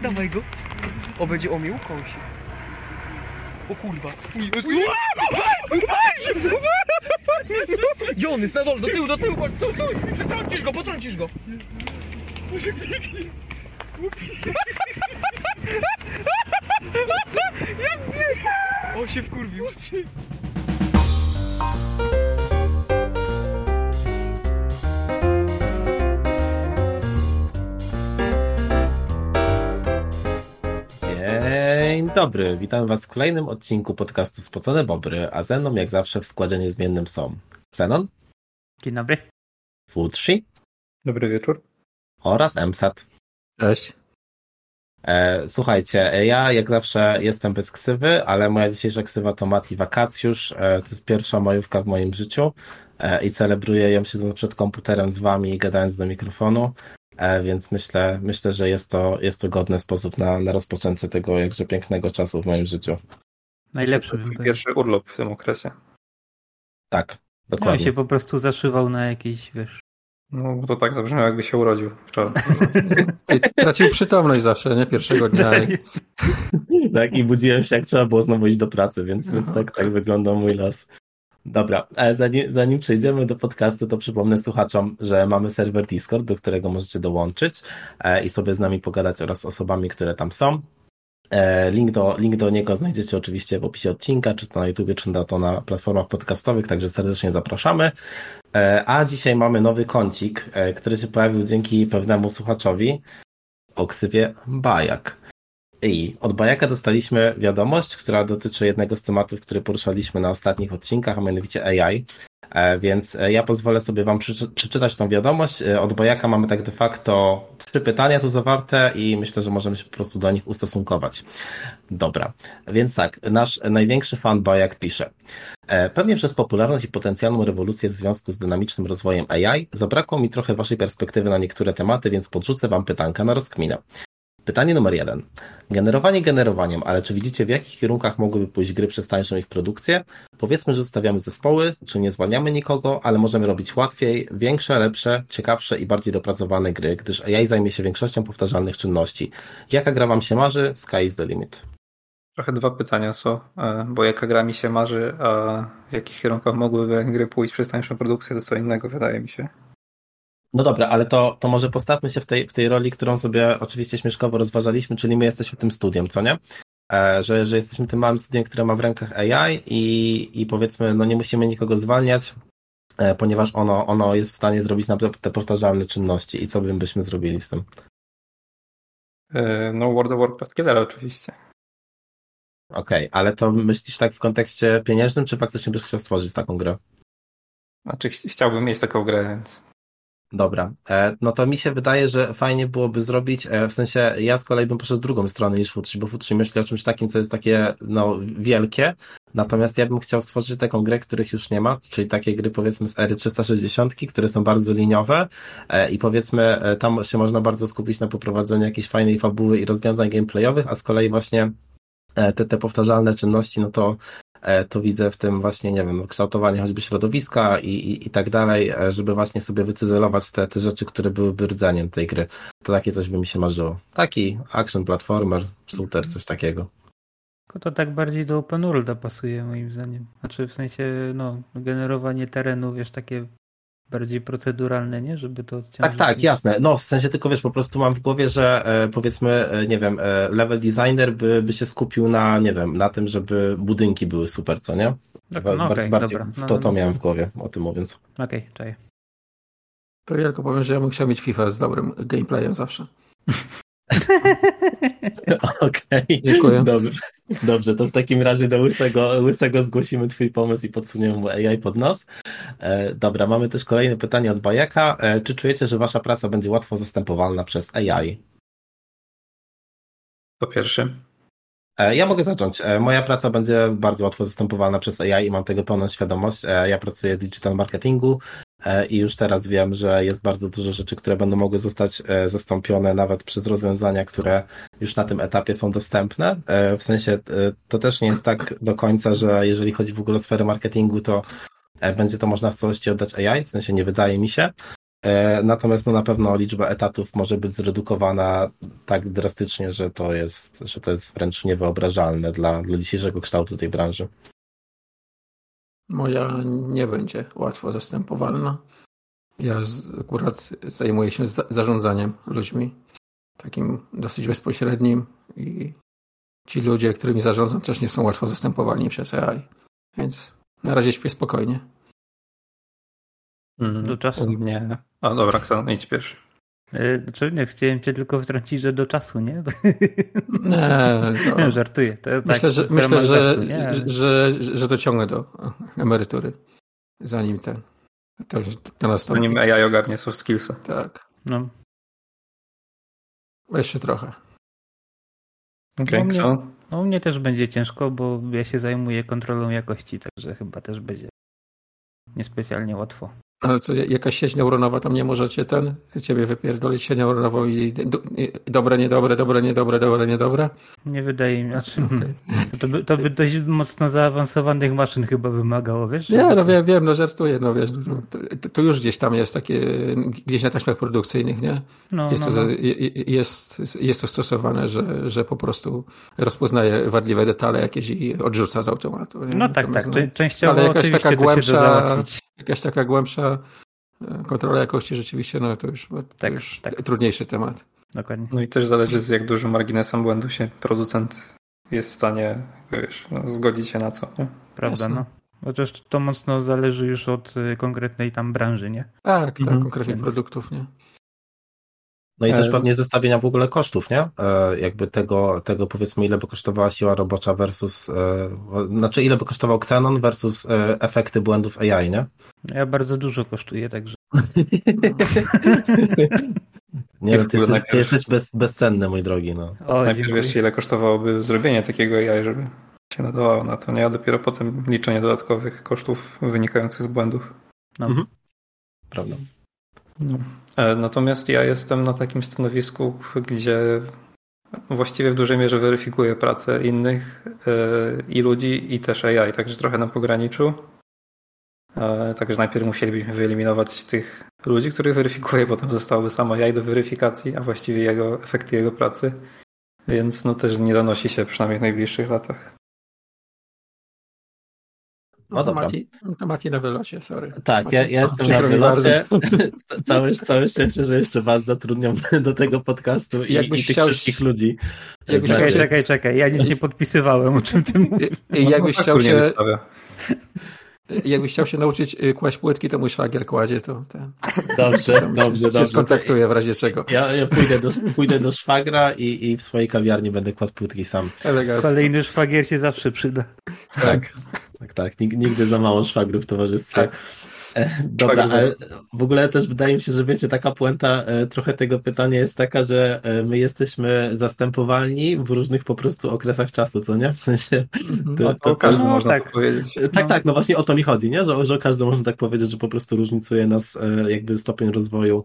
Dawaj go. O, będzie o mnie ukąsi. O kurwa. Gdzie on jest? Na dole, do tyłu, do tyłu, stój, stój. Przetrącisz go, potrącisz go. Jak biega? O, się wkurwił. Dzień dobry, witam Was w kolejnym odcinku podcastu Spocone Bobry, a ze mną jak zawsze w składzie niezmiennym są Xenon, Dzień dobry. Futrzy Dobry wieczór. oraz MSAT. Cześć. E, słuchajcie, ja jak zawsze jestem bez ksywy, ale moja dzisiejsza ksywa to Mati Wakacjusz. E, to jest pierwsza majówka w moim życiu e, i celebruję ją siedząc przed komputerem z Wami i gadając do mikrofonu. E, więc myślę, myślę, że jest to, jest to godny sposób na, na rozpoczęcie tego jakże pięknego czasu w moim życiu. Najlepszy To powiedział. pierwszy urlop w tym okresie. Tak, No dokładnie. się po prostu zaszywał na jakiś, wiesz... No bo to tak zabrzmiało, jakby się urodził wczoraj. I tracił przytomność zawsze, nie? Pierwszego dnia. Tak, i budziłem się, jak trzeba było znowu iść do pracy, więc, więc tak, tak wygląda mój los. Dobra, ale zanim, zanim przejdziemy do podcastu, to przypomnę słuchaczom, że mamy serwer Discord, do którego możecie dołączyć e, i sobie z nami pogadać oraz z osobami, które tam są. E, link, do, link do niego znajdziecie oczywiście w opisie odcinka, czy to na YouTubie, czy to, na platformach podcastowych, także serdecznie zapraszamy. E, a dzisiaj mamy nowy kącik, e, który się pojawił dzięki pewnemu słuchaczowi o ksywie Bajak. I od Bajaka dostaliśmy wiadomość, która dotyczy jednego z tematów, który poruszaliśmy na ostatnich odcinkach, a mianowicie AI. E, Więc e, ja pozwolę sobie Wam przeczy- przeczytać tą wiadomość. E, Od Bajaka mamy tak de facto trzy pytania tu zawarte i myślę, że możemy się po prostu do nich ustosunkować. Dobra, więc tak, nasz największy fan Bajak pisze. Pewnie przez popularność i potencjalną rewolucję w związku z dynamicznym rozwojem AI zabrakło mi trochę Waszej perspektywy na niektóre tematy, więc podrzucę Wam pytanka na rozkminę. Pytanie numer jeden. Generowanie generowaniem, ale czy widzicie w jakich kierunkach mogłyby pójść gry przez tańszą ich produkcję? Powiedzmy, że zostawiamy zespoły, czy nie zwalniamy nikogo, ale możemy robić łatwiej, większe, lepsze, ciekawsze i bardziej dopracowane gry, gdyż AI zajmie się większością powtarzalnych czynności. Jaka gra Wam się marzy? Sky is the limit. Trochę dwa pytania są, e, bo jaka gra mi się marzy, a w jakich kierunkach mogłyby gry pójść przez tańszą produkcję, to co innego wydaje mi się. No dobra, ale to, to może postawmy się w tej, w tej roli, którą sobie oczywiście śmieszkowo rozważaliśmy, czyli my jesteśmy tym studiem, co nie? E, że, że jesteśmy tym małym studiem, które ma w rękach AI i, i powiedzmy, no nie musimy nikogo zwalniać, e, ponieważ ono, ono jest w stanie zrobić naprawdę te powtarzalne czynności. I co bym byśmy zrobili z tym? E, No World of Warcraft Killer oczywiście. Okej, ale to myślisz tak w kontekście pieniężnym, czy faktycznie byś chciał stworzyć taką grę? Znaczy ch- chciałbym mieć taką grę, więc Dobra, e, no to mi się wydaje, że fajnie byłoby zrobić, e, w sensie ja z kolei bym poszedł drugą stronę niż Futrzy, bo Futrzy myśli o czymś takim, co jest takie, no, wielkie, natomiast ja bym chciał stworzyć taką grę, których już nie ma, czyli takie gry powiedzmy z ery 360, które są bardzo liniowe e, i powiedzmy tam się można bardzo skupić na poprowadzeniu jakiejś fajnej fabuły i rozwiązań gameplayowych, a z kolei właśnie te, te powtarzalne czynności, no to to widzę w tym właśnie, nie wiem, kształtowanie choćby środowiska i, i, i tak dalej, e, żeby właśnie sobie wycyzelować te, te rzeczy, które byłyby rdzeniem tej gry. To takie coś by mi się marzyło. Taki action platformer, shooter, coś takiego. Tylko to tak bardziej do open worlda pasuje moim zdaniem. Znaczy w sensie, no, generowanie terenu, wiesz, takie bardziej proceduralne, nie? Żeby to Tak, odciążyć. tak, jasne. No, w sensie tylko wiesz, po prostu mam w głowie, że e, powiedzmy, e, nie wiem, e, level designer by, by się skupił na, nie wiem, na tym, żeby budynki były super, co nie? Tak, Ba- no bardziej okej, bardziej dobra. w No, to, no, to no. miałem w głowie, o tym mówiąc. Okej, czaję. To ja tylko powiem, że ja bym chciał mieć FIFA z dobrym gameplayem zawsze. Okej, Dziękuję. Dobrze. Dobrze, to w takim razie do łysego, łysego zgłosimy twój pomysł i podsuniemy mu AI pod nos. E, dobra, mamy też kolejne pytanie od Bajaka. E, czy czujecie, że wasza praca będzie łatwo zastępowalna przez AI? po pierwsze. E, Ja mogę zacząć. Moja praca będzie bardzo łatwo zastępowalna przez AI i mam tego pełną świadomość. Ja pracuję w digital marketingu i już teraz wiem, że jest bardzo dużo rzeczy, które będą mogły zostać e, zastąpione nawet przez rozwiązania, które już na tym etapie są dostępne. E, W sensie e, to też nie jest tak do końca, że jeżeli chodzi w ogóle o sferę marketingu, to e, będzie to można w całości oddać AI, w sensie nie wydaje mi się. E, natomiast no, na pewno liczba etatów może być zredukowana tak drastycznie, że to jest, że to jest wręcz niewyobrażalne dla, dla dzisiejszego kształtu tej branży. Moja nie będzie łatwo zastępowalna. Ja z, akurat zajmuję się za, zarządzaniem ludźmi, takim dosyć bezpośrednim i ci ludzie, którymi zarządzam też nie są łatwo zastępowalni przez AI. Więc na razie śpię spokojnie. Mm, do czasu. U mnie. A dobra, Ksan, idź pierwszy. Znaczy nie, chciałem cię tylko wtrącić, że do czasu, nie? Nie, to... żartuję. To jest myślę, tak, że, myślę że, że, że, że dociągnę do emerytury, zanim ten to, to nastąpi. Zanim AI ogarnie soft skillsy. Tak. No. Jeszcze trochę. Okay, no, no u mnie też będzie ciężko, bo ja się zajmuję kontrolą jakości, także chyba też będzie niespecjalnie łatwo. Ale co, jakaś sieć neuronowa tam nie możecie ten, ciebie wypierdolić się neuronową i dobre, niedobre, dobre, niedobre, dobre, niedobre? Nie wydaje mi się. Znaczy, okay. to, by, to by dość mocno zaawansowanych maszyn chyba wymagało, wiesz? Nie, no wiem, wiem, no żartuję, no wiesz, no, to, to, już gdzieś tam jest takie, gdzieś na taśmach produkcyjnych, nie? No, jest, no, to, no. Jest, jest to stosowane, że, że po prostu rozpoznaje wadliwe detale jakieś i odrzuca z automatu. Nie? No tak, tak, no, częściowo ale jakaś taka głębsza, jakaś taka głębsza e, kontrola jakości rzeczywiście, no to już, to tak, już tak. trudniejszy temat. Dokładnie. No i też zależy z jak dużym marginesem błędu się producent jest w stanie wiesz, no, zgodzić się na co. Nie? Prawda, Jasne. no. Chociaż to mocno zależy już od y, konkretnej tam branży, nie? Tak, tak, mhm. konkretnych Więc... produktów, nie? No i też e, pewnie zestawienia w ogóle kosztów, nie? E, jakby tego, tego powiedzmy, ile by kosztowała siła robocza versus, e, znaczy ile by kosztował Xenon versus efekty błędów AI, nie? Ja bardzo dużo kosztuję, także. nie, ty jesteś, ty jesteś bez, bezcenny, mój drogi. No. O, najpierw wiesz, ile kosztowałoby zrobienie takiego AI, żeby się nadawało na to, nie? A dopiero potem liczenie dodatkowych kosztów wynikających z błędów. No. Mhm. Prawda. No. E, natomiast ja jestem na takim stanowisku, gdzie właściwie w dużej mierze weryfikuję pracę innych e, i ludzi, i też AI, także trochę na pograniczu. E, także najpierw musielibyśmy wyeliminować tych ludzi, których weryfikuję, potem zostałoby samo AI do weryfikacji, a właściwie jego efekty jego pracy. Więc no też nie zanosi się przynajmniej w najbliższych latach. No, to, Mati, to Mati na wylocie, sorry. Tak, Mati, ja, ja jestem na wylocie. całe, całe szczęście, że jeszcze was zatrudniam do tego podcastu i, i tych chciał... wszystkich ludzi. Jakbyś czekaj, czekaj, czekaj, ja nic nie podpisywałem, o czym ty mówisz. Jakbyś chciał się... Jakbyś chciał się nauczyć y, kłaść płytki, to mój szwagier kładzie, to ten. Dobrze, dobrze, dobrze. Się skontaktuję w razie czego. Ja, ja pójdę, do, pójdę do szwagra i, i w swojej kawiarni będę kładł płytki sam. Elegancko. Kolejny szwagier się zawsze przyda. Tak, tak, tak. Nigdy za mało szwagrów w towarzystwie. Tak. E, dobra, ale w ogóle też wydaje mi się, że wiecie, taka puenta e, trochę tego pytania jest taka, że e, my jesteśmy zastępowalni w różnych po prostu okresach czasu, co nie? W sensie... Mhm. To, to każdy no, można tak. tak powiedzieć. Tak, no. tak, no właśnie o to mi chodzi, nie? Że, że każdy można tak powiedzieć, że po prostu różnicuje nas jakby stopień rozwoju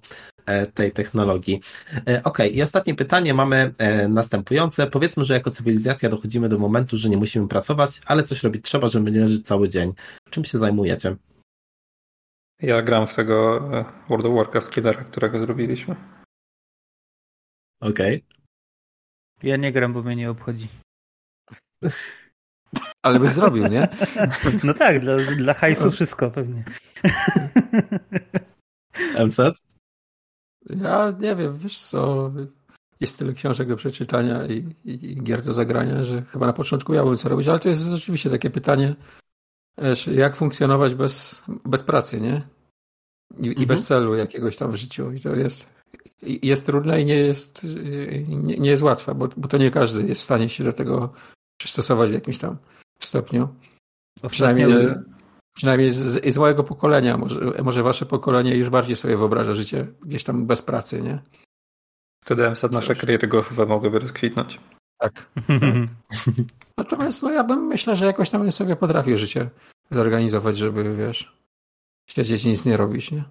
tej technologii. Okej, okay. i ostatnie pytanie mamy następujące. Powiedzmy, że jako cywilizacja dochodzimy do momentu, że nie musimy pracować, ale coś robić trzeba, żeby nie leżeć cały dzień. Czym się zajmujecie? Ja gram w tego e, World of Warcraft Killera, którego zrobiliśmy. Okej. Okay. Ja nie gram, bo mnie nie obchodzi. Ale byś zrobił, nie? No tak, dla, dla hajsu wszystko pewnie. MSET? Ja nie wiem, wiesz co, jest tyle książek do przeczytania i, i, i gier do zagrania, że chyba na początku ja bym co robić, ale to jest rzeczywiście takie pytanie, Wiesz, jak funkcjonować bez, bez pracy, nie? I, mhm. i bez celu jakiegoś tam w życiu. I to jest, jest trudne i nie jest, nie, nie jest łatwe, bo, bo to nie każdy jest w stanie się do tego przystosować w jakimś tam stopniu. Przynajmniej, przynajmniej z, z mojego pokolenia, może, może wasze pokolenie już bardziej sobie wyobraża życie gdzieś tam bez pracy, nie? Wtedy nasze kariery golfowe mogłyby rozkwitnąć. Tak. tak. Natomiast no, ja bym myślę, że jakoś tam sobie potrafił życie zorganizować, żeby wiesz, siedzieć i nic nie robić, nie?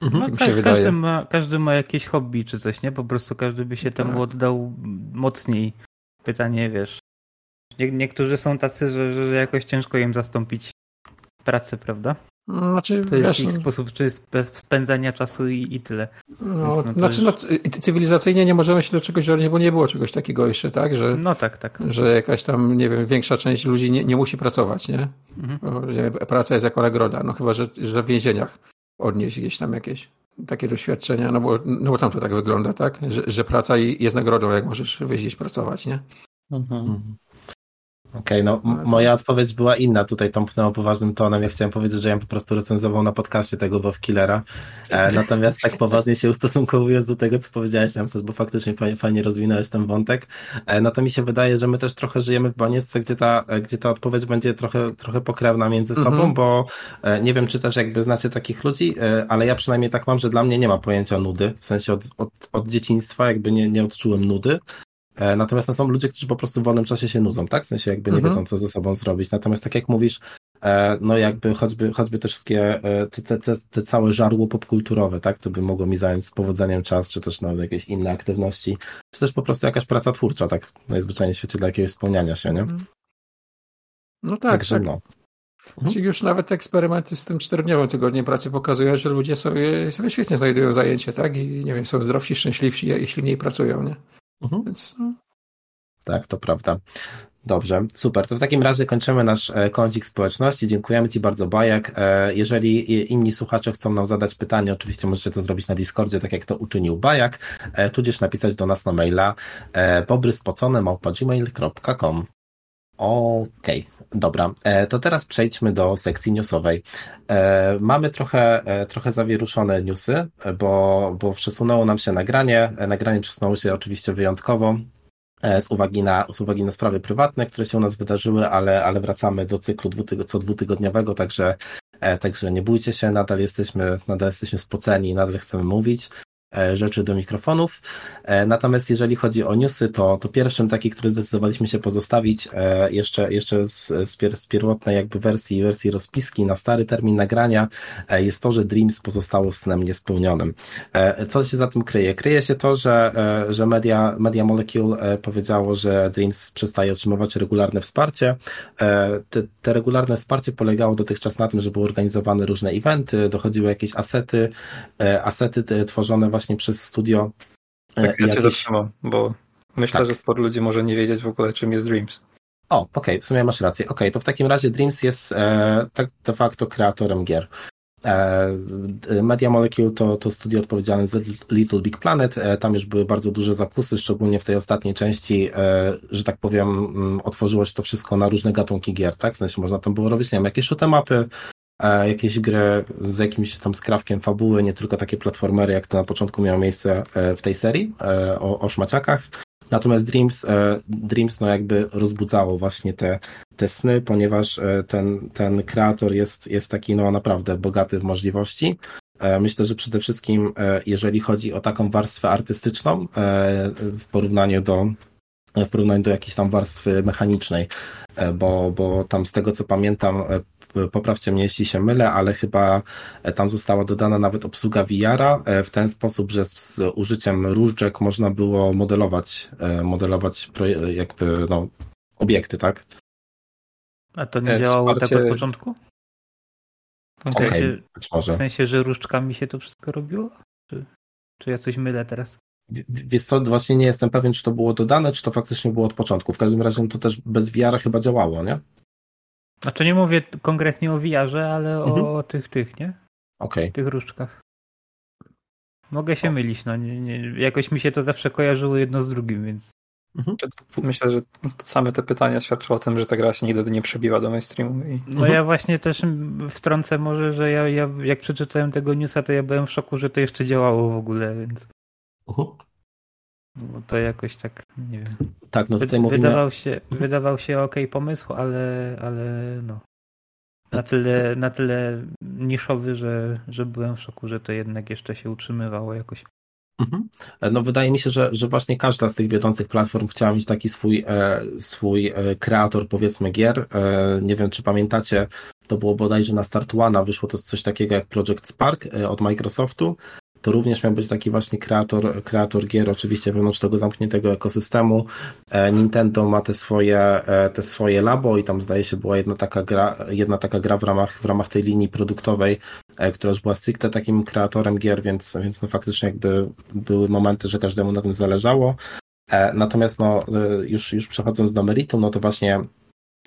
Mhm. No, tak, każdy, ma, każdy ma jakieś hobby czy coś, nie? Po prostu każdy by się temu tak. oddał mocniej. Pytanie, wiesz. Nie, niektórzy są tacy, że, że jakoś ciężko im zastąpić pracę, prawda? Znaczy, To jest wiesz, ich no- sposób czy jest bez spędzania czasu i, i tyle. No, no to znaczy, no, cywilizacyjnie nie możemy się do czegoś dodać, bo nie było czegoś takiego jeszcze, tak? Że, No tak, tak. że jakaś tam, nie wiem, większa część ludzi nie, nie musi pracować, nie? Mhm. Praca jest jako nagroda, no chyba, że, że w więzieniach odnieść gdzieś tam jakieś takie doświadczenia, no bo, no bo tam to tak wygląda, tak? Że, że praca i- jest nagrodą, jak możesz wyjść pracować, nie? Mhm. Okej, no m- moja odpowiedź była inna. Tutaj tąpnęło poważnym tonem. Ja chciałem powiedzieć, że ja po prostu recenzował na podcaście tego WoW Killera. E, natomiast tak poważnie się ustosunkowując do tego, co powiedziałeś, Ramses, bo faktycznie fajnie, fajnie rozwinąłeś ten wątek. E, no to mi się wydaje, że my też trochę żyjemy w baniecce, gdzie ta, e, gdzie ta odpowiedź będzie trochę, trochę pokrewna między sobą, Mhm. bo e, nie wiem, czy też jakby znacie takich ludzi, e, ale ja przynajmniej tak mam, że dla mnie nie ma pojęcia nudy. W sensie od, od, od dzieciństwa jakby nie, nie odczułem nudy. E, Natomiast no, są ludzie, którzy po prostu w wolnym czasie się nudzą, tak? W sensie jakby nie Mhm. wiedzą, co ze sobą zrobić. Natomiast tak jak mówisz, e, no jakby choćby, choćby te wszystkie, e, te, te, te, te całe żarło popkulturowe, tak? To by mogło mi zająć z powodzeniem czas, czy też nawet jakieś inne aktywności, czy też po prostu jakaś praca twórcza, tak? Najzwyczajniej w świecie dla jakiegoś spełniania się, nie? No tak, Także tak. no. Znaczy Już nawet eksperymenty z tym czterodniowym tygodniem pracy pokazują, że ludzie sobie, sobie świetnie znajdują zajęcie, tak? I nie wiem, są zdrowsi, szczęśliwsi, jeśli mniej pracują, nie? Mhm. Więc no, Tak, to prawda. Dobrze, super. To w takim razie kończymy nasz e, kącik społeczności. Dziękujemy Ci bardzo, Bajak. E, Jeżeli inni słuchacze chcą nam zadać pytanie, oczywiście możecie to zrobić na Discordzie, tak jak to uczynił Bajak, e, tudzież napisać do nas na maila e, Okej, dobra. E, To teraz przejdźmy do sekcji newsowej. E, Mamy trochę, e, trochę zawieruszone newsy, bo, bo przesunęło nam się nagranie. Nagranie przesunęło się oczywiście wyjątkowo z uwagi na, z uwagi na sprawy prywatne, które się u nas wydarzyły, ale, ale wracamy do cyklu co dwutygodniowego, także, także nie bójcie się, nadal jesteśmy, nadal jesteśmy spoceni nadal chcemy mówić rzeczy do mikrofonów. E, Natomiast jeżeli chodzi o newsy, to, to pierwszym taki, który zdecydowaliśmy się pozostawić e, jeszcze, jeszcze z, z, pier, z pierwotnej jakby wersji, wersji rozpiski na stary termin nagrania e, jest to, że Dreams pozostało snem niespełnionym. E, Co się za tym kryje? Kryje się to, że, e, że Media, Media Molecule e, powiedziało, że Dreams przestaje otrzymywać regularne wsparcie. E, Te, te regularne wsparcie polegało dotychczas na tym, że były organizowane różne eventy, dochodziły jakieś asety, e, asety te te właśnie przez studio. e, Tak, ja cię jakieś- zatrzymam, bo myślę, Tak. że sporo ludzi może nie wiedzieć w ogóle, czym jest Dreams. O, okej, w sumie masz rację. Okej, to w takim razie Dreams jest e, tak de facto kreatorem gier. E, Media Molecule to, to studio odpowiedzialne za Little Big Planet. E, tam już były bardzo duże zakusy, szczególnie w tej ostatniej części, że tak powiem, mm, otworzyło się to wszystko na różne gatunki gier, tak? W sensie można tam było robić, nie wiem, jakieś shoot'em upy, jakieś gry z jakimś tam skrawkiem fabuły, nie tylko takie platformery, jak to na początku miało miejsce e, w tej serii e, o, o szmaciakach. Natomiast Dreams, e, Dreams no jakby rozbudzało właśnie te, te sny, ponieważ ten, ten kreator jest, jest taki no naprawdę bogaty w możliwości. Myślę, że przede wszystkim jeżeli chodzi o taką warstwę artystyczną w porównaniu do w porównaniu do jakiejś tam warstwy mechanicznej, bo, bo tam z tego co pamiętam, poprawcie mnie jeśli się mylę, ale chyba e, tam została dodana nawet obsługa VR-a e, w ten sposób, że z, z użyciem różdżek można było modelować, e, modelować jakby no, obiekty, tak? A to nie E, działało tak wsparcie- od początku? W sensie, być w może. sensie, że różdżkami się to wszystko robiło? Czy, czy ja coś mylę teraz? W- Wiesz co, właśnie nie jestem pewien, czy to było dodane, czy to faktycznie było od początku. W każdym razie to też bez VR chyba działało, nie? Znaczy nie mówię konkretnie o VR-ze, ale Mhm. o tych, tych, nie? Okej. Tych różdżkach. Mogę się O. mylić, no nie, nie, jakoś mi się to zawsze kojarzyło jedno z drugim, więc Mhm. Myślę, że same te pytania świadczą o tym, że ta gra się nigdy nie przebiła do mainstreamu. I... no Mhm. ja właśnie też wtrącę może, że ja, ja jak przeczytałem tego newsa, to ja byłem w szoku, że to jeszcze działało w ogóle, więc Mhm. Bo to jakoś tak, nie wiem. Tak, no Wy- tutaj mówimy... Wydawał się, wydawał się ok pomysł, ale, ale no. Na tyle, na tyle niszowy, że, że byłem w szoku, że to jednak jeszcze się utrzymywało jakoś. Mhm. No wydaje mi się, że, że właśnie każda z tych wiodących platform chciała mieć taki swój, e, swój e, kreator powiedzmy gier. E, nie wiem, czy pamiętacie, to było bodajże na Start One'a wyszło to coś takiego jak Project Spark e, od Microsoftu. To również miał być taki właśnie kreator, kreator gier, oczywiście wewnątrz tego zamkniętego ekosystemu. E, Nintendo ma te swoje, e, te swoje labo i tam zdaje się była jedna taka gra, jedna taka gra w ramach, w ramach tej linii produktowej, która już była stricte takim kreatorem gier, więc, więc no faktycznie jakby były momenty, że każdemu na tym zależało. Natomiast no, już, już przechodząc do meritum, no to właśnie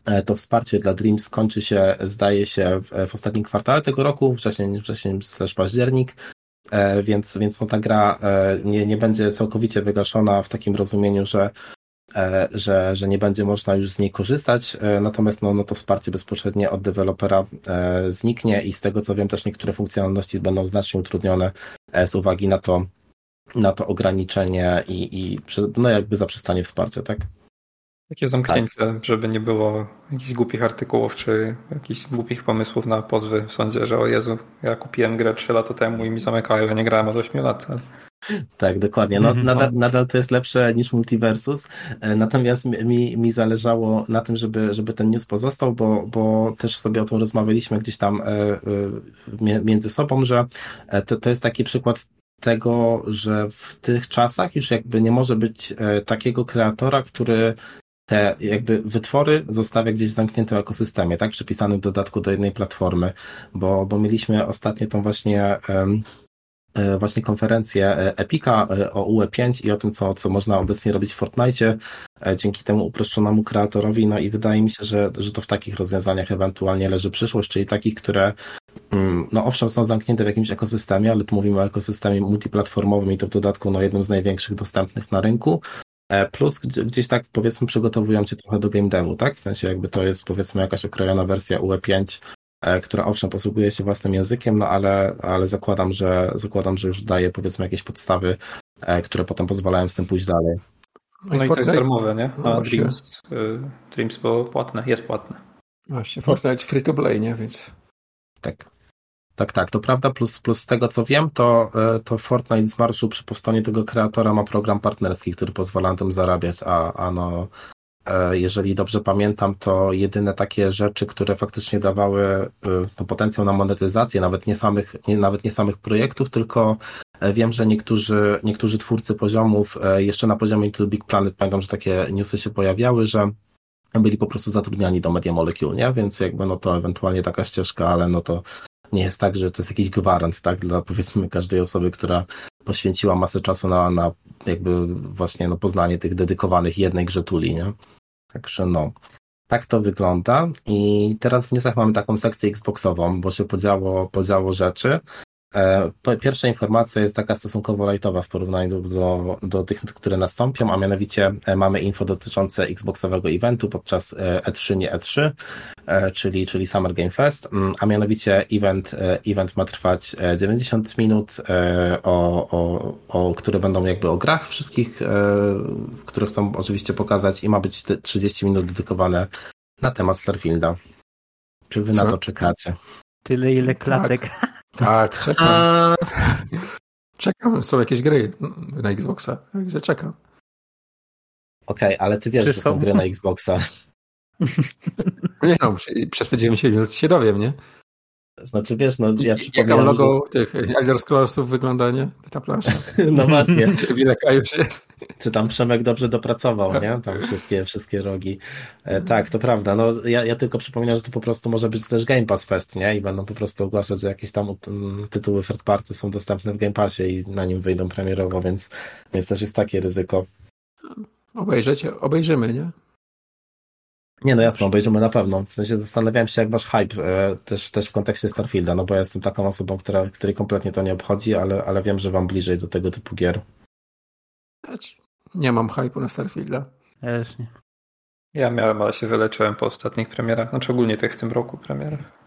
E, to wsparcie dla Dreams skończy się, zdaje się, w, w ostatnim kwartale tego roku, wrzesień, wrzesień slash październik, e, więc, więc no ta gra e, nie, nie będzie całkowicie wygaszona w takim rozumieniu, że, że, że nie będzie można już z niej korzystać, natomiast no, no to wsparcie bezpośrednie od dewelopera zniknie i z tego co wiem też niektóre funkcjonalności będą znacznie utrudnione z uwagi na to, na to ograniczenie i, i no jakby zaprzestanie wsparcia, tak? Takie zamknięcie, tak. żeby nie było jakichś głupich artykułów czy jakichś głupich pomysłów na pozwy w sądzie, że o Jezu, ja kupiłem grę 3 lata temu i mi zamykają, ja nie grałem od 8 lat. Tak, dokładnie. No, mhm. nadal, nadal to jest lepsze niż Multiversus, e, natomiast mi, mi zależało na tym, żeby, żeby ten news pozostał, bo, bo też sobie o tym rozmawialiśmy gdzieś tam e, e, między sobą, że to, to jest taki przykład tego, że w tych czasach już jakby nie może być takiego kreatora, który te jakby wytwory zostawia gdzieś w zamkniętym ekosystemie, tak? Przypisanym w dodatku do jednej platformy, bo, bo mieliśmy ostatnio tą właśnie um, właśnie konferencję e, Epika e, o UE5 i o tym, co, co można obecnie robić w Fortnite dzięki temu uproszczonemu kreatorowi. No i wydaje mi się, że, że to w takich rozwiązaniach ewentualnie leży przyszłość, czyli takich, które mm, no owszem są zamknięte w jakimś ekosystemie, ale tu mówimy o ekosystemie multiplatformowym i to w dodatku no, jednym z największych dostępnych na rynku, plus gdzieś tak powiedzmy przygotowują cię trochę do game devu, tak? W sensie jakby to jest powiedzmy jakaś okrojona wersja UE5, e, która owszem posługuje się własnym językiem, no ale, ale zakładam, że zakładam, że już daje powiedzmy jakieś podstawy, e, które potem pozwalają z tym pójść dalej. No, no i, to jest darmowe, nie? A no Dreams, y, Dreams było płatne, jest płatne. Właśnie, Fortnite free to play, nie? Więc... Tak. Tak, tak, to prawda. Plus, plus z tego co wiem, to, e, to Fortnite z marszu przy powstaniu tego kreatora ma program partnerski, który pozwala na tym zarabiać, a, a no, e, jeżeli dobrze pamiętam, to jedyne takie rzeczy, które faktycznie dawały e, no, potencjał na monetyzację, nawet nie samych, nie, nawet nie samych projektów, tylko wiem, że niektórzy, niektórzy twórcy poziomów, jeszcze na poziomie Little Big Planet, pamiętam, że takie newsy się pojawiały, że byli po prostu zatrudniani do Media Molecule, nie? Więc jakby no to ewentualnie taka ścieżka, ale no to nie jest tak, że to jest jakiś gwarant, tak, dla powiedzmy każdej osoby, która poświęciła masę czasu na, na jakby właśnie no, poznanie tych dedykowanych jednej grze tuli, nie? Także no, tak to wygląda i teraz w newsach mamy taką sekcję Xboxową, bo się podziało, podziało rzeczy. E, pierwsza informacja jest taka stosunkowo lightowa w porównaniu do, do tych, które nastąpią, a mianowicie e, mamy info dotyczące Xboxowego eventu podczas E3, e nie E3, czyli, czyli Summer Game Fest, mm, a mianowicie event, event ma trwać 90 minut, o, o, o, które będą jakby o grach wszystkich, które chcą oczywiście pokazać i ma być 30 minut dedykowane na temat Starfielda. Czy wy Co? na to czekacie? Tyle ile klatek. Tak. Tak, czekam. A... Czekam, są jakieś gry na Xboxa, także czekam. Okej, okay, ale ty wiesz, Czy że są gry na Xboxa. nie no, przez te 90 minut się dowiem, nie? Znaczy wiesz, no ja przypominam, Jak logo że... tych Elder Scrollsów wygląda, nie? Ta plansza. no właśnie. Wiele krajów jest. Czy tam Przemek dobrze dopracował, nie? Tam wszystkie, wszystkie rogi. E, tak, to prawda. No ja, ja tylko przypominam, że to po prostu może być też Game Pass Fest, nie? I będą po prostu ogłaszać, że jakieś tam tytuły third party są dostępne w Game Passie i na nim wyjdą premierowo, więc, więc też jest takie ryzyko. Obejrzeć, obejrzymy, nie? Nie, no jasno, obejrzymy na pewno. W sensie zastanawiałem się, jak wasz hype e, też, też w kontekście Starfielda, no bo ja jestem taką osobą, która, której kompletnie to nie obchodzi, ale, ale wiem, że wam bliżej do tego typu gier. Nie mam hype'u na Starfielda. Ja też nie. Ja miałem, ale się wyleczyłem po ostatnich premierach, znaczy ogólnie tych w tym roku premierach.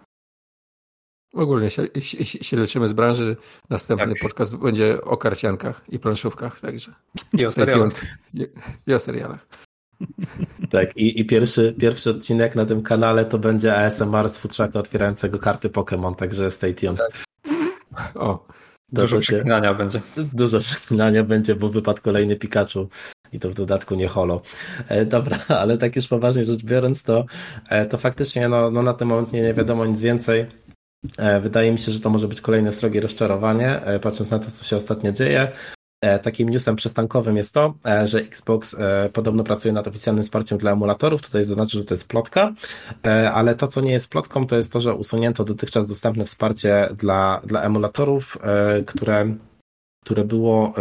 Ogólnie się, się, się leczymy z branży. Następny tak. podcast będzie o karciankach i planszówkach, także. I o serialach. I, I o serialach. Tak, i, i pierwszy, pierwszy odcinek na tym kanale to będzie ASMR z futrzaka otwierającego karty Pokémon, także stay tuned. Tak. O, dużo przeklinania będzie. Dużo przeklinania będzie, bo wypadł kolejny Pikachu i to w dodatku nie holo. E, dobra, ale tak już poważnie rzecz biorąc, to, e, to faktycznie no, no na ten moment nie, nie wiadomo nic więcej. Wydaje mi się, że to może być kolejne srogie rozczarowanie, patrząc na to, co się ostatnio dzieje. E, takim newsem przystankowym jest to, e, że Xbox e, podobno pracuje nad oficjalnym wsparciem dla emulatorów. Tutaj zaznaczę, że to jest plotka, ale to, co nie jest plotką, to jest to, że usunięto dotychczas dostępne wsparcie dla, dla emulatorów, które które było,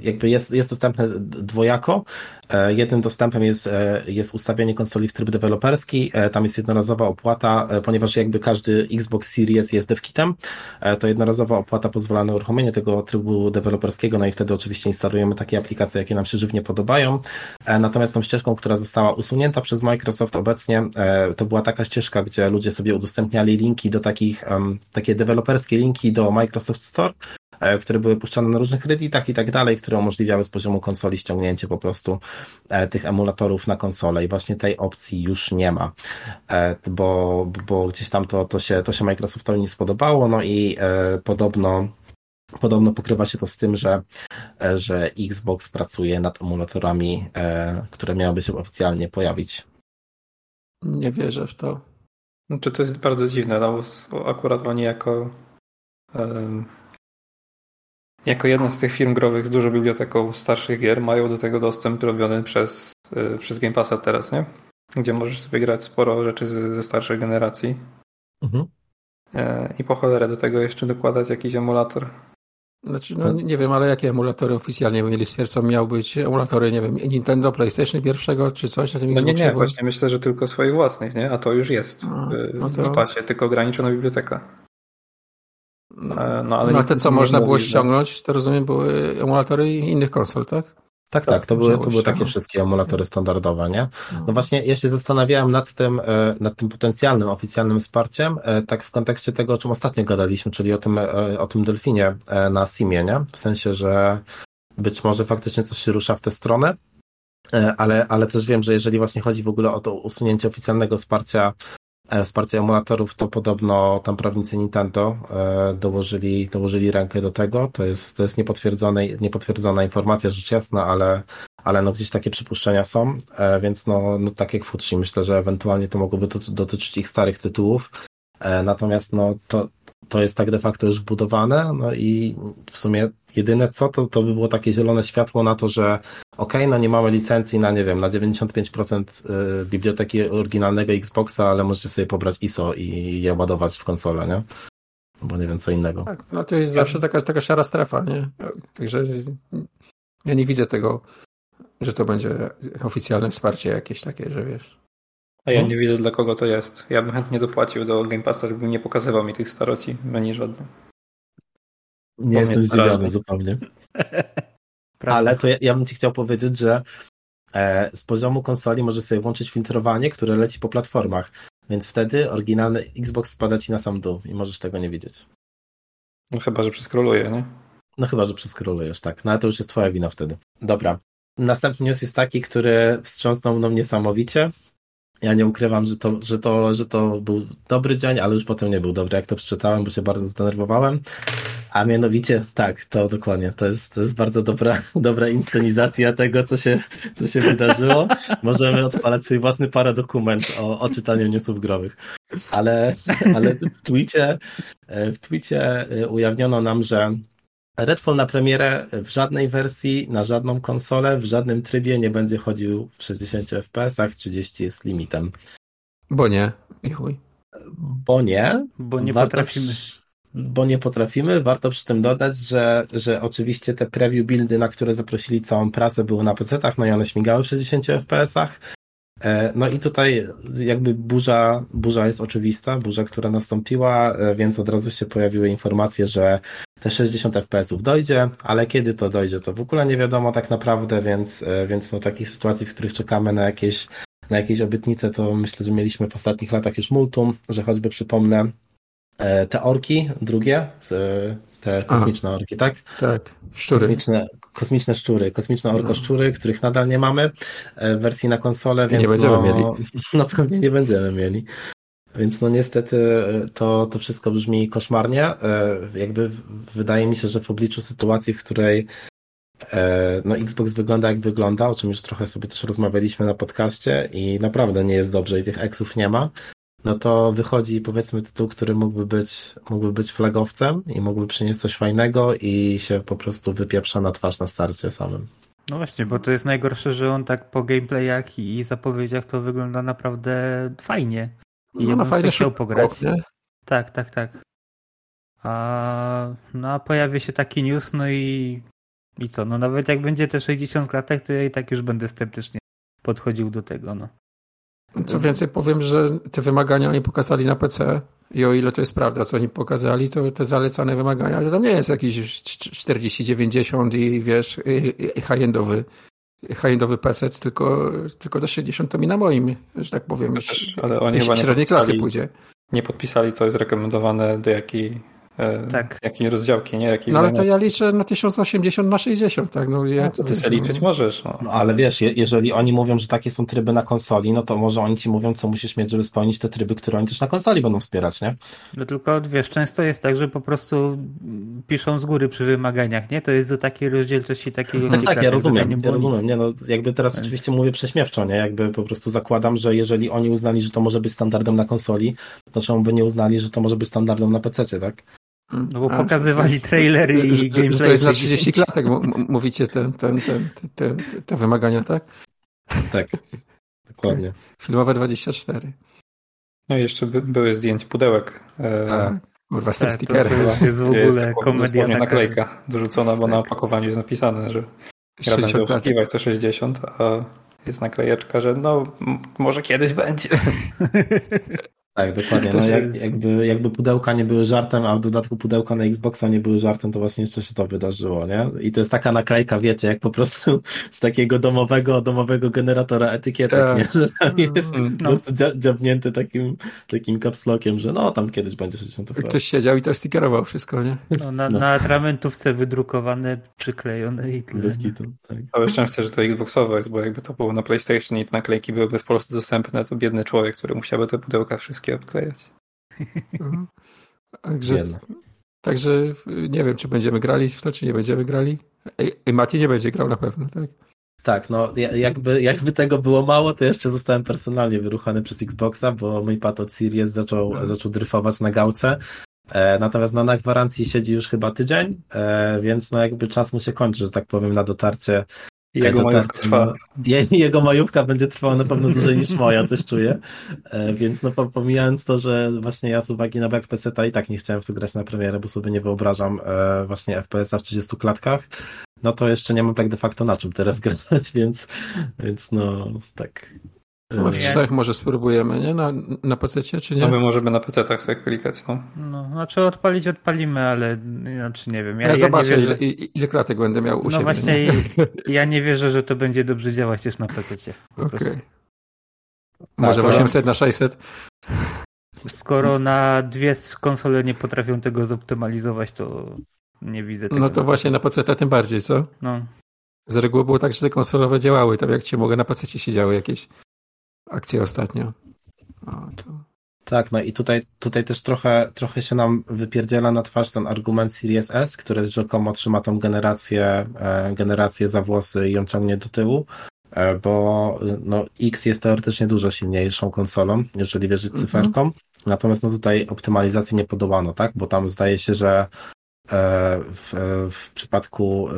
jakby jest, jest dostępne dwojako. E, jednym dostępem jest, e, jest ustawienie konsoli w tryb deweloperski. E, tam jest jednorazowa opłata, ponieważ jakby każdy Xbox Series jest devkitem, to jednorazowa opłata pozwala na uruchomienie tego trybu deweloperskiego, no i wtedy oczywiście instalujemy takie aplikacje, jakie nam się żywnie podobają. Natomiast tą ścieżką, która została usunięta przez Microsoft obecnie, to była taka ścieżka, gdzie ludzie sobie udostępniali linki do takich, takie deweloperskie linki do Microsoft Store, E, które były puszczane na różnych redditach i tak dalej, które umożliwiały z poziomu konsoli ściągnięcie po prostu e, tych emulatorów na konsolę i właśnie tej opcji już nie ma, e, bo, bo gdzieś tam to, to, się, to się Microsoftowi nie spodobało, no i podobno Podobno pokrywa się to z tym, że, że Xbox pracuje nad emulatorami, które miałyby się oficjalnie pojawić. Nie wierzę w to. Czy to jest bardzo dziwne, no bo akurat oni jako jako jedna z tych firm growych z dużą biblioteką starszych gier mają do tego dostęp robiony przez, yy, przez Game Passa teraz, nie? Gdzie możesz sobie grać sporo rzeczy ze, ze starszej generacji. Mhm. Yy, I po cholerę do tego jeszcze dokładać jakiś emulator. Znaczy, no, nie wiem, ale jakie emulatory oficjalnie mieli stwierdzą? Miał być emulatory, nie wiem, Nintendo, PlayStation pierwszego, czy coś na tym No nie, nie, właśnie myślę, że tylko swoich własnych, nie? A to już jest A, no to... w pasie, tylko ograniczona biblioteka. No, no ale no, te, co można było ściągnąć, to rozumiem, były emulatory innych konsol, tak? Tak, tak, to były, to były takie wszystkie emulatory standardowe, nie? No. no właśnie, ja się zastanawiałem nad tym, e, nad tym potencjalnym, oficjalnym wsparciem, e, tak w kontekście tego, o czym ostatnio gadaliśmy, czyli o tym, e, o tym delfinie na Simie, nie? W sensie, że być może faktycznie coś się rusza w tę stronę, ale, ale też wiem, że jeżeli właśnie chodzi w ogóle o to usunięcie oficjalnego wsparcia E, wsparcie emulatorów, to podobno tam prawnicy Nintendo e, dołożyli, dołożyli rękę do tego. To jest, to jest niepotwierdzone, niepotwierdzona informacja, rzecz jasna, ale, ale no gdzieś takie przypuszczenia są, e, więc no, no tak jak Futrzi, myślę, że ewentualnie to mogłoby dotyczyć ich starych tytułów. Natomiast no to, to jest tak de facto już wbudowane, no i w sumie jedyne co, to, to by było takie zielone światło na to, że ok, no nie mamy licencji na, nie wiem, na 95% y, biblioteki oryginalnego Xboxa, ale możecie sobie pobrać ISO i je ładować w konsolę, nie? Bo nie wiem co innego. Tak, no to jest zawsze taka, taka szara strefa, nie? Także ja nie widzę tego, że to będzie oficjalne wsparcie jakieś takie, że wiesz. A ja nie widzę dla kogo to jest. Ja bym chętnie dopłacił do Game Passa, żeby nie pokazywał mi tych staroci, ani żadnym. Nie jestem zdziwiony zupełnie. Ale to ja, ja, bym ci chciał powiedzieć, że e, z poziomu konsoli możesz sobie włączyć filtrowanie, które leci po platformach. Więc wtedy oryginalny Xbox spada ci na sam dół i możesz tego nie widzieć. No chyba, że przeskroluję, nie? No chyba, że przeskrolujesz, tak. No ale to już jest twoja wina wtedy. Dobra. Następny news jest taki, który wstrząsnął mną niesamowicie. Ja nie ukrywam, że to, że, to, że to był dobry dzień, ale już potem nie był dobry, jak to przeczytałem, bo się bardzo zdenerwowałem. A mianowicie, tak, to dokładnie. To jest, to jest bardzo dobra, dobra inscenizacja tego, co się, co się wydarzyło. Możemy odpalać swój własny paradokument o, o czytaniu newsów growych. Ale, ale w twicie, w twicie ujawniono nam, że Redfall na premierę w żadnej wersji, na żadną konsolę, w żadnym trybie nie będzie chodził w 60 fps, 30 jest limitem. Bo nie, i chuj. Bo nie. Bo nie Warto potrafimy. Bo nie potrafimy. Warto przy tym dodać, że, że oczywiście te preview buildy, na które zaprosili całą prasę, były na PC-tach, no i one śmigały w 60 fps-ach. No i tutaj jakby burza, burza jest oczywista, burza, która nastąpiła, e, więc od razu się pojawiły informacje, że te 60 fps-ów dojdzie, ale kiedy to dojdzie, to w ogóle nie wiadomo tak naprawdę, więc, e, więc no takich sytuacji, w których czekamy na jakieś, na jakieś obietnice, to myślę, że mieliśmy w ostatnich latach już multum, że choćby przypomnę te orki drugie, te kosmiczne orki, tak? Tak, szczury. Kosmiczne, kosmiczne szczury, kosmiczne orko szczury, których nadal nie mamy w wersji na konsolę, więc nie będziemy no, mieli. No pewnie nie będziemy mieli. Więc no niestety to, to wszystko brzmi koszmarnie. E, jakby wydaje mi się, że w obliczu sytuacji, w której e, no Xbox wygląda jak wygląda, o czym już trochę sobie też rozmawialiśmy na podcaście i naprawdę nie jest dobrze i tych eksów nie ma, no to wychodzi powiedzmy tytuł, który mógłby być, mógłby być flagowcem i mógłby przynieść coś fajnego i się po prostu wypieprza na twarz na starcie samym. No właśnie, bo to jest najgorsze, że on tak po gameplayach i zapowiedziach to wygląda naprawdę fajnie. I No, ja no bym fajnie chciał pograć. nie? Tak, tak, tak. A, no, a pojawia się taki news, no i, i co? No nawet jak będzie te 60 klatek, to ja i tak już będę sceptycznie podchodził do tego, no. Co więcej, powiem, że te wymagania oni pokazali na PC i o ile to jest prawda, co oni pokazali, to te zalecane wymagania, że tam nie jest jakiś 40-90 i wiesz, high-endowy high-endowy PC, tylko, tylko do 60 to mi na moim, że tak powiem, też, ale oni średniej klasy podpisali- pójdzie. Nie podpisali, co jest rekomendowane do jakiej, Tak. jakiej rozdziałki, nie? Jakiej No ale to ja liczę na 1080 na 60, tak? No, ja, No, to ty sobie liczyć możesz. No. No ale wiesz, je, jeżeli oni mówią, że takie są tryby na konsoli, no to może oni ci mówią, co musisz mieć, żeby spełnić te tryby, które oni też na konsoli będą wspierać, nie? No tylko wiesz, często jest tak, że po prostu piszą z góry przy wymaganiach, nie? To jest do takiej rozdzielczości takiego No tak, ja rozumiem, nie ja rozumiem. Nie, no, jakby teraz Więc- oczywiście mówię prześmiewczo, nie? Jakby po prostu zakładam, że jeżeli oni uznali, że to może być standardem na konsoli, to czemu by nie uznali, że to może być standardem na PC, tak? No bo A, pokazywali trailery że- i gameplay. To jest na 60. 30 klatek, m- m- mówicie ten, ten, ten, te, te wymagania, tak? Tak, dokładnie. Filmowe 24. No i jeszcze by, były zdjęć pudełek. E, Tak. Kurwa, z tym Tak, to, jest w ogóle tak, komedia naklejka dorzucona, bo na Tak. opakowaniu jest napisane, że gra będzie 60 klatek. oszukiwać to 60, a jest naklejeczka, że no m- może kiedyś będzie. Tak, dokładnie. No, jak, jest- jakby, jakby pudełka nie były żartem, a w dodatku pudełka na Xboxa nie były żartem, to właśnie jeszcze się to wydarzyło, nie? I to jest taka naklejka, wiecie, jak po prostu z takiego domowego, domowego generatora etykietek, Tak. nie? Że tam jest Mm, po prostu dzia- dziabnięty takim, takim kapslokiem, że no, tam kiedyś będzie 60 FPS. Ktoś siedział i to stickerował wszystko, nie? No, na, No. na atramentówce wydrukowane, przyklejone i tyle. Bez kitu, tak. Całe szczęście, że to Xboxowe jest, bo jakby to było na PlayStation i te naklejki byłyby po prostu dostępne, to biedny człowiek, który musiałby te pudełka wszystkie odklejać. Mhm. Także, także nie wiem, czy będziemy grali w to, czy nie będziemy grali. I, Mati nie będzie grał na pewno, tak? Tak, no ja- jakby, jakby tego było mało, to jeszcze zostałem personalnie wyruchany przez Xboxa, bo mój pat od Series zaczął, zaczął dryfować na gałce. E, natomiast no, na gwarancji siedzi już chyba tydzień, e, więc no jakby czas mu się kończy, że tak powiem, na dotarcie. Jego dotarcie, majówka trwa. no, je- jego majówka będzie trwała na pewno dłużej niż moja, coś czuję. E, więc no po- pomijając to, że właśnie ja z uwagi na brak PC-ta i tak nie chciałem w to grać na premierę, bo sobie nie wyobrażam e, właśnie FPS-a w 30 klatkach, no to jeszcze nie mam tak de facto na czym teraz grać, więc, więc no tak. No, w trzech może spróbujemy, nie? Na, na PC, czy nie? No my możemy na PC-tach sobie klikać, no. No, znaczy odpalić odpalimy, ale znaczy nie wiem. Ja, Ja, ja zobaczę, nie wierzę, ile, ile klatek będę miał u No siebie. właśnie, nie? ja nie wierzę, że to będzie dobrze działać też na PC. Okej. prostu. Może to- 800 na 600? Skoro na dwie konsole nie potrafią tego zoptymalizować, to nie widzę tego. No to właśnie na PC tym bardziej, co? No, Z reguły było tak, że te konsolowe działały, tam jak cię mogę na PC się działy jakieś akcje ostatnio. To... Tak, no i tutaj, tutaj też trochę, trochę się nam wypierdziela na twarz ten argument Series S, który rzekomo trzyma tą generację, e, generację za włosy i ją ciągnie do tyłu, e, bo no, X jest teoretycznie dużo silniejszą konsolą, jeżeli wierzyć Mhm. cyferkom. Natomiast no tutaj optymalizacji nie podobano, tak? Bo tam zdaje się, że w, w przypadku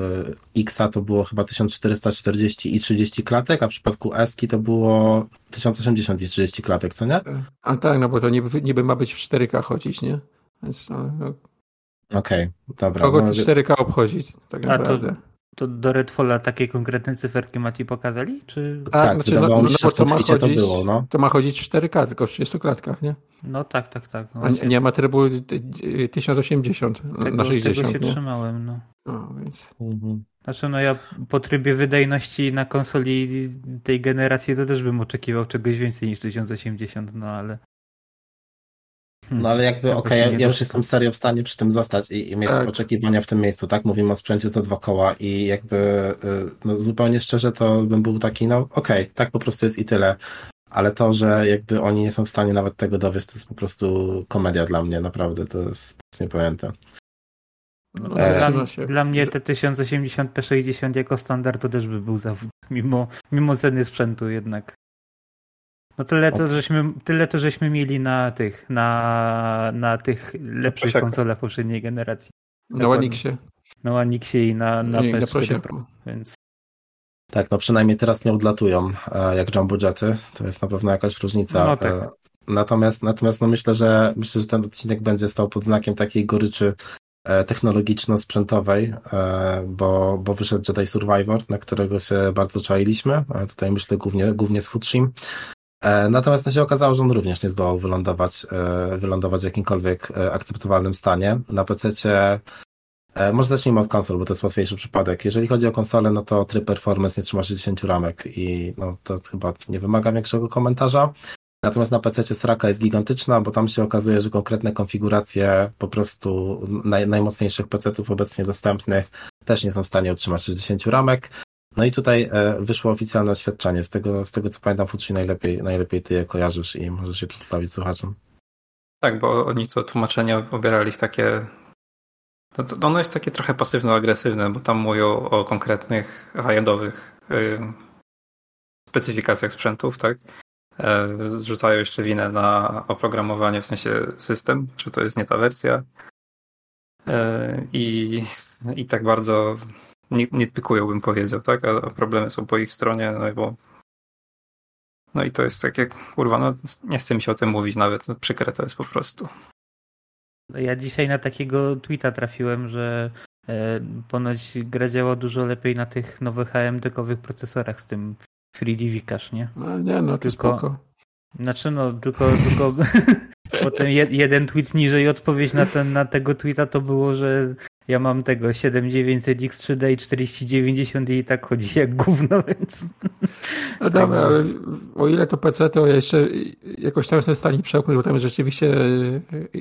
e, Xa to było chyba 1440 i 30 klatek, a w przypadku Eski to było 1080 i 30 klatek, co nie? A tak, no bo to niby, niby ma być w 4K chodzić, nie? Więc no, no, Okej, dobra. kogo no, to 4K obchodzić, tak A naprawdę. to do Redfalla takie konkretne cyferki Mati pokazali? Czy... A, tak, znaczy, wydawało no, mi się, no, że to ma tweetie to chodzić, było, no. to ma chodzić w 4K, tylko w 30 klatkach, nie? No tak, tak, tak. No A nie, nie ma trybu y, 1080 tego, na 60, Tego się nie? trzymałem, no. No, więc... Mhm. Znaczy, no ja po trybie wydajności na konsoli tej generacji to też bym oczekiwał czegoś więcej niż 1080, no ale. No ale jakby, okej, się ja, ja już jestem serio w stanie przy tym zostać i, i mieć Tak. oczekiwania w tym miejscu, tak? Mówimy o sprzęcie za dwa koła i jakby, y, no zupełnie szczerze, to bym był taki, no okej, tak po prostu jest i tyle. Ale to, że jakby oni nie są w stanie nawet tego dowieść, to jest po prostu komedia dla mnie, naprawdę, to jest, to jest niepojęte. No, E, dla, się. dla mnie te 1080p60 jako standard to też by był zawód, mimo, mimo ceny sprzętu jednak. No tyle to, żeśmy, tyle to żeśmy mieli na tych, na, na tych lepszych konsolach poprzedniej generacji. Na Onixie. Na Onixie i na, na Nie, na PS4 Pro, więc... Tak, no przynajmniej teraz nie odlatują e, jak jumbo jety, to jest na pewno jakaś różnica. No tak. E, Natomiast, natomiast no myślę, że myślę, że ten odcinek będzie stał pod znakiem takiej goryczy e, technologiczno-sprzętowej, bo, bo wyszedł Jedi Survivor, na którego się bardzo czailiśmy. Tutaj myślę głównie, głównie z Futrzim. E, Natomiast no się okazało, że on również nie zdołał wylądować, e, wylądować w jakimkolwiek e, akceptowalnym stanie. Na PC E, Może zacznijmy od konsol, bo to jest łatwiejszy przypadek. Jeżeli chodzi o konsolę, no to tryb performance nie trzyma 60 ramek i no to chyba nie wymaga większego komentarza. Natomiast na PC sraka jest gigantyczna, bo tam się okazuje, że konkretne konfiguracje po prostu naj, najmocniejszych PC-ów obecnie dostępnych też nie są w stanie utrzymać 60 ramek. No i tutaj e, wyszło oficjalne oświadczenie. Z tego, z tego co pamiętam, Futsi, najlepiej, najlepiej ty je kojarzysz i możesz się przedstawić słuchaczom. Tak, bo oni to tłumaczenie obierali w takie. No to ono jest takie trochę pasywno-agresywne, bo tam mówią o konkretnych high-endowych y, specyfikacjach sprzętów, tak? E, zrzucają jeszcze winę na oprogramowanie, w sensie system, że to jest nie ta wersja. E, I, i tak bardzo nie, nie pykują, bym powiedział, tak? A problemy są po ich stronie, no bo no i to jest takie, kurwa, no nie chce mi się o tym mówić nawet, no, przykre to jest po prostu. Ja dzisiaj na takiego tweeta trafiłem, że e, ponoć gra działa dużo lepiej na tych nowych AMD-kowych procesorach z tym 3D Vikash, nie? No nie, no to Tylko- spoko. Znaczy no, tylko, tylko potem je, jeden tweet niżej odpowiedź na, ten, na tego tweeta to było, że ja mam tego 7900X3D i 4090 i tak chodzi jak gówno, więc... No dobra, ale o ile to PC, to ja jeszcze jakoś tam jestem w stanie przełknąć, bo tam rzeczywiście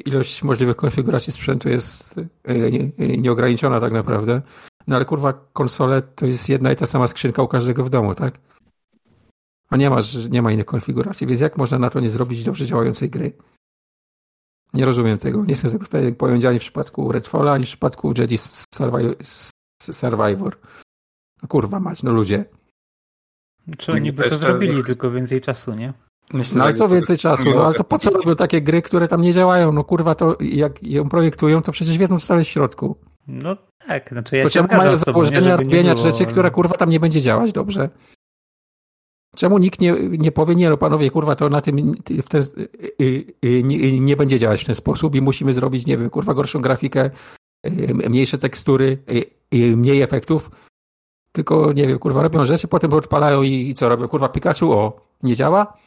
ilość możliwych konfiguracji sprzętu jest e, nie- nieograniczona tak naprawdę. No ale kurwa, konsole to jest jedna i ta sama skrzynka u każdego w domu, tak? A nie ma, nie ma innych konfiguracji, więc jak można na to nie zrobić dobrze działającej gry? Nie rozumiem tego. Nie jestem tego w stanie pojąć ani w przypadku Redfalla, ani w przypadku Jedi Survi- Survivor. No kurwa mać, no ludzie. Czy oni by to zrobili, tylko więcej czasu, nie? Myślę, No ale co to więcej czasu? No ale to po co robią takie gry, które tam nie działają? No kurwa, to jak ją projektują, to przecież wiedzą, co jest w środku. No tak, znaczy ja to się mają założenia robienia rzeczy, ale- która kurwa tam nie będzie działać dobrze? Czemu nikt nie, nie powie, nie no panowie, kurwa, to na tym w ten, y, y, nie, nie będzie działać w ten sposób i musimy zrobić, nie wiem, kurwa, gorszą grafikę, y, mniejsze tekstury, y, y, mniej efektów. Tylko, nie wiem, kurwa, robią rzeczy, potem odpalają i, i co robią? Kurwa, Pikachu, o, nie działa?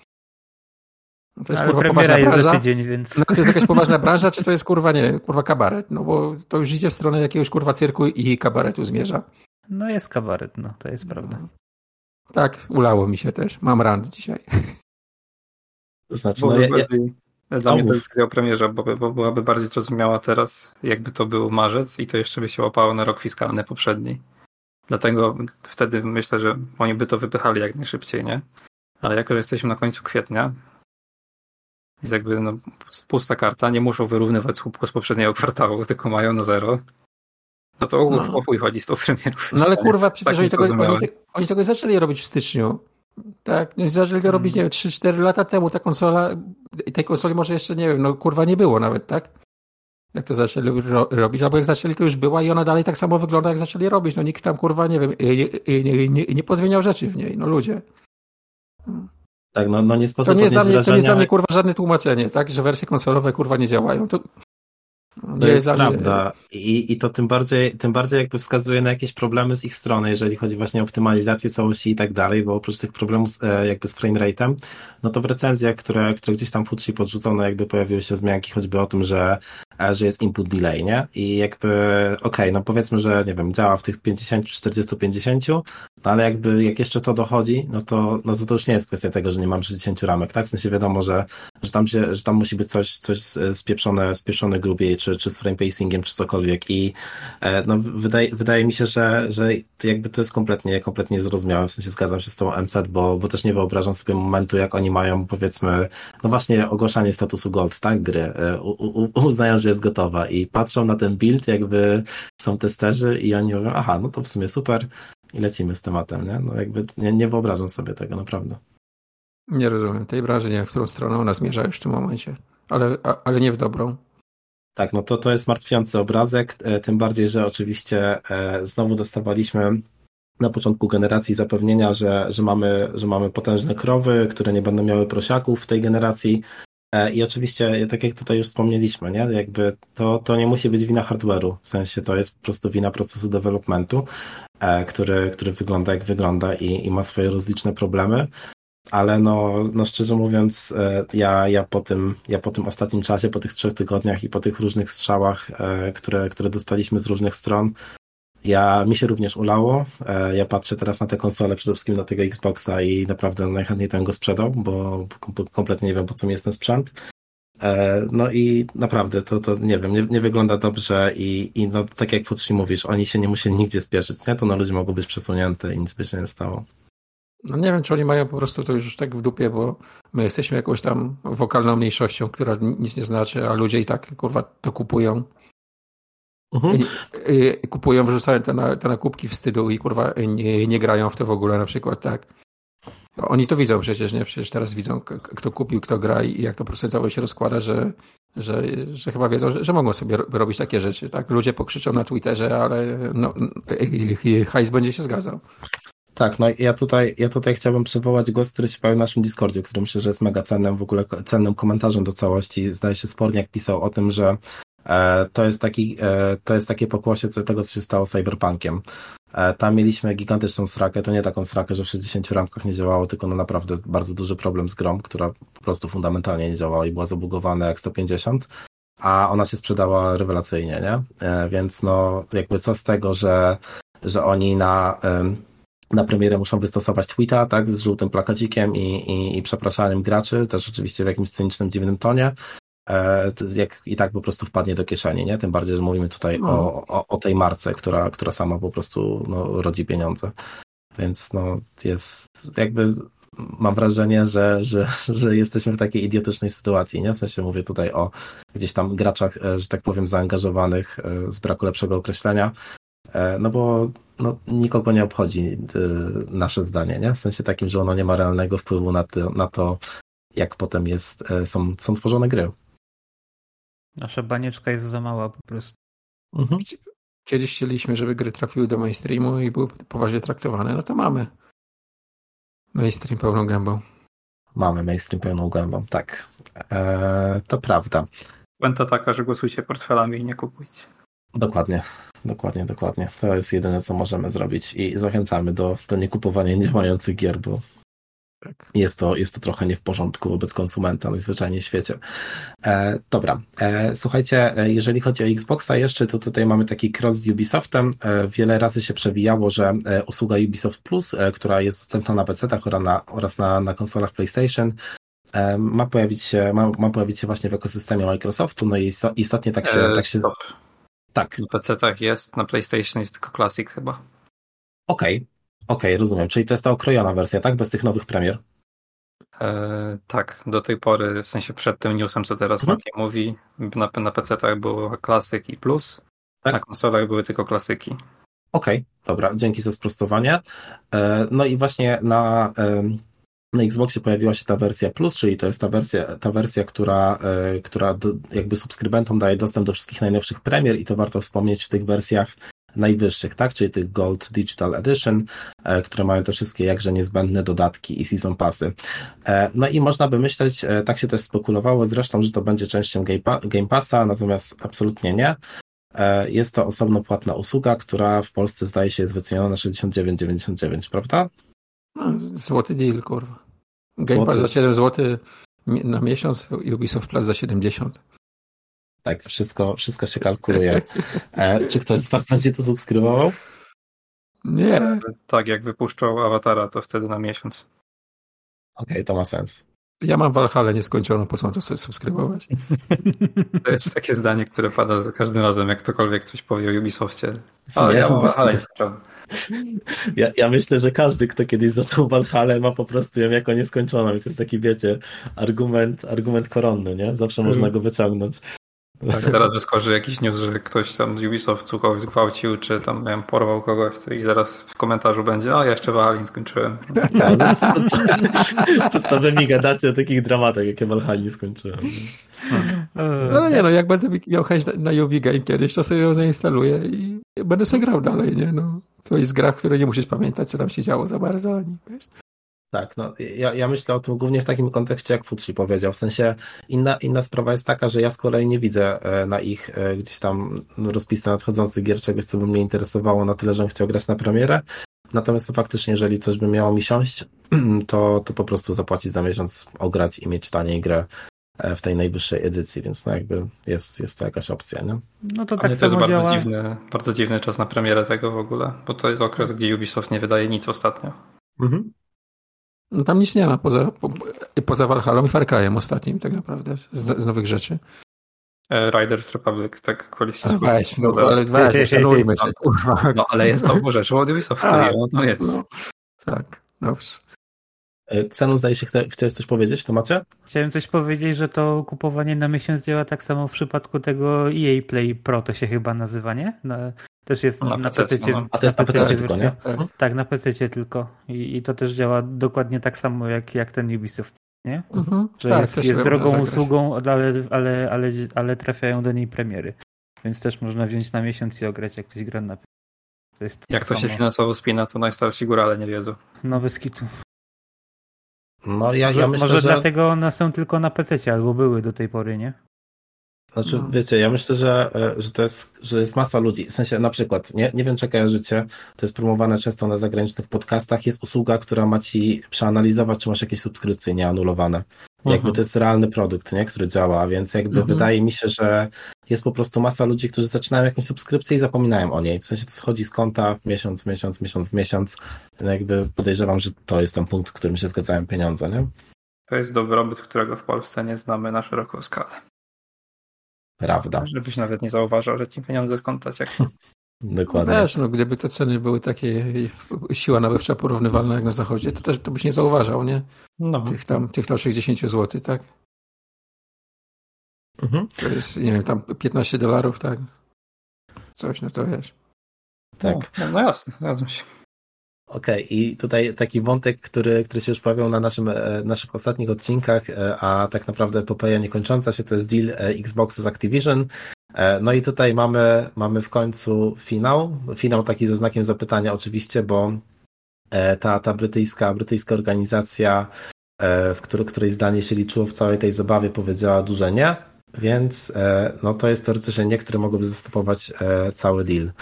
No to jest, Ale kurwa, poważna jest branża. tydzień, więc... No to jest jakaś poważna branża, czy to jest kurwa nie, kurwa kabaret? No bo to już idzie w stronę jakiegoś kurwa cyrku i kabaretu zmierza. No jest kabaret, no to jest prawda. Tak, ulało mi się też. Mam rant dzisiaj. Znaczy, no, ja, ja, bardziej, dla mnie to mów. decyzja o premierze, bo, bo byłaby bardziej zrozumiała teraz, jakby to był marzec i to jeszcze by się łapało na rok fiskalny poprzedni. Dlatego wtedy myślę, że oni by to wypychali jak najszybciej, nie? Ale jako, że jesteśmy na końcu kwietnia, jest jakby no, pusta karta, nie muszą wyrównywać słupku z poprzedniego kwartału, tylko mają na zero. No to No. o chuj chodzi z tą premierą. No ale kurwa, przecież Tak oni, tego, oni, oni tego zaczęli robić w styczniu. Tak, zaczęli to robić, nie wiem, 3-4 lata temu. Ta konsola, i tej konsoli może jeszcze, nie wiem, no kurwa nie było nawet, tak? Jak to zaczęli ro, robić, albo jak zaczęli, to już była i ona dalej tak samo wygląda, jak zaczęli robić. No nikt tam, kurwa, nie wiem, nie, nie, nie, nie pozmieniał rzeczy w niej, no ludzie. tak, no, no nie To sposób nie jest dla mnie, to nie jest dla mnie, kurwa, żadne tłumaczenie, tak? Że wersje konsolowe, kurwa, nie działają. To, To jest dla prawda. I, I to tym bardziej, tym bardziej jakby wskazuje na jakieś problemy z ich strony, jeżeli chodzi właśnie o optymalizację całości i tak dalej, bo oprócz tych problemów z, e, jakby z framerate'em, no to w recenzjach, które, które gdzieś tam Futsi podrzucono, jakby pojawiły się wzmianki choćby o tym, że, e, że jest input delay, nie? I jakby, okej, no powiedzmy, że nie wiem, działa w tych 50, 40, 50, no ale jakby jak jeszcze to dochodzi, no to, no to to już nie jest kwestia tego, że nie mam 60 ramek, tak? W sensie wiadomo, że, że tam się, że tam musi być coś, coś spieprzone, spieprzone grubiej, czy, czy z frame pacingiem, czy cokolwiek i e, no wydaje, wydaje mi się, że, że jakby to jest kompletnie, kompletnie niezrozumiałe, w sensie zgadzam się z tą MZ, bo, bo też nie wyobrażam sobie momentu, jak oni mają powiedzmy, no właśnie ogłaszanie statusu gold, tak, gry, e, u, u, uznają, że jest gotowa i patrzą na ten build, jakby są testerzy i oni mówią, aha, no to w sumie super i lecimy z tematem, nie? No jakby nie, nie wyobrażam sobie tego, naprawdę. Nie rozumiem tej branży, nie w którą stronę ona zmierza już w tym momencie, ale, ale nie w dobrą. Tak, no to to jest martwiący obrazek, e, tym bardziej, że oczywiście e, znowu dostawaliśmy na początku generacji zapewnienia, że, że, mamy, że mamy potężne krowy, które nie będą miały prosiaków w tej generacji. E, I oczywiście, tak jak tutaj już wspomnieliśmy, nie? jakby to, to nie musi być wina hardware'u, w sensie to jest po prostu wina procesu developmentu, który, który wygląda jak wygląda i, i ma swoje rozliczne problemy ale no, no szczerze mówiąc, e, ja, ja, po tym, ja po tym ostatnim czasie, po tych trzech tygodniach i po tych różnych strzałach, e, które, które dostaliśmy z różnych stron, ja, mi się również ulało. E, ja patrzę teraz na te konsole, przede wszystkim na tego Xboxa i naprawdę najchętniej ten go sprzedał, bo kompletnie nie wiem, po co mi jest ten sprzęt. No i naprawdę to, to nie wiem, nie, nie wygląda dobrze i, i no, tak jak Futsi mówisz, oni się nie musieli nigdzie spieszyć, nie? To na ludzi mogło być przesunięte i nic by się nie stało. No nie wiem, czy oni mają po prostu to już tak w dupie, bo my jesteśmy jakąś tam wokalną mniejszością, która nic nie znaczy, a ludzie i tak kurwa to kupują. Mhm. I, i, kupują, wrzucają te, na, te nakupki wstydu i kurwa nie, nie grają w to w ogóle na przykład, tak. Oni to widzą przecież, nie? Przecież teraz widzą, kto kupił, kto gra i jak to procentowo się rozkłada, że, że, że chyba wiedzą, że, że mogą sobie robić takie rzeczy, tak? Ludzie pokrzyczą na Twitterze, ale no, hajs będzie się zgadzał. Tak, no ja tutaj, ja tutaj chciałbym przywołać głos, który się pojawił w naszym Discordzie, który myślę, że jest mega cennym w ogóle cennym komentarzem do całości. Zdaje się Sporniak pisał o tym, że e, to jest taki, e, to jest takie pokłosie co, tego, co się stało z Cyberpunkiem. E, tam mieliśmy gigantyczną srakę, to nie taką srakę, że w 60 ramkach nie działało, tylko no naprawdę bardzo duży problem z grą, która po prostu fundamentalnie nie działała i była zabugowana jak 150 a ona się sprzedała rewelacyjnie, nie? E, więc no, jakby co z tego, że, że oni na, na premierę muszą wystosować tweeta, tak, z żółtym plakacikiem i, i, i przepraszaniem graczy, też oczywiście w jakimś cynicznym, dziwnym tonie, e, jak i tak po prostu wpadnie do kieszeni, nie? Tym bardziej, że mówimy tutaj no. o, o, o, tej marce, która, która sama po prostu no, rodzi pieniądze. Więc no, jest jakby mam wrażenie, że, że, że jesteśmy w takiej idiotycznej sytuacji, nie? W sensie mówię tutaj o gdzieś tam graczach, e, że tak powiem, zaangażowanych e, z braku lepszego określenia, no bo no, nikogo nie obchodzi y, nasze zdanie, nie? W sensie takim, że ono nie ma realnego wpływu na to, na to jak potem jest, e, są, są tworzone gry. Nasza banieczka jest za mała po prostu. Mhm. Kiedyś chcieliśmy, żeby gry trafiły do mainstreamu i były poważnie traktowane, no to mamy. Mainstream pełną gębą. Mamy mainstream pełną gębą, tak. Eee, to prawda. Puenta taka, że głosujcie portfelami i nie kupujcie. Dokładnie. Dokładnie, dokładnie. To jest jedyne, co możemy zrobić i zachęcamy do, do niekupowania niedziałających gier, bo tak. jest, to, jest to trochę nie w porządku wobec konsumenta najzwyczajniej w świecie. E, dobra, e, słuchajcie, e, jeżeli chodzi o Xboxa jeszcze, to tutaj mamy taki cross z Ubisoftem. E, wiele razy się przewijało, że e, usługa Ubisoft Plus, e, która jest dostępna na PC-tach oraz na, oraz na, na konsolach PlayStation, ma pojawić się, ma, ma pojawić się właśnie w ekosystemie Microsoftu, no i istotnie tak się, tak się, stop. Tak. Na PC-tach jest, na PlayStation jest tylko Classic chyba. Okej, okay. okej, okay, rozumiem. Czyli to jest ta okrojona wersja, tak? Bez tych nowych premier? E, tak, do tej pory, w sensie przed tym newsem, co teraz mhm. Mati mówi, na, na PC-tach było Classic i Plus, tak? na konsolach były tylko klasyki. Okej, okay, dobra, dzięki za sprostowanie. E, no i właśnie na na Xboxie pojawiła się ta wersja Plus, czyli to jest ta wersja, ta wersja która, e, która do, jakby subskrybentom daje dostęp do wszystkich najnowszych premier i to warto wspomnieć w tych wersjach najwyższych, tak, czyli tych Gold Digital Edition, e, które mają te wszystkie jakże niezbędne dodatki i season passy. E, no i można by myśleć, tak się też spekulowało zresztą, że to będzie częścią Game Passa, natomiast absolutnie nie. Jest to osobno płatna usługa, która w Polsce zdaje się jest wyceniona na 69,99, prawda? No, złoty deal, kurwa. Game Pass za 7 zł na miesiąc i Ubisoft Plus za 70. Tak, wszystko, wszystko się kalkuluje. E, czy ktoś z Was będzie to subskrybował? Nie. Tak, jak wypuszczą awatara, to wtedy na miesiąc. Okej, okay, to ma sens. Ja mam Valhalla nieskończoną, po co to sobie subskrybować? To jest takie zdanie, które pada za każdym razem, jak ktokolwiek coś powie o Ubisoftie. Ale nie, ja mam Valhalla ja, ja myślę, że każdy, kto kiedyś zaczął Valhalla ma po prostu ją jako nieskończoną i to jest taki, wiecie, argument, argument koronny, nie? Zawsze mm. można go wyciągnąć. Tak, teraz wyskoczy jakiś news, że ktoś tam z Ubisoftu kogoś zgwałcił, czy tam wiem, porwał kogoś i zaraz w komentarzu będzie, a ja jeszcze Valheim skończyłem. No, no, to, to, to, to wy mi gadacie o takich dramatach, jakie Valheim skończyłem. No ale nie no, jak będę miał chęć na, na Yubi Game kiedyś, to sobie ją zainstaluję i będę sobie grał dalej, nie? No, to jest gra, w której nie musisz pamiętać, co tam się działo za bardzo, ani wiesz. Tak, no ja, ja myślę o tym głównie w takim kontekście, jak Futsi powiedział. W sensie inna, inna sprawa jest taka, że ja z kolei nie widzę e, na ich e, gdzieś tam rozpisy nadchodzących gier czegoś, co by mnie interesowało na tyle, żebym chciał grać na premierę. Natomiast to faktycznie, jeżeli coś by miało mi siąść, to, to po prostu zapłacić za miesiąc, ograć i mieć taniej grę e, w tej najwyższej edycji, więc no jakby jest, jest to jakaś opcja, nie? No to tak to jest bardzo działa. dziwny, bardzo dziwny czas na premierę tego w ogóle, bo to jest okres, gdzie Ubisoft nie wydaje nic ostatnio. Mhm. No, tam nic nie ma poza, po, poza Valhalla i Far Cry'em ostatnim tak naprawdę, z, z nowych rzeczy. E, Riders Republic, tak A słucha. weź, no, ale weź, szanujmy się. No ale jest nowo rzecz od Ubisoftu, A, i no jest. No, tak, dobrze. E, Xenon, zdaje się, chce, chciałeś coś powiedzieć w temacie? Chciałem coś powiedzieć, że to kupowanie na miesiąc działa tak samo w przypadku tego EA Play Pro, to się chyba nazywa, nie? Na, też jest Na na, PC, PC. no. A to jest na PC PC tylko, wersja. nie? Tak. Tak, na PC tylko. I, I to też działa dokładnie tak samo jak, jak ten Ubisoft, nie? Mhm. Że Tak, jest, jest drogą usługą, ale, ale, ale, ale trafiają do niej premiery. Więc też można wziąć na miesiąc i ograć, jak ktoś gra na. To jest Jak to się samo. finansowo spina, to najstarsi górale nie wiedzą. No bez kitu. No ja, Może, ja myślę, może że... dlatego one są tylko na PC, albo były do tej pory, nie? Znaczy, No. wiecie, ja myślę, że, e, że to jest, że jest masa ludzi. W sensie, na przykład, nie, nie wiem, czy kojarzycie, to jest promowane często na zagranicznych podcastach, jest usługa, która ma ci przeanalizować, czy masz jakieś subskrypcje nieanulowane. Jakby Mhm. to jest realny produkt, nie, który działa, więc jakby Mhm. wydaje mi się, że jest po prostu masa ludzi, którzy zaczynają jakąś subskrypcję i zapominają o niej. W sensie to schodzi z konta miesiąc, w miesiąc, miesiąc w miesiąc. No jakby podejrzewam, że to jest ten punkt, w którym się zgadzają pieniądze, nie? To jest dobrobyt, którego w Polsce nie znamy na szeroką skalę. Prawda, Żebyś nawet nie zauważał, że ci pieniądze z konta ciekną. dokładnie. Wiesz, no gdyby te ceny były takie, siła nabywcza porównywalna jak na zachodzie, to też to byś nie zauważał, nie? No, Tych tam, tych tam 60 zł, tak? Mhm. To jest, nie wiem, tam 15 dolarów, tak? Coś, no to wiesz. Tak. No, no jasne, zgadzam się. Okej, i tutaj taki wątek, który, który się już pojawiał na naszym, e, naszych ostatnich odcinkach, e, a tak naprawdę epopeja niekończąca się, to jest deal e, Xbox z Activision. E, No i tutaj mamy, mamy w końcu finał. Finał taki ze znakiem zapytania oczywiście, bo e, ta, ta brytyjska, brytyjska organizacja, e, w której, której zdanie się liczyło w całej tej zabawie, powiedziała duże nie, więc no to jest teoretycznie nie, które mogłyby zastopować cały deal.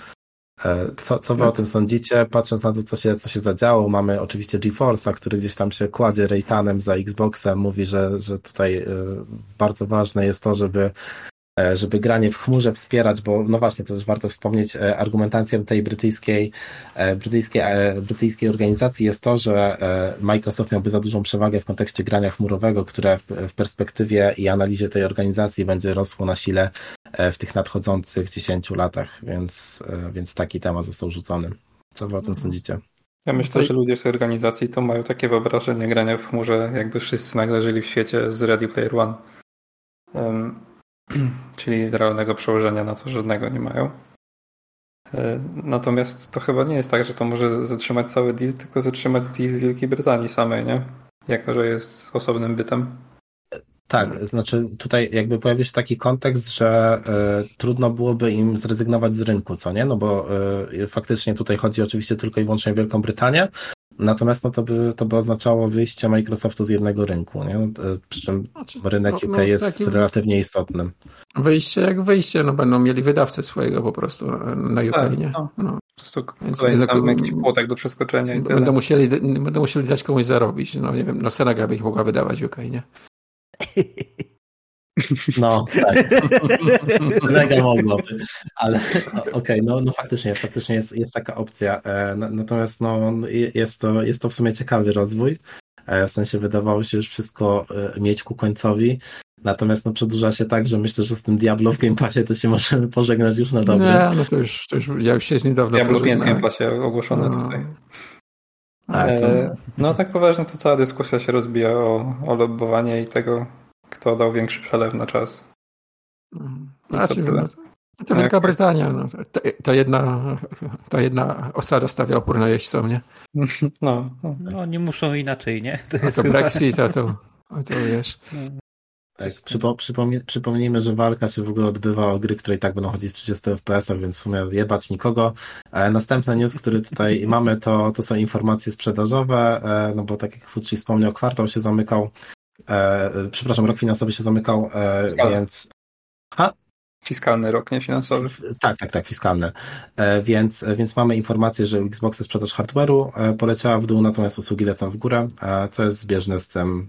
Co, co wy o tym sądzicie? Patrząc na to, co się, co się zadziało, mamy oczywiście GeForce'a, który gdzieś tam się kładzie rejtanem za Xboxem, mówi, że, że tutaj bardzo ważne jest to, żeby żeby granie w chmurze wspierać, bo no właśnie, to też warto wspomnieć, e, argumentacją tej brytyjskiej, e, brytyjskiej, e, brytyjskiej organizacji jest to, że e, Microsoft miałby za dużą przewagę w kontekście grania chmurowego, które w, w perspektywie i analizie tej organizacji będzie rosło na sile e, w tych nadchodzących 10 latach, więc, e, więc taki temat został rzucony. Co wy o tym sądzicie? Ja myślę, że ludzie z tej organizacji to mają takie wyobrażenie grania w chmurze, jakby wszyscy nagle żyli w świecie z Ready Player One. czyli realnego przełożenia na to żadnego nie mają. E, Natomiast to chyba nie jest tak, że to może zatrzymać cały deal, tylko zatrzymać deal Wielkiej Brytanii samej, nie? Jako, że jest osobnym bytem. Tak, znaczy tutaj jakby pojawił się taki kontekst, że y, trudno byłoby im zrezygnować z rynku, co nie? No bo y, faktycznie tutaj chodzi oczywiście tylko i wyłącznie o Wielką Brytanię, natomiast no to by, to by oznaczało wyjście Microsoftu z jednego rynku, nie? Y, Przy czym rynek No, UK no, jest takim- relatywnie istotnym. Wyjście jak wyjście, no będą mieli wydawcę swojego po prostu na UK, Tak, nie? no. No. Po prostu Więc tam jakiś płotek do przeskoczenia i tyle. Będą musieli, będą musieli dać komuś zarobić. No nie wiem, no Senegal by ich mogła wydawać UK, nie? No, tak. Mega mogłoby, ale okej, no, no faktycznie, faktycznie jest, jest taka opcja. E, na- Natomiast no, jest, to, jest to w sumie ciekawy rozwój. E, W sensie wydawało się już wszystko e, mieć ku końcowi. Natomiast no, przedłuża się tak, że myślę, że z tym Diablo w Game Passie to się możemy pożegnać już na dobre. Nie, no to już, to już ja już się z nim dawno Diablo 5 w. Game Passie ogłoszone No. tutaj. A, to, E, No tak poważnie to cała dyskusja się rozbija o, o lobbowanie i tego, kto dał większy przelew na czas. Mhm. Znaczy, no, to Wielka Brytania, no, to, to, jedna, to jedna osada stawia opór na jeźdźcom, nie? No, no. no nie muszą inaczej, nie? To, a to chyba... Brexit, a to, a to wiesz. Tak, przypo, przypomnij, przypomnijmy, że walka się w ogóle odbywa o gry, które i tak będą chodzić z 30 fps, więc w sumie jebać nikogo. E, następny news, który tutaj mamy, to, to są informacje sprzedażowe, e, no bo tak jak Fucci wspomniał, kwartał się zamykał, e, przepraszam, rok finansowy się zamykał, e, więc... Ha? Fiskalny rok, nie finansowy. Tak, tak, tak, fiskalny. E, więc, więc mamy informację, że Xboxa sprzedaż hardware'u e, poleciała w dół, natomiast usługi lecą w górę, e, co jest zbieżne z tym,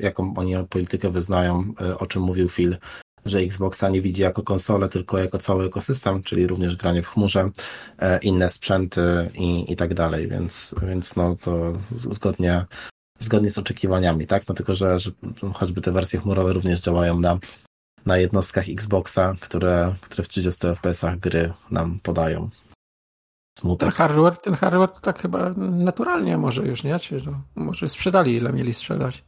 jaką oni politykę wyznają, o czym mówił Phil, że Xboxa nie widzi jako konsolę, tylko jako cały ekosystem, czyli również granie w chmurze, inne sprzęty i, i tak dalej, więc, więc no to zgodnie, zgodnie z oczekiwaniami, tak? No tylko, że, że choćby te wersje chmurowe również działają na na jednostkach Xboxa, które, które w 30 FPS-ach gry nam podają. Smutek. Ten hardware, ten hardware to tak chyba naturalnie może już, nie? Czy to może sprzedali ile mieli sprzedać?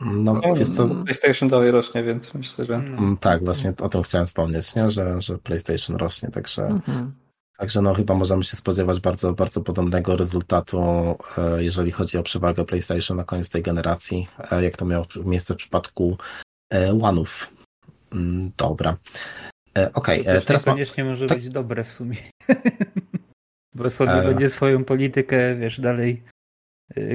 No, no wiesz co... PlayStation dalej rośnie, więc myślę, że... Mm, tak, właśnie o tym chciałem wspomnieć, nie? Że, że PlayStation rośnie, także... Mhm. Także no chyba możemy się spodziewać bardzo, bardzo podobnego rezultatu, e, jeżeli chodzi o przewagę PlayStation na koniec tej generacji, e, jak to miało miejsce w przypadku e, One'ów. Mm, dobra. Okej, okay, teraz koniecznie ma... może tak? być dobre w sumie. Bo sobie e... będzie swoją politykę, wiesz, dalej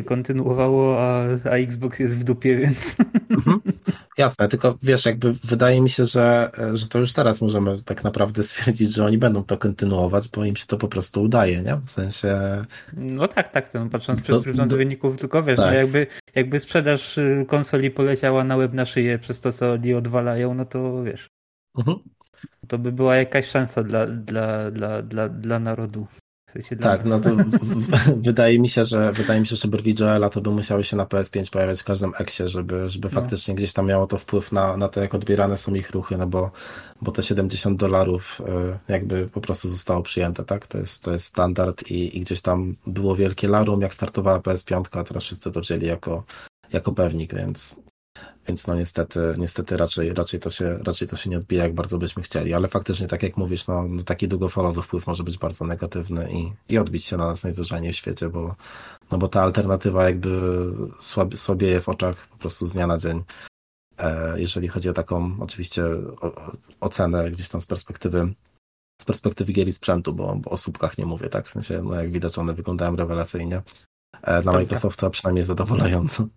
kontynuowało, a, a Xbox jest w dupie, więc. Jasne, tylko wiesz, jakby wydaje mi się, że, że to już teraz możemy tak naprawdę stwierdzić, że oni będą to kontynuować, bo im się to po prostu udaje, nie? W sensie. No tak, tak, to patrząc przez pryzmat do... wyników, tylko wiesz, no tak. no jakby, jakby sprzedaż y, konsoli poleciała na łeb na szyję przez to, co oni odwalają, no to wiesz. Mhm. To by była jakaś szansa dla, dla, dla, dla, dla narodu tak, no to wydaje mi się, że wydaje mi się, że brwi Joela to by musiały się na PS5 pojawiać w każdym eksie, żeby, żeby no. faktycznie gdzieś tam miało to wpływ na, na to, jak odbierane są ich ruchy, no bo, bo te 70 dolarów y, jakby po prostu zostało przyjęte, tak? To jest, to jest standard i, i gdzieś tam było wielkie larum, jak startowała PS5, a teraz wszyscy to wzięli jako, jako pewnik, więc więc no niestety, niestety raczej, raczej, to się, raczej to się nie odbija, jak bardzo byśmy chcieli. Ale faktycznie, tak jak mówisz, no, no taki długofalowy wpływ może być bardzo negatywny i, i odbić się na nas najwyżej w świecie, bo, no bo ta alternatywa jakby słab, słabieje w oczach po prostu z dnia na dzień. E, jeżeli chodzi o taką oczywiście ocenę gdzieś tam z perspektywy z perspektywy gier i sprzętu, bo, bo o słupkach nie mówię, tak? W sensie, no jak widać, one wyglądają rewelacyjnie. E, na Microsoftu, a przynajmniej zadowalająco.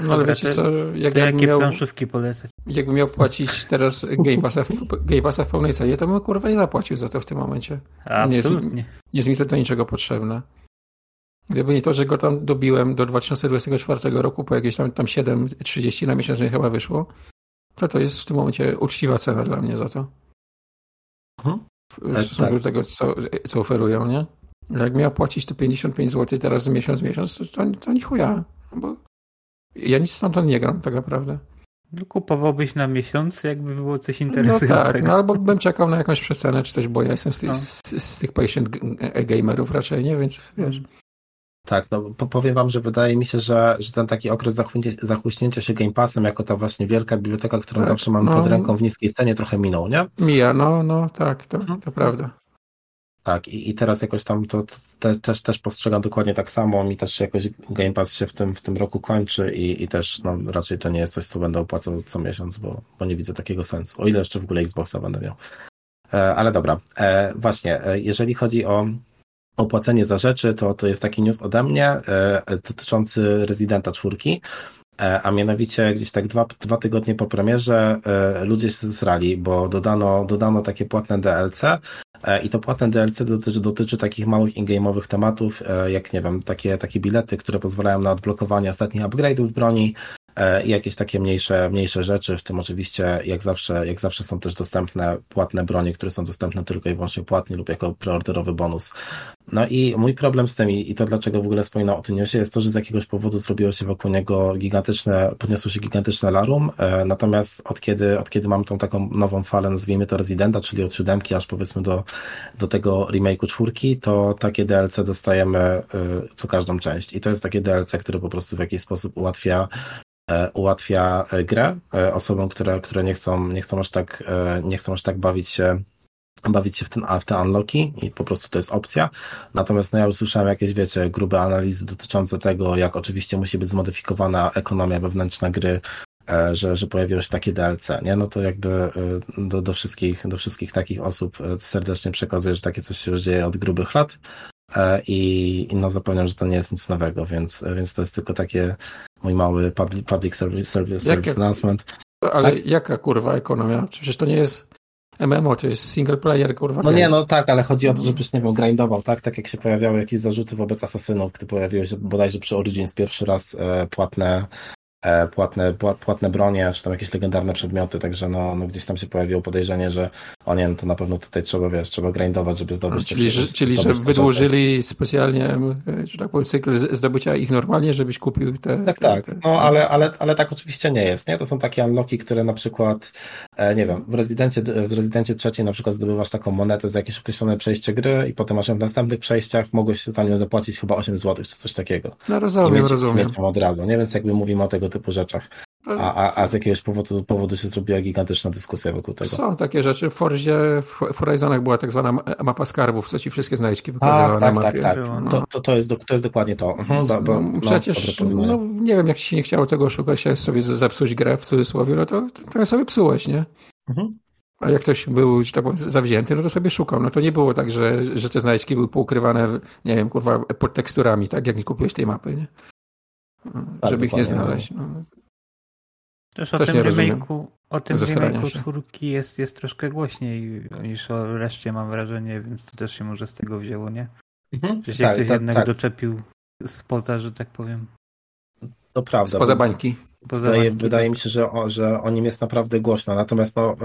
No ale wiecie co, jak, jakie miał, planszówki polecać? Jakbym miał płacić teraz Game Passa, w, Game Passa w pełnej cenie, to bym kurwa nie zapłacił za to w tym momencie. Absolutnie. Nie jest, nie jest mi to do niczego potrzebne. Gdyby nie to, że go tam dobiłem do 2024 roku po jakieś tam, tam 7,30 na miesiąc mi chyba wyszło, to to jest w tym momencie uczciwa cena dla mnie za to. Mhm. W stosunku tak. do tego, co, co oferują, nie? Jak miał płacić to 55 zł teraz miesiąc w miesiąc, to, to nie chuja. Bo ja nic stamtąd nie gram tak naprawdę. No, kupowałbyś na miesiąc, jakby było coś interesującego. No tak, no albo bym czekał na jakąś przecenę czy coś, bo ja jestem z tych, no. z, z tych patient gamerów raczej, nie? Więc wiesz. Tak, no powiem wam, że wydaje mi się, że, że ten taki okres zachłyśnięcia się Game Passem jako ta właśnie wielka biblioteka, którą tak, zawsze mamy no, pod ręką w niskiej scenie trochę minął, nie? Mija, no, no tak, to, to prawda. Tak, i, i teraz jakoś tam to te, też, też postrzegam dokładnie tak samo. Mi też jakoś Game Pass się w tym, w tym roku kończy i, i też no, raczej to nie jest coś, co będę opłacał co miesiąc, bo, bo nie widzę takiego sensu. O ile jeszcze w ogóle Xboxa będę miał. E, ale dobra, e, właśnie, e, jeżeli chodzi o opłacenie za rzeczy, to, to jest taki news ode mnie e, dotyczący Residenta czwórki. E, a mianowicie gdzieś tak dwa, dwa tygodnie po premierze e, ludzie się zesrali, bo dodano, dodano takie płatne DLC, E, I to płatne DLC dotyczy, dotyczy takich małych in-game'owych tematów, jak nie wiem, takie, takie bilety, które pozwalają na odblokowanie ostatnich upgrade'ów broni, i jakieś takie mniejsze, mniejsze rzeczy, w tym oczywiście jak zawsze, jak zawsze są też dostępne płatne bronie, które są dostępne tylko i wyłącznie płatnie lub jako preorderowy bonus. No i mój problem z tym i to dlaczego w ogóle wspominam o tym newsie jest to, że z jakiegoś powodu zrobiło się wokół niego gigantyczne, podniosło się gigantyczne larum, e, natomiast od kiedy, od kiedy mam tą taką nową falę, nazwijmy to Residenta, czyli od siódemki aż powiedzmy do, do tego remake'u czwórki, to takie DLC dostajemy e, co każdą część i to jest takie DLC, które po prostu w jakiś sposób ułatwia ułatwia grę osobom, które, które nie chcą, nie chcą aż tak, nie chcą aż tak bawić się bawić się w, ten, w te unlocki i po prostu to jest opcja. Natomiast no ja usłyszałem jakieś, wiecie, grube analizy dotyczące tego, jak oczywiście musi być zmodyfikowana ekonomia wewnętrzna gry, e, że, że pojawiło się takie DLC, nie? No to jakby e, do, do, wszystkich, do wszystkich takich osób e, serdecznie przekazuję, że takie coś się już dzieje od grubych lat i, i no zapewniam, że to nie jest nic nowego, więc, więc to jest tylko takie mój mały public, public service, service, service announcement. Ale tak? jaka kurwa ekonomia? Przecież to nie jest MMO to jest single player, kurwa. No nie, no tak, ale chodzi o to, żebyś, nie wiem, grindował, tak? Tak jak się pojawiały jakieś zarzuty wobec asasynów, gdy pojawiły się bodajże przy Origins pierwszy raz e, płatne E, płatne, płatne bronie, czy tam jakieś legendarne przedmioty, także no, no gdzieś tam się pojawiło podejrzenie, że o nie, no to na pewno tutaj trzeba, wiesz, trzeba grindować, żeby zdobyć Czyli, że, czyli że wydłużyli specjalnie, e, że tak powiem, cykl zdobycia ich normalnie, żebyś kupił te... Tak, te, tak, te... no ale, ale, ale tak oczywiście nie jest, nie? To są takie unlocki, które na przykład, e, nie wiem, w rezydencie, w rezydencie trzeciej na przykład zdobywasz taką monetę za jakieś określone przejście gry i potem masz w następnych przejściach mogłeś za nią zapłacić chyba 8 zł, czy coś takiego. No rozumiem, mieć, rozumiem. Mieć od razu, nie? Więc jakby mówimy o tego typu rzeczach. A, a, a z jakiegoś powodu, powodu się zrobiła gigantyczna dyskusja wokół tego. Są takie rzeczy. W Forzie, w Horizonach była tak zwana mapa skarbów, co ci wszystkie znajdźki pokazywała tak, na tak, tak, tak. No. To, to, to, jest, to jest dokładnie to. Mhm, bo, bo, no, przecież, no, nie wiem, jak ci się nie chciało tego szukać, się sobie zepsuć grę w cudzysłowie, no to trochę sobie psułeś, nie? Mhm. A jak ktoś był, że tak powiem, zawzięty, no to sobie szukał. No to nie było tak, że, że te znajdźki były poukrywane, nie wiem, kurwa, pod teksturami, tak, jak nie kupiłeś tej mapy, nie? Tak, Żeby ich nie znaleźć. No. Też o Też tym remake'u, o tym remake'u czwórki jest, jest troszkę głośniej niż o reszcie mam wrażenie, więc to też się może z tego wzięło, nie? Mhm. Że się tak, ktoś tak, jednak tak. doczepił spoza, że tak powiem. To prawda. Spoza bańki. Wydaje, wydaje mi się, że o, że o nim jest naprawdę głośno. Natomiast no, e,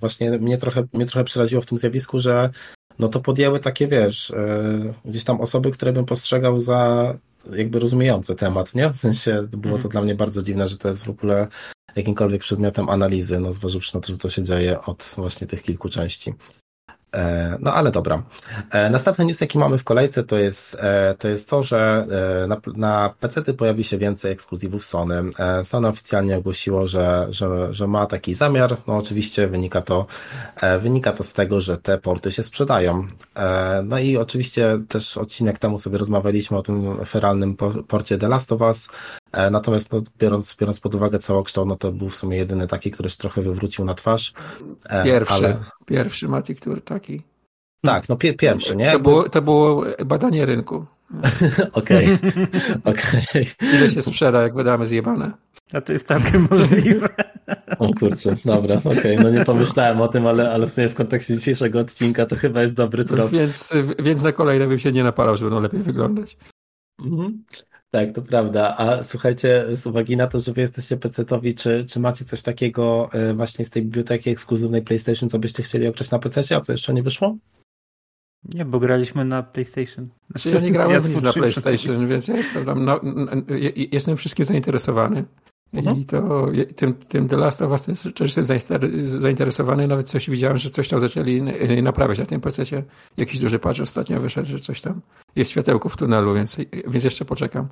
właśnie mnie trochę, mnie trochę przeraziło w tym zjawisku, że no to podjęły takie, wiesz, yy, gdzieś tam osoby, które bym postrzegał za jakby rozumiejące temat, nie? W sensie było to mhm. dla mnie bardzo dziwne, że to jest w ogóle jakimkolwiek przedmiotem analizy, no zważywszy na to, że to się dzieje od właśnie tych kilku części. E, no ale dobra. E, następny news, jaki mamy w kolejce, to jest e, to, jest to że na, na PC pojawi się więcej ekskluzywów Sony. Sony oficjalnie ogłosiło, że, że, że ma taki zamiar. No oczywiście wynika to, wynika to z tego, że te porty się sprzedają. No i oczywiście też odcinek temu sobie rozmawialiśmy o tym feralnym porcie The Last of Us. Natomiast no, biorąc, biorąc pod uwagę całokształt, no to był w sumie jedyny taki, który się trochę wywrócił na twarz. Pierwszy. Ale... Pierwszy Matic Tour taki. Tak, no pie pierwszy, nie? To było, to było badanie rynku. Okej, okej. Ile się sprzeda, jak wydamy zjebane? A to jest całkiem możliwe. O kurczę, dobra, okej, okay. no nie pomyślałem o tym, ale, ale w sumie w kontekście dzisiejszego odcinka to chyba jest dobry trop. Więc, więc na kolejne bym się nie napalał, żeby no lepiej wyglądać. Mhm. Tak, to prawda. A słuchajcie, z uwagi na to, że wy jesteście PC-towi, czy, czy macie coś takiego e, właśnie z tej biblioteki ekskluzywnej PlayStation, co byście chcieli ograć na PC, a co jeszcze nie wyszło? Nie, bo graliśmy na PlayStation. Znaczy ja nie grałem ja nic na PlayStation, więc ja jestem tam, no, jestem wszystkim zainteresowany. Mhm. I to tym, tym The Last of Us też jestem zainteresowany. Nawet coś widziałem, że coś tam zaczęli naprawiać na tym PC. Jakiś duży patch ostatnio wyszedł, że coś tam jest światełko w tunelu, więc, więc jeszcze poczekam.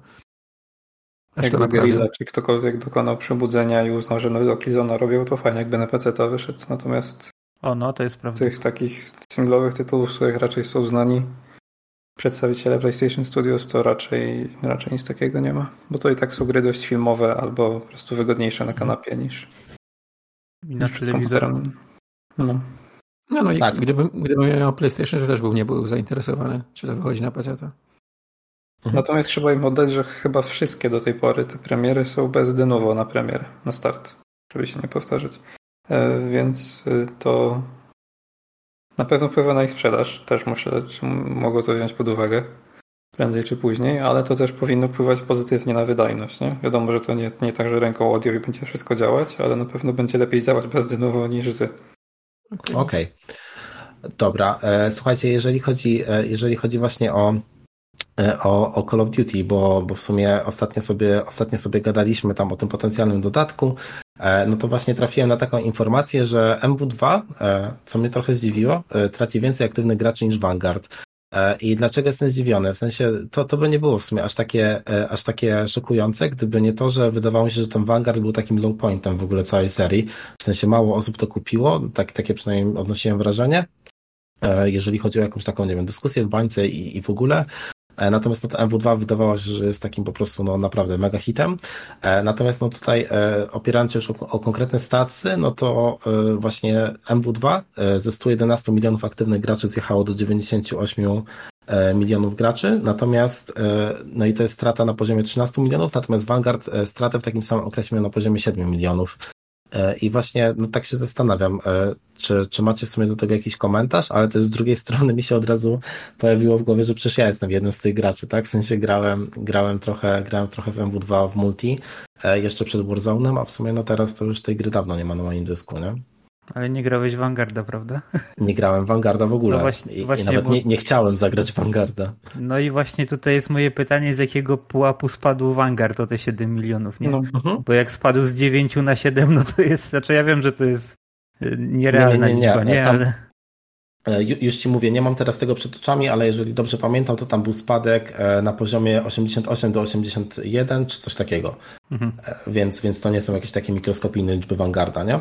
Aż Jakby Guerrilla, czy ktokolwiek dokonał przebudzenia i uznał, że nowy Killzona robił, to fajnie, jakby na PC to wyszedł. Natomiast o, no, to jest prawda. tych takich singlowych tytułów, z których raczej są znani przedstawiciele PlayStation Studios, to raczej, raczej nic takiego nie ma. Bo to i tak są gry dość filmowe albo po prostu wygodniejsze na kanapie niż, I na telewizorem. No. No, no i tak. gdybym, gdybym miał PlayStation, to też bym nie był zainteresowany, czy to wychodzi na PC. Mhm. Natomiast trzeba im oddać, że chyba wszystkie do tej pory te premiery są bez de novo na premier, na start, żeby się nie powtarzać. E, więc y, to na pewno wpływa na ich sprzedaż. Też muszę, mogło to wziąć pod uwagę prędzej czy później, ale to też powinno wpływać pozytywnie na wydajność. Nie? Wiadomo, że to nie, nie tak, że ręką audio będzie wszystko działać, ale na pewno będzie lepiej działać bez de novo niż z. Okej. Okay. Dobra. E, słuchajcie, jeżeli chodzi, e, jeżeli chodzi właśnie o e, o, o Call of Duty, bo, bo w sumie ostatnio sobie, ostatnio sobie gadaliśmy tam o tym potencjalnym dodatku, no to właśnie trafiłem na taką informację, że MW2, co mnie trochę zdziwiło, traci więcej aktywnych graczy niż Vanguard. E, I dlaczego jestem zdziwiony? W sensie to, to by nie było w sumie aż takie, e, aż takie szokujące, gdyby nie to, że wydawało mi się, że ten Vanguard był takim low pointem w ogóle całej serii. W sensie mało osób to kupiło, tak, takie przynajmniej odnosiłem wrażenie. E, jeżeli chodzi o jakąś taką, nie wiem, dyskusję w bańce i, i w ogóle, E, natomiast no, to MW2 wydawało się, że jest takim po prostu no, naprawdę mega hitem. E, natomiast no, tutaj e, opierając się już o, o konkretne stacje, no to właśnie MW2 ze 111 milionów aktywnych graczy zjechało do 98 milionów graczy, natomiast no i to jest strata na poziomie 13 milionów, natomiast Vanguard stratę w takim samym okresie miał na poziomie 7 milionów. E, I właśnie no tak się zastanawiam, e, czy, czy macie w sumie do tego jakiś komentarz, ale też z drugiej strony mi się od razu pojawiło w głowie, że przecież ja jestem jednym z tych graczy, tak? W sensie grałem, grałem trochę, grałem trochę w MW2 w multi, e, jeszcze przed Warzone'em, a w sumie no teraz to już tej gry dawno nie ma na moim dysku, nie? Ale nie grałeś Vanguarda, prawda? Nie grałem Vanguarda w ogóle. No właśnie, I, właśnie, i nawet bo... nie, nie, chciałem zagrać Vanguarda. No i właśnie tutaj jest moje pytanie, z jakiego pułapu spadł Vanguard o te 7 milionów, nie? No. Mhm. Bo jak spadł z 9 na 7, no to jest, znaczy ja wiem, że to jest y, nierealna nie, nie, nie, liczba, nie? Tam... Ale... E, już ci mówię, nie mam teraz tego przed oczami, ale jeżeli dobrze pamiętam, to tam był spadek e, na poziomie 88 do 81 czy coś takiego. Mhm. E, więc, więc to nie są jakieś takie mikroskopijne liczby Vanguarda, nie?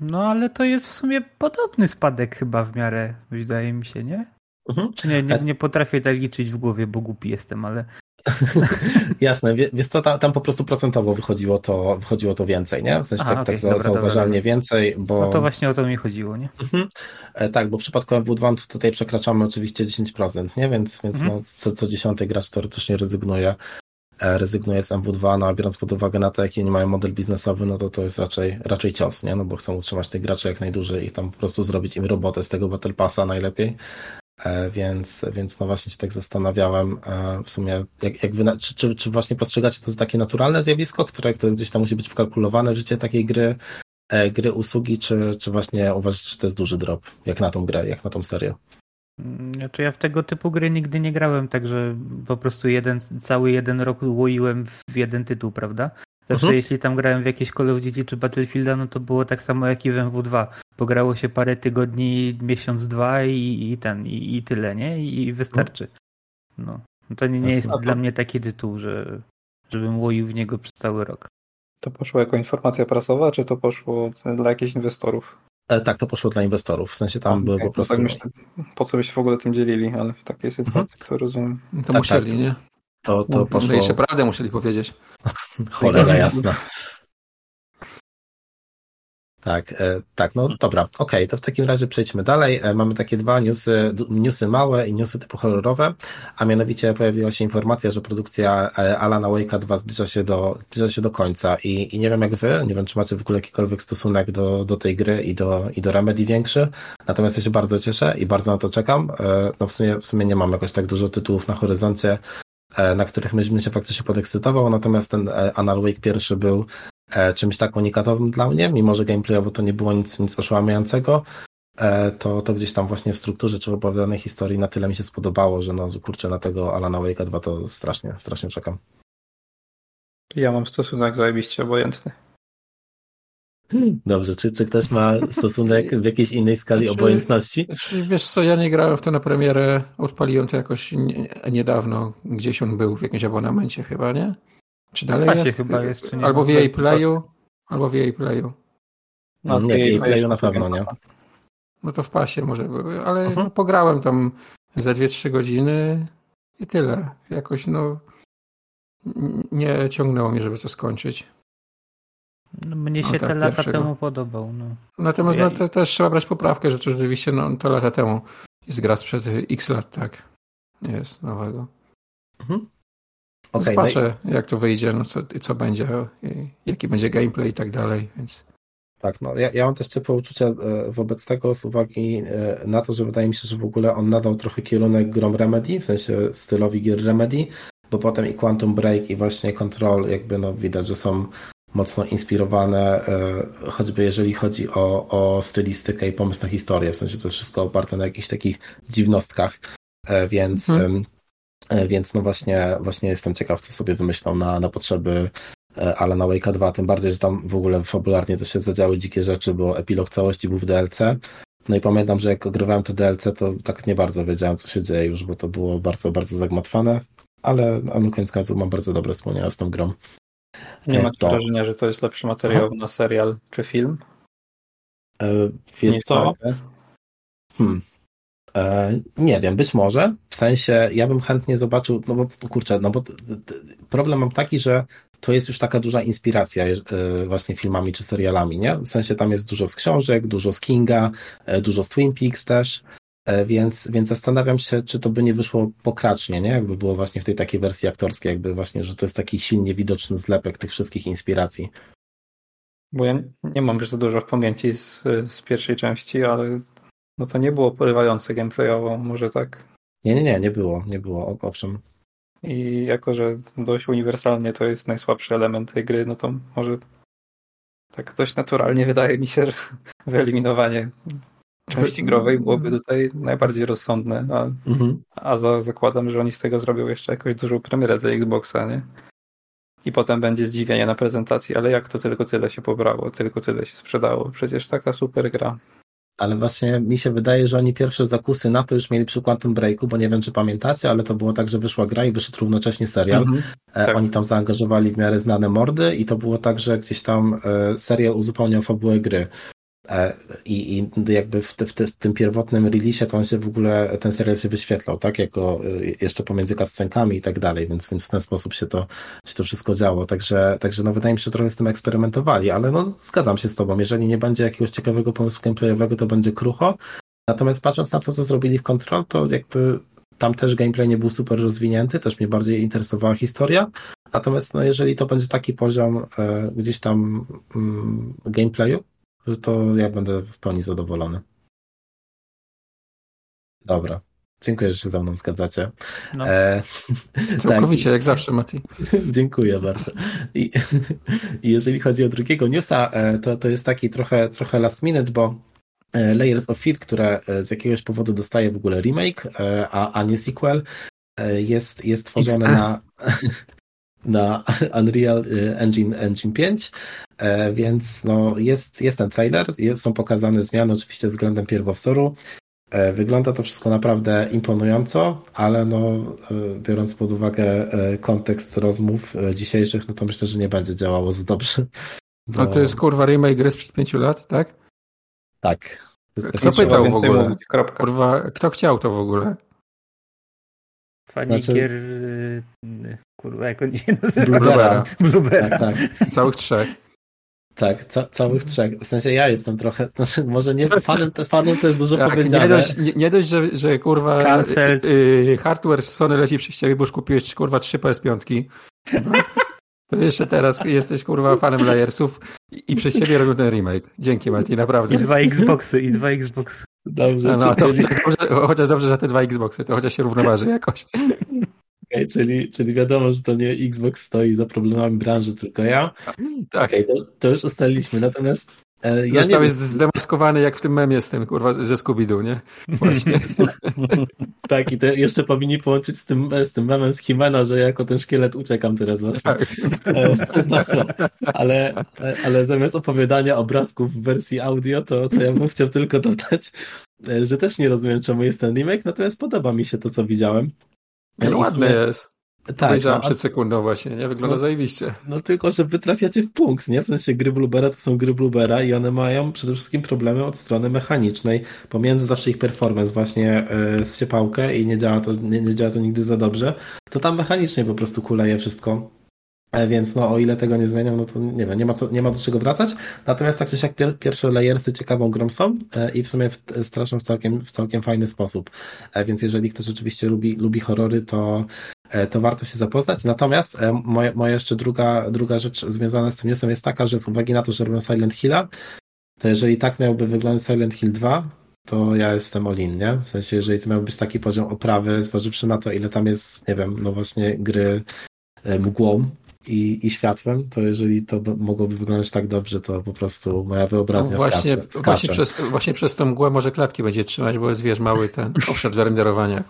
No ale to jest w sumie podobny spadek chyba w miarę, wydaje mi się, nie? Mhm. Nie, nie, nie potrafię tak liczyć w głowie, bo głupi jestem, ale... Jasne, wiesz co, tam, po prostu procentowo wychodziło to, wychodziło to więcej, nie? W sensie Aha, tak, okay, tak dobra, zauważalnie dobra. więcej, bo... No to właśnie o to mi chodziło, nie? Mhm. E, tak, bo w przypadku MW2 to tutaj przekraczamy oczywiście 10%, nie? Więc, więc mhm. no, co, co dziesiąty gracz teoretycznie rezygnuje E, rezygnuje z MW2, no a biorąc pod uwagę na to, jaki nie mają model biznesowy, no to to jest raczej, raczej cios, nie? No bo chcą utrzymać tych graczy jak najdłużej i tam po prostu zrobić im robotę z tego Battle Passa najlepiej. E, więc, więc no właśnie się tak zastanawiałem e, w sumie, jak, jak wy, czy, czy, czy właśnie postrzegacie to za takie naturalne zjawisko, które, które gdzieś tam musi być wkalkulowane w życie takiej gry, gry usługi, czy, czy właśnie uważacie, że to jest duży drop, jak na tą grę, jak na tą serię? Znaczy ja w tego typu gry nigdy nie grałem, także po prostu jeden, cały jeden rok łoiłem w jeden tytuł, prawda? Zawsze mhm. jeśli tam grałem w jakieś Call of Duty czy Battlefielda, no to było tak samo jak i w MW2. Pograło się parę tygodni, miesiąc, dwa i, i ten, i, i tyle, nie? I, wystarczy. No. no. To nie, nie jest dla mnie taki tytuł, że żebym łoił w niego przez cały rok. To poszło jako informacja prasowa, czy to poszło dla jakichś inwestorów? E, tak, to poszło dla inwestorów. W sensie tam okay, były po no prostu. Tak myślę, po co by się w ogóle tym dzielili, ale w takiej sytuacji, mhm. to rozumiem. To tak, musieli, tak. nie? To, to no, poszło. jeszcze prawdę musieli powiedzieć. Cholera jasna. Tak, e, tak, no dobra, okej, okay, to w takim razie przejdźmy dalej. E, mamy takie dwa newsy, newsy małe i newsy typu horrorowe, a mianowicie pojawiła się informacja, że produkcja e, Alana Wake'a 2 zbliża się do, zbliża się do końca i, i nie wiem jak wy, nie wiem czy macie w ogóle jakikolwiek stosunek do, do tej gry i do, i do Remedy większy, natomiast ja się bardzo cieszę i bardzo na to czekam. No w sumie, w sumie nie mam jakoś tak dużo tytułów na horyzoncie, na których myśmy się faktycznie podekscytował, natomiast ten Alan Wake pierwszy był czymś tak unikatowym dla mnie, mimo że gameplayowo to nie było nic, nic oszałamiającego, e, to, to gdzieś tam właśnie w strukturze czy w opowiadanej historii na tyle mi się spodobało, że no kurczę, na tego Alana Wake'a 2 to strasznie, strasznie czekam. Ja mam stosunek zajebiście obojętny. Dobrze, czy, czy ktoś ma stosunek w jakiejś innej skali znaczy, obojętności? Wiesz co, ja nie grałem w to na premierę, odpaliłem to jakoś niedawno, gdzieś on był w jakimś abonamencie chyba, nie? Czy dalej jest? chyba jest, czy nie albo w EA Playu, albo w EA Playu. No, nie, w EA Playu na pewno, nie? No to w pasie może, ale uh -huh. no, pograłem tam za 2-3 godziny i tyle. Jakoś no nie ciągnęło mnie, żeby to skończyć. No, mnie się no, tak, te lata pierwszego. temu podobał. No. Natomiast ja... no, to też trzeba brać poprawkę, że to rzeczywiście no, to lata temu jest gra sprzed x lat, tak. Nie jest nowego. Mhm. Okay, Zobaczę, no i... jak to wyjdzie, no co, co będzie, jaki będzie gameplay i tak dalej, więc... Tak, no ja, ja mam też ciepłe uczucia e, wobec tego z uwagi e, na to, że wydaje mi się, że w ogóle on nadał trochę kierunek grom Remedy, w sensie stylowi gier Remedy, bo potem i Quantum Break i właśnie Control jakby no widać, że są mocno inspirowane, e, choćby jeżeli chodzi o, o stylistykę i pomysł na historię, w sensie to jest wszystko oparte na jakichś takich dziwnostkach, więc hmm. E, więc no właśnie, właśnie jestem ciekaw, co sobie wymyślą na, na potrzeby e, Alana Wake'a 2, tym bardziej, że tam w ogóle fabularnie to się zadziały dzikie rzeczy, bo epilog całości był w DLC, No i pamiętam, że jak ogrywałem to DLC, to tak nie bardzo wiedziałem, co się dzieje już, bo to było bardzo, bardzo zagmatwane, ale na koniec końców mam bardzo dobre wspomnienia z tą grą. Nie e, macie to... wrażenia, że to jest lepszy materiał na serial czy film? E, wiesz nie co? Hmm. E, nie wiem, być może. W sensie, ja bym chętnie zobaczył, no bo kurczę, no bo problem mam taki, że to jest już taka duża inspiracja e, właśnie filmami czy serialami, nie? W sensie tam jest dużo z książek, dużo z Kinga, e, dużo z Twin Peaks też, więc, więc zastanawiam się, czy to by nie wyszło pokracznie, nie? Jakby było właśnie w tej takiej wersji aktorskiej, jakby właśnie, że to jest taki silnie widoczny zlepek tych wszystkich inspiracji. Bo ja nie mam już za dużo w pamięci z, z pierwszej części, ale no to nie było porywające gameplayowo, może tak? Nie, nie, nie, nie było, nie było, owszem. I jako, że dość uniwersalnie to jest najsłabszy element tej gry, no to może tak dość naturalnie wydaje mi się, że wyeliminowanie części growej byłoby tutaj najbardziej rozsądne, a, mhm. a za, zakładam, że oni z tego zrobią jeszcze jakąś dużą premierę dla Xboxa, nie? I potem będzie zdziwienie na prezentacji, ale jak to tylko tyle się pobrało, tylko tyle się sprzedało. Przecież taka super gra ale właśnie mi się wydaje, że oni pierwsze zakusy na to już mieli przy Quantum Breaku, bo nie wiem, czy pamiętacie, ale to było tak, że wyszła gra i wyszedł równocześnie serial. Mm -hmm, tak. Oni tam zaangażowali w miarę znane mordy i to było tak, że gdzieś tam e, serial uzupełniał fabułę gry. E, I, i jakby w, te, w, te, w, tym pierwotnym release to on się w ogóle, ten serial się wyświetlał, tak? Jako y, jeszcze pomiędzy kascenkami i tak dalej, więc, więc w ten sposób się to, się to wszystko działo. Także, także no wydaje mi się, że trochę z tym eksperymentowali, ale no zgadzam się z tobą. Jeżeli nie będzie jakiegoś ciekawego pomysłu gameplayowego, to będzie krucho. Natomiast patrząc na to, co zrobili w Control, to jakby tam też gameplay nie był super rozwinięty, też mnie bardziej interesowała historia. Natomiast no, jeżeli to będzie taki poziom e, gdzieś tam mm, gameplayu, to ja będę w pełni zadowolony. Dobra. Dziękuję, że się ze mną zgadzacie. No. E, Całkowicie, tak. jak zawsze, Mati. Dziękuję bardzo. I, jeżeli chodzi o drugiego newsa, e, to, to jest taki trochę, trochę last minute, bo e, Layers of Fear, które e, z jakiegoś powodu dostaje w ogóle remake, a, a nie sequel, jest, jest tworzone na, na Unreal Engine, Engine 5 E, więc no, jest, jest ten trailer, jest, są pokazane zmiany oczywiście względem pierwowzoru. E, wygląda to wszystko naprawdę imponująco, ale no, e, biorąc pod uwagę kontekst rozmów dzisiejszych, no to myślę, że nie będzie działało za dobrze. Bo... A to jest kurwa remake gry sprzed pięciu lat, tak? Tak. Kto pytał w ogóle? Mówić, kurwa, kto chciał to w ogóle? Fani znaczy... gier, kurwa, jak on się nazywa? Bluebera. Bluebera. Tak, tak. Całych trzech. Tak, ca całych trzech. W sensie ja jestem trochę, znaczy może nie fanem, fanem to jest dużo tak, powiedziane. Nie dość, nie, nie dość że, że kurwa y, y, hardware Sony leci przy ciebie, bo już kupiłeś kurwa trzy PS5. No, to jeszcze teraz jesteś kurwa fanem Layersów i, i przez ciebie robią ten remake. Dzięki Mati, naprawdę. I dwa Xboxy, i dwa Xboxy. Dobrze. No, no to, to, chociaż dobrze, że te dwa Xboxy, to chociaż się równoważy jakoś. Okay, czyli, czyli wiadomo, że to nie Xbox stoi za problemami branży, tylko ja. Tak. Okay, to, to już ustaliliśmy. Natomiast e, ja Zostałeś zdemaskowany jak w tym memie z tym, kurwa, ze Scooby-Doo, nie? Właśnie. tak, i to jeszcze powinni połączyć z tym, z tym memem z Himena, że jako ten szkielet uciekam teraz właśnie. Tak. E, ale, ale zamiast opowiadania obrazków w wersji audio, to, to ja bym chciał tylko dodać, e, że też nie rozumiem, czemu jest ten remake, natomiast podoba mi się to, co widziałem. No ładny jest. Tak, Powiedziałem no, przed sekundą właśnie, nie? Wygląda no, zajebiście. No tylko, że wy trafiacie w punkt, nie? W sensie gry Bluebera to są gry Bluebera i one mają przede wszystkim problemy od strony mechanicznej. Pomijając zawsze ich performance właśnie yy, z siepałkę i nie działa to, nie, nie działa to nigdy za dobrze, to tam mechanicznie po prostu kuleje wszystko. E, więc no, o ile tego nie zmienią, no to nie wiem, nie ma, co, nie ma do czego wracać. Natomiast tak czy siak pier, pierwsze layersy ciekawą grą są e, i w sumie w, straszą w całkiem, w całkiem fajny sposób. E, więc jeżeli ktoś rzeczywiście lubi, lubi horrory, to, e, to warto się zapoznać. Natomiast e, moja, moja jeszcze druga, druga rzecz związana z tym newsem jest taka, że z uwagi na to, że robią Silent Hilla, to jeżeli tak miałby wyglądać Silent Hill 2, to ja jestem all nie? W sensie, jeżeli to miałby być taki poziom oprawy, zważywszy na to, ile tam jest, nie wiem, no właśnie gry e, mgłą, i, i światłem, to jeżeli to mogłoby wyglądać tak dobrze, to po prostu moja wyobraźnia no właśnie, skacze. Właśnie przez, właśnie przez tą mgłę może klatki będzie trzymać, bo jest, wiesz, mały ten obszar do renderowania.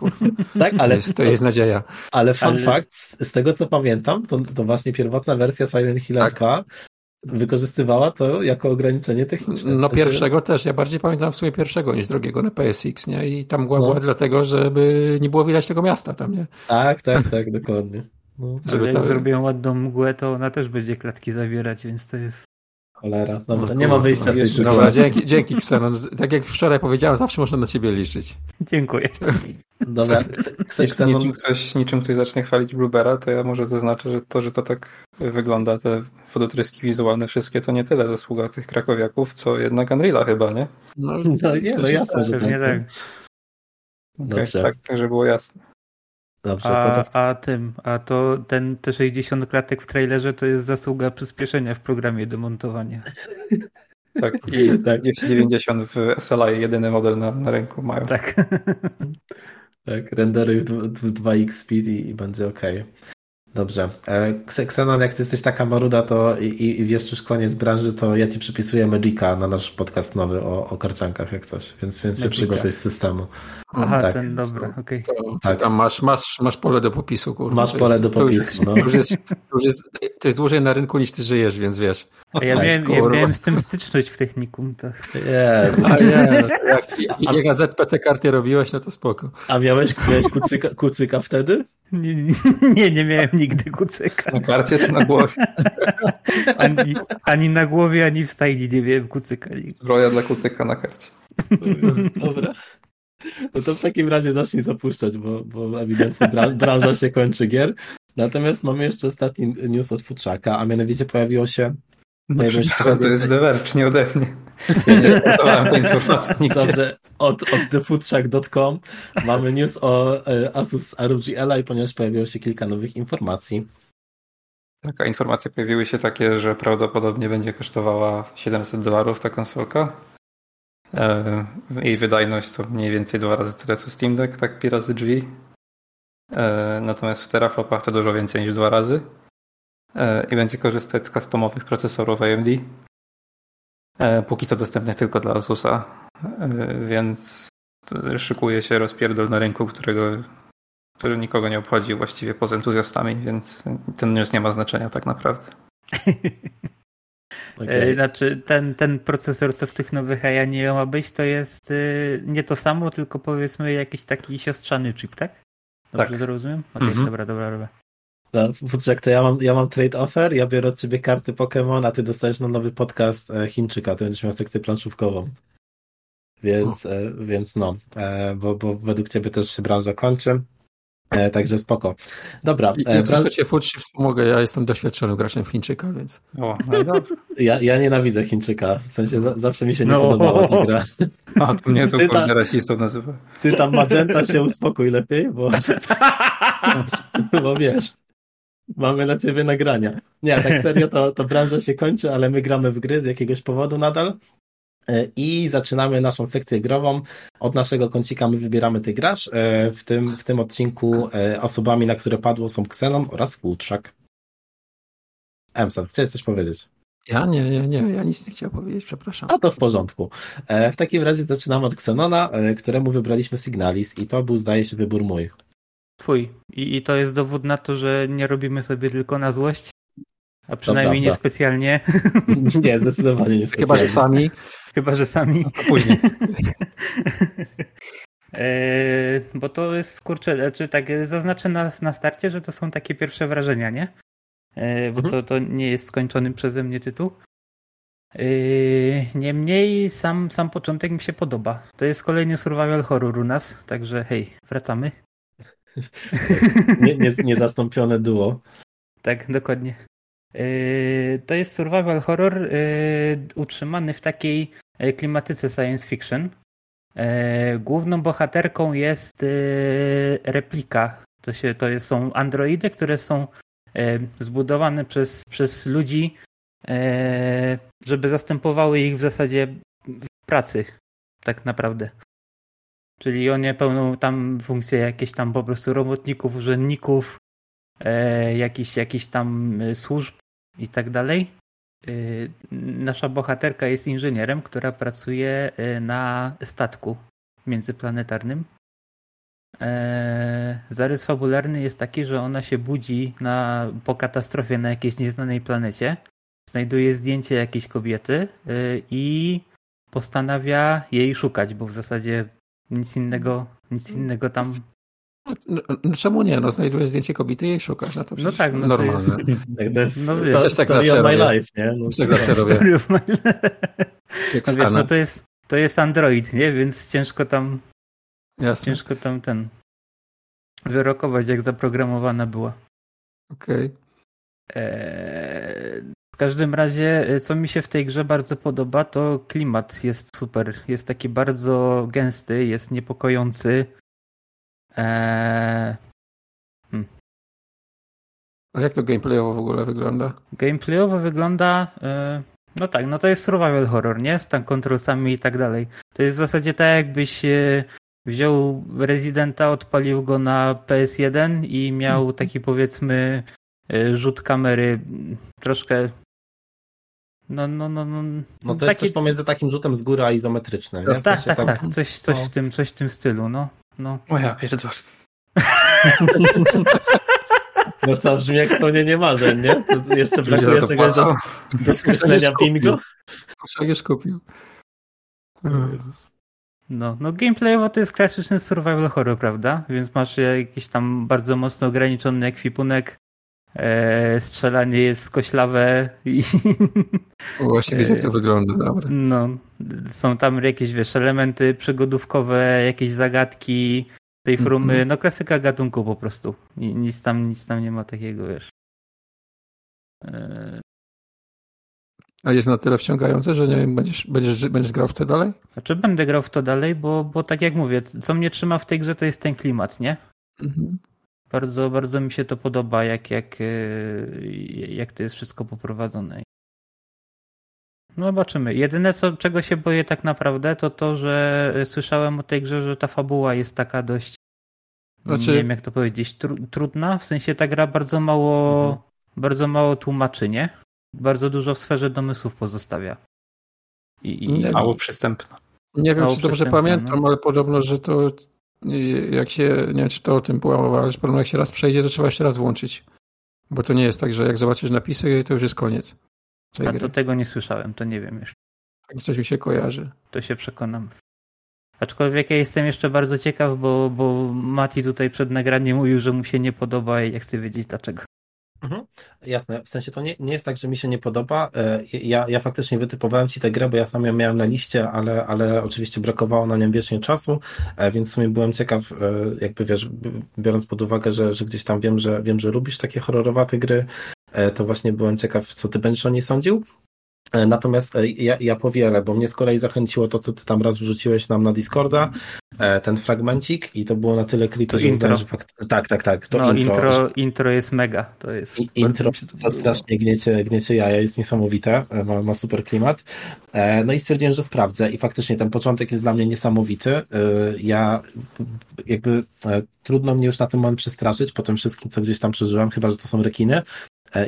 Tak, ale... To jest, to jest nadzieja. Ale fun ale... fact, z tego co pamiętam, to, to właśnie pierwotna wersja Silent Hill tak. 2 wykorzystywała to jako ograniczenie techniczne. No w sensie... pierwszego też, ja bardziej pamiętam w sumie pierwszego niż drugiego na PSX, nie? I tam mgła no. była dlatego, żeby nie było widać tego miasta tam, nie? Tak, tak, tak, dokładnie. No. Żeby jak zrobią ładną mgłę, to ona też będzie klatki zawierać, więc to jest Cholera, dobra, no, nie ma wyjścia z tej sytuacji. Dobra, dzięki, dzięki Xenon. Tak jak wczoraj powiedziałem, zawsze można na ciebie liczyć. Dziękuję. Dobra, Xenon... Niczym ktoś, niczym ktoś zacznie chwalić Bluebera, to ja może zaznaczę, że to, że to tak wygląda, te fototryski wizualne wszystkie, to nie tyle zasługa tych krakowiaków, co jednak Unreala chyba, nie? No, no nie, no jasne, że tak. tak. Dobrze. tak, tak, żeby było jasne. Dobrze, a, to... a tym, a to ten te 60 klatek w trailerze to jest zasługa przyspieszenia w programie do montowania. Tak, i tak. 290 w SLI jedyny model na, na rynku mają. Tak. tak, rendery w, w 2x speed i, i będzie ok. Dobrze. Xenon, jak ty jesteś taka maruda to i, i wiesz już koniec branży, to ja ci przypisuję Magica na nasz podcast nowy o, o karciankach jak coś, więc, więc się przygotuj z systemu. Aha, tak. ten dobra, okej. Okay. Tak. Tam masz, masz, masz pole do popisu, kurwa. Masz pole jest, do popisu, to już, jest, no. to, już jest, to, już jest, to jest dłużej na rynku niż ty żyjesz, więc wiesz. A ja, miałem, ja miałem z tym styczność w technikum. Tak. Jezus. A nie, jak, jak na ZPT karty robiłeś, no to spoko. A miałeś, miałeś kucyka, kucyka wtedy? Nie, nie, nie miałem nigdy kucyka. Na karcie czy na głowie? Ani, ani na głowie, ani w stajni nie miałem kucyka. Zbroja dla kucyka na karcie. Dobra. No to w takim razie zacznij zapuszczać, bo, bo ewidentnie branża się kończy gier. Natomiast mamy jeszcze ostatni news od Futrzaka, a mianowicie pojawiło się... No to jest The nie ode mnie. Ja nie tej informacji nigdzie. Dobrze, od, od thefoodtrack.com mamy news o e, Asus ROG Ally, ponieważ pojawiło się kilka nowych informacji. Taka informacje pojawiły się takie, że prawdopodobnie będzie kosztowała 700 dolarów ta konsolka. Jej wydajność to mniej więcej dwa razy tyle co Steam Deck, tak pi razy drzwi. E, natomiast w teraflopach to dużo więcej niż dwa razy. I będzie korzystać z customowych procesorów AMD. E, póki co dostępnych tylko dla Asusa, e, więc szykuje się rozpierdol na rynku, którego, który nikogo nie obchodzi właściwie poza entuzjastami, więc ten news nie ma znaczenia tak naprawdę. Okay. Znaczy, ten, ten procesor, co w tych nowych AI nie ma być, to jest nie to samo, tylko powiedzmy jakiś taki siostrzany chip, tak? Dobrze tak. to rozumiem? Okej, okay, mm -hmm. dobra, dobra, dobra. No, Futrzak, to ja mam, ja mam trade offer, ja biorę od ciebie karty Pokémon, a ty dostajesz na nowy podcast e, Chińczyka, ty będziesz miał sekcję planszówkową. Więc, e, więc no, e, bo, bo według ciebie też się branża kończy. Także spoko. Dobra. I, jak bran... cię Futrz wspomogę, ja jestem doświadczonym graczem Chińczyka, więc... O, no ja, ja nienawidzę Chińczyka, w sensie za, zawsze mi się nie no. podobała ta gra. A, to mnie to ty ta, rasistą nazywa. Ty tam Magenta się uspokój lepiej, bo, bo wiesz, Mamy na ciebie nagrania. Nie, tak serio, to, to branża się kończy, ale my gramy w gry z jakiegoś powodu nadal. E, I zaczynamy naszą sekcję grową. Od naszego kącika my wybieramy ty grasz. E, w tym, w tym odcinku e, osobami, na które padło są Xenon oraz Futrzak. Emsan, chcesz coś powiedzieć? Ja nie, nie, nie, ja nic nie chciałem powiedzieć, przepraszam. A to w porządku. W takim razie zaczynamy od Xenona, któremu wybraliśmy Signalis i to był zdaje się wybór mój. Twój. I, I to jest dowód na to, że nie robimy sobie tylko na złość. A przynajmniej nie specjalnie. Nie, zdecydowanie nie specjalnie. Chyba, że sami. Chyba, że sami. A później. e, bo to jest, kurczę, czy znaczy tak zaznaczę na, na starcie, że to są takie pierwsze wrażenia, nie? E, bo mhm. to, to nie jest skończony przeze mnie tytuł. E, niemniej sam, sam początek mi się podoba. To jest kolejny survival horror u nas, także hej, wracamy. nie, nie, niezastąpione duo. Tak, dokładnie. Yy, to jest survival horror yy, utrzymany w takiej yy, klimatyce science fiction. Główną bohaterką jest replika. To, się, to jest, są androidy, które są zbudowane przez, przez ludzi, żeby zastępowały ich w zasadzie w pracy, tak naprawdę. Czyli oni pełnią tam funkcje jakieś tam po prostu robotników, urzędników, e, jakichś, tam e, służb i tak dalej. E, nasza bohaterka jest inżynierem, która pracuje e, na statku międzyplanetarnym. E, zarys fabularny jest taki, że ona się budzi na, po katastrofie na jakiejś nieznanej planecie znajduje zdjęcie jakiejś kobiety y, i postanawia jej szukać, bo w zasadzie nic innego, nic innego tam. No, no, czemu nie? No znajdujesz zdjęcie kobiety i jej szukasz. No, to No tak, no to normalne. jest- Tak, to jest No wiesz, też tak story zawsze of my robię. life, nie? No, Tak zawsze robię. Of my life. No wiesz, no to jest, to jest Android, nie? Więc ciężko tam, Jasne. ciężko tam ten wyrokować, jak zaprogramowana była. Okej. Eee, W każdym razie, e, co mi się w tej grze bardzo podoba, to klimat jest super. Jest taki bardzo gęsty, jest niepokojący. Eee, A jak to gameplayowo w ogóle wygląda? Gameplayowo wygląda. e, No tak, no to jest survival horror, nie? Z tam kontrolcami i tak dalej. To jest w zasadzie tak, jakbyś e, wziął Residenta, odpalił go na PS1 i miał taki powiedzmy rzut kamery troszkę. No, no, no, no. No to jest coś pomiędzy takim rzutem z góry a izometrycznym. Tak, tak, tak. Coś, coś, no. w tym, coś w tym stylu, no. no. O ja pierdolę. No co, brzmi jak spełnienie marzeń, nie? To jeszcze brakuje czegoś do, do skreślenia bingo. Kurczak już kupił. No, no gameplayowo to jest klasyczny survival horror, prawda? Więc masz jakiś tam bardzo mocno ograniczony ekwipunek, e, strzelanie jest skoślawe i Właśnie widzę, jak to wygląda. Dobra. no, są tam jakieś, wiesz, elementy przygodówkowe, jakieś zagadki tej frumy, Mhm. no klasyka gatunku po prostu. Nic tam, nic tam nie ma takiego, wiesz. E, A jest na tyle wciągające, że nie wiem, będziesz, będziesz, będziesz grał w to dalej? Znaczy będę grał w to dalej, bo, bo tak jak mówię, co mnie trzyma w tej grze to jest ten klimat, nie? Mhm. Bardzo, bardzo mi się to podoba, jak, jak, e, jak to jest wszystko poprowadzone. No zobaczymy. Jedyne, co, czego się boję tak naprawdę, to to, że słyszałem o tej grze, że ta fabuła jest taka dość, Znaczy- nie wiem jak to powiedzieć, tru, trudna. W sensie ta gra bardzo mało, Mhm. bardzo mało tłumaczy, nie? Bardzo dużo w sferze domysłów pozostawia. I, i, Mało przystępna. Nie wiem, Mało czy dobrze pamiętam, no. ale podobno, że to jak się, nie wiem, czy to o tym że podobno jak się raz przejdzie, to trzeba jeszcze raz włączyć. Bo to nie jest tak, że jak zobaczysz napisy, to już jest koniec A gry. to tego nie słyszałem, to nie wiem jeszcze. Tak coś mi się kojarzy. To się przekonam. Aczkolwiek ja jestem jeszcze bardzo ciekaw, bo, bo Mati tutaj przed nagraniem mówił, że mu się nie podoba i ja chcę wiedzieć dlaczego. Mhm. Jasne, w sensie to nie, nie jest tak, że mi się nie podoba. E, Ja, ja faktycznie wytypowałem ci tę grę, bo ja sam ją miałem na liście, ale, ale oczywiście brakowało na nią wiecznie czasu, e, więc w sumie byłem ciekaw, e, jakby wiesz, biorąc pod uwagę, że, że gdzieś tam wiem, że wiem, że lubisz takie horrorowate gry, to właśnie byłem ciekaw, co ty będziesz o niej sądził. E, Natomiast e, ja, ja powielę, bo mnie z kolei zachęciło to, co ty tam raz wrzuciłeś nam na Discorda, e, ten fragmencik i to było na tyle creepy, że uznałem, że fakt... Tak, tak, tak, to no intro, intro, że- intro, jest mega. To jest. i- intro to strasznie gniecie, gniecie jaja, jest niesamowite, ma, ma super klimat. No i stwierdziłem, że sprawdzę i faktycznie ten początek jest dla mnie niesamowity. Ja jakby trudno mnie już na ten moment przestraszyć po tym wszystkim, co gdzieś tam przeżyłem, chyba, że to są rekiny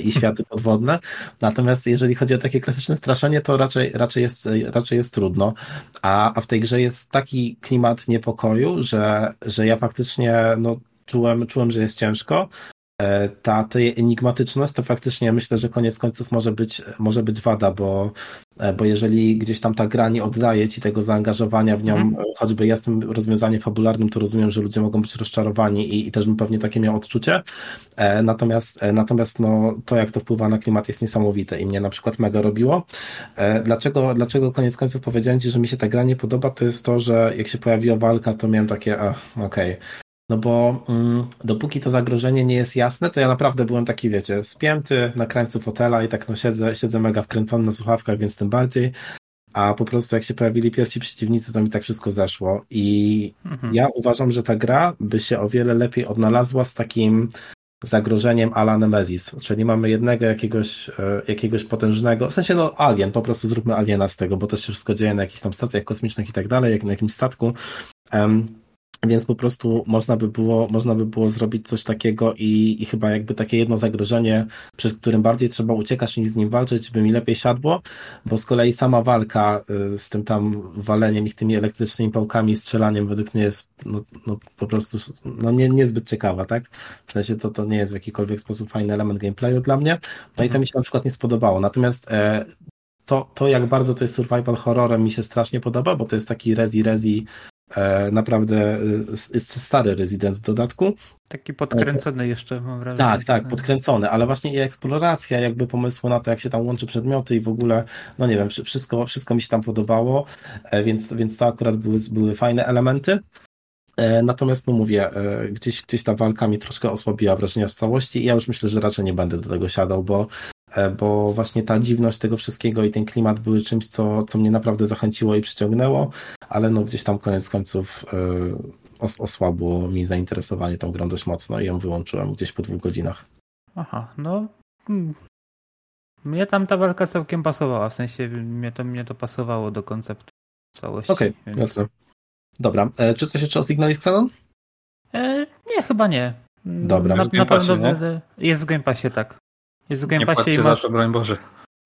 i światy podwodne. Natomiast jeżeli chodzi o takie klasyczne straszenie, to raczej, raczej, jest, raczej jest trudno. A, a w tej grze jest taki klimat niepokoju, że, że ja faktycznie no, czułem, czułem, że jest ciężko. E, Ta, ta enigmatyczność to faktycznie myślę, że koniec końców może być, może być wada, bo, e, bo jeżeli gdzieś tam ta gra nie oddaje ci tego zaangażowania w nią, e, choćby jest tym rozwiązaniem fabularnym, to rozumiem, że ludzie mogą być rozczarowani i, i też bym pewnie takie miał odczucie. Natomiast, natomiast no, to, jak to wpływa na klimat, jest niesamowite i mnie na przykład mega robiło. Dlaczego, dlaczego koniec końców powiedziałem ci, że mi się ta gra nie podoba, to jest to, że jak się pojawiła walka, to miałem takie, okej. No bo mm, dopóki to zagrożenie nie jest jasne, to ja naprawdę byłem taki, wiecie, spięty na krańcu fotela i tak no siedzę, siedzę mega wkręcony na słuchawkach, więc tym bardziej. A po prostu jak się pojawili pierwsi przeciwnicy, to mi tak wszystko zeszło. I Mhm. ja uważam, że ta gra by się o wiele lepiej odnalazła z takim zagrożeniem ala Nemesis, czyli mamy jednego jakiegoś, e, jakiegoś potężnego, w sensie no alien, po prostu zróbmy aliena z tego, bo to się wszystko dzieje na jakichś tam stacjach kosmicznych i tak dalej, jak na jakimś statku. Em, Więc po prostu można by było, można by było zrobić coś takiego i, i chyba jakby takie jedno zagrożenie, przed którym bardziej trzeba uciekać niż z nim walczyć, by mi lepiej siadło, bo z kolei sama walka y, z tym tam waleniem ich tymi elektrycznymi pałkami, strzelaniem według mnie jest no, no po prostu no nie, niezbyt ciekawa, tak? W sensie to, to nie jest w jakikolwiek sposób fajny element gameplayu dla mnie. No i to mi się na przykład nie spodobało. Natomiast e, to, to jak bardzo to jest survival horrorem mi się strasznie podoba, bo to jest taki rezi rezi naprawdę jest stary rezydent w dodatku. Taki podkręcony jeszcze, mam wrażenie. Tak, tak, podkręcony, ale właśnie i eksploracja jakby pomysłu na to, jak się tam łączy przedmioty i w ogóle, no nie wiem, wszystko, wszystko mi się tam podobało, e, więc, więc to akurat były, były fajne elementy. E, natomiast, no mówię, gdzieś, gdzieś ta walka mi troszkę osłabiła wrażenia z całości i ja już myślę, że raczej nie będę do tego siadał, bo E, bo właśnie ta dziwność tego wszystkiego i ten klimat były czymś, co, co mnie naprawdę zachęciło i przyciągnęło, ale no gdzieś tam koniec końców e, osłabło mi zainteresowanie tą grą dość mocno i ją wyłączyłem gdzieś po dwóch godzinach. Aha, no hmm. mnie tam ta walka całkiem pasowała, w sensie mnie to, mnie to pasowało do konceptu całości. Okej, okay, więc... jasne. Dobra, e, czy coś jeszcze o Signalis Xenon? E, nie, chyba nie. Dobra. Na, na pewno jest w Game Passie, tak. Jest w Game Passie i ma... za to, broń Boże.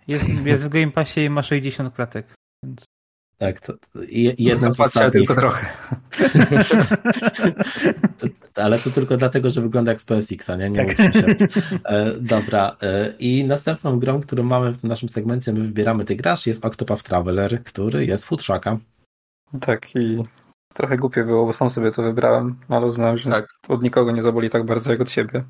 Jest, jest w Game Passie i ma 60 klatek. Więc... Tak, to jeden z ostatnich. tylko trochę. Ale to tylko dlatego, że wygląda jak z PSX-a, nie? Nie tak. się. E, dobra. E, I następną grą, którą mamy w naszym segmencie, my wybieramy ty grasz, jest Octopath Traveler, który jest Futrzaka. Tak i trochę głupie było, bo sam sobie to wybrałem, ale uznałem, że tak. od nikogo nie zaboli tak bardzo jak od siebie.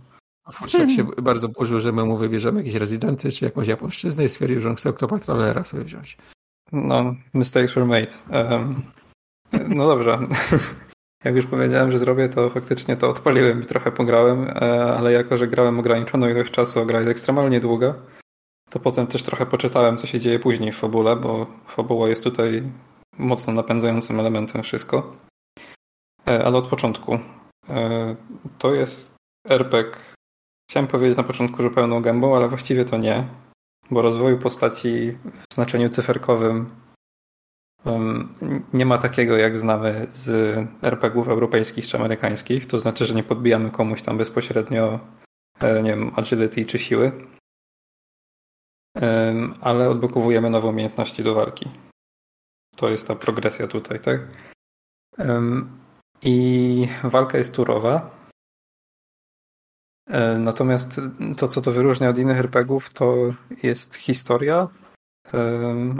Futrzak się bardzo burzył, że my mu wybierzemy jakieś rezydenty czy jakąś japońszczyznę i stwierdził, że on chce Octopath Travelera sobie wziąć. No, mistakes were made. Um, no dobrze. Jak już powiedziałem, że zrobię, to faktycznie to odpaliłem i trochę pograłem, e, ale jako, że grałem ograniczoną ilość czasu, a gra jest ekstremalnie długa, to potem też trochę poczytałem, co się dzieje później w fabule, bo fabuła jest tutaj mocno napędzającym elementem wszystko. E, ale od początku. E, to jest RPG. Chciałem powiedzieć na początku, że pełną gębą, ale właściwie to nie, bo rozwoju postaci w znaczeniu cyferkowym nie ma takiego, jak znamy z RPGów europejskich czy amerykańskich. To znaczy, że nie podbijamy komuś tam bezpośrednio, e, nie wiem, agility czy siły, ale odblokowujemy nowe umiejętności do walki. To jest ta progresja tutaj, tak? I walka jest turowa. E, natomiast to, co to wyróżnia od innych RPGów, to jest historia,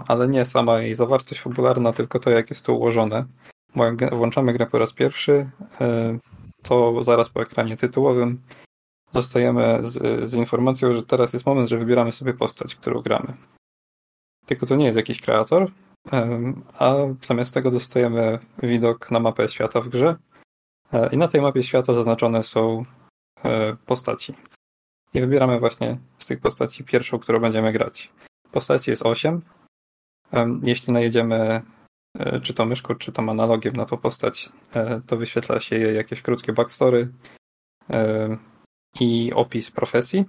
ale nie sama jej zawartość fabularna, tylko to, jak jest to ułożone. Bo jak włączamy grę po raz pierwszy, e, to zaraz po ekranie tytułowym zostajemy z, z informacją, że teraz jest moment, że wybieramy sobie postać, którą gramy. Tylko to nie jest jakiś kreator, a zamiast tego dostajemy widok na mapę świata w grze. E, I na tej mapie świata zaznaczone są postaci. I wybieramy właśnie z tych postaci pierwszą, którą będziemy grać. Postaci jest 8. Jeśli najedziemy e, czy to myszką, czy tam analogiem na tą postać, to wyświetla się jej jakieś krótkie backstory i opis profesji.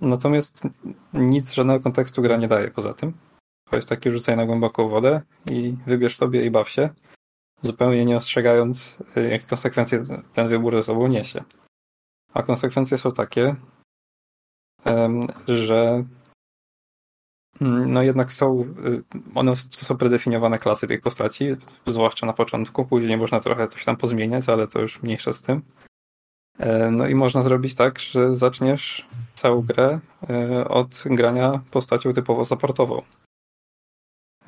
Natomiast nic, żadnego kontekstu gra nie daje poza tym. To jest takie rzucaj na głęboką wodę i wybierz sobie i baw się, zupełnie nie ostrzegając, y, jakie konsekwencje ten wybór ze sobą niesie. A konsekwencje są takie, że mm, no jednak są, y, one są predefiniowane klasy tych postaci, zwłaszcza na początku, później można trochę coś tam pozmieniać, ale to już mniejsze z tym. E, no i można zrobić tak, że zaczniesz całą grę e, od grania postacią typowo supportową.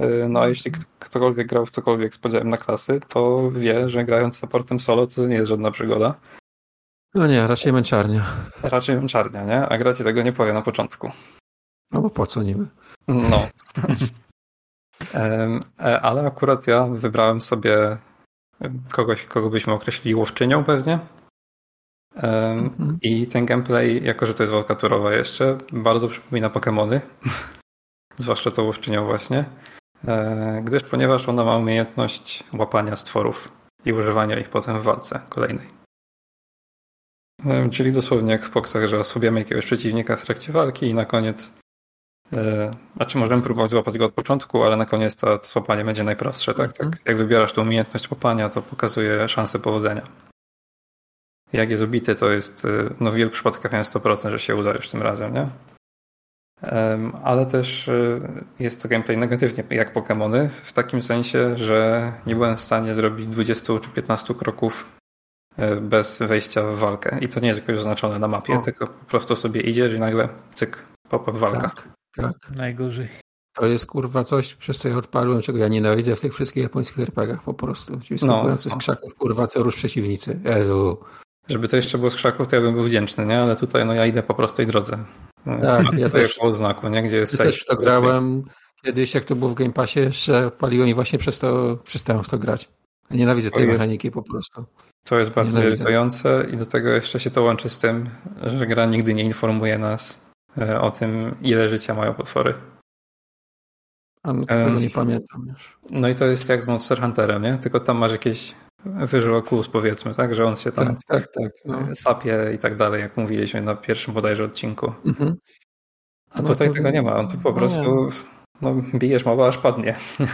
E, no a jeśli ktokolwiek grał w cokolwiek z podziałem na klasy, to wie, że grając supportem solo to nie jest żadna przygoda. No nie, raczej męczarnia. Raczej męczarnia, nie? A gra ci tego nie powie na początku. No bo po co niby? No. E, ale akurat ja wybrałem sobie kogoś, kogo byśmy określili łowczynią pewnie. Mhm. I ten gameplay, jako że to jest walka turowa jeszcze, bardzo przypomina Pokémony. Zwłaszcza to łowczynią właśnie. E, gdyż ponieważ ona ma umiejętność łapania stworów i używania ich potem w walce kolejnej. E, czyli dosłownie jak w poksach, że osłabiamy jakiegoś przeciwnika w trakcie walki i na koniec Znaczy możemy próbować złapać go od początku, ale na koniec to złapanie będzie najprostsze, tak? tak? Jak wybierasz tą umiejętność łapania, to pokazuje szansę powodzenia. Jak jest ubity, to jest, no w wielu przypadkach miałem 100%, że się uda już tym razem, nie? Ale też jest to gameplay negatywnie jak Pokémony, w takim sensie, że nie byłem w stanie zrobić 20 czy 15 kroków bez wejścia w walkę. I to nie jest jakoś oznaczone na mapie, o. tylko po prostu sobie idziesz i nagle cyk, pop-up walka. Tak, tak. Najgorzej. To jest kurwa coś, przez co ja odparłem, czego ja nienawidzę w tych wszystkich japońskich RPGach po prostu. Ci wyskakujący no. z krzaków, kurwa, co rusz przeciwnicy. Jezu. Żeby to jeszcze było z krzaków, to ja bym był wdzięczny, nie? Ale tutaj no ja idę po prostej drodze. No, tak, ja też, po znaku, nie? Gdzie jest ja też w to grałem. Kiedyś, jak to było w Game Passie, jeszcze paliłem i właśnie przez to przestałem w to grać. Nienawidzę tej mechaniki po prostu. To jest bardzo Nienawidzę. irytujące i do tego jeszcze się to łączy z tym, że gra nigdy nie informuje nas e, o tym, ile życia mają potwory. A no tego nie pamiętam już. No i to jest jak z Monster Hunterem, nie? Tylko tam masz jakieś visual clues powiedzmy, tak? Że on się tam tak, tak, tak, no. sapie i tak dalej, jak mówiliśmy na pierwszym bodajże odcinku. Mhm. A no tutaj to... tego nie ma. On tu po no prostu no, bijesz mowa aż padnie.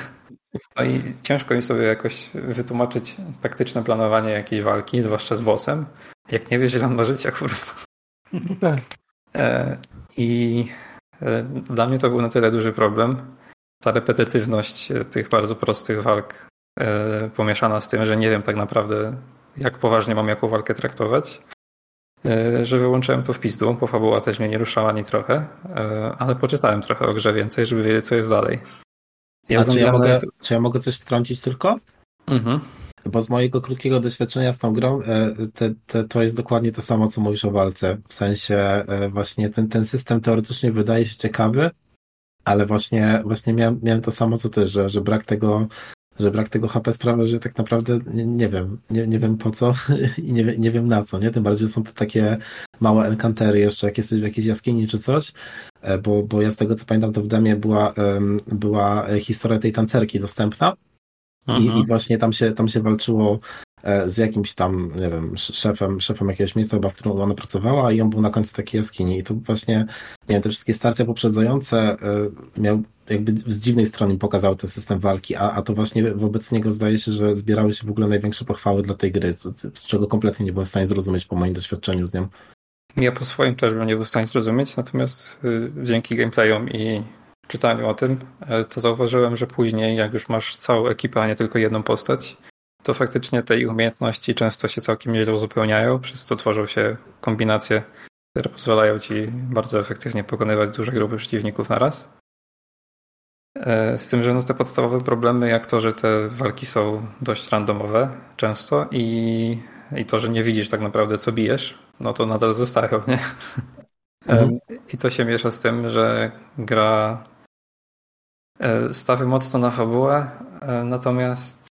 No i ciężko mi sobie jakoś wytłumaczyć taktyczne planowanie jakiejś walki, zwłaszcza z bossem, jak nie wiesz, ile on ma życia, kurwa. Tak. E, I e, dla mnie to był na tyle duży problem. Ta repetytywność tych bardzo prostych walk e, pomieszana z tym, że nie wiem tak naprawdę, jak poważnie mam jaką walkę traktować, że wyłączyłem to w pizdu, bo fabuła też mnie nie ruszała ani trochę, ale poczytałem trochę o grze więcej, żeby wiedzieć, co jest dalej. Ja czy, ja mogę, czy ja mogę coś wtrącić tylko? Mhm. Bo z mojego krótkiego doświadczenia z tą grą e, te, te, to jest dokładnie to samo, co mówisz o walce. W sensie e, właśnie ten, ten system teoretycznie wydaje się ciekawy, ale właśnie, właśnie miałem, miałem to samo co ty, że, że brak tego że brak tego HP sprawia, że tak naprawdę nie, nie wiem, nie, nie wiem po co i nie, nie wiem na co, nie? Tym bardziej, że są to takie małe encantery jeszcze, jak jesteś w jakiejś jaskini czy coś, e, bo, bo ja z tego co pamiętam, to w demie była, była historia tej tancerki dostępna i, i mhm. właśnie tam się, tam się walczyło E, z jakimś tam, nie wiem, szefem, szefem jakiegoś miejsca chyba, w którym ona pracowała i on był na końcu takiej jaskini i to właśnie, nie wiem, te wszystkie starcia poprzedzające e, miał jakby z dziwnej strony pokazał ten system walki, a, a to właśnie wobec niego zdaje się, że zbierały się w ogóle największe pochwały dla tej gry, z, z czego kompletnie nie byłem w stanie zrozumieć po moim doświadczeniu z nią. Ja po swoim też bym nie był w stanie zrozumieć, natomiast y, dzięki gameplayom i czytaniu o tym, e, to zauważyłem, że później, jak już masz całą ekipę, a nie tylko jedną postać, to faktycznie te ich umiejętności często się całkiem nieźle uzupełniają, przez co tworzą się kombinacje, które pozwalają ci bardzo efektywnie pokonywać duże grupy przeciwników na raz. E, z tym, że no te podstawowe problemy, jak to, że te walki są dość randomowe często i, i to, że nie widzisz tak naprawdę co bijesz, no to nadal zostają, nie? Mhm. I to się miesza z tym, że gra e, stawia mocno na fabułę, e, natomiast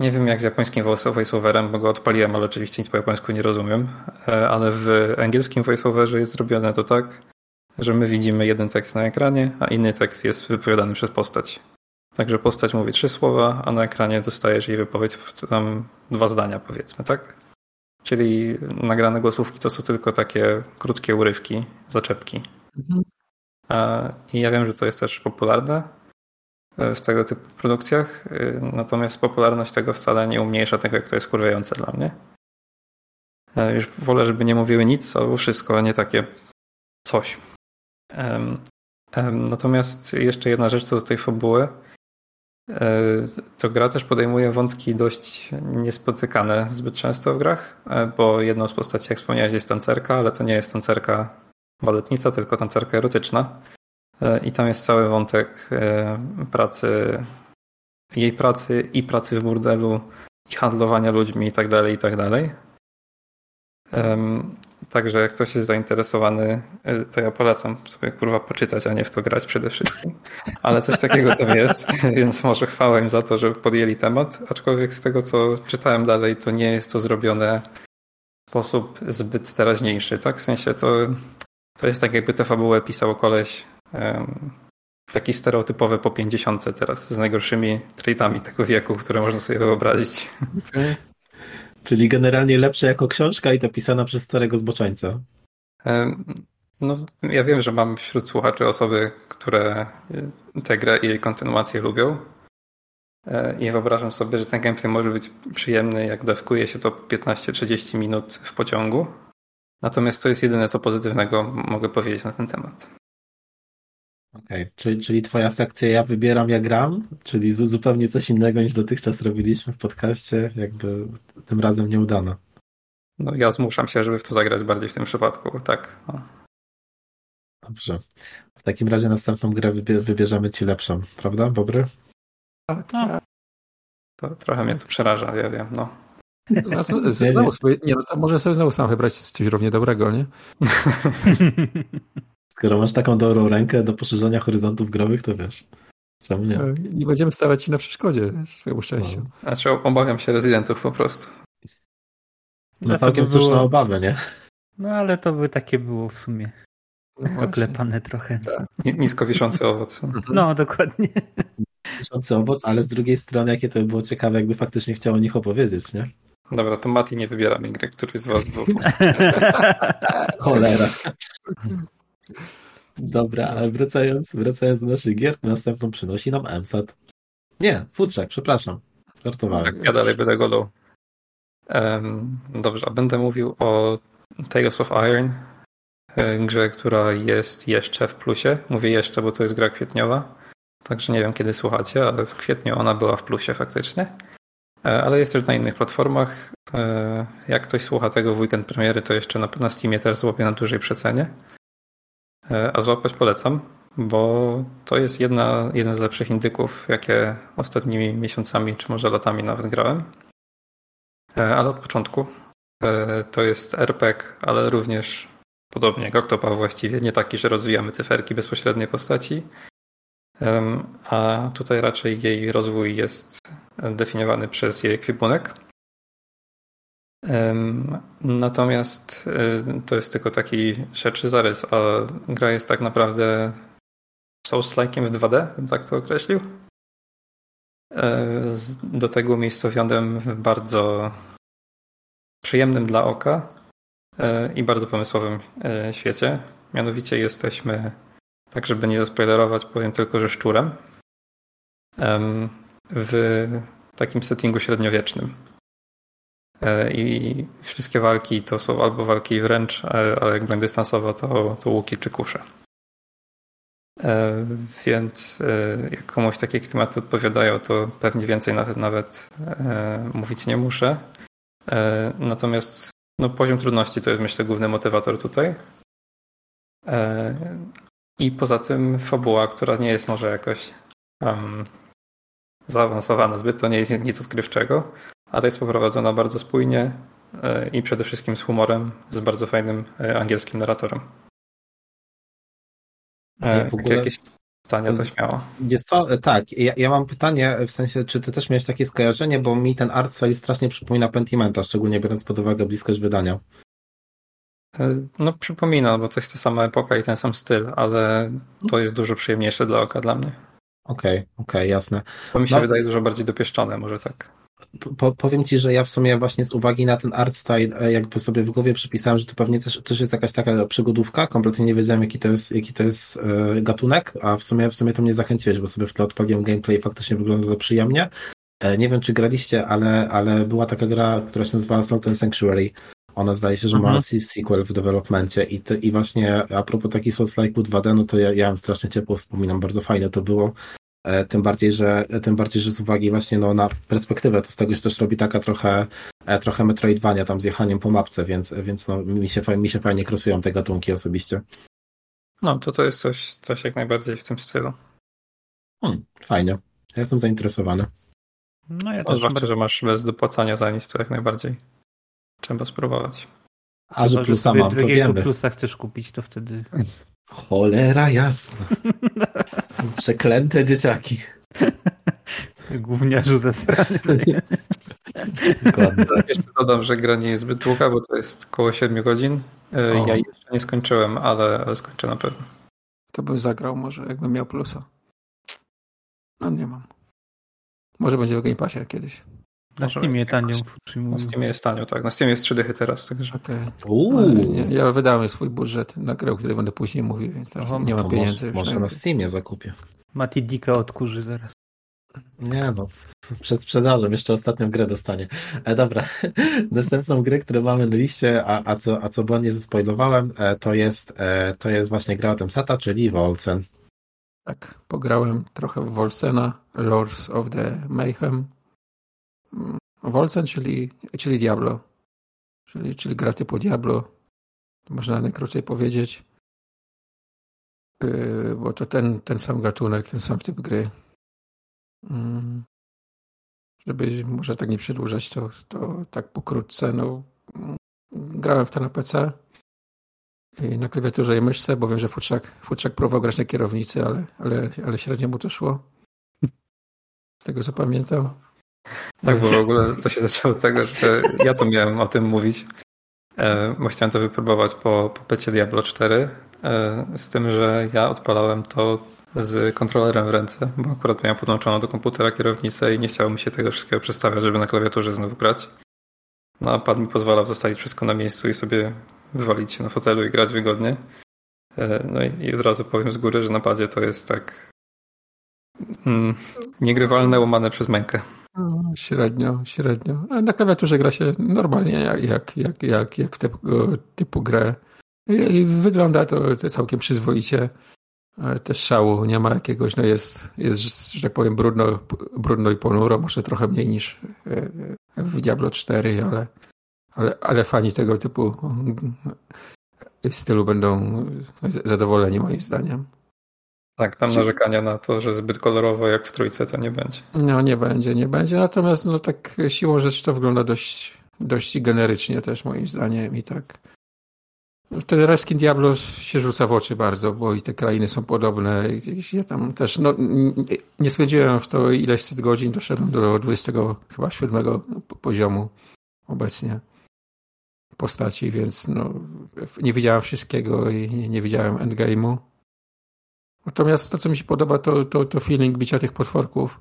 nie wiem jak z japońskim voiceoverem, bo go odpaliłem, ale oczywiście nic po japońsku nie rozumiem. E, ale w angielskim voiceoverze jest zrobione to tak, że my widzimy jeden tekst na ekranie, a inny tekst jest wypowiadany przez postać. Także postać mówi trzy słowa, a na ekranie dostajesz jej wypowiedź tam dwa zdania powiedzmy, tak? Czyli nagrane głosówki to są tylko takie krótkie urywki, zaczepki. Mhm. I ja wiem, że to jest też popularne, w tego typu produkcjach, y, natomiast popularność tego wcale nie umniejsza tego, jak to jest kurwiające dla mnie. Już wolę, żeby nie mówiły nic albo wszystko, a nie takie coś. Natomiast jeszcze jedna rzecz co do tej fabuły. E, to gra też podejmuje wątki dość niespotykane zbyt często w grach, e, bo jedną z postaci, jak wspomniałeś, jest tancerka, ale to nie jest tancerka baletnica, tylko tancerka erotyczna. E, I tam jest cały wątek pracy, jej pracy i pracy w burdelu, i handlowania ludźmi i tak tak. Także jak ktoś jest zainteresowany, e, to ja polecam sobie kurwa poczytać, a nie w to grać przede wszystkim. Ale coś takiego tam jest, więc może chwałę im za to, że podjęli temat. Aczkolwiek z tego, co czytałem dalej, to nie jest to zrobione w sposób zbyt teraźniejszy. Tak? W sensie to, to jest tak, jakby tę fabułę pisał koleś taki stereotypowy po 50 teraz, z najgorszymi traitami tego wieku, które można sobie wyobrazić. Czyli generalnie lepsze jako książka i to pisana przez starego zboczeńca. No, ja wiem, że mam wśród słuchaczy osoby, które tę grę i jej kontynuację lubią. E, I wyobrażam sobie, że ten gameplay może być przyjemny, jak dawkuje się to 15-30 minut w pociągu. Natomiast to jest jedyne, co pozytywnego mogę powiedzieć na ten temat. Okej, okay. czyli, czyli twoja sekcja ja wybieram, ja gram, czyli zupełnie coś innego niż dotychczas robiliśmy w podcaście, jakby tym razem nieudana. No ja zmuszam się, żeby w to zagrać bardziej w tym przypadku, tak. No. Dobrze. W takim razie następną grę wybierzemy ci lepszą, prawda, Bobry? Tak, no. To trochę mnie to przeraża, ja wiem, no. no z, z, nie, nie. Sobie, nie, no to może sobie znowu sam wybrać coś równie dobrego, nie? Skoro masz taką dobrą rękę do poszerzania horyzontów growych, to wiesz. Czemu nie? Nie będziemy stawać ci na przeszkodzie, twojemu szczęściu. No. Znaczy obawiam się rezydentów po prostu. No, no całkiem słuszna było... obawa, nie? No ale to by takie było w sumie. No Oklepane trochę. Tak. Nisko wiszący owoc. No, dokładnie. Wiszący owoc, ale z drugiej strony, jakie to by było ciekawe, jakby faktycznie chciał o nich opowiedzieć, nie? Dobra, to Mati nie wybiera mi gry, który z was dwóch. Cholera. Dobra, ale wracając, wracając do naszych gier, następną przynosi nam MSAT. Nie, Futrzak, przepraszam. Żartowałem. Tak, ja dalej będę golą. Um, dobrze, a będę mówił o Tales of Iron, e, grze, która jest jeszcze w plusie. Mówię jeszcze, bo to jest gra kwietniowa. Także nie wiem, kiedy słuchacie, ale w kwietniu ona była w plusie faktycznie. E, ale jest też na innych platformach. E, jak ktoś słucha tego w weekend premiery, to jeszcze na, na Steamie też złapie na dużej przecenie. A złapać polecam, bo to jest jedna, jeden z lepszych indyków, jakie ostatnimi miesiącami, czy może latami nawet grałem. E, ale od początku. E, to jest RPG, ale również podobnie jak Octopath właściwie, nie taki, że rozwijamy cyferki bezpośredniej postaci, a tutaj raczej jej rozwój jest definiowany przez jej ekwipunek. Natomiast e, to jest tylko taki rzeczy zarys, a gra jest tak naprawdę Souls-like'iem w 2D, bym tak to określił. Do tego umiejscowionym w bardzo przyjemnym dla oka e, i bardzo pomysłowym e, świecie. Mianowicie jesteśmy, tak żeby nie zaspoilerować, powiem tylko, że szczurem w takim settingu średniowiecznym. E, I wszystkie walki to są albo walki wręcz, ale jak broń dystansowa, to, to łuki czy kusze. Więc jak komuś takie klimaty odpowiadają, to pewnie więcej nawet, nawet mówić nie muszę. E, natomiast no, poziom trudności to jest myślę główny motywator tutaj. E, I poza tym fabuła, która nie jest może jakoś um, zaawansowana zbyt, to nie jest nic odkrywczego, ale jest poprowadzona bardzo spójnie e, i przede wszystkim z humorem, z bardzo fajnym angielskim narratorem. W ogóle... Jakieś pytania to śmiało. Jest co? E, tak, ja, ja, mam pytanie, w sensie, czy ty też miałeś takie skojarzenie, bo mi ten art style strasznie przypomina Pentimenta, szczególnie biorąc pod uwagę bliskość wydania. E, no przypomina, bo to jest ta sama epoka i ten sam styl, ale to jest dużo przyjemniejsze dla oka dla mnie. Okej, okay, okej, okay, jasne. To mi się no, wydaje dużo bardziej dopieszczone, może tak. Po, powiem ci, że ja w sumie właśnie z uwagi na ten art style, e, jakby sobie w głowie przypisałem, że to pewnie też, też jest jakaś taka przygodówka. Kompletnie nie wiedziałem, jaki to jest, jaki to jest e, gatunek, a w sumie, w sumie to mnie zachęciłeś, bo sobie w tle odpaliłem gameplay, faktycznie wygląda to przyjemnie. E, nie wiem, czy graliście, ale, ale była taka gra, która się nazywała and Sanctuary. Ona zdaje się, że mhm. ma sequel w developmencie i, te, i właśnie a propos takich Souls-like'u 2D, no to ja, ja ją strasznie ciepło wspominam, bardzo fajne to było. E, tym bardziej, że, tym bardziej, że z uwagi właśnie no, na perspektywę, to z tego się też robi taka trochę, e, trochę Metroidvania tam z jechaniem po mapce, więc, więc no, mi, się, mi się fajnie krosują te gatunki osobiście. No, to to jest coś, coś jak najbardziej w tym stylu. Hmm, fajnie. Ja jestem zainteresowany. No ja też. Zwłaszcza, że masz bez dopłacania za nic, to jak najbardziej trzeba spróbować. A że plusa mam, to wiemy. plusa chcesz kupić, to wtedy... Cholera jasna. Przeklęte dzieciaki. Gówniarzu zasrany. Dokładnie. Jeszcze dodam, że gra nie jest zbyt długa, bo to jest około 7 godzin. E, o. Ja jeszcze nie skończyłem, ale, ale skończę na pewno. To bym zagrał może, jakbym miał plusa. No nie mam. Może będzie w Game Passie kiedyś. Na Steamie tanio. Na Steamie jest tanio, tak. Na Steamie jest 3 dychy teraz, także... Okay. Ja, ja wydałem swój budżet na grę, o której będę później mówił, więc teraz Aha, nie mam pieniędzy. Może, może na Steamie zakupię. Mati Dika odkurzy zaraz. Nie no, przed sprzedażą jeszcze ostatnią grę dostanie. E, dobra, następną grę, którą mamy na liście, a, a co, a co błędnie zaspoilowałem, e, to jest, e, to jest właśnie gra o tym Sata, czyli Wolcen. Tak, pograłem trochę w Wolcena, Lords of the Mayhem. Mm, Wolcen, czyli, czyli Diablo. Czyli, czyli gra typu Diablo. Można najkrócej powiedzieć. Yy, bo to ten, ten sam gatunek, ten sam typ gry. Mm. Żeby może tak nie przedłużać, to, to tak pokrótce. No, grałem w to na PC na klawiaturze i myszce, bo wiem, że Futrzak, Futrzak próbował grać na kierownicy, ale, ale, ale średnio mu to szło. Z tego co pamiętam. Tak, bo w ogóle to się zaczęło od tego, że ja to miałem o tym mówić, e, bo chciałem to wypróbować po, po pecie Diablo 4, e, z tym, że ja odpalałem to z kontrolerem w ręce, bo akurat miałem podłączoną do komputera kierownicę i nie chciało mi się tego wszystkiego przestawiać, żeby na klawiaturze znowu grać. No a pad mi pozwala zostawić wszystko na miejscu i sobie wywalić się na fotelu i grać wygodnie. E, no i, od razu powiem z góry, że na padzie to jest tak mm, niegrywalne, łamane przez mękę. No, średnio, średnio. Na klawiaturze gra się normalnie, jak, jak, jak, jak w tego typu grę. I wygląda to, całkiem przyzwoicie. Też szału nie ma jakiegoś, no jest, jest że tak powiem, brudno, brudno i ponuro, może trochę mniej niż e, w Diablo 4, ale, ale, ale fani tego typu stylu będą zadowoleni moim zdaniem. Tak, tam narzekania na to, że zbyt kolorowo jak w trójce to nie będzie. No nie będzie, nie będzie. Natomiast no tak siłą rzeczy to wygląda dość, dość generycznie też moim zdaniem i tak ten Reskin Diablo się rzuca w oczy bardzo, bo i te krainy są podobne. Ja tam też no, nie spędziłem w to ileś set godzin, doszedłem do 27 poziomu obecnie postaci, więc no, nie widziałem wszystkiego i nie widziałem endgame'u. Natomiast to, co mi się podoba, to, to, to feeling bicia tych potworków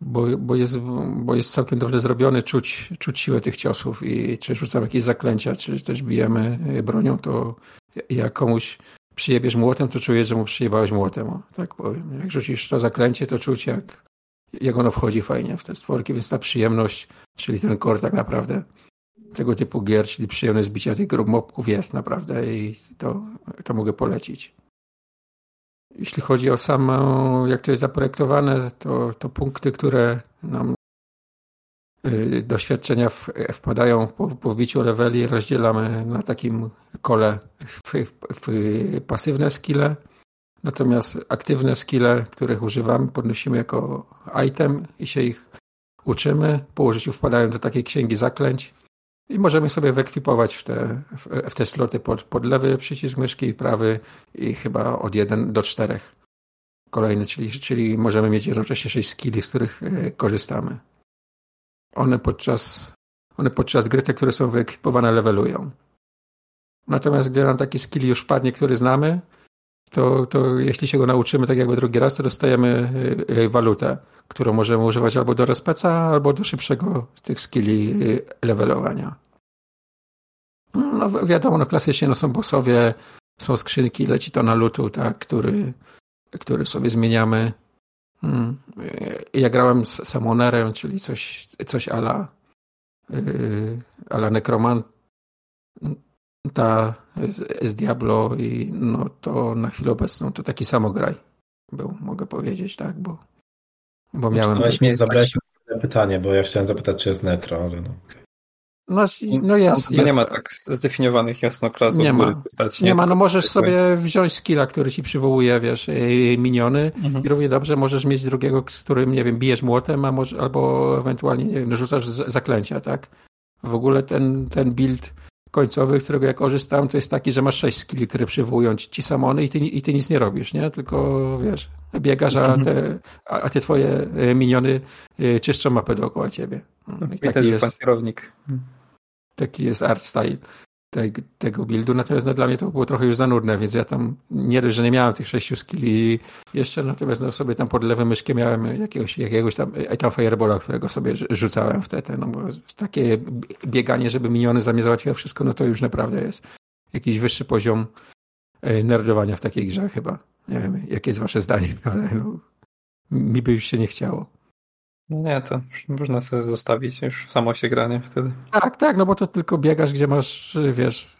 bo, bo, jest, bo jest całkiem dobrze zrobiony, czuć, czuć siłę tych ciosów i czy rzucamy jakieś zaklęcia, czy też bijemy bronią, to jak komuś przyjebiesz młotem, to czujesz, że mu przyjebałeś młotem, tak powiem. Jak rzucisz to zaklęcie, to czuć jak, jak ono wchodzi fajnie w te stworki, więc ta przyjemność, czyli ten core tak naprawdę tego typu gier, czyli przyjemność zbicia tych grup mopków jest naprawdę i to, to mogę polecić. Jeśli chodzi o samo, jak to jest zaprojektowane, to, to punkty, które nam y, doświadczenia wpadają po, po wbiciu leveli, rozdzielamy na takim kole w, w, w pasywne skille, natomiast aktywne skille, których używamy, podnosimy jako item i się ich uczymy. Po użyciu wpadają do takiej księgi zaklęć i możemy sobie wyekwipować w te, w, te sloty pod, pod lewy przycisk myszki i prawy i chyba od 1 do 4 kolejny, czyli, czyli możemy mieć jednocześnie 6 skilli, z których e, korzystamy. One podczas, one podczas gry, te, które są wyekwipowane, levelują. Natomiast gdy nam taki skill już padnie, który znamy, to, to jeśli się go nauczymy tak jakby drugi raz, to dostajemy e, e, walutę, którą możemy używać albo do respeca, albo do szybszego tych skilli e, levelowania. No wiadomo, no klasycznie no są bossowie, są skrzynki, leci to na lutu, tak, który, który sobie zmieniamy. Hmm. Ja grałem z Summonerem, czyli coś, coś ala, ala Necromant, ta z Diablo i no to na chwilę obecną to taki samograj był, mogę powiedzieć, tak, bo, bo miałem... Zabrałeś mnie, zabrałeś mi pytanie, bo ja chciałem zapytać, czy jest Necro, ale no. No, no jest, jest. Nie ma tak zdefiniowanych jasno klas nie ma. Postać, nie, nie ma, no możesz sobie wziąć skilla, który ci przywołuje, wiesz, y, miniony mhm. i równie dobrze możesz mieć drugiego, z którym, nie wiem, bijesz młotem, a może, albo ewentualnie, nie wiem, rzucasz zaklęcia, tak? W ogóle ten, ten build końcowy, z którego ja korzystam, to jest taki, że masz sześć skilli, które przywołują ci, ci samony i ty, i ty nic nie robisz, nie? Tylko, wiesz, biegasz, a te, mhm. a te twoje e, miniony e, czyszczą mapę dookoła ciebie. No, I taki jest, pan kierownik. Taki jest art style. Tej, tego buildu, natomiast no, dla mnie to było trochę już za nudne, więc ja tam nie dość, że nie miałem tych sześciu skilli jeszcze, natomiast no, sobie tam pod lewym myszkiem miałem jakiegoś, jakiegoś tam, tam firebola, którego sobie rzucałem wtedy, no bo takie bieganie, żeby miniony za mnie wszystko, no to już naprawdę jest jakiś wyższy poziom e, nerdowania w takiej grze chyba. Nie wiem, jakie jest wasze zdanie, ale no, mi by już się nie chciało. No nie, to można sobie zostawić już samo się granie wtedy. Tak, tak, no bo to tylko biegasz, gdzie masz, wiesz,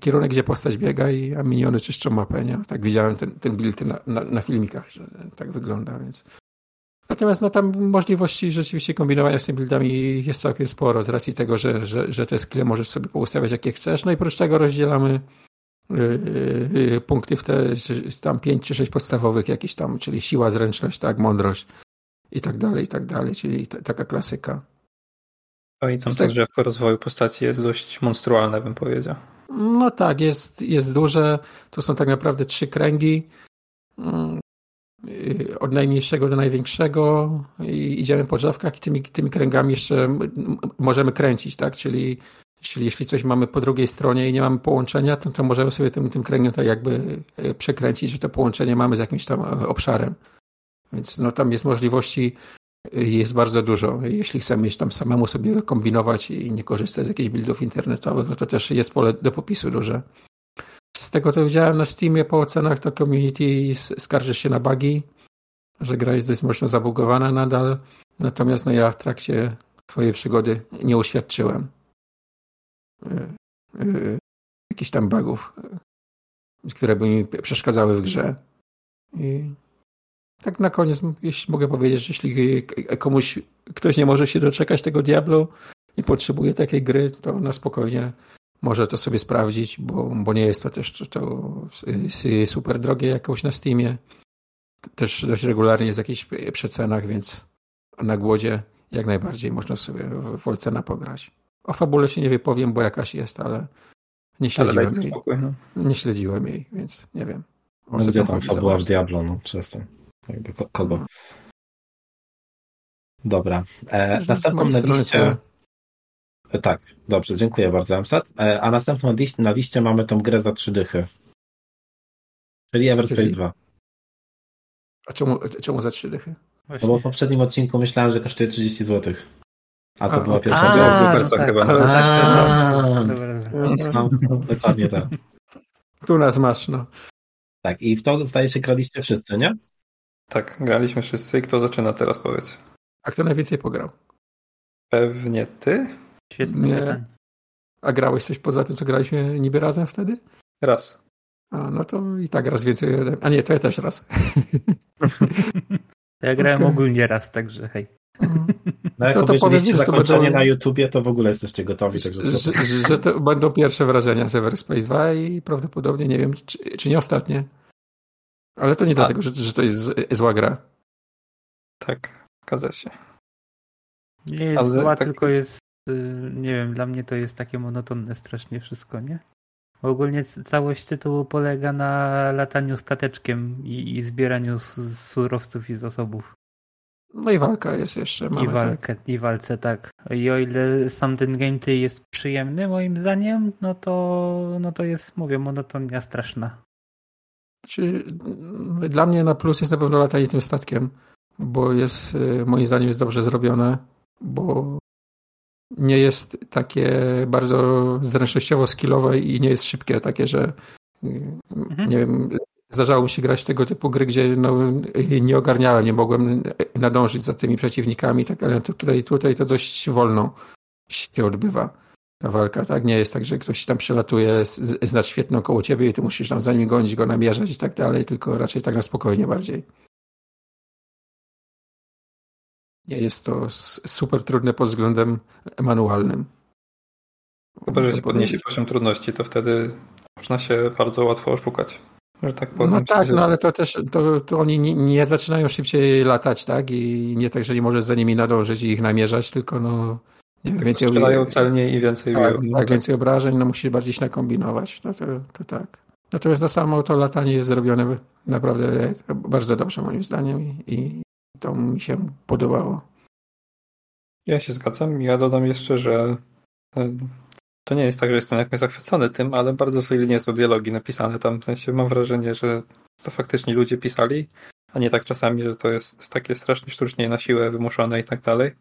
kierunek, gdzie postać biega i a miniony czyszczą mapę, nie? Tak widziałem ten, ten build na, na, na, filmikach, że tak wygląda, więc... Natomiast no tam możliwości rzeczywiście kombinowania z tymi buildami jest całkiem sporo, z racji tego, że, że, że te skille możesz sobie poustawiać jakie chcesz, no i oprócz tego rozdzielamy yy, yy, punkty w te tam pięć czy sześć podstawowych jakieś tam, czyli siła, zręczność, tak, mądrość, i tak dalej, i tak dalej, czyli taka klasyka. No i tam to drzewko rozwoju postaci jest dość monstrualne, bym powiedział. No tak, jest, jest duże. To są tak naprawdę trzy kręgi. Mm, od najmniejszego do największego i idziemy po drzewkach i tymi, tymi kręgami jeszcze możemy kręcić, tak? Czyli, czyli jeśli coś mamy po drugiej stronie i nie mamy połączenia, to, to możemy sobie tym, tym kręgiem tak jakby e, przekręcić, że to połączenie mamy z jakimś tam e, obszarem. Więc no, tam jest możliwości, y, jest bardzo dużo. Jeśli chcemy tam samemu sobie kombinować i nie korzystać z jakichś buildów internetowych, no to też jest pole do popisu duże. Z tego co widziałem na Steamie po ocenach, to community skarży się na bugi, że gra jest dość mocno zabugowana nadal. Natomiast no ja w trakcie swojej przygody nie uświadczyłem yy, jakichś tam bugów, które by mi przeszkadzały w grze. I tak na koniec, jeśli mogę powiedzieć, że jeśli komuś, ktoś nie może się doczekać tego Diablo i potrzebuje takiej gry, to na spokojnie może to sobie sprawdzić, bo, bo nie jest to też to, to super drogie jakoś na Steamie. Też dość regularnie jest w jakichś przecenach, więc na głodzie jak najbardziej można sobie w Wolcena pograć. O fabule się nie wypowiem, bo jakaś jest, ale nie śledziłem ale jej. Spokój, no. Nie śledziłem jej, więc nie wiem. No gdzie tam fabuła w Diablo, no przestań. Jakby kogo? Dobra. E, następną na liście... E, tak, dobrze, dziękuję bardzo, Amsat. E, a następną na, liście, na liście mamy tą grę za trzy dychy. Czyli Everspace Czyli? 2. A czemu, czemu za trzy dychy? No bo w poprzednim odcinku myślałem, że kosztuje 30 zł. A to a, była pierwsza część. No tak, tak, chyba. Tak, no, dokładnie tak. Tu nas masz, no. Tak, i w to zdaje się graliście wszyscy, nie? Tak, graliśmy wszyscy. I kto zaczyna teraz, powiedz? A kto najwięcej pograł? Pewnie ty? Świetnie. Nie. A grałeś coś poza tym, co graliśmy niby razem wtedy? Raz. A, no to i tak raz więcej. A nie, to ja też raz. ja grałem okay. ogólnie raz, także hej. No jak to, to powiedz, zakończenie będą... na YouTubie, to w ogóle jesteście gotowi. Także że, że, to będą pierwsze wrażenia z Everspace 2 i prawdopodobnie, nie wiem, czy, czy nie ostatnie. Ale to nie A. dlatego, że, że to jest zła gra. Tak, zgadza się. Nie jest Ale zła, tak... tylko jest, y, nie wiem, dla mnie to jest takie monotonne strasznie wszystko, nie? Ogólnie całość tytułu polega na lataniu stateczkiem i, i zbieraniu surowców i zasobów. No i walka jest jeszcze. Mamy, I walkę, tak. i walce, tak. I o ile sam ten gameplay jest przyjemny moim zdaniem, no to, no to jest, mówię, monotonia straszna. Znaczy, dla mnie na plus jest na pewno latanie tym statkiem, bo jest, y, moim zdaniem jest dobrze zrobione, bo nie jest takie bardzo zręcznościowo skillowe i nie jest szybkie, takie, że y, mhm. nie wiem, zdarzało mi się grać w tego typu gry, gdzie no, nie ogarniałem, nie mogłem nadążyć za tymi przeciwnikami, tak, ale tutaj, tutaj to dość wolno się odbywa ta walka, tak? Nie jest tak, że ktoś tam przelatuje, znać świetną koło ciebie i ty musisz tam za nim gonić, go namierzać i tak dalej, tylko raczej tak na spokojnie bardziej. Nie jest to super trudne pod względem manualnym. Chyba, że się podniesie poziom trudności, to wtedy można się bardzo łatwo oszukać. Że tak powiem. No tak, no ale to też to, to oni nie, nie, zaczynają szybciej latać, tak? I nie tak, że nie możesz za nimi nadążyć i ich namierzać, tylko no więcej strzelają celniej i więcej tak, tak, tak, więcej obrażeń, no musisz bardziej się nakombinować. No to, to tak. Natomiast to samo to latanie jest zrobione naprawdę bardzo dobrze moim zdaniem i, i to mi się podobało. Ja się zgadzam. Ja dodam jeszcze, że to nie jest tak, że jestem jakoś zachwycony tym, ale bardzo solidnie są dialogi napisane tam. W sensie mam wrażenie, że to faktycznie ludzie pisali, a nie tak czasami, że to jest takie strasznie sztucznie na siłę wymuszone i tak dalej.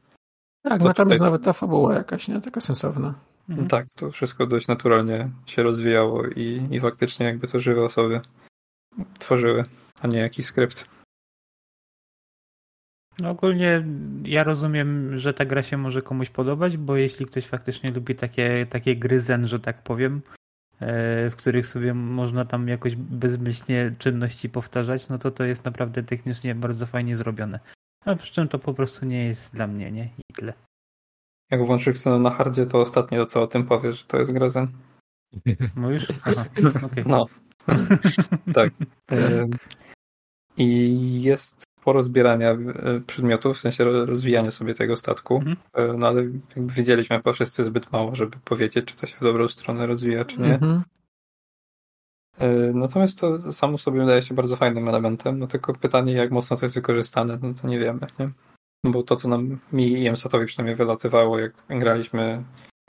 Tak, no tam tutaj- jest nawet ta fabuła jakaś, nie? Taka sensowna. Mhm. Tak, to wszystko dość naturalnie się rozwijało i, i faktycznie jakby to żywe osoby tworzyły, a nie jakiś skrypt. No ogólnie ja rozumiem, że ta gra się może komuś podobać, bo jeśli ktoś faktycznie lubi takie, takie gry zen, że tak powiem, e, w których sobie można tam jakoś bezmyślnie czynności powtarzać, no to to jest naprawdę technicznie bardzo fajnie zrobione. A przy czym to po prostu nie jest dla mnie, nie? I tyle. Jak włączysz cenę na hardzie, to ostatnie to co o tym powiesz, że to jest gra zen. Mówisz? Aha, okej. No. tak. I jest sporo zbierania e, przedmiotów, w sensie ro- rozwijania sobie tego statku. Mhm. E, No ale jakby wiedzieliśmy po wszyscy zbyt mało, żeby powiedzieć, czy to się w dobrą stronę rozwija, czy nie. Mhm. E, Natomiast to samo sobie wydaje się bardzo fajnym elementem, no tylko pytanie, jak mocno to jest wykorzystane, no to nie wiemy, nie? Bo to, co nam mi i Emsatowi przynajmniej wylatywało, jak graliśmy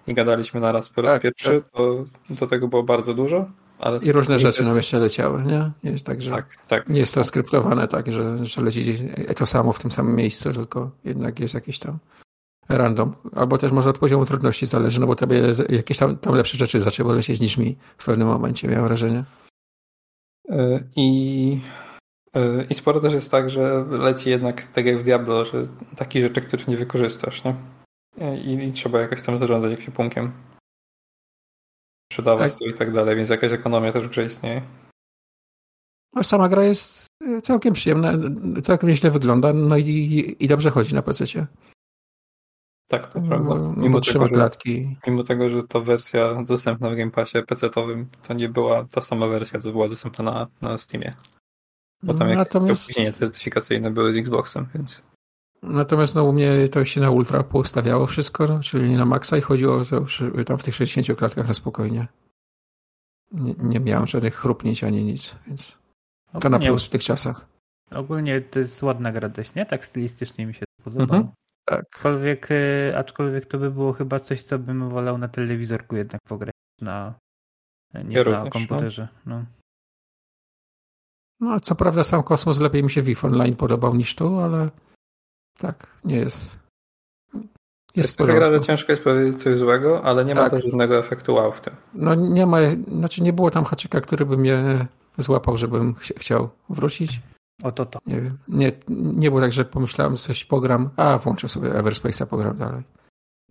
i gadaliśmy naraz po raz Tak, pierwszy, to do tego było bardzo dużo. Ale I różne rzeczy nam jeszcze leciały, nie? Jest tak, że Tak, tak. nie jest to skryptowane tak, że, że leci to samo w tym samym miejscu, tylko jednak jest jakiś tam random. Albo też może od poziomu trudności zależy, no bo tobie jakieś tam, tam lepsze rzeczy zaczęły lecieć niż mi w pewnym momencie, miałem wrażenie. E, I, e, I sporo też jest tak, że leci jednak tak jak w Diablo, że takich rzeczy, których nie wykorzystasz, nie? E, I, i trzeba jakoś tam zarządzać ekwipunkiem. Sprzedawać Tak. to i tak dalej, więc jakaś ekonomia też w grze istnieje. No, sama gra jest całkiem przyjemna, całkiem nieźle wygląda, no i, i dobrze chodzi na PC. Tak, to prawda. Mimo tego, że, klatki. mimo tego, że ta wersja dostępna w Game Passie PC-owym, to nie była ta sama wersja, co była dostępna na, na Steamie. Bo tam jakieś Natomiast, opóźnienia certyfikacyjne były z Xboxem, więc natomiast no, u mnie to się na ultra poustawiało wszystko, no, czyli na maksa i chodziło to przy, tam w tych 60 klatkach na spokojnie. Nie, nie miałem żadnych chrupnięć ani nic, więc to na plus w tych czasach. ogólnie to jest ładna gra dość, nie? Tak stylistycznie mi się to podobało. Mhm. Tak. Aczkolwiek, e, aczkolwiek to by było chyba coś, co bym wolał na telewizorku jednak pograć na, niż Ja na również, no. komputerze. No. No, co prawda sam kosmos lepiej mi się WIF Online podobał niż tu, ale tak, nie jest. Jest jest porządku. ciężko jest powiedzieć coś złego, ale nie ma Tak. też żadnego efektu wow w tym. No nie ma, znaczy nie było tam haczyka, który by mnie złapał, żebym ch- chciał wrócić. Oto to. Nie wiem. Nie, nie było tak, że pomyślałem coś pogram, a włączę sobie Everspace'a, pogram dalej.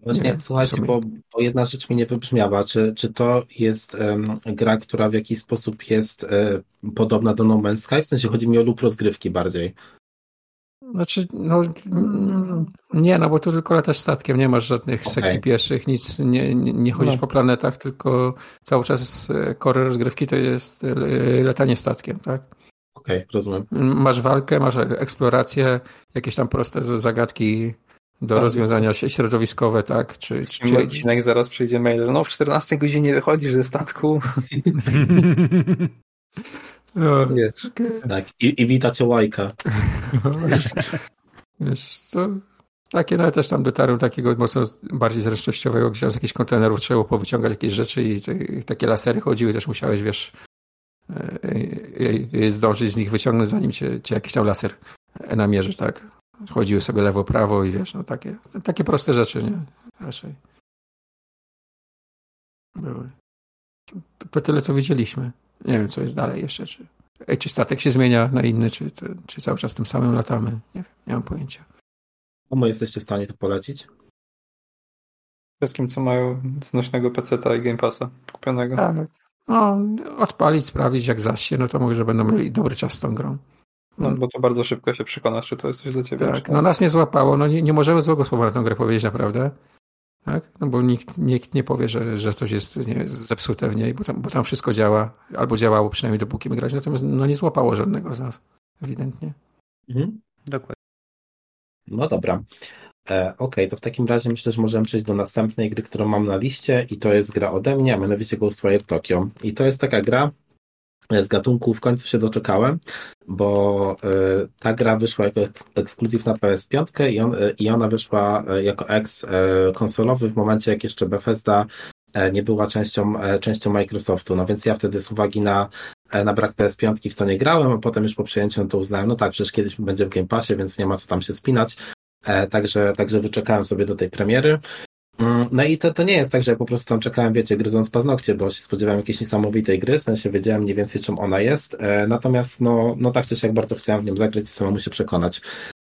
Właśnie, Nie, słuchajcie, bo, bo jedna rzecz mi nie wybrzmiała. Czy, czy to jest em, gra, która w jakiś sposób jest e, podobna do No Man's Sky? W sensie chodzi mi o lub rozgrywki bardziej. Znaczy, no mm, nie, no bo tu tylko latasz statkiem, nie masz żadnych Okej. sekcji pieszych, nic, nie, nie, nie chodzisz No. po planetach, tylko cały czas e, core rozgrywki to jest e, latanie statkiem, tak? Okej, rozumiem. Masz walkę, masz eksplorację, jakieś tam proste zagadki do Tak. rozwiązania środowiskowe, tak? Czy, czy, Czy... odcinek zaraz przyjdzie mail, że no w 14 godzinie wychodzisz ze statku. No, Wiesz. Tak, i, i witacie łajka. Wiesz, co? Takie, no ja też tam dotarłem takiego mocno bardziej zręcznościowego, gdzie tam z jakichś kontenerów trzeba było powyciągać jakieś rzeczy i te, takie lasery chodziły, też musiałeś, wiesz, zdążyć z nich wyciągnąć, zanim cię, cię jakiś tam laser namierzy, tak? Chodziły sobie lewo, prawo i wiesz, no takie, takie proste rzeczy, nie? Raczej. Były. To, to tyle, co widzieliśmy. Nie wiem, co jest dalej jeszcze, czy, czy statek się zmienia na inny, czy, to, czy cały czas tym samym latamy. Nie wiem, nie mam pojęcia. Komu jesteście w stanie to polecić? Wszystkim, co mają znośnego PC-ta i Game Passa kupionego. Tak. No, odpalić, sprawdzić jak zaś się, no to może, że będą mieli dobry czas z tą grą. No, bo to bardzo szybko się przekonasz, czy to jest coś dla ciebie. Tak, no nas nie złapało, no nie, nie możemy złego słowa na tę grę powiedzieć naprawdę. Tak? No bo nikt, nikt nie powie, że, że coś jest nie, zepsute w niej, bo tam, bo tam wszystko działa, albo działało przynajmniej dopóki my grać, natomiast no nie złapało żadnego z nas, ewidentnie. Mhm. Dokładnie. No dobra. E, Okej, to w takim razie myślę, że możemy przejść do następnej gry, którą mam na liście i to jest gra ode mnie, a mianowicie Ghostwire Tokyo. I to jest taka gra e, z gatunku w końcu się doczekałem, bo e, ta gra wyszła jako eks- ekskluzyw na PS5 i, on, e, i ona wyszła jako ex e, konsolowy w momencie, jak jeszcze Bethesda nie była częścią, częścią Microsoftu. No więc ja wtedy z uwagi na, na brak PS5 w to nie grałem, a potem już po przejęciu no to uznałem, no tak, przecież kiedyś będzie w Game Passie, więc nie ma co tam się spinać. Także, także wyczekałem sobie do tej premiery. Mm, no i to, to nie jest tak, że ja po prostu tam czekałem, wiecie, gryząc paznokcie, bo się spodziewałem jakiejś niesamowitej gry, w sensie wiedziałem mniej więcej czym ona jest, e, natomiast no, no tak czy siak bardzo chciałem w nią zagrać i samemu się przekonać.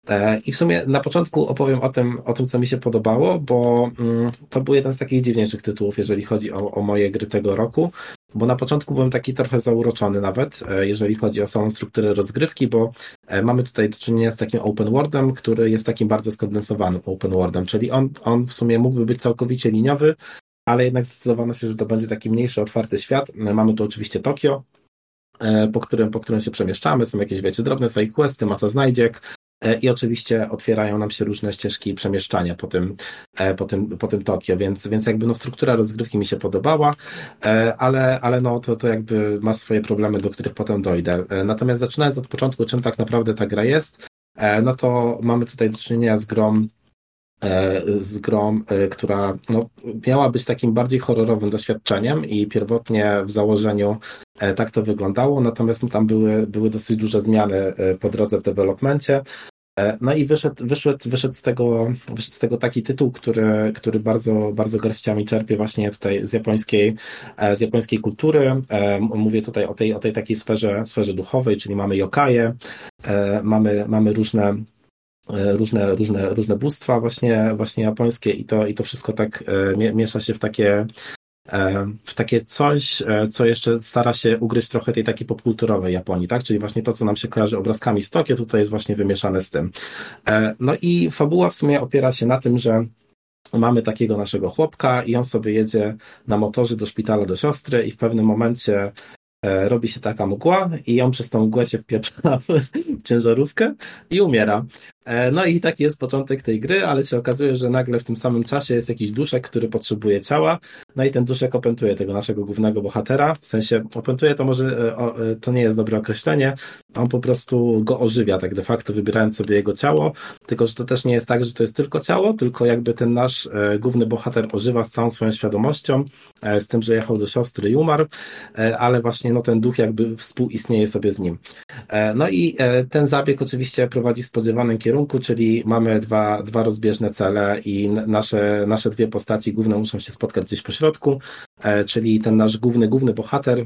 E, I w sumie na początku opowiem o tym, o tym co mi się podobało, bo mm, to był jeden z takich dziwniejszych tytułów, jeżeli chodzi o, o moje gry tego roku, bo na początku byłem taki trochę zauroczony nawet, e, jeżeli chodzi o samą strukturę rozgrywki, bo e, mamy tutaj do czynienia z takim open worldem, który jest takim bardzo skondensowanym open worldem, czyli on, on w sumie mógłby być całkowicie liniowy, ale jednak zdecydowano się, że to będzie taki mniejszy, otwarty świat. Mamy tu oczywiście Tokio, po którym, po którym się przemieszczamy, są jakieś, wiecie, drobne side questy, masa znajdziek, i oczywiście otwierają nam się różne ścieżki przemieszczania po tym, e, po tym, po tym Tokio, więc, więc jakby no struktura rozgrywki mi się podobała, e, ale, ale no to, to jakby ma swoje problemy, do których potem dojdę. Natomiast zaczynając od początku, czym tak naprawdę ta gra jest, no to mamy tutaj do czynienia z grą z grą, która no, miała być takim bardziej horrorowym doświadczeniem i pierwotnie w założeniu tak to wyglądało, natomiast no, tam były, były dosyć duże zmiany po drodze w developmencie. E, no i wyszedł, wyszedł, wyszedł, z tego, wyszedł z tego taki tytuł, który, który bardzo, bardzo garściami czerpie właśnie tutaj z japońskiej, e, z japońskiej kultury. E, mówię tutaj o tej, o tej takiej sferze, sferze duchowej, czyli mamy yokaje, mamy, mamy różne różne, różne, różne bóstwa właśnie, właśnie japońskie i to, i to wszystko tak miesza się w takie, E, w takie coś, e, co jeszcze stara się ugryźć trochę tej takiej popkulturowej Japonii, tak? Czyli właśnie to, co nam się kojarzy obrazkami z Tokio, tutaj jest właśnie wymieszane z tym. E, no i fabuła w sumie opiera się na tym, że mamy takiego naszego chłopka i on sobie jedzie na motorze do szpitala do siostry i w pewnym momencie robi się taka mgła i on przez tą mgłę się wpieprza w ciężarówkę i umiera. E, no i taki jest początek tej gry, ale się okazuje, że nagle w tym samym czasie jest jakiś duszek, który potrzebuje ciała, no i ten duszek opętuje tego naszego głównego bohatera, w sensie opętuje to może, e, e, to nie jest dobre określenie, on po prostu go ożywia tak de facto, wybierając sobie jego ciało, tylko że to też nie jest tak, że to jest tylko ciało, tylko jakby ten nasz główny bohater ożywa z całą swoją świadomością, z tym, że jechał do siostry i umarł, ale właśnie no ten duch jakby współistnieje sobie z nim. No i ten zabieg oczywiście prowadzi w spodziewanym kierunku, kierunku, czyli mamy dwa, dwa rozbieżne cele i nasze, nasze dwie postaci główne muszą się spotkać gdzieś po środku, e, czyli ten nasz główny, główny bohater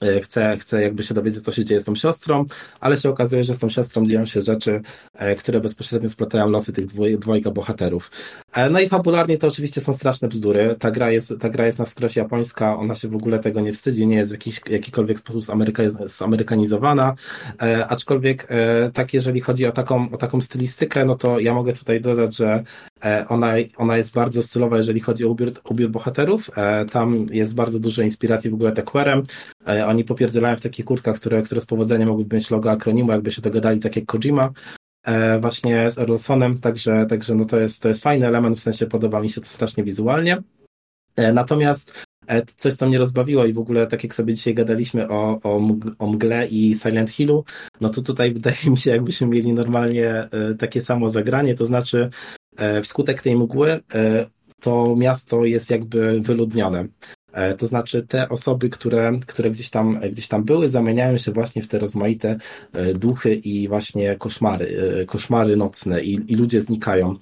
E, chce, chce jakby się dowiedzieć, co się dzieje z tą siostrą, ale się okazuje, że z tą siostrą dzieją się rzeczy, e, które bezpośrednio splatają losy tych dwoj, dwojga bohaterów. E, no i fabularnie to oczywiście są straszne bzdury. Ta gra jest, ta gra jest na wskrosie japońska, ona się w ogóle tego nie wstydzi, nie jest w jakiś, jakikolwiek sposób zamerykanizowana, aczkolwiek tak jeżeli chodzi o taką, o taką stylistykę, no to ja mogę tutaj dodać, że ona, ona jest bardzo stylowa, jeżeli chodzi o ubiór, ubiór bohaterów. Tam jest bardzo dużo inspiracji w ogóle tekwerem. Oni popierdzielają w takich kurtkach, które, które z powodzeniem mogłyby mieć logo akronimu, jakby się dogadali, tak jak Kojima e, właśnie z Erlsonem, także, także no to, jest, to jest fajny element, w sensie podoba mi się to strasznie wizualnie. E, natomiast e, coś, co mnie rozbawiło i w ogóle tak jak sobie dzisiaj gadaliśmy o, o, o mgle i Silent Hillu, no to tutaj wydaje mi się, jakbyśmy mieli normalnie takie samo zagranie, to znaczy wskutek tej mgły to miasto jest jakby wyludnione. E, to znaczy te osoby, które, które gdzieś, tam, gdzieś tam były, zamieniają się właśnie w te rozmaite e, duchy i właśnie koszmary, e, koszmary nocne i, i ludzie znikają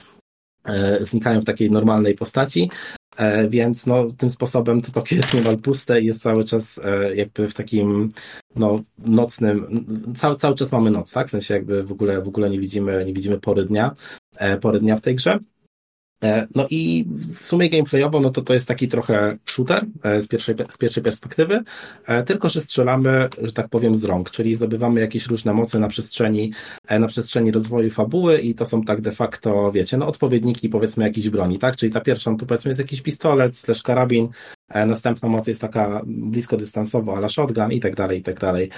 znikają w takiej normalnej postaci, więc no, tym sposobem to Tokio jest niemal puste i jest cały czas jakby w takim no, nocnym, cały, cały czas mamy noc, tak? W sensie jakby w ogóle, w ogóle nie widzimy, nie widzimy pory dnia, pory dnia w tej grze. E, no i w sumie gameplayowo, no to to jest taki trochę shooter e, z pierwszej, z pierwszej perspektywy, e, tylko że strzelamy, że tak powiem, z rąk, czyli zdobywamy jakieś różne moce na przestrzeni, na przestrzeni rozwoju fabuły i to są tak de facto, wiecie, no odpowiedniki powiedzmy jakiejś broni, tak? Czyli ta pierwsza, no to powiedzmy jest jakiś pistolet, slash karabin, następna moc jest taka blisko dystansowa, ale shotgun i tak dalej, i tak dalej.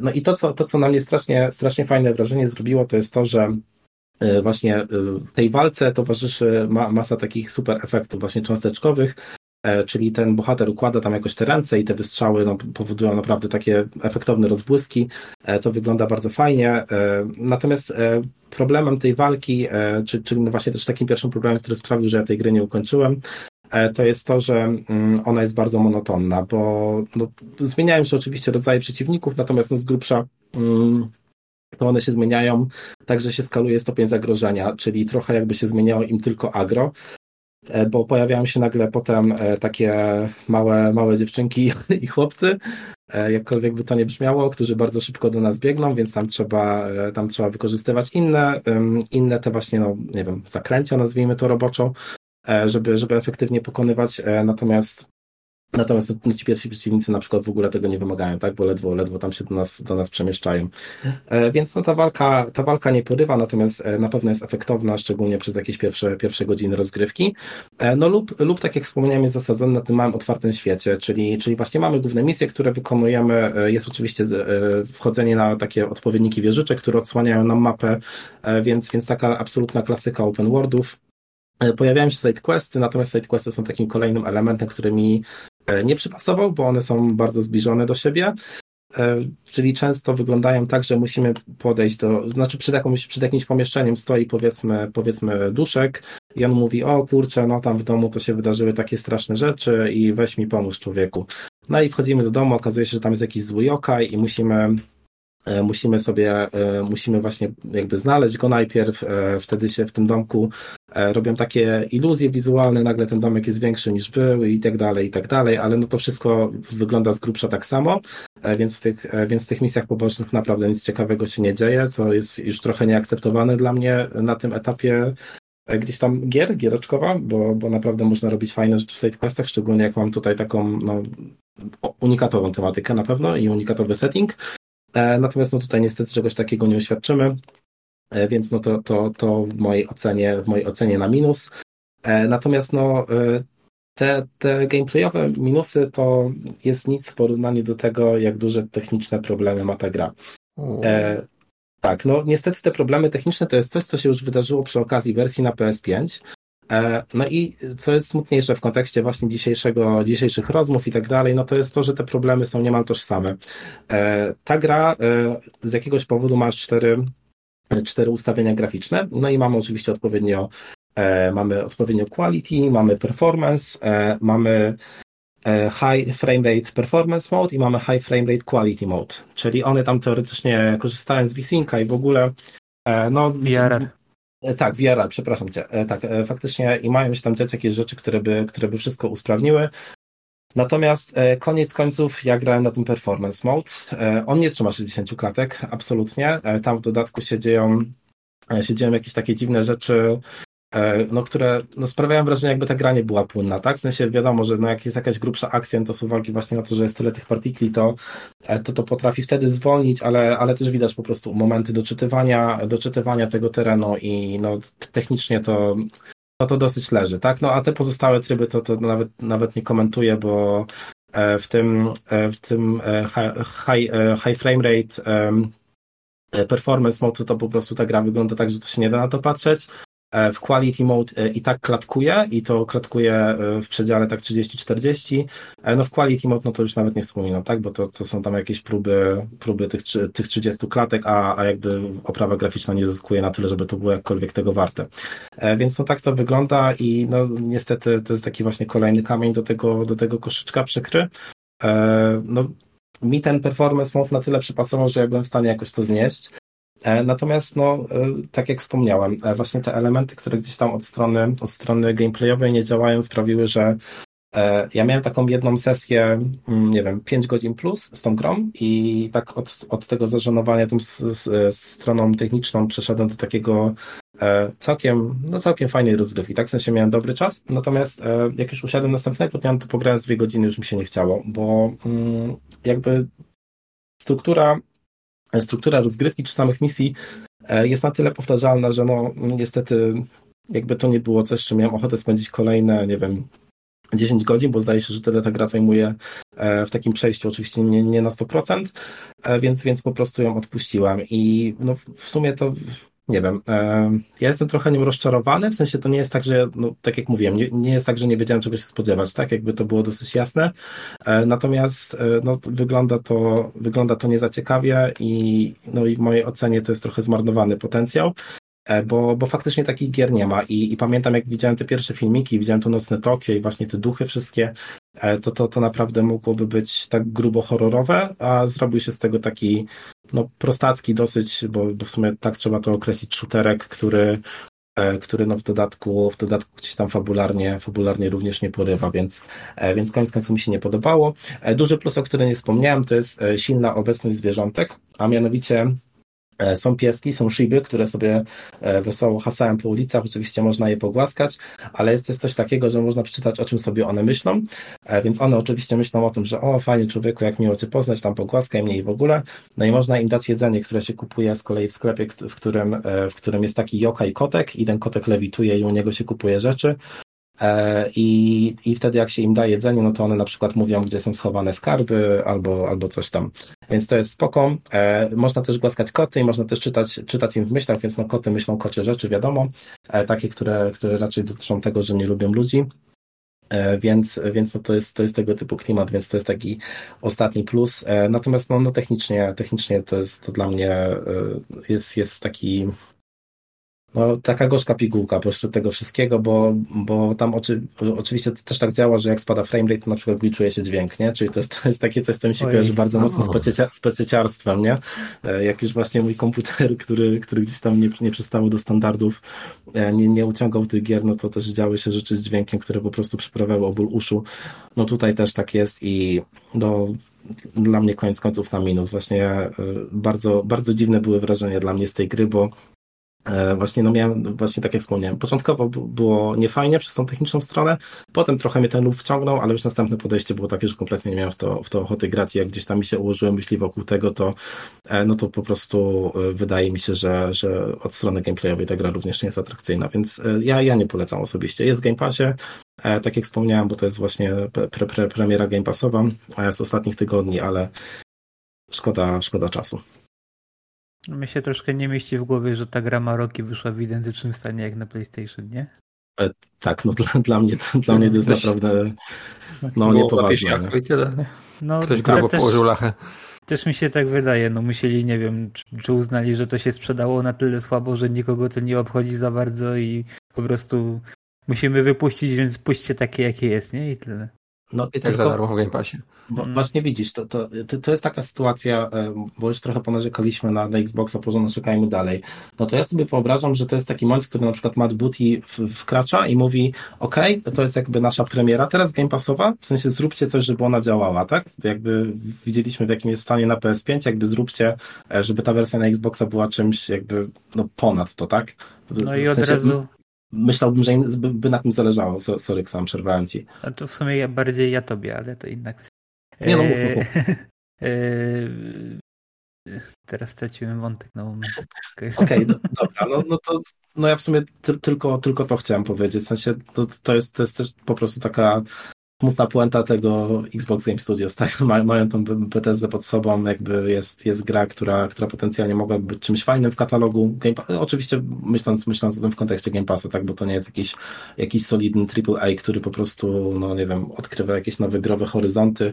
No i to, co, to, co na mnie strasznie, strasznie fajne wrażenie zrobiło, to jest to, że właśnie e, tej walce towarzyszy ma, masa takich super efektów właśnie cząsteczkowych, e, czyli ten bohater układa tam jakoś te ręce i te wystrzały no, powodują naprawdę takie efektowne rozbłyski. To wygląda bardzo fajnie. Natomiast problemem tej walki, czyli, czyli właśnie też takim pierwszym problemem, który sprawił, że ja tej gry nie ukończyłem, to jest to, że mm, ona jest bardzo monotonna, bo no, zmieniają się oczywiście rodzaje przeciwników, natomiast no, z grubsza mm, to one się zmieniają, także się skaluje stopień zagrożenia, czyli trochę jakby się zmieniało im tylko agro, e, bo pojawiają się nagle potem e, takie małe, małe dziewczynki i chłopcy, e, jakkolwiek by to nie brzmiało, którzy bardzo szybko do nas biegną, więc tam trzeba, tam trzeba wykorzystywać inne, inne te właśnie, no nie wiem, zakręcia, nazwijmy to roboczo, żeby, żeby efektywnie pokonywać, natomiast Natomiast no, ci pierwsi przeciwnicy na przykład w ogóle tego nie wymagają, tak? Bo ledwo, ledwo tam się do nas, do nas przemieszczają. E, więc no, ta walka, ta walka nie porywa, natomiast e, na pewno jest efektowna, szczególnie przez jakieś pierwsze, pierwsze godziny rozgrywki. E, no lub, lub tak jak wspomniałem, jest zasadzony na tym małym otwartym świecie, czyli, czyli właśnie mamy główne misje, które wykonujemy. Jest oczywiście wchodzenie na takie odpowiedniki wieżyczek, które odsłaniają nam mapę, więc, więc taka absolutna klasyka open worldów. Pojawiają się sidequesty, natomiast sidequesty są takim kolejnym elementem, który mi E, nie przypasował, bo one są bardzo zbliżone do siebie. E, czyli często wyglądają tak, że musimy podejść do, znaczy przed, jakimś, przed jakimś pomieszczeniem stoi powiedzmy, powiedzmy duszek i on mówi, o kurczę, no tam w domu to się wydarzyły takie straszne rzeczy i weź mi pomóż człowieku. No i wchodzimy do domu, okazuje się, że tam jest jakiś zły jokaj i musimy E, musimy sobie, e, musimy właśnie jakby znaleźć go najpierw, e, wtedy się w tym domku robią takie iluzje wizualne, nagle ten domek jest większy niż był i tak dalej, i tak dalej, ale no to wszystko wygląda z grubsza tak samo, więc w tych, więc w tych misjach pobocznych naprawdę nic ciekawego się nie dzieje, co jest już trochę nieakceptowane dla mnie na tym etapie gdzieś tam gier, giereczkowa, bo, bo naprawdę można robić fajne rzeczy w sidequestach, szczególnie jak mam tutaj taką no, unikatową tematykę na pewno i unikatowy setting, E, natomiast no tutaj niestety czegoś takiego nie uświadczymy, e, więc no to, to, to w mojej ocenie, w mojej ocenie na minus. E, natomiast no te, te gameplayowe minusy to jest nic w porównaniu do tego, jak duże techniczne problemy ma ta gra. E, tak, no niestety te problemy techniczne to jest coś, co się już wydarzyło przy okazji wersji na PS5, E, no i co jest smutniejsze w kontekście właśnie dzisiejszego, dzisiejszych rozmów i tak dalej, no to jest to, że te problemy są niemal tożsame. E, ta gra e, z jakiegoś powodu ma cztery, cztery ustawienia graficzne, no i mamy oczywiście odpowiednio mamy odpowiednio quality, mamy performance, mamy high frame rate performance mode i mamy high frame rate quality mode, czyli one tam teoretycznie korzystają z VSynca i w ogóle no. E, tak, VR, przepraszam cię. E, tak, e, faktycznie i mają się tam dziać jakieś rzeczy, które by, które by wszystko usprawniły. Natomiast koniec końców ja grałem na tym performance mode. On nie trzyma 60 klatek, absolutnie. Tam w dodatku się dzieją, się dzieją jakieś takie dziwne rzeczy, no, które no, sprawiają wrażenie, jakby ta gra nie była płynna, tak? W sensie wiadomo, że no, jak jest jakaś grubsza akcja, no, to z uwagi właśnie na to, że jest tyle tych partikli, to, e, to to potrafi wtedy zwolnić, ale, ale też widać po prostu momenty doczytywania, doczytywania tego terenu i no, technicznie to, no, to dosyć leży, tak? No a te pozostałe tryby to, to nawet, nawet nie komentuję, bo e, w tym, w tym high, high frame rate performance mode to po prostu ta gra wygląda tak, że to się nie da na to patrzeć. E, w quality mode e, i tak klatkuje i to klatkuje e, w przedziale tak 30-40. No w quality mode no to już nawet nie wspominam, tak, bo to, to są tam jakieś próby, próby tych, tych 30 klatek, a, a jakby oprawa graficzna nie zyskuje na tyle, żeby to było jakkolwiek tego warte. Więc no tak to wygląda i no niestety to jest taki właśnie kolejny kamień do tego, do tego koszyczka przykry. No mi ten performance mode na tyle przypasował, że ja byłem w stanie jakoś to znieść. E, natomiast, no, e, tak jak wspomniałem, e, właśnie te elementy, które gdzieś tam od strony, od strony gameplayowej nie działają, sprawiły, że ja miałem taką jedną sesję, mm, nie wiem, 5 godzin plus z tą grą i tak od, od tego zażenowania tą z, z, stroną techniczną przeszedłem do takiego całkiem, no całkiem fajnej rozgrywki, tak? W sensie miałem dobry czas, natomiast jak już usiadłem następnego dnia, no to pograłem z dwie godziny, już mi się nie chciało, bo mm, jakby struktura struktura rozgrywki czy samych misji e, jest na tyle powtarzalna, że no niestety jakby to nie było coś, czym miałem ochotę spędzić kolejne, nie wiem, 10 godzin, bo zdaje się, że tyle ta gra zajmuje e, w takim przejściu, oczywiście nie, nie na 100%, e, więc, więc po prostu ją odpuściłem. I no, w sumie to nie wiem, ja jestem trochę nim rozczarowany, w sensie to nie jest tak, że, no, tak jak mówiłem, nie, nie jest tak, że nie wiedziałem czego się spodziewać, tak, jakby to było dosyć jasne, e, natomiast e, no, wygląda to, wygląda to niezaciekawie i, no, i w mojej ocenie to jest trochę zmarnowany potencjał. e, bo, bo faktycznie takich gier nie ma I, i pamiętam jak widziałem te pierwsze filmiki, widziałem to Nocne Tokio i właśnie te duchy wszystkie, e, to, to, to naprawdę mogłoby być tak grubo horrorowe, a zrobił się z tego taki no, prostacki dosyć, bo, bo w sumie tak trzeba to określić, shooterek, który E, który no w dodatku, w dodatku gdzieś tam fabularnie, fabularnie również nie porywa, więc, e, więc koniec końców mi się nie podobało. E, duży plus, o którym nie wspomniałem, to jest silna obecność zwierzątek, a mianowicie są pieski, są szyby, które sobie e, wesoło hasają po ulicach. Oczywiście można je pogłaskać, ale jest też coś takiego, że można przeczytać, o czym sobie one myślą. E, więc one oczywiście myślą o tym, że o, fajnie człowieku, jak miło Cię poznać, tam pogłaskaj mnie i w ogóle. No i można im dać jedzenie, które się kupuje z kolei w sklepie, w którym, w którym jest taki joka i kotek i ten kotek lewituje i u niego się kupuje rzeczy. E, I, I wtedy jak się im da jedzenie, no to one na przykład mówią, gdzie są schowane skarby albo, albo coś tam. Więc to jest spoko. E, można też głaskać koty i można też czytać, czytać im w myślach, więc no koty myślą kocie rzeczy, wiadomo. E, takie, które, które raczej dotyczą tego, że nie lubią ludzi. Więc, więc no to, jest, to jest tego typu klimat, więc to jest taki ostatni plus. Natomiast no, no technicznie, technicznie to jest to dla mnie jest, jest taki no, taka gorzka pigułka pośród tego wszystkiego, bo, bo tam oczy, oczywiście to też tak działa, że jak spada framerate, to na przykład glitchuje się dźwięk, nie? Czyli to jest, to jest takie coś, co mi się Ojej. kojarzy bardzo no. mocno z specjeciarstwem, nie? E, jak już właśnie mój komputer, który, który gdzieś tam nie, nie przystawał do standardów, e, nie, nie uciągał tych gier, no to też działy się rzeczy z dźwiękiem, które po prostu przyprawiały o ból uszu. No tutaj też tak jest i no, dla mnie koniec końców na minus. Właśnie e, bardzo, bardzo dziwne były wrażenia dla mnie z tej gry, bo właśnie, no miałem, właśnie tak jak wspomniałem, początkowo było niefajnie przez tą techniczną stronę, potem trochę mnie ten lub wciągnął, ale już następne podejście było takie, że kompletnie nie miałem w to, w to ochoty grać jak gdzieś tam mi się ułożyłem myśli wokół tego, to e, no to po prostu e, wydaje mi się, że, że od strony gameplayowej ta gra również nie jest atrakcyjna, więc ja, ja nie polecam osobiście. Jest w Game Passie, tak jak wspomniałem, bo to jest właśnie pre, pre, premiera Game Passowa z ostatnich tygodni, ale szkoda, szkoda czasu. Mi się troszkę nie mieści w głowie, że ta gra Maroki wyszła w identycznym stanie jak na PlayStation, nie? E, tak, no dla, dla, mnie, dla mnie to jest Ktoś, naprawdę no, niepoważne. Nie? I tyle, nie? No, Ktoś grubo też, położył lachę. Też mi się tak wydaje, no musieli, nie wiem, czy, czy uznali, że to się sprzedało na tyle słabo, że nikogo to nie obchodzi za bardzo i po prostu musimy wypuścić, więc puśćcie takie, jakie jest, nie? I tyle. No, I tak za darmo w Game Passie. Bo. Właśnie widzisz, to, to, to jest taka sytuacja, e, bo już trochę ponarzekaliśmy na, na Xboxa, porządno czekajmy dalej. No to ja sobie wyobrażam, że to jest taki moment, który na przykład Matt Booty wkracza i mówi, ok, to jest jakby nasza premiera, teraz Game Passowa, w sensie zróbcie coś, żeby ona działała, tak? Jakby widzieliśmy w jakim jest stanie na PS5, jakby zróbcie, e, żeby ta wersja na Xboxa była czymś jakby no ponad to, tak? No i od razu myślałbym, że im by, na tym zależało. Sorry, sam przerwałem ci. A to w sumie ja bardziej ja tobie, ale to inna kwestia. Nie no, mów, mów. Eee, teraz straciłem wątek na moment. Okej, okay, do, dobra, no, no to no ja w sumie ty, tylko, tylko to chciałem powiedzieć. W sensie to, to, jest, to jest też po prostu taka smutna puenta tego Xbox Game Studios, tak? Mają tą Bethesdę pod sobą, jakby jest, jest gra, która, która potencjalnie mogłaby być czymś fajnym w katalogu Game. Oczywiście myśląc, myśląc o tym w kontekście Game Passa, tak? Bo to nie jest jakiś, jakiś solidny AAA, który po prostu, no nie wiem, odkrywa jakieś nowe growe horyzonty,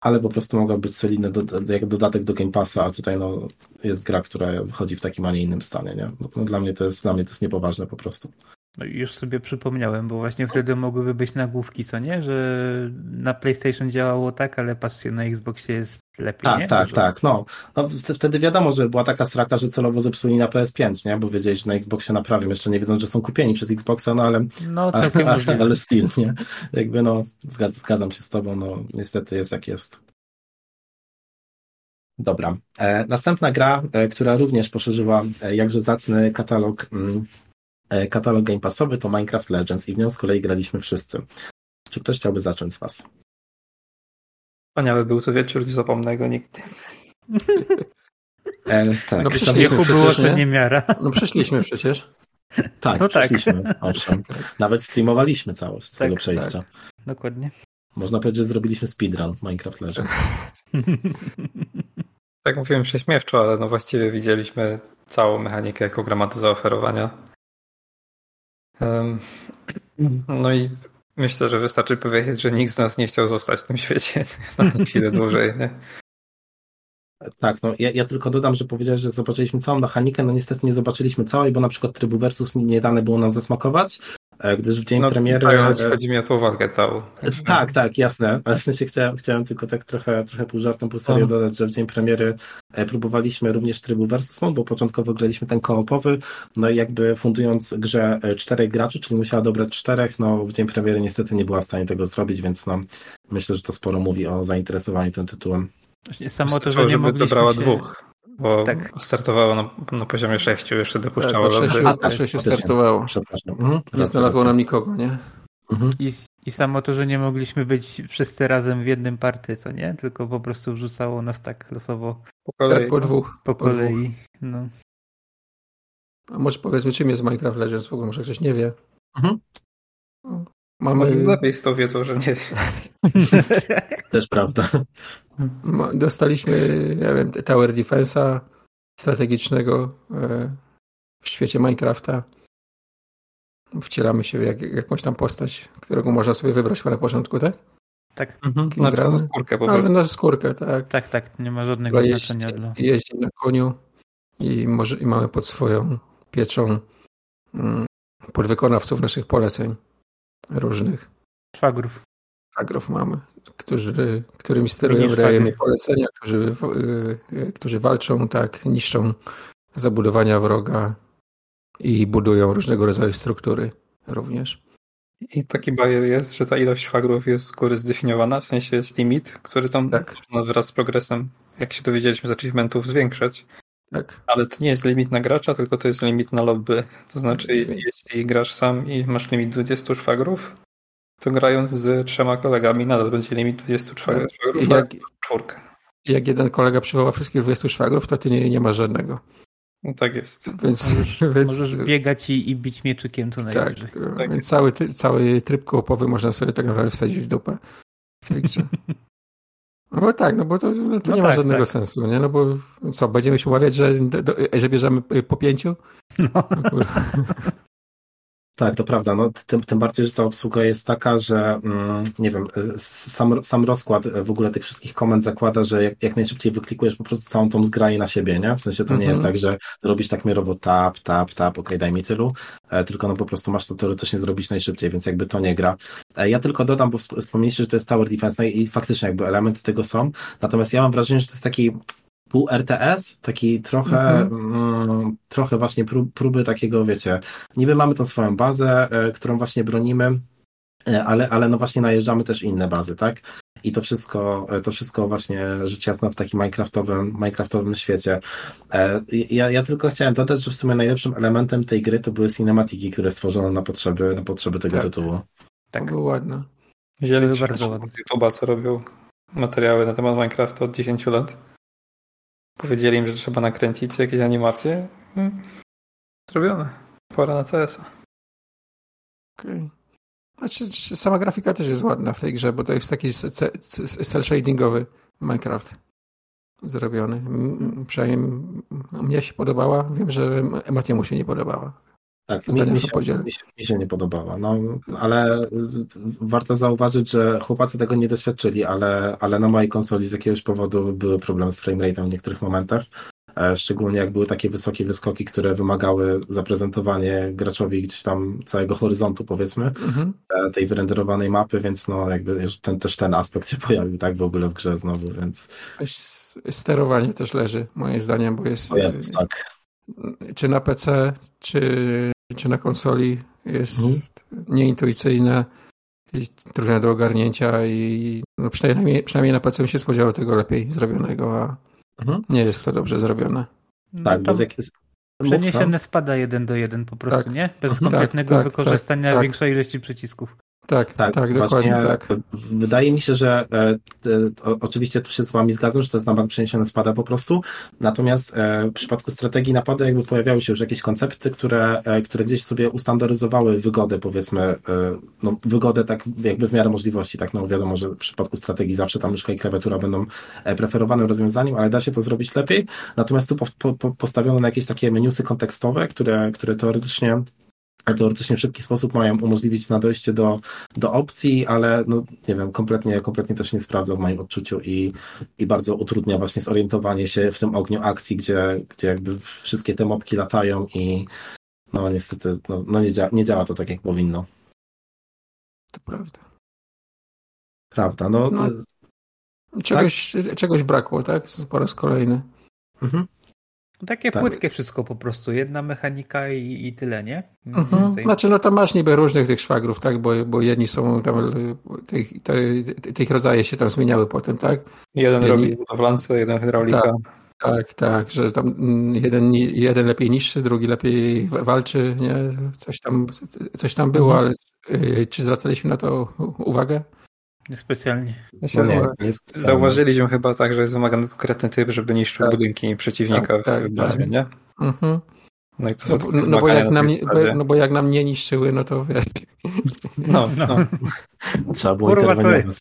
ale po prostu mogła być solidny do, jak dodatek do Game Passa, a tutaj no, jest gra, która wychodzi w takim, a nie innym stanie, nie? No, no, dla mnie to jest, dla mnie to jest niepoważne po prostu. No już sobie przypomniałem, bo właśnie wtedy mogłyby być nagłówki, co nie? Że na PlayStation działało tak, ale patrzcie, na Xboxie jest lepiej. Tak, nie? tak, tak. No. no. wtedy wiadomo, że była taka sraka, że celowo zepsuli na PS5, nie? Bo wiedzieli, że na Xboxie naprawią. Jeszcze nie wiedząc, że są kupieni przez Xboxa, no ale. No, całkiem ale, ale still, nie? Jakby no, zgadzam, zgadzam się z tobą, no niestety jest jak jest. Dobra. E, następna gra, e, która również poszerzyła e, jakże zacny katalog mm, katalog Game Passowy to Minecraft Legends i w nią z kolei graliśmy wszyscy. Czy ktoś chciałby zacząć z Was? Wspaniały był to wieczór, nie zapomnę go nigdy. E, tak. No przecież było nie? nie miara. No przeszliśmy przecież. Tak, no tak. przeszliśmy. Tak. Owszem. Nawet streamowaliśmy całość tak, tego przejścia. Tak. Dokładnie. Można powiedzieć, że zrobiliśmy speedrun Minecraft Legends. tak mówiłem prześmiewczo, ale no właściwie widzieliśmy całą mechanikę, jaką gra ma do zaoferowania. No i myślę, że wystarczy powiedzieć, że nikt z nas nie chciał zostać w tym świecie na chwilę dłużej. Nie? Tak, no ja, ja tylko dodam, że powiedziałeś, że zobaczyliśmy całą mechanikę, no niestety nie zobaczyliśmy całej, bo na przykład trybu versus nie dane było nam zasmakować, gdyż w dzień no, premiery... Tak, chodzi mi o tą walkę całą. Tak, tak, jasne, ale w sensie chciałem, chciałem tylko tak trochę, trochę pół żartem, pół serio dodać, że w dzień premiery próbowaliśmy również trybu versus mode, bo początkowo graliśmy ten koopowy, no i jakby fundując grze czterech graczy, czyli musiała dobrać czterech, no w dzień premiery niestety nie była w stanie tego zrobić, więc no myślę, że to sporo mówi o zainteresowaniu tym tytułem. Samo to, że nie żeby dobrała się... dwóch. Bo tak. startowało na, na poziomie 6, jeszcze dopuszczało tak, sześciu, a, 6 startowało. Przepraszam. Mhm. Nie znalazło nam nikogo, nie? Mhm. I, I samo to, że nie mogliśmy być wszyscy razem w jednym party, co nie? Tylko po prostu wrzucało nas tak losowo. Po kolei. Tak, po dwóch. Po, po kolei, dwóch. no. A może powiedzmy, czym jest Minecraft Legends w ogóle? Może ktoś nie wie. Mhm. Mamy... Lepiej z to wiedzą, że nie wie. Też prawda. Dostaliśmy, ja wiem, Tower Defense'a strategicznego e, w świecie Minecrafta. Wcielamy się w jak, jakąś tam postać, którego można sobie wybrać na początku, tak? Tak. Mhm. Kim na, skórkę po prostu. Na skórkę, tak. Tak, tak. Nie ma żadnego znaczenia dla... Jeździ na koniu i, może, i mamy pod swoją pieczą mm, podwykonawców naszych poleceń różnych. Szwagrów. Szwagrów mamy, którzy, którymi sterujemy, dajemy polecenia, którzy, yy, którzy walczą, tak, niszczą zabudowania wroga i budują różnego rodzaju struktury również. I taki bajer jest, że ta ilość szwagrów jest z góry zdefiniowana, w sensie jest limit, który tam tak. wraz z progresem, jak się dowiedzieliśmy z achievementów, zwiększać. Tak. Ale to nie jest limit na gracza, tylko to jest limit na lobby. To znaczy, jeśli grasz sam i masz limit 20 szwagrów, to grając z trzema kolegami nadal będzie limit 20 szwagrów, jak, czwórkę. Jak jeden kolega przywoła wszystkich 20 szwagrów, to ty nie, nie masz żadnego. No tak jest. Więc, możesz, więc... możesz biegać i, i bić mieczykiem co najwyżej. Tak, tak. Więc cały, cały tryb koopowy można sobie tak naprawdę wsadzić w dupę. No bo tak, no bo to, no to no nie tak, ma żadnego tak. sensu, nie? No bo co, będziemy się umawiać, że, że bierzemy po pięciu? No. no tak, to prawda. No, tym, tym bardziej, że ta obsługa jest taka, że mm, nie wiem, sam, sam rozkład w ogóle tych wszystkich komend zakłada, że jak, jak najszybciej wyklikujesz po prostu całą tą zgraję na siebie, nie? W sensie to nie jest mhm. tak, że robisz tak miarowo tap, tap, tap, ok, daj mi tylu, e, tylko no po prostu masz to teoretycznie zrobić najszybciej, więc jakby to nie gra. E, ja tylko dodam, bo wspomnieliście, że to jest Tower Defense, no i, i faktycznie jakby elementy tego są, natomiast ja mam wrażenie, że to jest taki pół RTS, taki trochę, mhm. mm, trochę właśnie prób, próby takiego, wiecie, niby mamy tą swoją bazę, e, którą właśnie bronimy, e, ale, ale no właśnie najeżdżamy też inne bazy, tak? I to wszystko, e, to wszystko właśnie rzecz jasna w takim Minecraftowym, Minecraftowym świecie. Ja, ja tylko chciałem dodać, że w sumie najlepszym elementem tej gry to były cinematiki, które stworzono na potrzeby, na potrzeby tego tak. tytułu. Tak, to było ładne. Wzięli bardzo ładne. YouTube'a, co robią materiały na temat Minecrafta od 10 lat. Powiedzieli im, że trzeba nakręcić jakieś animacje. Hmm. Zrobione. Pora na CS-a. Okej. Okay. Znaczy, sama grafika też jest ładna w tej grze, bo to jest taki cel shadingowy Minecraft zrobiony. Przynajmniej mnie się podobała. Wiem, że Matiemu się nie podobała. Tak, mi, mi, się, mi, się, mi, się, nie podobała. No, ale warto zauważyć, że chłopacy tego nie doświadczyli, ale, ale na mojej konsoli z jakiegoś powodu były problemy z framerate'em w niektórych momentach. E, szczególnie jak były takie wysokie wyskoki, które wymagały zaprezentowanie graczowi gdzieś tam całego horyzontu, powiedzmy, mhm. E, tej wyrenderowanej mapy, więc no jakby ten, też ten aspekt się pojawił tak w ogóle w grze znowu, więc... Sterowanie też leży, moim zdaniem, bo jest... O Jezus, tak. Czy na PC, czy czy na konsoli jest mhm. nieintuicyjne i trudne do ogarnięcia i no przynajmniej, przynajmniej na PC się spodziewał tego lepiej zrobionego, a mhm. nie jest to dobrze zrobione. No tak, bez Przeniesione spada jeden do jeden po prostu, tak. nie? Bez mhm. kompletnego tak, tak, wykorzystania tak. większej ilości przycisków. Tak, tak, tak dokładnie tak. Wydaje mi się, że e, e, oczywiście tu się z wami zgadzam, że to jest na bank przeniesione spada po prostu, natomiast e, w przypadku strategii napadu jakby pojawiały się już jakieś koncepty, które, e, które gdzieś sobie ustandaryzowały wygodę, powiedzmy, e, no wygodę tak jakby w miarę możliwości, tak? No wiadomo, że w przypadku strategii zawsze tam myszka i klawiatura będą e, preferowanym rozwiązaniem, ale da się to zrobić lepiej, natomiast tu po, po, postawiono na jakieś takie menusy kontekstowe, które, które teoretycznie teoretycznie w szybki sposób mają umożliwić na dojście do, do opcji, ale no nie wiem, kompletnie, kompletnie też nie sprawdza w moim odczuciu i, i bardzo utrudnia właśnie zorientowanie się w tym ogniu akcji, gdzie, gdzie jakby wszystkie te mopki latają i no niestety no, no nie, dzia nie działa to tak jak powinno. To prawda. Prawda, no. no czegoś, tak? czegoś brakło, tak? Po raz kolejny. Mhm. Takie tak. płytkie wszystko po prostu, jedna mechanika i, i tyle, nie? Mhm. Znaczy, no to masz niby różnych tych szwagrów, tak? Bo, bo jedni są tam, tych, tych rodzaje się tam zmieniały potem, tak? Jeden jedni... robi budowlance, jeden hydraulika. Tak. Tak, tak, że tam jeden, jeden lepiej niższy, drugi lepiej walczy, nie? Coś tam, coś tam było, mhm. ale y, czy zwracaliśmy na to uwagę? Niespecjalnie. No nie, nie Zauważyliśmy chyba tak, że jest wymagany konkretny typ, żeby niszczył tak. budynki przeciwnika tak, tak, w bazie, tak. nie? Mhm. No, i to no, no, bo jak nam, no bo jak nam nie niszczyły, no to wiesz. No, no. Trzeba było interweniować.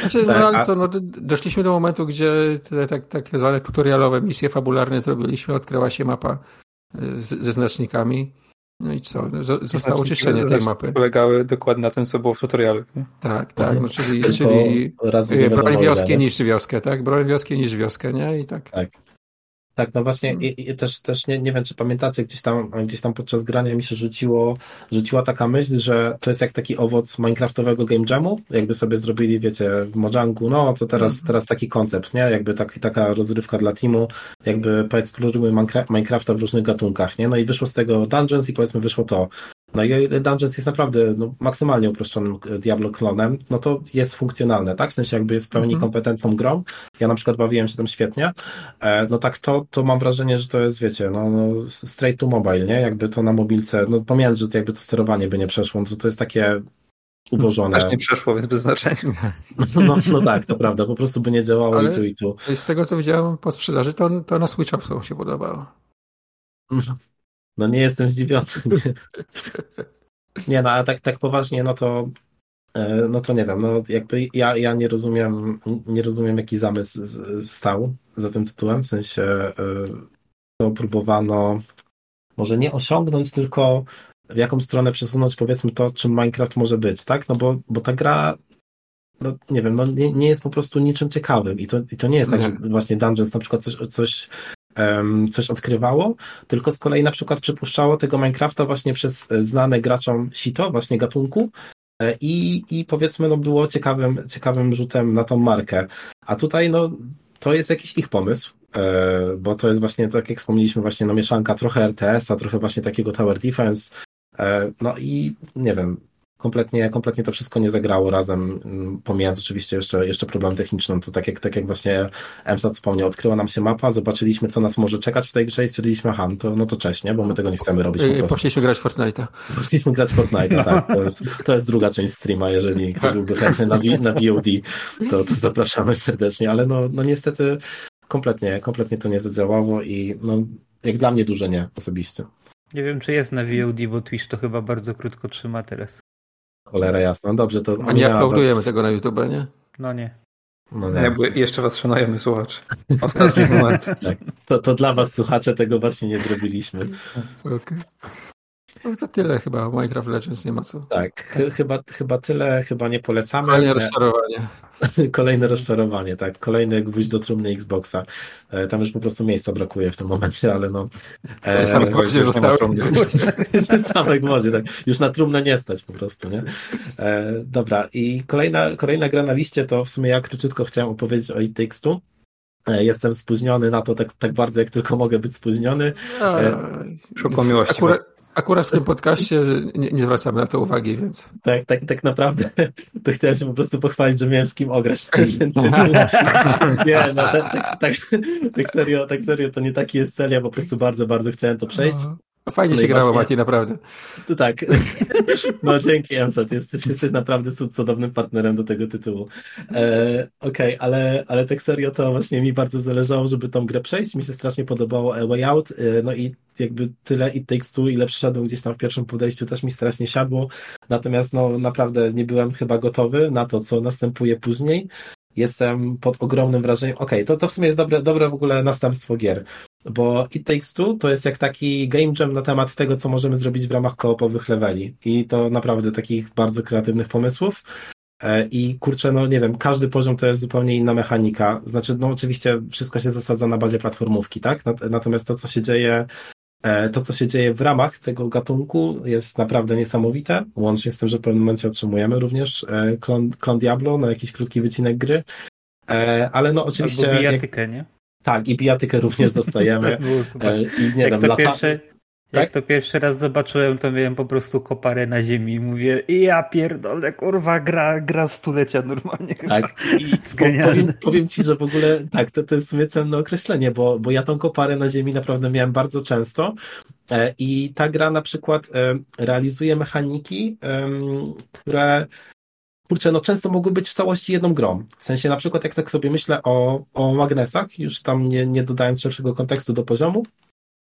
Znaczy, no, tak, ale co, no, doszliśmy do momentu, gdzie te tak, tak zwane tutorialowe misje fabularne zrobiliśmy, odkryła się mapa y, z, ze znacznikami. No i co? Zostało czyszczenie tej mapy. Polegały dokładnie na tym, co było w tutorialu. Nie? Tak, tak. No, czyli czyli broń wioskę niż wioskę, tak? Broń wioskę niż wioskę, nie? I tak. Tak. Tak, no właśnie i, i też, też nie, nie wiem, czy pamiętacie, gdzieś tam, gdzieś tam podczas grania mi się rzuciło, rzuciła taka myśl, że to jest jak taki owoc minecraftowego game jamu, jakby sobie zrobili, wiecie, w Mojangu, no to teraz, mhm. teraz taki koncept, nie? Jakby tak, taka rozrywka dla teamu, jakby poeksplorujmy Minecrafta w różnych gatunkach, nie? No i wyszło z tego Dungeons i powiedzmy wyszło to. No i Dungeons jest naprawdę no, maksymalnie uproszczonym e, Diablo klonem, no to jest funkcjonalne, tak? W sensie jakby jest pełni mm -hmm. kompetentną grą. Ja na przykład bawiłem się tam świetnie. E, no tak to, to mam wrażenie, że to jest, wiecie, no, no straight to mobile, nie? Jakby to na mobilce, no pomijając, że to jakby to sterowanie by nie przeszło, no to to jest takie ubożone. Aż nie przeszło, więc bez znaczenia. No, no, no tak, to prawda, po prostu by nie działało Ale i tu i tu. Z tego co widziałem po sprzedaży, to, to na Switcha się podobało. No nie jestem zdziwiony. Nie, nie no, a tak, tak poważnie, no to e, no to nie wiem, no jakby ja, ja nie rozumiem, nie rozumiem jaki zamysł stał za tym tytułem, w sensie e, to próbowano może nie osiągnąć, tylko w jaką stronę przesunąć powiedzmy to, czym Minecraft może być, tak? No bo, bo ta gra no nie wiem, no nie, nie jest po prostu niczym ciekawym i to, i to nie jest tak, że właśnie Dungeons na przykład coś, coś coś odkrywało, tylko z kolei na przykład przypuszczało tego Minecrafta właśnie przez znane graczom sito, właśnie gatunku, e, i, i powiedzmy, no było ciekawym, ciekawym rzutem na tą markę. A tutaj, no, to jest jakiś ich pomysł, e, bo to jest właśnie, tak jak wspomnieliśmy, właśnie no mieszanka trochę RTS-a, trochę właśnie takiego Tower Defense, e, no i nie wiem, kompletnie, kompletnie to wszystko nie zagrało razem, mm, pomijając oczywiście jeszcze, jeszcze problem techniczny, to tak jak, tak jak właśnie MSAT wspomniał, odkryła nam się mapa, zobaczyliśmy, co nas może czekać w tej grze i stwierdziliśmy, aha, no to, no to cześć, nie, bo my tego nie chcemy robić po prostu. Poszliśmy grać Fortnite'a. Poszliśmy grać Fortnite'a, tak, to jest, to jest druga część streama, jeżeli ktoś byłby chętny na, na VOD, to, to zapraszamy serdecznie, ale no, no niestety kompletnie, kompletnie to nie zadziałało i no, jak dla mnie duże nie, osobiście. Nie wiem, czy jest na VOD, bo Twitch to chyba bardzo krótko trzyma teraz. Cholera jasna. No dobrze, to... A nie uploadujemy was... tego na YouTube, nie? No nie. No nie. Jakby jeszcze was szanujemy, słuchacz. Ostatni moment. Tak. To, to dla was, słuchacze, tego właśnie nie zrobiliśmy. Okej. Okay. No to tyle chyba Minecraft Legends, nie ma co. Tak, ch chyba, chyba tyle, chyba nie polecamy. Kolejne rozczarowanie. Kolejne rozczarowanie, tak. Kolejny gwóźdź do trumny Xboxa. E, tam już po prostu miejsca brakuje w tym momencie, ale no... E, same gwoździe zostały. same gwoździe, tak. Już na trumnę nie stać po prostu, nie? E, dobra, i kolejna, kolejna gra na liście to w sumie ja króciutko chciałem opowiedzieć o It Takes Two. E, jestem spóźniony na to tak, tak bardzo, jak tylko mogę być spóźniony. Szukam miłości. Akurat, Akurat w tym podcaście nie, nie zwracamy na to uwagi, więc. Tak, tak, tak naprawdę to chciałem się po prostu pochwalić, że miałem z kim ograć ten tytuł. nie, no tak, tak, tak, tak, serio, tak serio, to nie taki jest cel, ja po prostu bardzo, bardzo chciałem to przejść. Fajnie no się grało, właśnie... Mati, naprawdę. To tak. No dzięki, Emsat. Jesteś, jesteś naprawdę cudownym partnerem do tego tytułu. E, Okej, okay, ale, ale tak serio to właśnie mi bardzo zależało, żeby tą grę przejść. Mi się strasznie podobało A Way Out. E, no i jakby tyle i Takes Two, ile przeszedłem gdzieś tam w pierwszym podejściu, też mi strasznie siadło. Natomiast no naprawdę nie byłem chyba gotowy na to, co następuje później. Jestem pod ogromnym wrażeniem. Okej, okay, to, to w sumie jest dobre, dobre w ogóle następstwo gier. Bo It Takes Two to jest jak taki game jam na temat tego, co możemy zrobić w ramach koopowych leveli. I to naprawdę takich bardzo kreatywnych pomysłów. E, I kurczę, no nie wiem, każdy poziom to jest zupełnie inna mechanika. Znaczy, no oczywiście wszystko się zasadza na bazie platformówki, tak? Natomiast to, co się dzieje, e, to, co się dzieje w ramach tego gatunku jest naprawdę niesamowite. Łącznie z tym, że w pewnym momencie otrzymujemy również e, klon, klon Diablo na jakiś krótki wycinek gry. Ale no oczywiście. Albo bijatykę, jak... nie? Tak, i bijatykę również dostajemy. I nie jak wiem, to lata... pierwsze, tak? Jak to pierwszy raz zobaczyłem, to miałem po prostu koparę na ziemi i mówię, ja pierdolę, kurwa, gra, gra stulecia normalnie. Tak, i powiem, powiem, ci, że w ogóle tak, to, to jest w sumie cenne określenie, bo, bo ja tą koparę na ziemi naprawdę miałem bardzo często e, i ta gra na przykład e, realizuje mechaniki, które kurczę, no często mogły być w całości jedną grą. W sensie na przykład jak tak sobie myślę o, o magnesach, już tam nie, nie dodając szerszego kontekstu do poziomu,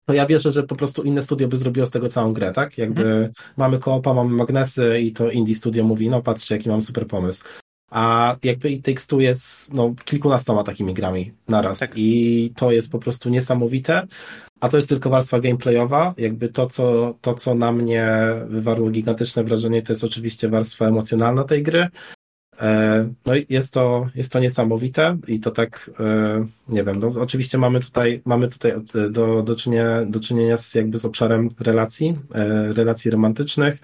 to ja wierzę, że po prostu inne studio by zrobiło z tego całą grę, tak? Jakby mhm. mamy koopa, mamy magnesy i to indie studio mówi, no patrzcie, jaki mam super pomysł. A jakby i Takes Two jest no, kilkunastoma takimi grami naraz tak. i to jest po prostu niesamowite. A to jest tylko warstwa gameplayowa. Jakby to co, to, co na mnie wywarło gigantyczne wrażenie, to jest oczywiście warstwa emocjonalna tej gry. E, no i jest to, jest to niesamowite i to tak, e, nie wiem, no oczywiście mamy tutaj, mamy tutaj e, do, do, czynienia, do czynienia z jakby z obszarem relacji, relacji romantycznych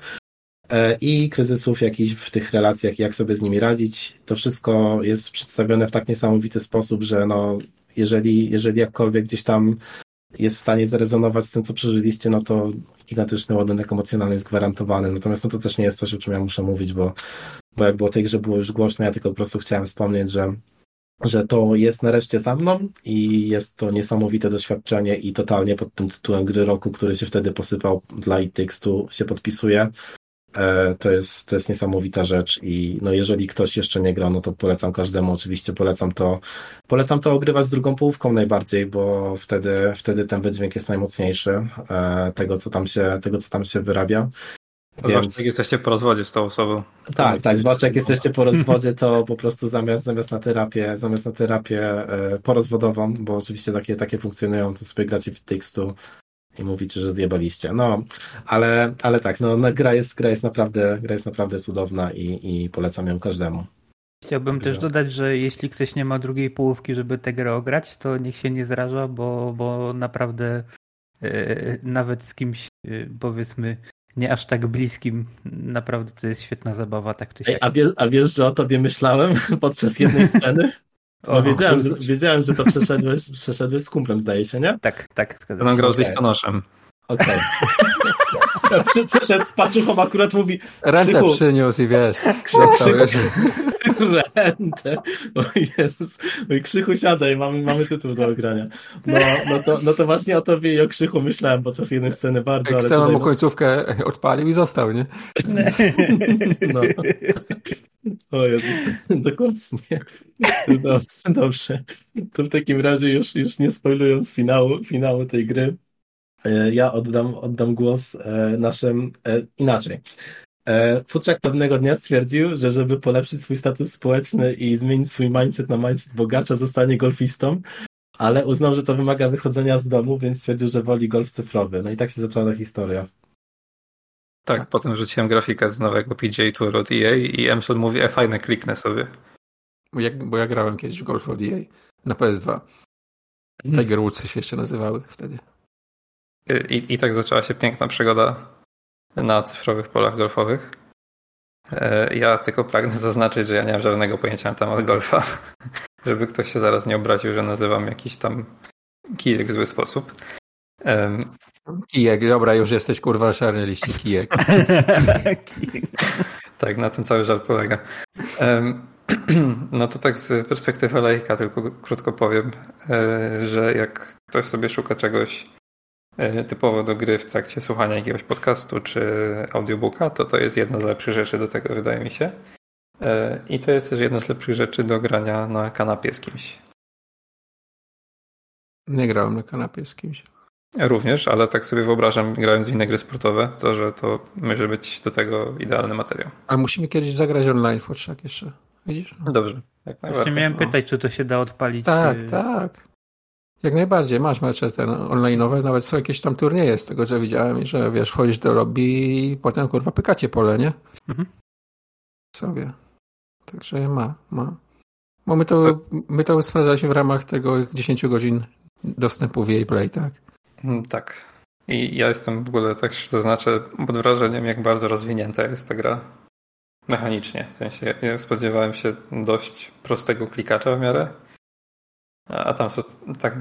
i kryzysów jakichś w tych relacjach, jak sobie z nimi radzić. To wszystko jest przedstawione w tak niesamowity sposób, że no, jeżeli, jeżeli jakkolwiek gdzieś tam jest w stanie zrezonować z tym, co przeżyliście, no to gigantyczny ładunek emocjonalny jest gwarantowany. Natomiast no to też nie jest coś, o czym ja muszę mówić, bo bo jakby o tej grze było już głośno, ja tylko po prostu chciałem wspomnieć, że że to jest nareszcie za mną i jest to niesamowite doświadczenie i totalnie pod tym tytułem gry roku, który się wtedy posypał dla i tekstu się podpisuje. E, to jest, to jest niesamowita rzecz i no jeżeli ktoś jeszcze nie grał, no to polecam każdemu, oczywiście polecam to, polecam to ogrywać z drugą połówką najbardziej, bo wtedy, wtedy ten wydźwięk jest najmocniejszy e, tego, co tam się, tego, co tam się wyrabia. Więc... jak jesteście po rozwodzie z tą osobą. Tak, tak, zwłaszcza jak jesteście po rozwodzie, to po prostu zamiast, zamiast na terapię, zamiast na terapię e, porozwodową, bo oczywiście takie, takie funkcjonują, to sobie gracie w tekstu i mówicie, że zjebaliście. No, ale, ale tak, no, no, gra, jest, gra, jest naprawdę, gra jest naprawdę cudowna i, i polecam ją każdemu. Chciałbym też dodać, że jeśli ktoś nie ma drugiej połówki, żeby tę grę ograć, to niech się nie zraża, bo, bo naprawdę e, nawet z kimś, e, powiedzmy, nie aż tak bliskim. Naprawdę to jest świetna zabawa, tak czy siak. a, wiesz, a wiesz, że o tobie myślałem podczas jednej sceny? No, o, wiedziałem, że, wiedziałem, że to przeszedłeś, przeszedłeś z kumplem, zdaje się, nie? Tak, tak. To nam grał z listonoszem. Okej. Okay. Przyszedł z paczuchą, akurat mówi Rentę Krzychu. przyniósł i wiesz, dostałeś. Rentę. O Jezus. Oj, Krzychu siadaj, mamy, mamy tytuł do ogrania. No, no, to, no to właśnie o tobie i o Krzychu myślałem podczas jednej sceny bardzo, ale tutaj... mu końcówkę odpalił i został, nie? No. O Jezus, dokładnie. No, dobrze. To w takim razie już, już nie spoilując finału, finału tej gry, ja oddam, oddam głos e, naszym e, inaczej. Futrzak pewnego dnia stwierdził, że żeby polepszyć swój status społeczny i zmienić swój mindset na mindset bogacza, zostanie golfistą, ale uznał, że to wymaga wychodzenia z domu, więc stwierdził, że woli golf cyfrowy. No i tak się zaczęła ta historia. Tak, tak. potem rzuciłem grafikę z nowego PGA Tour od EA i Emsel mówi, e fajne, kliknę sobie. Bo ja, bo ja grałem kiedyś w golf od EA na PS2. Hmm. Tiger Woodsy się jeszcze nazywały wtedy. I, I tak zaczęła się piękna przygoda na cyfrowych polach golfowych. E, ja tylko pragnę zaznaczyć, że ja nie mam żadnego pojęcia na temat golfa, żeby ktoś się zaraz nie obraził, że nazywam jakiś tam kijek w zły sposób. Um, kijek, dobra, już jesteś kurwa na czarnej liście, kijek. tak, na tym cały żart polega. Um, no to tak z perspektywy lejka tylko krótko powiem, e, że jak ktoś sobie szuka czegoś typowo do gry w trakcie słuchania jakiegoś podcastu czy audiobooka, to to jest jedna z lepszych rzeczy do tego, wydaje mi się. E, I to jest też jedna z lepszych rzeczy do grania na kanapie z kimś. Nie grałem na kanapie z kimś. Również, ale tak sobie wyobrażam, grając w inne gry sportowe, to że to może być do tego idealny materiał. Ale musimy kiedyś zagrać online w jeszcze. Widzisz? No dobrze. Jak Właśnie miałem no. pytać, czy to się da odpalić. Tak, tak. Jak najbardziej, masz mecze ten online'owe, nawet są jakieś tam turnieje z tego co widziałem, że wiesz, wchodzisz do lobby i potem kurwa pykacie pole, nie? Mhm. Sobie. Także ma, ma. Bo my to, my to sprawdzaliśmy w ramach tego 10 godzin dostępu w EA Play, tak? Mm, tak. I ja jestem w ogóle, tak zaznaczę, pod wrażeniem, jak bardzo rozwinięta jest ta gra mechanicznie. W sensie ja spodziewałem się dość prostego klikacza w miarę, a tam są tak,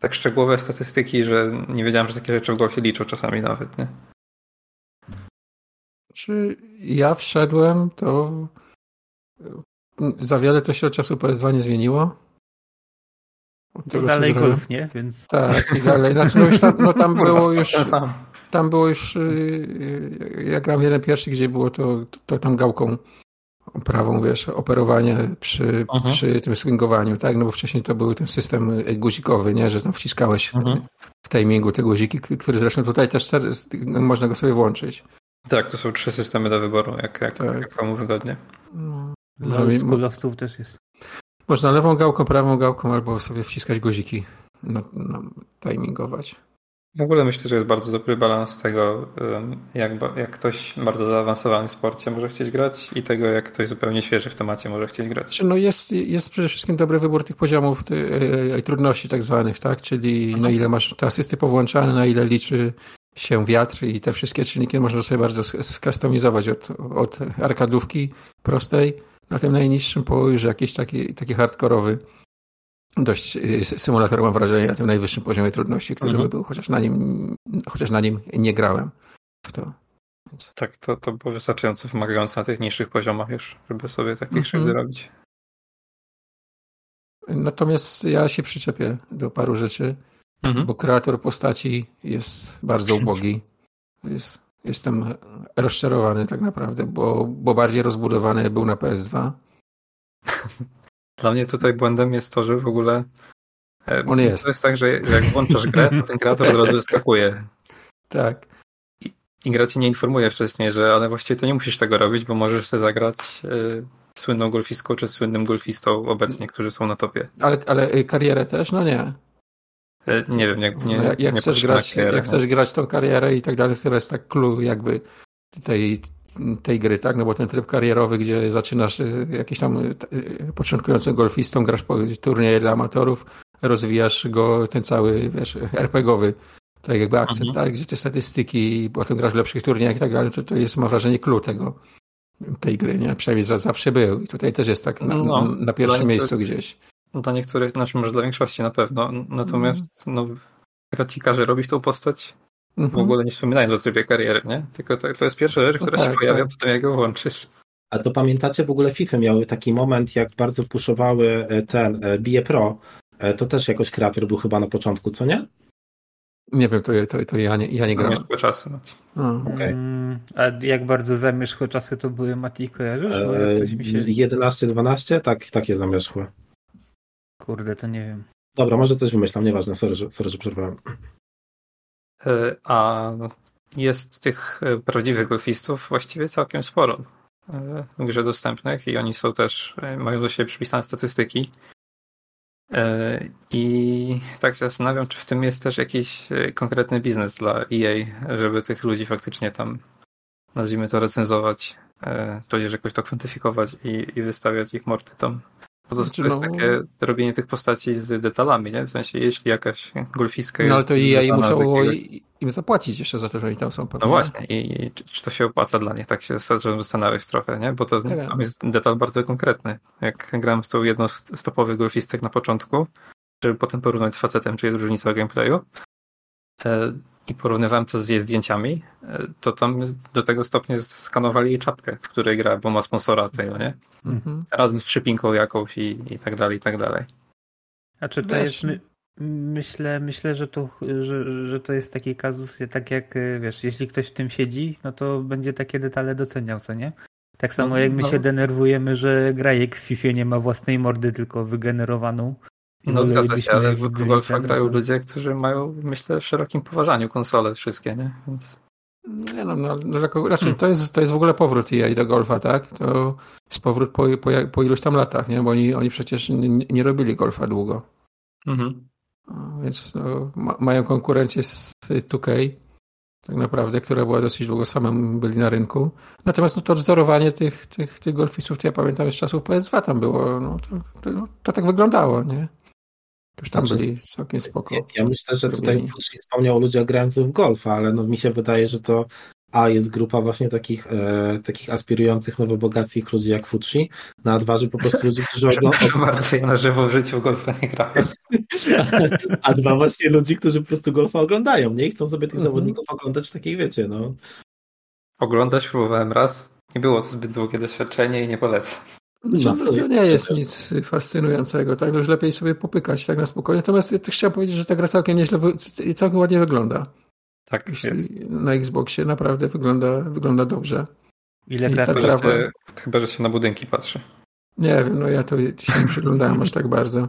tak szczegółowe statystyki, że nie wiedziałem, że takie rzeczy w golfie liczą czasami nawet, nie? Czy ja wszedłem, to za wiele to się czasu PS2 nie zmieniło. Tego, dalej golf, nie? Więc... Tak, i dalej. Znaczy, no już tam, no tam było już. Tam było już. Y, ja gram jeden pierwszy, gdzie było to, to tam gałką prawą, wiesz, operowanie przy, mhm. przy tym swingowaniu, tak? No bo wcześniej to był ten system guzikowy, nie? Że tam wciskałeś mhm. w timingu te guziki, który zresztą tutaj też można go sobie włączyć. Tak, to są trzy systemy do wyboru, jak, jak, tak. jak komu wygodnie. No. Dla skulowców też jest. Można lewą gałką, prawą gałką albo sobie wciskać guziki, no, no, timingować. W ogóle myślę, że jest bardzo dobry balans tego, jak, jak ktoś bardzo zaawansowany w sporcie może chcieć grać i tego, jak ktoś zupełnie świeży w temacie może chcieć grać. No jest, jest przede wszystkim dobry wybór tych poziomów e, e, trudności tak zwanych, tak? Czyli na ile masz te asysty powłączane, na ile liczy się wiatr i te wszystkie czynniki można sobie bardzo skustomizować od, od arkadówki prostej na tym najniższym po już jakiś taki, taki hardkorowy dość y, symulator mam wrażenie na tym najwyższym poziomie trudności, który mhm. by był, chociaż na nim chociaż na nim nie grałem w to. Tak, to, to było wystarczająco wymagające na tych niższych poziomach już, żeby sobie takie mhm. krzywdy robić. Natomiast ja się przyczepię do paru rzeczy, mhm. bo kreator postaci jest bardzo ubogi. Jest, jestem rozczarowany tak naprawdę, bo, bo bardziej rozbudowany był na PS2. Dla mnie tutaj błędem jest to, że w ogóle e, on jest. To jest tak, że jak włączasz grę, to ten kreator od razu wyskakuje. Tak. I, I gra ci nie informuje wcześniej, że ale właściwie to nie musisz tego robić, bo możesz sobie zagrać y, słynną golfistką czy słynnym golfistą obecnie, którzy są na topie. Ale, ale karierę też? No nie. E, nie wiem, jak, nie, jak, nie chcesz grać, karierę, jak chcesz grać tą karierę i tak dalej, która jest tak clue jakby tej, tej gry, tak? No bo ten tryb karierowy, gdzie zaczynasz y, jakiś tam y, y, początkującym golfistą, grasz po turnieje dla amatorów, rozwijasz go, ten cały, wiesz, RPGowy, tak jakby akcent, mhm. tak? Gdzie te statystyki, potem grasz w lepszych turniejach i tak dalej, to, to jest, mam wrażenie, clue tego, tej gry, nie? Przynajmniej za, zawsze był. I tutaj też jest tak na, no, na pierwszym miejscu gdzieś. Dla niektórych, znaczy może dla większości na pewno, natomiast mm. no, gra ci każe robić tą postać w mhm. ogóle nie wspominając o trybie kariery, nie? Tylko to, to jest pierwsza rzecz, no która tak, się pojawia tak. potem, jak go włączysz. A to pamiętacie w ogóle FIFA miały taki moment, jak bardzo puszowały e, ten e, Bie Pro, e, to też jakoś kreator był chyba na początku, co nie? Nie wiem, to, to, to ja nie, ja nie grałem. Zamierzchłe czasy. Okay. Mm, a jak bardzo zamierzchłe czasy to były, Mati, kojarzysz? E, się... 11-12? Tak, takie zamierzchłe. Kurde, to nie wiem. Dobra, może coś wymyślam, nieważne, sorry, że, sorry, że przerwałem. E, a jest tych e, prawdziwych golfistów właściwie całkiem sporo e, w grze dostępnych i oni są też, mają do siebie przypisane statystyki. I tak się zastanawiam, czy w tym jest też jakiś konkretny biznes dla EA, żeby tych ludzi faktycznie tam, nazwijmy to, recenzować, tudzież jakoś to kwantyfikować i, i wystawiać ich mordy tam bo to, to jest no... takie robienie tych postaci z detalami, nie? W sensie, jeśli jakaś golfiska jest... No ale to i ja musiało im zapłacić jeszcze za to, że oni tam są. Pewnie. No właśnie i, i czy, to się opłaca dla nich? Tak się zastanawiać trochę, nie? Bo to tam jest detal bardzo konkretny. Jak grałem w tą jedną z topowych golfistek na początku, żeby potem porównać z facetem, czy jest różnica w gameplayu, i porównywałem to z jej zdjęciami, e, to tam do tego stopnia skanowali jej czapkę, w której gra, bo ma sponsora tego, nie? Mhm. Razem z przypinką jakąś i, i tak dalej, i tak dalej. A czy to jest, my, myślę, myślę, że to, że, że to jest taki kazus, tak jak, e, wiesz, jeśli ktoś w tym siedzi, no to będzie takie detale doceniał, co nie? Tak samo no, jak my no. się denerwujemy, że grajek w FIFA nie ma własnej mordy, tylko wygenerowaną, no zgadza się, ale w golfa grają ludzie, którzy mają, myślę, w szerokim poważaniu konsole wszystkie, nie? Więc... Nie no, no, no raczej to jest, to jest w ogóle powrót EA do golfa, tak? To jest powrót po, po, po iluś tam latach, nie? Bo oni, oni przecież nie, nie robili golfa długo. Mhm. Więc no, ma, mają konkurencję z 2K, tak naprawdę, która była dosyć długo samym byli na rynku. Natomiast no, to wzorowanie tych, tych, tych golfistów, to ja pamiętam z czasów PS2 tam było, no, to, to, to tak wyglądało, nie? Już tam znaczy, byli całkiem spoko. Ja, ja myślę, że tutaj Fucci wspomniał o ludziach grających w golfa, ale no mi się wydaje, że to a jest grupa właśnie takich, e, takich aspirujących nowobogacich ludzi jak Fucci, na dwa, że po prostu ludzi, którzy oglądają... bardzo ja na żywo w życiu w golfa nie grałem. a dwa właśnie ludzi, którzy po prostu golfa oglądają, nie? I chcą sobie tych mhm. zawodników oglądać w takiej, wiecie, no. Oglądać próbowałem raz. Nie było to zbyt długie doświadczenie i nie polecam. No, to nie jest nic fascynującego, tak? Już lepiej sobie popykać tak na spokojnie. Natomiast ja też chciałem powiedzieć, że ta gra całkiem nieźle i całkiem ładnie wygląda. Tak, jest. Na Xboxie naprawdę wygląda, wygląda dobrze. Ile klatek? Trawa... Chyba, że się na budynki patrzy. Nie wiem, no ja to się nie przyglądałem aż tak bardzo.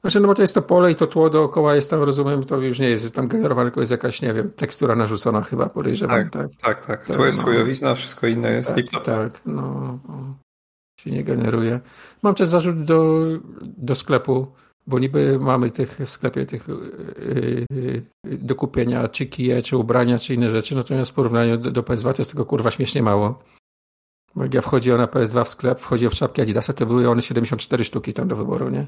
Znaczy, no bo to jest to pole i to tło dookoła jest tam, rozumiem, to już nie jest tam generowane, tylko jest jakaś, nie wiem, tekstura narzucona chyba, podejrzewam. Tak, tak, tak. tak. tak. To jest no, wszystko inne jest tak, tak, no, no, się nie generuje. Mam też zarzut do, do sklepu, bo niby mamy tych w sklepie tych yy, do kupienia czy kije, czy ubrania, czy inne rzeczy, natomiast w porównaniu do, do PS2 to jest tego kurwa śmiesznie mało. Bo jak ja wchodziłem na PS2 w sklep, wchodziłem w szapki Adidasa, to były one 74 sztuki tam do wyboru, nie?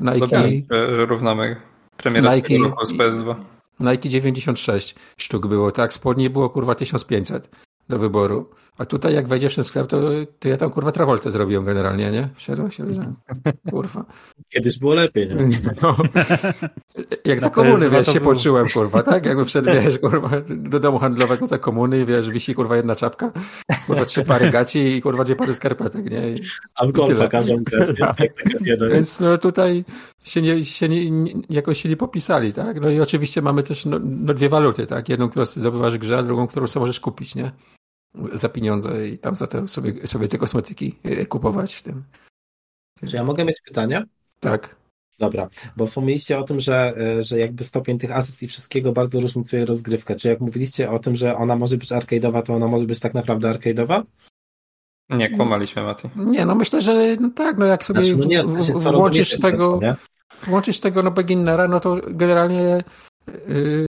Nike... Że równamy premierę Nike, z PS2. Nike 96 sztuk było, tak? Spodnie było kurwa 1500 do wyboru. A tutaj jak wejdziesz w ten sklep, to, to ja tam kurwa Travoltę zrobiłem generalnie, nie? Wszedłem się, że kurwa. Kiedyś było lepiej, nie? No. Jak za komuny, wiesz, się było... poczułem, kurwa, tak? Jakby wszedł, wiesz, kurwa, do domu handlowego za komuny, wiesz, wisi kurwa jedna czapka, kurwa trzy pary gaci i kurwa dwie pary skarpetek, nie? I, A w golfa każą. Więc no tutaj się, nie, się nie, jakoś się nie popisali, tak? No i oczywiście mamy też no, no dwie waluty, tak? Jedną, którą zdobywasz grze, a drugą, którą sobie możesz kupić, nie? Za pieniądze i tam za to sobie, sobie te kosmetyki e, kupować w tym. Czy ja mogę mieć pytanie? Tak. Dobra, bo wspomnieliście o tym, że, e, że jakby stopień tych asyst i wszystkiego bardzo różnicuje rozgrywkę. Czy jak mówiliście o tym, że ona może być arcade'owa, to ona może być tak naprawdę arcade'owa? Nie, kłamaliśmy, Mati. Nie, no myślę, że no tak, no jak sobie znaczy, no nie, w, włączysz tego, włączysz tego no beginnera, no to generalnie yy,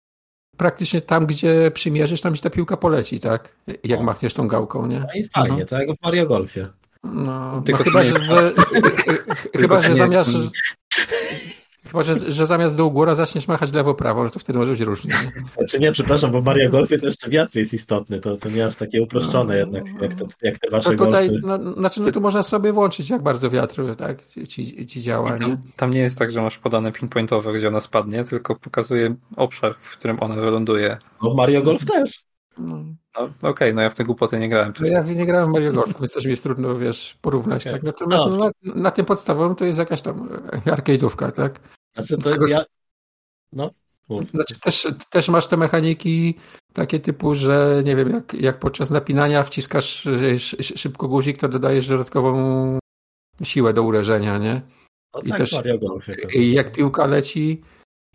praktycznie tam, gdzie przymierzysz, tam gdzie ta piłka poleci, tak? Jak no. machniesz tą gałką, nie? No i fajnie, no. tak jak w Mario Golfie. No, no chyba, że, że chyba, że zamiast chyba, że, że zamiast dół góra zaczniesz machać lewo-prawo, no to wtedy może być różnie. Znaczy nie, przepraszam, bo w Mario Golfie to jeszcze wiatr jest istotny, to, to nie aż takie uproszczone no, jednak, jak te, jak te wasze to tutaj, golfy. No, znaczy, no tu można sobie włączyć, jak bardzo wiatr tak, ci, ci działa. Tam, nie? tam nie jest tak, że masz podane pinpointowe, gdzie ona spadnie, tylko pokazuje obszar, w którym ona wyląduje. No w Mario Golf też. No. No, Okej, okay, no ja w te głupoty nie grałem. No ja nie grałem w Mario Golf, więc też mi jest trudno, wiesz, porównać. Okay. Tak? Natomiast no, na, na, tym podstawowym to jest jakaś tam arcade'ówka, tak? Znaczy to Tego... ja... No. Znaczy, też, też masz te mechaniki takie typu, że nie wiem, jak, jak podczas napinania wciskasz szybko guzik, to dodajesz dodatkową siłę do uderzenia, nie? No I tak, też i jak piłka leci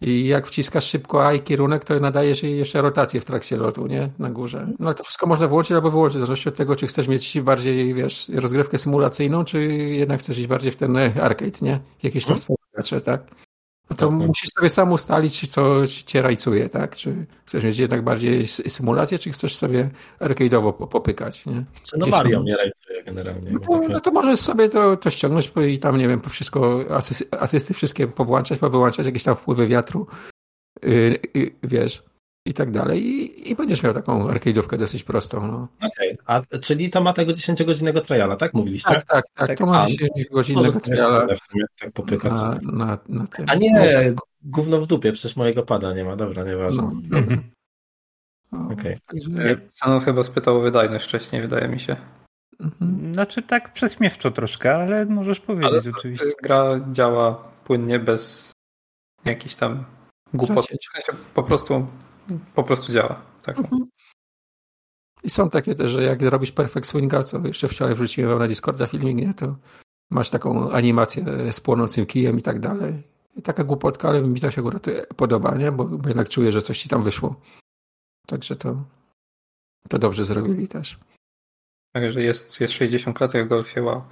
i jak wciskasz szybko A i kierunek, to nadajesz jej jeszcze rotację w trakcie lotu, nie? Na górze. No ale to wszystko można włączyć albo wyłączyć, w zależności od tego, czy chcesz mieć bardziej, wiesz, rozgrywkę symulacyjną, czy jednak chcesz iść bardziej w ten arcade, nie? Jakieś tam hmm. tak? No to Jasne. musisz sobie sam ustalić, co cię rajcuje, tak? Czy chcesz mieć jednak bardziej symulację, czy chcesz sobie arcade'owo popykać, nie? no Mario mnie rajcuje generalnie. No to, no to możesz sobie to, to ściągnąć i tam, nie wiem, po wszystko, asysty, asysty wszystkie powłączać, powyłączać, jakieś tam wpływy wiatru, yy, yy, wiesz, i tak dalej. I, i będziesz miał taką arcade'ówkę dosyć prostą. No. Okej, okay. czyli to ma tego 10-godzinnego triala, tak mówiliście? Tak, tak, tak. tak. To ma 10-godzinnego triala. tak popykać. Na, na, na tym. A nie, Może... gówno w dupie, przecież mojego pada nie ma. Dobra, nieważne. No. Mhm. Okej. Okay. Także... chyba spytał o wydajność wcześniej, wydaje mi się. Mhm. Znaczy tak prześmiewczo troszkę, ale możesz powiedzieć ale oczywiście. Gra działa płynnie bez jakichś tam głupot. Po prostu po prostu działa. Tak. Mhm. I są takie też, że jak robisz perfect swinga, co jeszcze wczoraj wrzuciłem na Discorda filmik, nie, to masz taką animację z płonącym kijem i tak dalej. I taka głupotka, ale mi to się akurat podoba, nie? Bo, bo jednak czuję, że coś ci tam wyszło. Także to, to dobrze zrobili też. Także jest, jest 60 klatek w golfie, wow.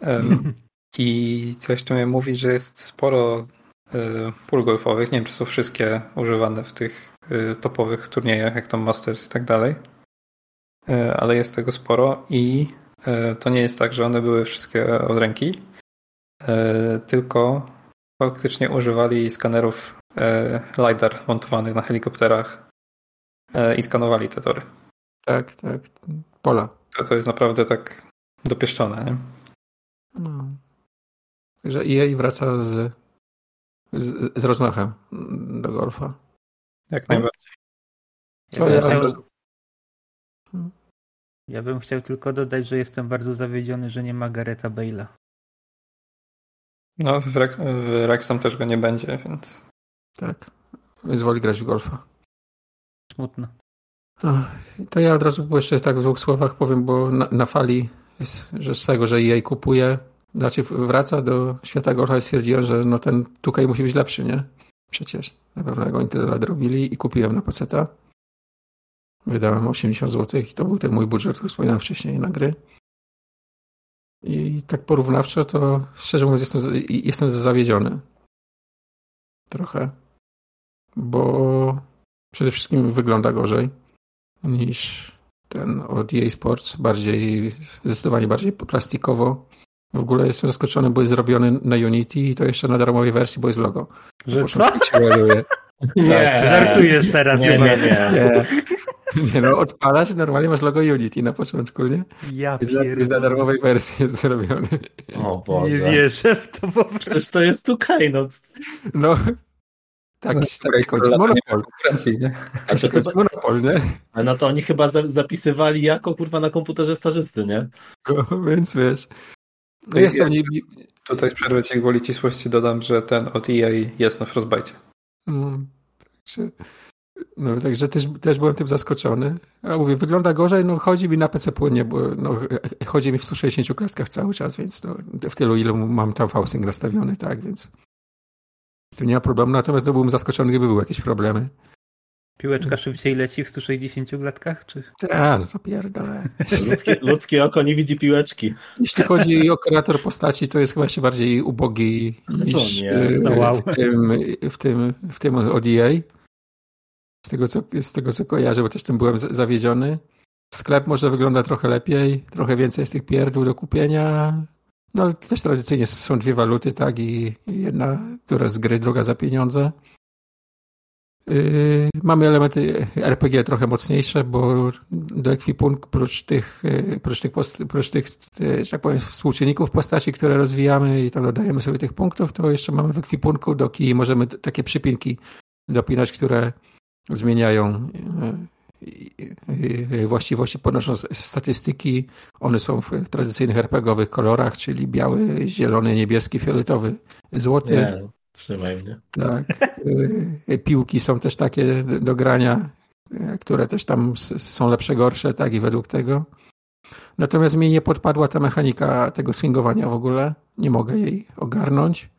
Um, I coś tu mnie mówi, że jest sporo pól golfowych. Nie wiem, czy są wszystkie używane w tych topowych turniejach, jak tam Masters i tak dalej. Ale jest tego sporo i to nie jest tak, że one były wszystkie od ręki, tylko faktycznie używali skanerów LiDAR montowanych na helikopterach i skanowali te tory. Tak, tak. Pola. To, to jest naprawdę tak dopieszczone, nie? No. Także EA wraca z, z, z rozmachem do golfa. Jak najbardziej. Co ja, ja, chciał... ja bym chciał tylko dodać, że jestem bardzo zawiedziony, że nie ma Gareta Bale'a. No, w, Rex, w Rexham też go nie będzie, więc... Tak. Więc woli grać w golfa. Smutno. To ja od razu jeszcze tak w dwóch słowach powiem, bo na, na fali jest, że z tego, że EA kupuje, znaczy wraca do świata golfa i stwierdziłem, że no ten tutaj musi być lepszy, nie? Przecież. Na pewno jak oni tyle lat robili i kupiłem na peceta. Wydałem 80 zł i to był ten mój budżet, który wspominałem wcześniej na gry. I tak porównawczo to szczerze mówiąc jestem, jestem zawiedziony. Trochę. Bo przede wszystkim wygląda gorzej niż ten od EA Sports, bardziej, zdecydowanie bardziej plastikowo. W ogóle jestem zaskoczony, bo jest zrobiony na Unity i to jeszcze na darmowej wersji, bo jest logo. Że co? Nie, żartujesz teraz. Nie, nie, nie. nie. Nie no, odpalasz normalnie masz logo Unity na początku, nie? Ja jest, jest na darmowej wersji jest zrobiony. O Boże. Nie wierzę w to po prostu. Przecież to jest 2K, no. No, tak, no, tak kończy. Monopol. Nie? A to chyba... Monopol, nie? A no to oni chyba zapisywali jako kurwa na komputerze stażysty, nie? No, więc wiesz. No jest tam... Nie... Tutaj z przerwy cię gwoli ścisłości dodam, że ten od EA jest na Frostbite. Mm, także, no, także też, też byłem tym zaskoczony. A mówię, wygląda gorzej, no chodzi mi na PC płynnie, bo no, chodzi mi w 160 klatkach cały czas, więc no, w tylu, ile mam tam fałsing nastawiony, tak, więc z tym nie ma problemu, natomiast no, byłem zaskoczony, gdyby były jakieś problemy. Piłeczka szybciej leci w 160 klatkach? Czy... Tak, no zapierdolę. Ludzkie, ludzkie oko nie widzi piłeczki. Jeśli chodzi o kreator postaci, to jest chyba jeszcze bardziej ubogi niż no wow. w, tym, w, tym, w tym ODA. Z tego, co, z tego, co kojarzę, bo też tym byłem zawiedziony. Sklep może wygląda trochę lepiej, trochę więcej jest tych pierdół do kupienia. No ale też tradycyjnie są dwie waluty, tak? I jedna, która z gry, druga za pieniądze. Yy, mamy elementy RPG trochę mocniejsze, bo do ekwipunku, prócz tych, yy, prócz tych, post, prócz tych yy, że tak powiem, współczynników postaci, które rozwijamy i tam dodajemy sobie tych punktów, to jeszcze mamy w ekwipunku do kij możemy takie przypinki dopinać, które zmieniają właściwości, podnoszą statystyki. One są w tradycyjnych RPGowych kolorach, czyli biały, zielony, niebieski, fioletowy, złoty. Nie, trzymaj mnie. Tak. Y, piłki są też takie do grania, które też tam są lepsze, gorsze, tak i według tego. Natomiast mi nie podpadła ta mechanika tego swingowania w ogóle. Nie mogę jej ogarnąć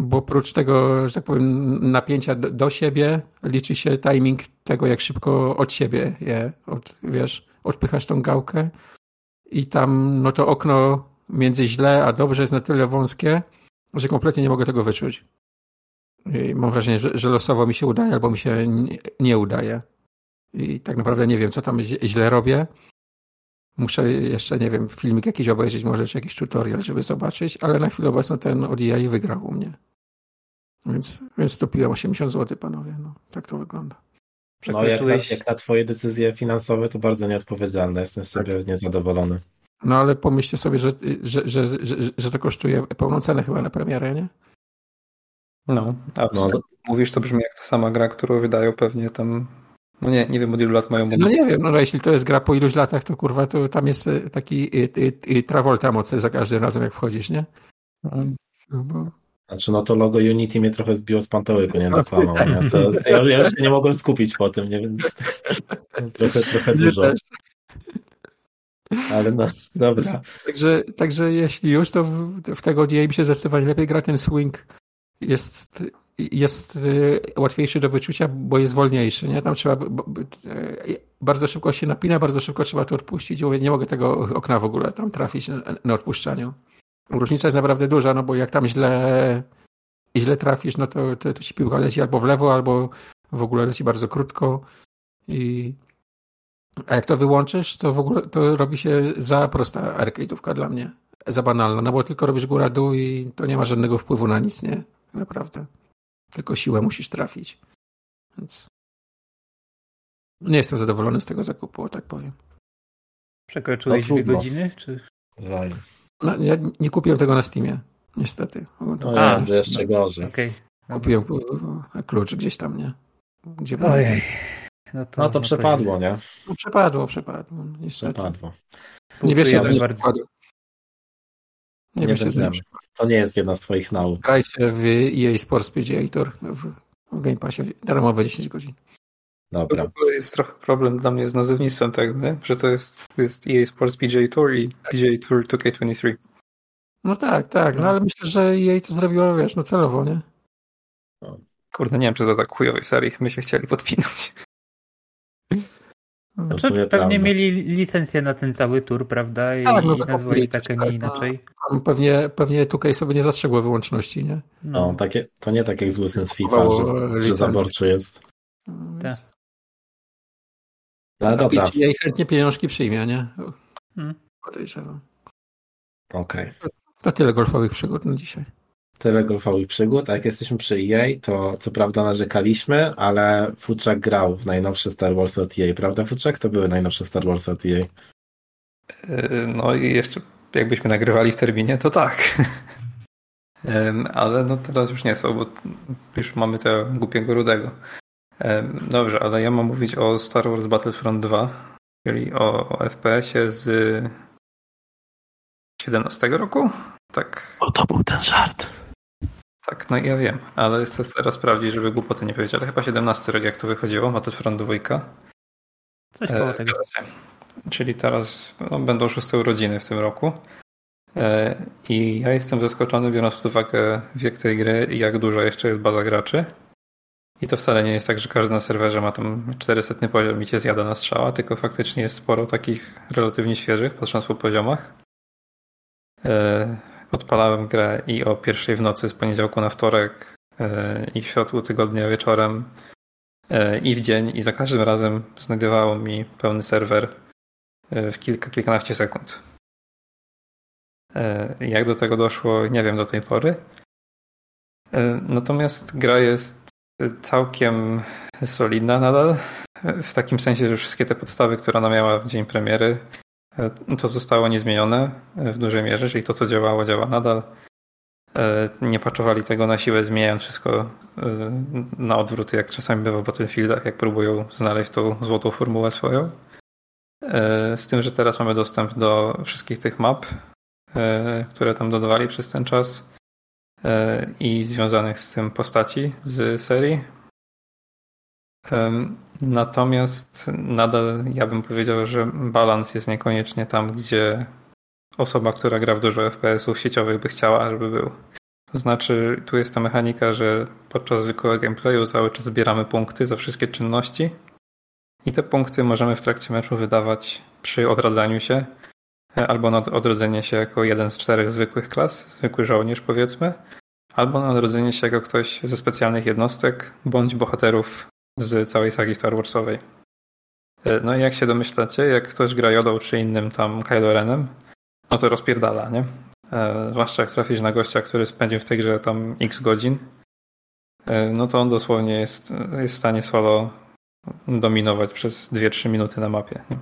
bo oprócz tego, że tak powiem, napięcia do, do, siebie, liczy się timing tego, jak szybko od siebie je, od, wiesz, odpychasz tą gałkę i tam, no to okno między źle a dobrze jest na tyle wąskie, że kompletnie nie mogę tego wyczuć. I mam wrażenie, że, że losowo mi się udaje, albo mi się nie, nie udaje. I tak naprawdę nie wiem, co tam źle robię. Muszę jeszcze, nie wiem, filmik jakiś obejrzeć, może czy jakiś tutorial, żeby zobaczyć, ale na chwilę obecną ten ODI wygrał u mnie. Więc, więc topiłem 80 zł, panowie. No, tak to wygląda. No, jak na, jak na twoje decyzje finansowe, to bardzo nieodpowiedzialne. Jestem sobie tak. niezadowolony. No ale pomyślcie sobie, że, że, że, że, że to kosztuje pełną cenę chyba na premierę, nie? No, a no. mówisz, to brzmi jak ta sama gra, którą wydają pewnie tam no nie, nie wiem od ilu lat mają No nie wiem, no jeśli to jest gra po iluś latach, to kurwa, to tam jest e, taki y, y, y, Travolta mocy za każdym razem jak wchodzisz, nie? No, bo... Znaczy no to logo Unity mnie trochę zbiło z pantołyku, nie nakłamał. Nie? To, ja, ja już się nie mogłem skupić po tym, nie wiem. Trochę, trochę dużo. Ale no, dobra. Także, także jeśli już, to w, w tego DA mi się zdecydowanie lepiej gra ten swing. Jest jest y, łatwiejszy do wyczucia, bo jest wolniejszy. Nie? Tam trzeba y, bardzo szybko się napina, bardzo szybko trzeba to odpuścić. Nie mogę tego okna w ogóle tam trafić na odpuszczaniu. Różnica jest naprawdę duża, no bo jak tam źle źle trafisz, no to, to, to ci piłka leci albo w lewo, albo w ogóle leci bardzo krótko i a jak to wyłączysz, to w ogóle to robi się za prosta arcade'ówka dla mnie. Za banalna, no bo tylko robisz góra-dół i to nie ma żadnego wpływu na nic, nie? Naprawdę. Tylko siłę musisz trafić. Więc nie jestem zadowolony z tego zakupu, o tak powiem. Przekroczyłeś No, dwie godziny? Czy... No, ja nie kupiłem tego na Steamie, niestety. No A, jest jeszcze gorzej. Okej. Kupiłem klucz gdzieś tam, nie? Gdzie? Ojej. No to, No to przepadło, nie? No, przepadło, przepadło, niestety. Przepadło. Nie wiesz, za bardzo. bardzo. Nie, Nie będziemy. To nie jest jedna z twoich nauk. Grajcie w EA Sports PGA w, w Game Passie darmowe 10 godzin. Dobra. To jest trochę problem dla mnie z nazewnictwem tego, nie? że to jest, to jest EA Sports PGA Tour i PGA Tour 2K23. No tak, tak, no ale myślę, że EA to zrobiło, wiesz, no celowo, nie? Kurde, nie wiem, czy to tak chujowej serii my się chcieli podpinać. To w To sumie No pewnie prawda. mieli licencję na ten cały tur, prawda? I, Tak, no i nazwali tak, a nie tak, inaczej. Tam pewnie, pewnie 2K sobie nie zastrzegło wyłączności, nie? No, takie, to nie tak jak z Wilson z FIFA, że, że zaborczy jest. No, Tak. No ale dobra, EA chętnie pieniążki przyjmie, nie? Hmm. Podejrzewam. okej. To tyle golfowych przygód na dzisiaj. Tyle golfowych przygód, a jak jesteśmy przy EA, to co prawda narzekaliśmy, ale Futrzak grał w najnowszy Star Wars od EA, prawda Futrzak? To były najnowsze Star Wars od EA. Yy, No i jeszcze jakbyśmy nagrywali w terminie, to tak. Ale no teraz już nie są, bo już mamy tego głupiego rudego. Dobrze, ale ja mam mówić o Star Wars Battlefront 2, czyli o, o FPS-ie z 17 roku? Tak, O, to był ten żart. Tak, no ja wiem, ale chcę teraz sprawdzić, żeby głupoty nie powiedzieć, ale chyba 17 rok jak to wychodziło, Battlefront 2. Coś E, koło tego. zgadza się. Czyli teraz no, będą szóste urodziny w tym roku. E, I ja jestem zaskoczony, biorąc pod uwagę wiek tej gry i jak dużo jeszcze jest baza graczy. I to wcale nie jest tak, że każdy na serwerze ma tam 400 poziom i cię zjada na strzała, tylko faktycznie jest sporo takich relatywnie świeżych, patrząc po poziomach. Odpalałem grę i o pierwszej w nocy z poniedziałku na wtorek e, i w środku tygodnia wieczorem E, i w dzień i za każdym razem znajdowało mi pełny serwer e, w kilka, kilkanaście sekund. Jak do tego doszło, nie wiem do tej pory. Natomiast gra jest całkiem solidna nadal. W takim sensie, że wszystkie te podstawy, które ona miała w dzień premiery, to zostało niezmienione e, w dużej mierze, czyli to, co działało, działa nadal. E, Nie paczowali tego na siłę, zmieniając wszystko e, na odwrót, jak czasami bywa w Battlefieldach, jak próbują znaleźć tą złotą formułę swoją. E, Z tym, że teraz mamy dostęp do wszystkich tych map, e, które tam dodawali przez ten czas e, i związanych z tym postaci z serii. Natomiast nadal ja bym powiedział, że balans jest niekoniecznie tam, gdzie osoba, która gra w dużo FPS-ów sieciowych by chciała, żeby był. To znaczy, tu jest ta mechanika, że podczas zwykłego gameplayu cały czas zbieramy punkty za wszystkie czynności i te punkty możemy w trakcie meczu wydawać przy odradzaniu się e, albo na odrodzenie się jako jeden z czterech zwykłych klas, zwykły żołnierz powiedzmy, albo na odrodzenie się jako ktoś ze specjalnych jednostek bądź bohaterów z całej sagi Star Warsowej. E, No i jak się domyślacie, jak ktoś gra Jodą czy innym tam Kylo Renem, no to rozpierdala, nie? E, zwłaszcza jak trafisz na gościa, który spędził w tej grze tam x godzin, e, no to on dosłownie jest, jest w stanie solo dominować przez 2-3 minuty na mapie. Nie?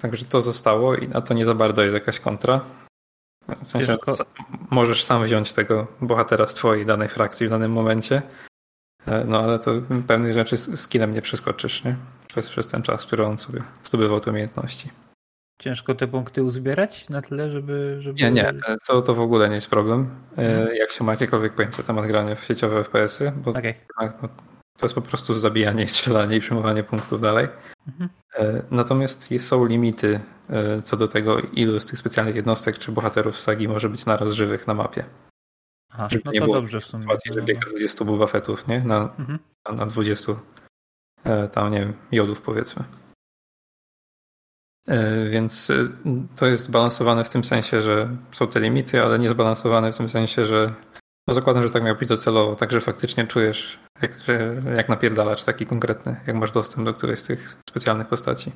Także to zostało i na to nie za bardzo jest jakaś kontra. W sensie, możesz sam wziąć tego bohatera z twojej danej frakcji w danym momencie, no ale to pewnych rzeczy z skillem nie przeskoczysz, nie? Przez, przez ten czas, który on sobie zdobywał te umiejętności. Ciężko te punkty uzbierać na tyle, żeby... żeby... Nie, nie, to, to w ogóle nie jest problem. E, Jak się ma jakiekolwiek pojęcie na temat grania w sieciowe FPS-y, bo jednak, no, to jest po prostu zabijanie i strzelanie i przyjmowanie punktów dalej. Mhm. E, Natomiast są limity e, co do tego, ilu z tych specjalnych jednostek czy bohaterów sagi może być naraz żywych na mapie. Aha, Żeby no nie to było dobrze w sumie. Sytuacji, że biega 20 Boba Fettów, nie? Na, Mhm. na- na 20 e, tam, nie wiem, jodów powiedzmy. E, Więc e, to jest zbalansowane w tym sensie, że są te limity, ale nie zbalansowane w tym sensie, że No zakładam, że tak miał być docelowo, także faktycznie czujesz, jak, że, jak napierdalacz taki konkretny, jak masz dostęp do którejś z tych specjalnych postaci.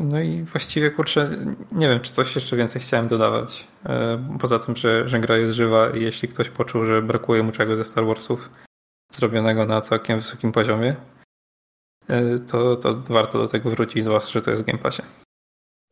No i właściwie kurczę, nie wiem, czy coś jeszcze więcej chciałem dodawać. Yy, poza tym, że, że gra jest żywa i jeśli ktoś poczuł, że brakuje mu czegoś ze Star Warsów zrobionego na całkiem wysokim poziomie, yy, to, to warto do tego wrócić, zwłaszcza, że to jest w Game Passie.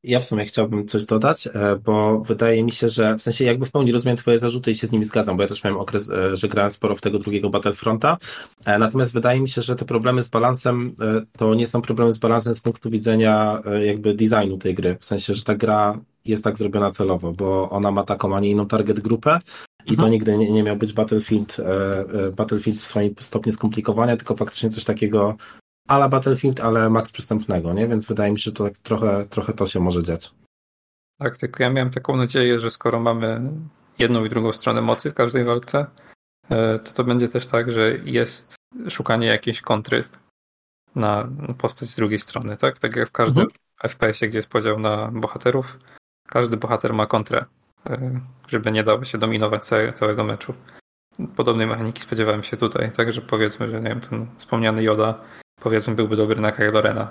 Ja w sumie chciałbym coś dodać, e, bo wydaje mi się, że w sensie jakby w pełni rozumiem twoje zarzuty i się z nimi zgadzam, bo ja też miałem okres, e, że grałem sporo w tego drugiego Battlefronta, e, natomiast wydaje mi się, że te problemy z balansem to nie są problemy z balansem z punktu widzenia jakby designu tej gry, w sensie, że ta gra jest tak zrobiona celowo, bo ona ma taką, a nie inną target grupę i to mhm. nigdy nie, nie miał być Battlefield, Battlefield w swoim stopniu skomplikowania, tylko faktycznie coś takiego ala Battlefield, ale max przystępnego, nie? Więc wydaje mi się, że to tak trochę, trochę to się może dziać. Tak, tylko ja miałem taką nadzieję, że skoro mamy jedną i drugą stronę mocy w każdej walce, e, to to będzie też tak, że jest szukanie jakiejś kontry na postać z drugiej strony, tak? Tak jak w każdym mhm. FPS-ie, gdzie jest podział na bohaterów, każdy bohater ma kontrę, e, żeby nie dało się dominować całego meczu. Podobnej mechaniki spodziewałem się tutaj, także powiedzmy, że nie wiem, ten wspomniany Yoda powiedzmy byłby dobry na Kylo Rena.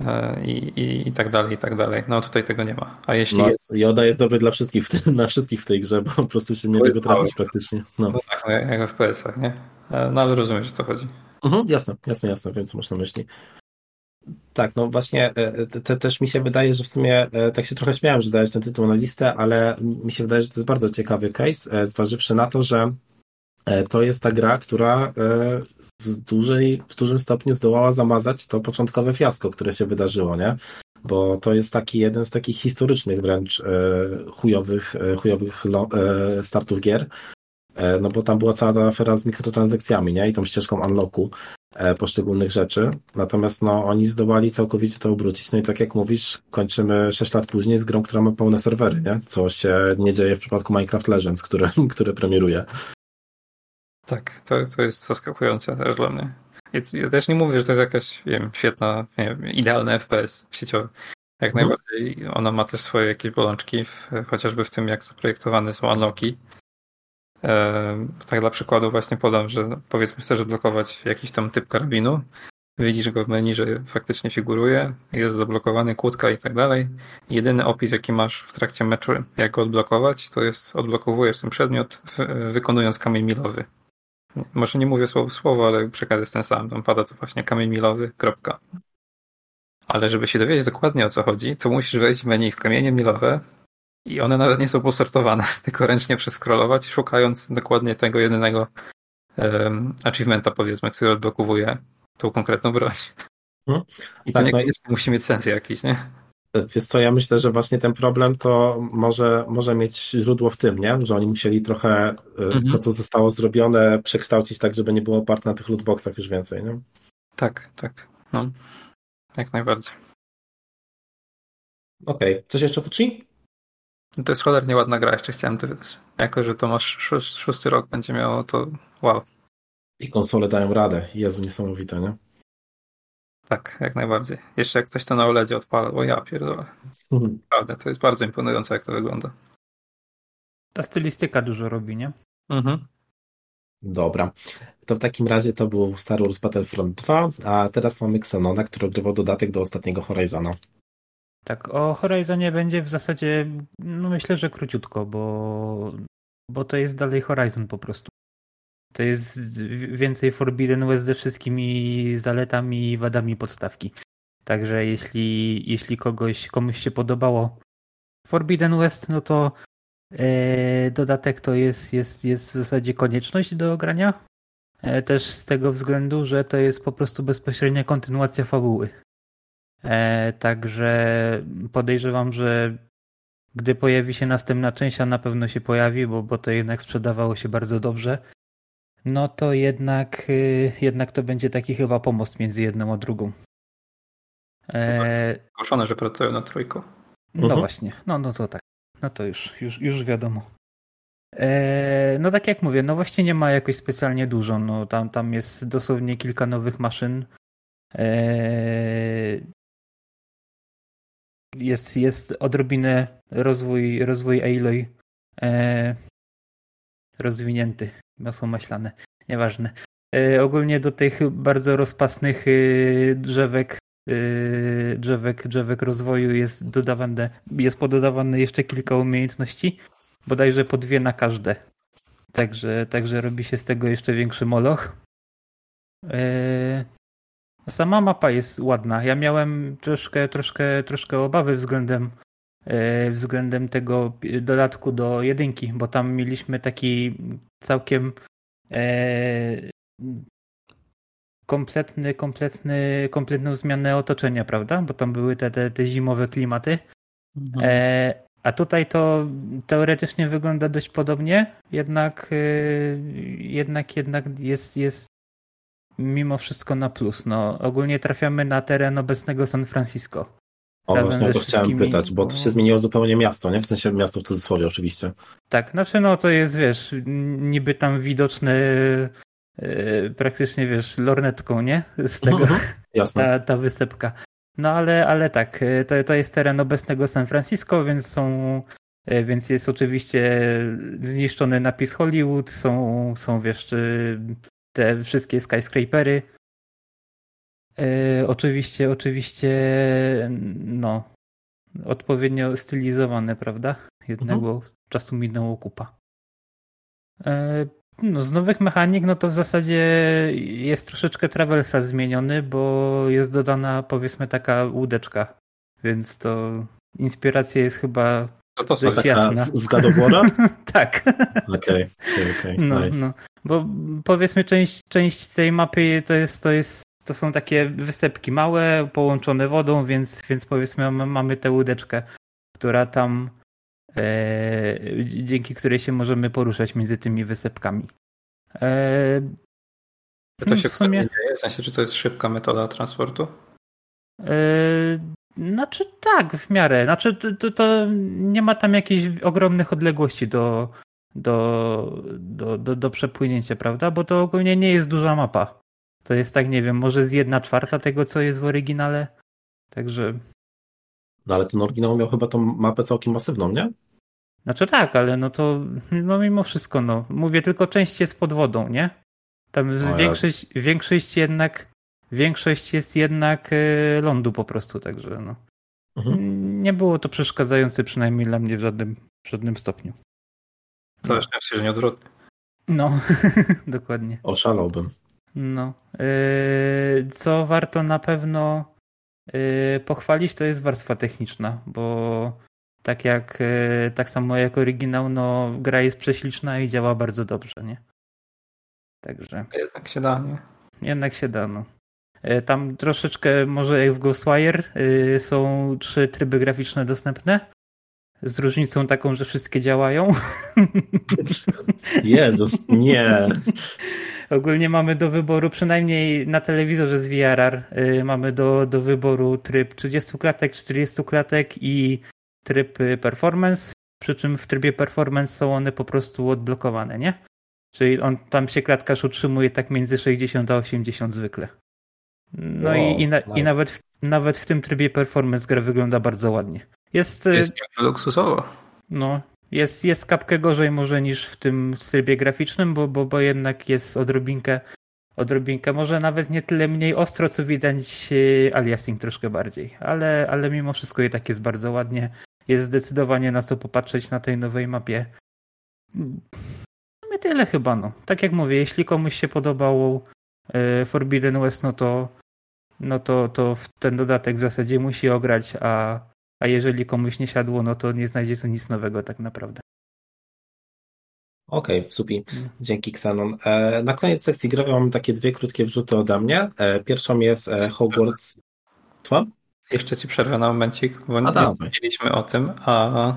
E, I, i, I tak dalej, i tak dalej. No tutaj tego nie ma. A jeśli no, jest... Yoda jest dobry dla wszystkich, w na wszystkich w tej grze, bo po prostu się nie tego trafić praktycznie. No. no tak, no, jak w PS-ach, nie? E, no ale rozumiesz, o co chodzi. Mhm, jasne, jasne, jasne, wiem, co masz na myśli. Tak, no właśnie e, te, też mi się wydaje, że w sumie tak się trochę śmiałem, że dałeś ten tytuł na listę, ale mi się wydaje, że to jest bardzo ciekawy case, zważywszy na to, że to jest ta gra, która w, dużej, w dużym stopniu zdołała zamazać to początkowe fiasko, które się wydarzyło, nie? Bo to jest taki jeden z takich historycznych wręcz e, chujowych, e, chujowych lo, e, startów gier. E, no bo tam była cała ta afera z mikrotransakcjami, nie? I tą ścieżką unlocku e, poszczególnych rzeczy. Natomiast no, oni zdołali całkowicie to obrócić. No i tak jak mówisz, kończymy 6 lat później z grą, która ma pełne serwery, nie? Co się nie dzieje w przypadku Minecraft Legends, które, które premieruje. Tak, to, to jest zaskakujące też dla mnie. Ja też nie mówię, że to jest jakaś, wiem, świetna, nie wiem, idealna FPS sieciowy. Jak mhm. najbardziej ona ma też swoje jakieś bolączki, w, chociażby w tym, jak zaprojektowane są unlocki. E, tak dla przykładu właśnie podam, że powiedzmy chcesz blokować jakiś tam typ karabinu, widzisz go w menu, że faktycznie figuruje, jest zablokowany kłódka i tak dalej. Jedyny opis, jaki masz w trakcie meczu, jak go odblokować, to jest odblokowujesz ten przedmiot, wykonując kamień milowy. Może nie mówię słowo w słowo, ale przekaz jest ten sam. Tam pada to właśnie kamień milowy, kropka. Ale żeby się dowiedzieć dokładnie o co chodzi, to musisz wejść w menu w kamienie milowe i one nawet nie są posortowane, tylko ręcznie przeskrolować, szukając dokładnie tego jedynego um, achievementa, powiedzmy, który odblokowuje tą konkretną broń. Hmm. I tak, to nie, no musi mieć sens jakiś, nie? Wiesz co, ja myślę, że właśnie ten problem to może, może mieć źródło w tym, nie? że oni musieli trochę y, mhm. to, co zostało zrobione, przekształcić tak, żeby nie było oparte na tych lootboxach już więcej. Nie? Tak, tak. No. Jak najbardziej. Okej, okay. coś jeszcze Fuci? No to jest cholernie ładna gra, jeszcze chciałem to wiedzieć. Jako, że to masz szósty rok będzie miało, to wow. I konsole dają radę. Jezu, niesamowite, nie? Tak, jak najbardziej. Jeszcze jak ktoś to na OLEDzie odpala, bo ja pierdolę. Mhm. Prawda, to jest bardzo imponujące, jak to wygląda. Ta stylistyka dużo robi, nie? Mhm. Dobra. To w takim razie to był Star Wars Battlefront 2, a teraz mamy Xenona, który ogrywał dodatek do ostatniego Horizona. Tak, o Horizonie będzie w zasadzie, no myślę, że króciutko, bo, bo to jest dalej Horizon po prostu. To jest więcej Forbidden West ze wszystkimi zaletami i wadami podstawki. Także jeśli, jeśli kogoś, komuś się podobało Forbidden West, no to e, dodatek to jest, jest, jest w zasadzie konieczność do grania. E, też z tego względu, że to jest po prostu bezpośrednia kontynuacja fabuły. E, także podejrzewam, że gdy pojawi się następna część, a na pewno się pojawi, bo, bo to jednak sprzedawało się bardzo dobrze, no to jednak, y, jednak to będzie taki chyba pomost między jedną a drugą. E... Ogłoszone, że pracują na trójką. No mhm. właśnie, no, no to tak. No to już, już, już wiadomo. E... No tak jak mówię, no właśnie nie ma jakoś specjalnie dużo. No tam, tam jest dosłownie kilka nowych maszyn. E... Jest, jest odrobinę rozwój, rozwój Aloy e, rozwinięty, masło maślane, nieważne. E, ogólnie do tych bardzo rozpasnych e, drzewek e, drzewek, drzewek rozwoju jest dodawane, jest pododawane jeszcze kilka umiejętności, bodajże po dwie na każde. Także, także robi się z tego jeszcze większy moloch. Sama mapa jest ładna. Ja miałem troszkę, troszkę, troszkę obawy względem względem tego dodatku do jedynki, bo tam mieliśmy taki całkiem e, kompletny, kompletny, kompletną zmianę otoczenia, prawda? Bo tam były te, te, te zimowe klimaty. Mhm. E, a tutaj to teoretycznie wygląda dość podobnie, jednak, e, jednak, jednak jest, jest mimo wszystko na plus. No, ogólnie trafiamy na teren obecnego San Francisco. O, Razem właśnie o to chciałem wszystkimi- pytać, bo to się zmieniło zupełnie miasto, nie? W sensie miasto w cudzysłowie oczywiście. Tak, znaczy no to jest, wiesz, niby tam widoczne e, praktycznie, wiesz, lornetką, nie? Z tego, Mhm. Jasne. ta, ta wysepka. No ale, ale tak, e, to, to jest teren obecnego San Francisco, więc są, e, więc jest oczywiście zniszczony napis Hollywood, są, są wiesz, te wszystkie skyscrapery. E, oczywiście, oczywiście, no, odpowiednio stylizowane, prawda? Jednego czasu minęło kupa. E, No, z nowych mechanik, no to w zasadzie jest troszeczkę traversa zmieniony, bo jest dodana powiedzmy taka łódeczka, więc to inspiracja jest chyba No to Dość. Taka z, z War'a? tak. Okej, okej, okej, No, nice. no. Bo powiedzmy część, część tej mapy to jest, to jest to są takie wysepki małe, połączone wodą, więc, więc powiedzmy ma- mamy tę łódeczkę, która tam e, dzięki której się możemy poruszać między tymi wysepkami. E, Czy to się w sumie- dzieje? W sensie, czy to jest szybka metoda transportu? e, znaczy tak, w miarę. Znaczy to, to, to nie ma tam jakichś ogromnych odległości do, do, do, do, do przepłynięcia, prawda? Bo to ogólnie nie jest duża mapa. To jest tak, nie wiem, może z jedna czwarta tego, co jest w oryginale. Także, No ale ten oryginał miał chyba tą mapę całkiem masywną, nie? znaczy tak, ale no to, no mimo wszystko, no. Mówię, tylko część jest pod wodą, nie? Tam z- O, większość, większość jednak, większość jest jednak e, lądu po prostu, także no. Mhm. Nie było to przeszkadzające przynajmniej dla mnie w żadnym, w żadnym stopniu. To już nie się nie odwrotnie. No, dokładnie. Oszalałbym. No. Yy, co warto na pewno yy, pochwalić, to jest warstwa techniczna, bo tak jak yy, tak samo jak oryginał, no gra jest prześliczna i działa bardzo dobrze, nie? Także Jednak się da, nie? jednak się da, no. Yy, Tam troszeczkę, może jak w Ghostwire, yy, są trzy tryby graficzne dostępne. Z różnicą taką, że wszystkie działają. Jezus, nie. Ogólnie mamy do wyboru, przynajmniej na telewizorze z VRR, y, mamy do, do wyboru tryb 30 klatek, 40 klatek i tryb performance, przy czym w trybie performance są one po prostu odblokowane, nie? Czyli on tam się klatkarz utrzymuje tak między 60 a 80 zwykle. No Wow, i, i, na, nice. i nawet, w, nawet w tym trybie performance gra wygląda bardzo ładnie. Jest, y, Jest luksusowo. no, jest, jest kapkę gorzej może niż w tym trybie graficznym, bo, bo, bo jednak jest odrobinkę, odrobinkę, może nawet nie tyle mniej ostro, co widać e, aliasing troszkę bardziej, ale, ale mimo wszystko i tak jest bardzo ładnie. Jest zdecydowanie na co popatrzeć na tej nowej mapie. My tyle chyba, no. Tak jak mówię, jeśli komuś się podobał e, Forbidden West, no to no to, to w ten dodatek w zasadzie musi ograć, a a jeżeli komuś nie siadło, no to nie znajdzie tu nic nowego tak naprawdę. Okej, super. Dzięki Xenon. E, na koniec sekcji gry mamy takie dwie krótkie wrzuty ode mnie. E, pierwszą jest e, Hogwarts. Co? Jeszcze ci przerwę na momencik, bo nie dawaj. wiedzieliśmy o tym, a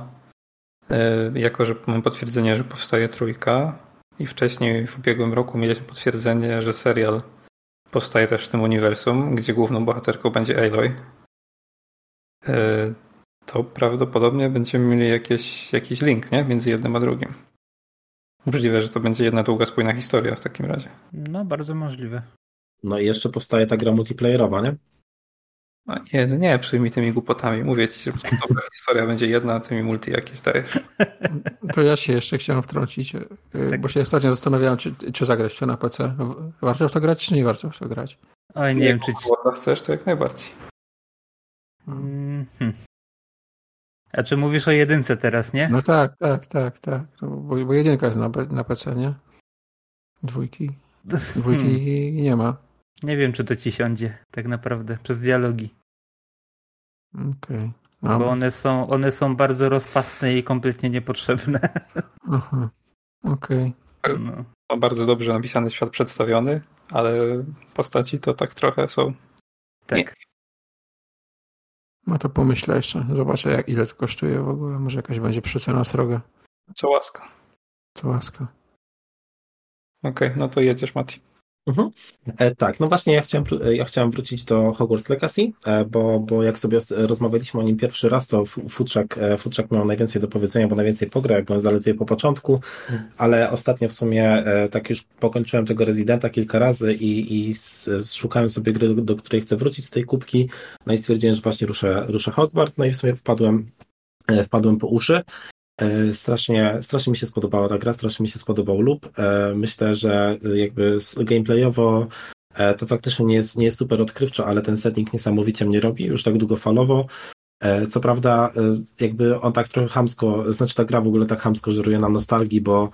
jako, że mam potwierdzenie, że powstaje trójka i wcześniej w ubiegłym roku mieliśmy potwierdzenie, że serial powstaje też w tym uniwersum, gdzie główną bohaterką będzie Aloy, to prawdopodobnie będziemy mieli jakieś, jakiś link nie? między jednym a drugim. Możliwe, że to będzie jedna długa, spójna historia w takim razie. No, bardzo możliwe. No i jeszcze powstaje ta gra multiplayerowa, nie? A nie, no nie przyjmij tymi głupotami. Mówię ci, że dobra historia będzie jedna, a ty mi multi jakieś dajesz. To ja się jeszcze chciałem wtrącić, y, tak. bo się ostatnio zastanawiałem, czy, czy zagrać to na PC. Warto w to grać, czy nie warto w to grać? Oj, nie, nie wiem, czy... chcesz, to jak najbardziej. Mm -hmm. A czy mówisz o jedynce teraz, nie? No tak, tak, tak, tak. No, bo, bo jedynka jest na, na PC, nie? Dwójki. Dwójki hmm. nie ma. Nie wiem, czy to ci siądzie tak naprawdę przez dialogi. Okej. Okay. No, bo one są, one są bardzo rozpastne i kompletnie niepotrzebne. Aha. Okej. Okay. No. no. Bardzo dobrze napisany świat przedstawiony, ale postaci to tak trochę są. Tak. No to pomyślę jeszcze. Zobaczę, jak, ile to kosztuje w ogóle. Może jakaś będzie przecena sroga. Co łaska. Co łaska. Okej, okay, no to jedziesz, Mati. Mhm. E, tak, no właśnie ja chciałem, ja chciałem wrócić do Hogwarts Legacy, e, bo, bo jak sobie rozmawialiśmy o nim pierwszy raz, to Futrzak, e, Futrzak miał najwięcej do powiedzenia, bo najwięcej pogra, jak byłem zaledwie po początku, ale ostatnio w sumie e, tak już pokończyłem tego rezydenta kilka razy i, i szukałem sobie gry, do, której chcę wrócić z tej kubki, no i stwierdziłem, że właśnie ruszę, ruszę Hogwarts, no i w sumie wpadłem wpadłem po uszy. E, strasznie, strasznie mi się spodobała ta gra, strasznie mi się spodobał loop. E, myślę, że jakby gameplayowo e, to faktycznie nie jest, nie jest super odkrywczo, ale ten setting niesamowicie mnie robi, już tak długofalowo. Co prawda, jakby on tak trochę hamsko, znaczy ta gra w ogóle tak hamsko żeruje na nostalgii, bo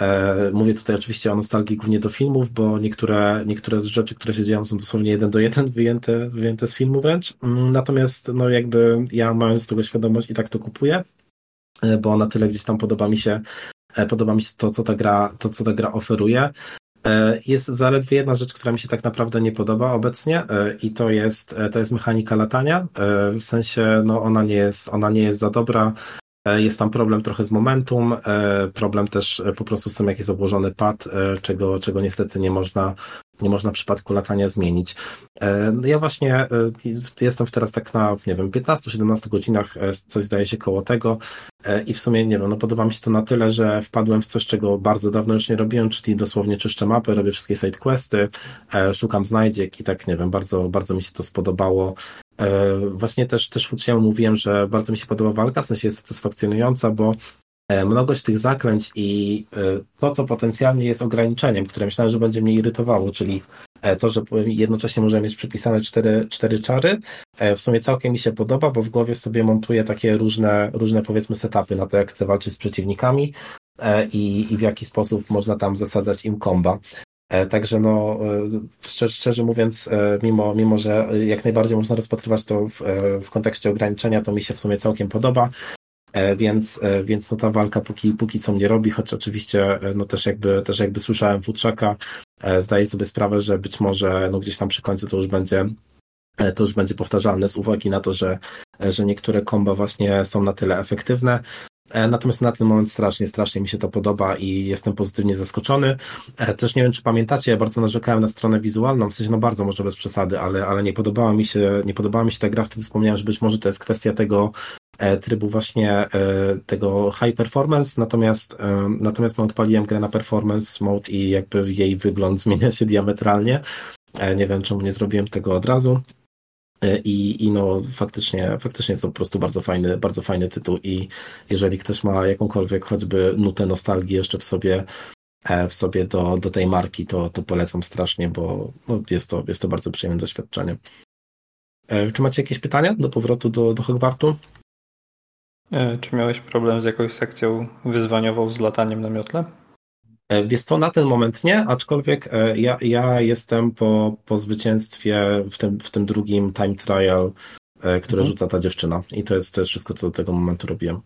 e, mówię tutaj oczywiście o nostalgii głównie do filmów, bo niektóre, niektóre z rzeczy, które się dzieją są dosłownie jeden do jeden wyjęte, wyjęte z filmu wręcz. Mm, natomiast no jakby ja mając tego świadomość i tak to kupuję. E, bo na tyle gdzieś tam podoba mi się, e, podoba mi się to, co ta gra, to, co ta gra oferuje. E, jest zaledwie jedna rzecz, która mi się tak naprawdę nie podoba obecnie i to jest, to jest mechanika latania. W sensie, no ona nie jest, ona nie jest za dobra. Jest tam problem trochę z momentum, problem też po prostu z tym, jak jest obłożony pad, czego, czego niestety nie można nie można w przypadku latania zmienić. E, no ja właśnie e, jestem teraz tak na, nie wiem, 15-17 godzinach, e, coś zdaje się koło tego i w sumie, nie wiem, no podoba mi się to na tyle, że wpadłem w coś, czego bardzo dawno już nie robiłem, czyli dosłownie czyszczę mapy, robię wszystkie side questy, szukam znajdziek i tak, nie wiem, bardzo, bardzo mi się to spodobało. Właśnie też, też uczniom mówiłem, że bardzo mi się podoba walka, w sensie jest satysfakcjonująca, bo mnogość tych zaklęć i e, to, co potencjalnie jest ograniczeniem, które myślałem, że będzie mnie irytowało, czyli e, to, że jednocześnie możemy mieć przypisane cztery, cztery czary, w sumie całkiem mi się podoba, bo w głowie sobie montuję takie różne, różne powiedzmy setupy na to, jak chcę walczyć z przeciwnikami i, i w jaki sposób można tam zasadzać im komba. Także no, szczerze, szczerze, mówiąc, mimo, mimo, że jak najbardziej można rozpatrywać to w, w kontekście ograniczenia, to mi się w sumie całkiem podoba. E, więc, e, więc no ta walka póki, póki co mnie robi, choć oczywiście e, no też jakby, też jakby słyszałem Futrzaka, zdaję sobie sprawę, że być może no gdzieś tam przy końcu to już będzie to już będzie powtarzalne z uwagi na to, że, że niektóre komba właśnie są na tyle efektywne. Natomiast na ten moment strasznie, strasznie mi się to podoba i jestem pozytywnie zaskoczony. Też nie wiem, czy pamiętacie, ja bardzo narzekałem na stronę wizualną, w sensie no bardzo może bez przesady, ale, ale nie podobała mi się, nie podobała mi się ta gra, wtedy wspomniałem, że być może to jest kwestia tego, trybu właśnie e, tego high performance, natomiast, e, natomiast no, odpaliłem grę na performance mode i jakby jej wygląd zmienia się diametralnie. Nie wiem, czemu nie zrobiłem tego od razu. I, I no faktycznie, faktycznie jest to po prostu bardzo fajny, bardzo fajny tytuł i jeżeli ktoś ma jakąkolwiek choćby nutę nostalgii jeszcze w sobie, w sobie do, do tej marki, to, to polecam strasznie, bo no, jest, to, jest to bardzo przyjemne doświadczenie. Czy macie jakieś pytania do powrotu do, do Hogwartu? E, czy miałeś problem z jakąś sekcją wyzwaniową z lataniem na miotle? E, wiesz co, na ten moment nie, aczkolwiek e, ja, ja jestem po, po zwycięstwie w tym, w tym drugim time trial, które mhm. rzuca ta dziewczyna. I to jest, to jest wszystko, co do tego momentu robiłem.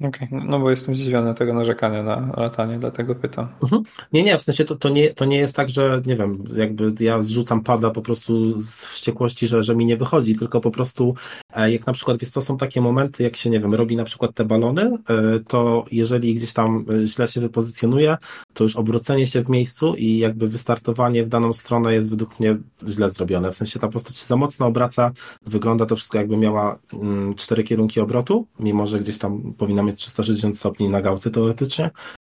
Okej, okay. no bo jestem zdziwiony tego narzekania na latanie, dlatego pytam. Mhm. Nie, nie, w sensie to, to, nie, to nie jest tak, że nie wiem, jakby ja zrzucam pada po prostu z wściekłości, że, że mi nie wychodzi, tylko po prostu jak na przykład, wiesz co, są takie momenty, jak się, nie wiem, robi na przykład te balony, e, to jeżeli gdzieś tam e, źle się wypozycjonuje, to już obrócenie się w miejscu i jakby wystartowanie w daną stronę jest według mnie źle zrobione. W sensie ta postać się za mocno obraca, wygląda to wszystko jakby miała mm, cztery kierunki obrotu, mimo że gdzieś tam powinna mieć 360 stopni na gałce teoretycznie.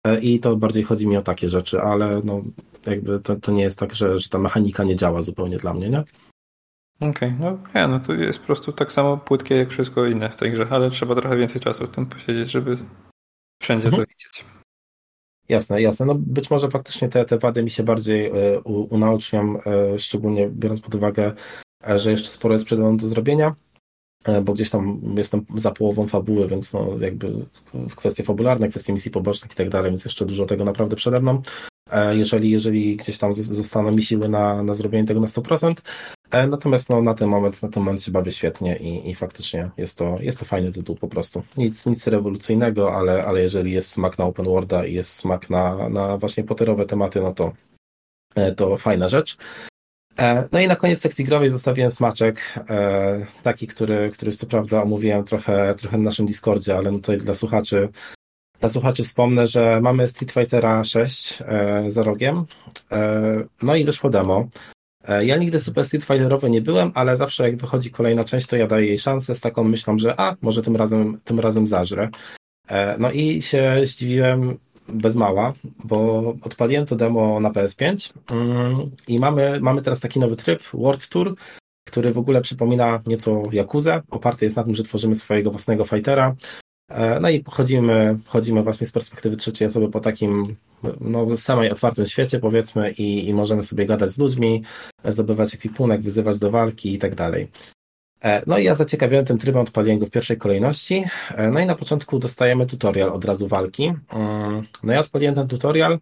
E, I to bardziej chodzi mi o takie rzeczy, ale no jakby to, to nie jest tak, że, że ta mechanika nie działa zupełnie dla mnie, nie? Okej, okay, no nie, no to jest po prostu tak samo płytkie jak wszystko inne w tej grze, ale trzeba trochę więcej czasu w tym posiedzieć, żeby wszędzie mhm. to widzieć. Jasne, jasne. No być może faktycznie te, te wady mi się bardziej y, y, szczególnie biorąc pod uwagę, y, że jeszcze sporo jest przed mną do zrobienia, bo gdzieś tam jestem za połową fabuły, więc no jakby kwestie fabularne, kwestie misji pobocznych i tak dalej, więc jeszcze dużo tego naprawdę przede mną. Jeżeli, jeżeli gdzieś tam zostaną mi siły na, na zrobienie tego na 100%, E, natomiast no, na ten moment, na ten moment się bawię świetnie i, i faktycznie jest to, jest to fajny tytuł po prostu. Nic, nic rewolucyjnego, ale, ale jeżeli jest smak na open worlda i jest smak na, na właśnie poterowe tematy, no to, e, to fajna rzecz. E, no i na koniec sekcji growej zostawiłem smaczek, taki, który, który co prawda omówiłem trochę, trochę na naszym Discordzie, ale no tutaj dla słuchaczy dla słuchaczy wspomnę, że mamy Street Fightera 6 za rogiem, no i wyszło demo. E, ja nigdy Super Street Fighterowy nie byłem, ale zawsze jak wychodzi kolejna część, to ja daję jej szansę z taką myślą, że a, może tym razem, tym razem zażrę. E, no i się zdziwiłem bez mała, bo odpaliłem to demo na PS5 mm, i mamy, mamy teraz taki nowy tryb, World Tour, który w ogóle przypomina nieco Jakuzę. Oparty jest na tym, że tworzymy swojego własnego fightera. E, no i chodzimy, chodzimy właśnie z perspektywy trzeciej osoby po takim no, samej otwartym świecie, powiedzmy, i, i możemy sobie gadać z ludźmi, zdobywać ekwipunek, wyzywać do walki i tak dalej. E, no i ja zaciekawiłem tym trybem, odpaliłem w pierwszej kolejności. E, no i na początku dostajemy tutorial od razu walki. Mm, no ja odpaliłem ten tutorial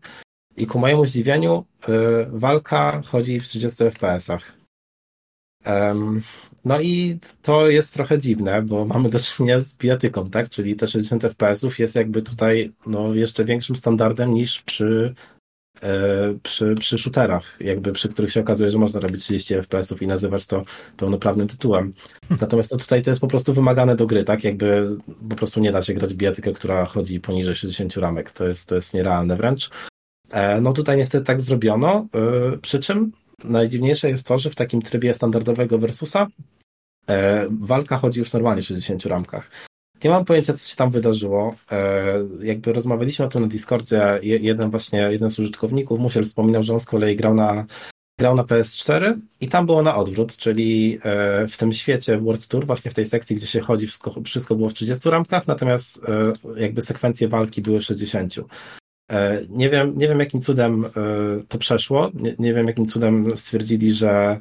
i ku mojemu zdziwieniu walka chodzi w 30 FPS-ach. No i to jest trochę dziwne, bo mamy do czynienia z bijatyką, tak? Czyli te 60 FPS-ów jest jakby tutaj no, jeszcze większym standardem niż przy, e, przy, przy shooterach, jakby przy których się okazuje, że można robić 30 FPS-ów i nazywać to pełnoprawnym tytułem. Natomiast no, tutaj to jest po prostu wymagane do gry, tak? Jakby po prostu nie da się grać bijatykę, która chodzi poniżej 60 ramek. To jest, to jest nierealne wręcz. E, no tutaj niestety tak zrobiono, e, przy czym najdziwniejsze jest to, że w takim trybie standardowego versusa e, walka chodzi już normalnie w 60 ramkach. Nie mam pojęcia, co się tam wydarzyło. E, jakby rozmawialiśmy o tym na Discordzie, jeden właśnie, jeden z użytkowników, Musiel wspominał, że on z kolei grał na, grał na PS4 i tam było na odwrót, czyli e, w tym świecie World Tour, właśnie w tej sekcji, gdzie się chodzi, wszystko, wszystko było w 30 ramkach, natomiast e, jakby sekwencje walki były w 60. E, nie wiem, nie wiem jakim cudem e, to przeszło, nie, nie wiem jakim cudem stwierdzili, że,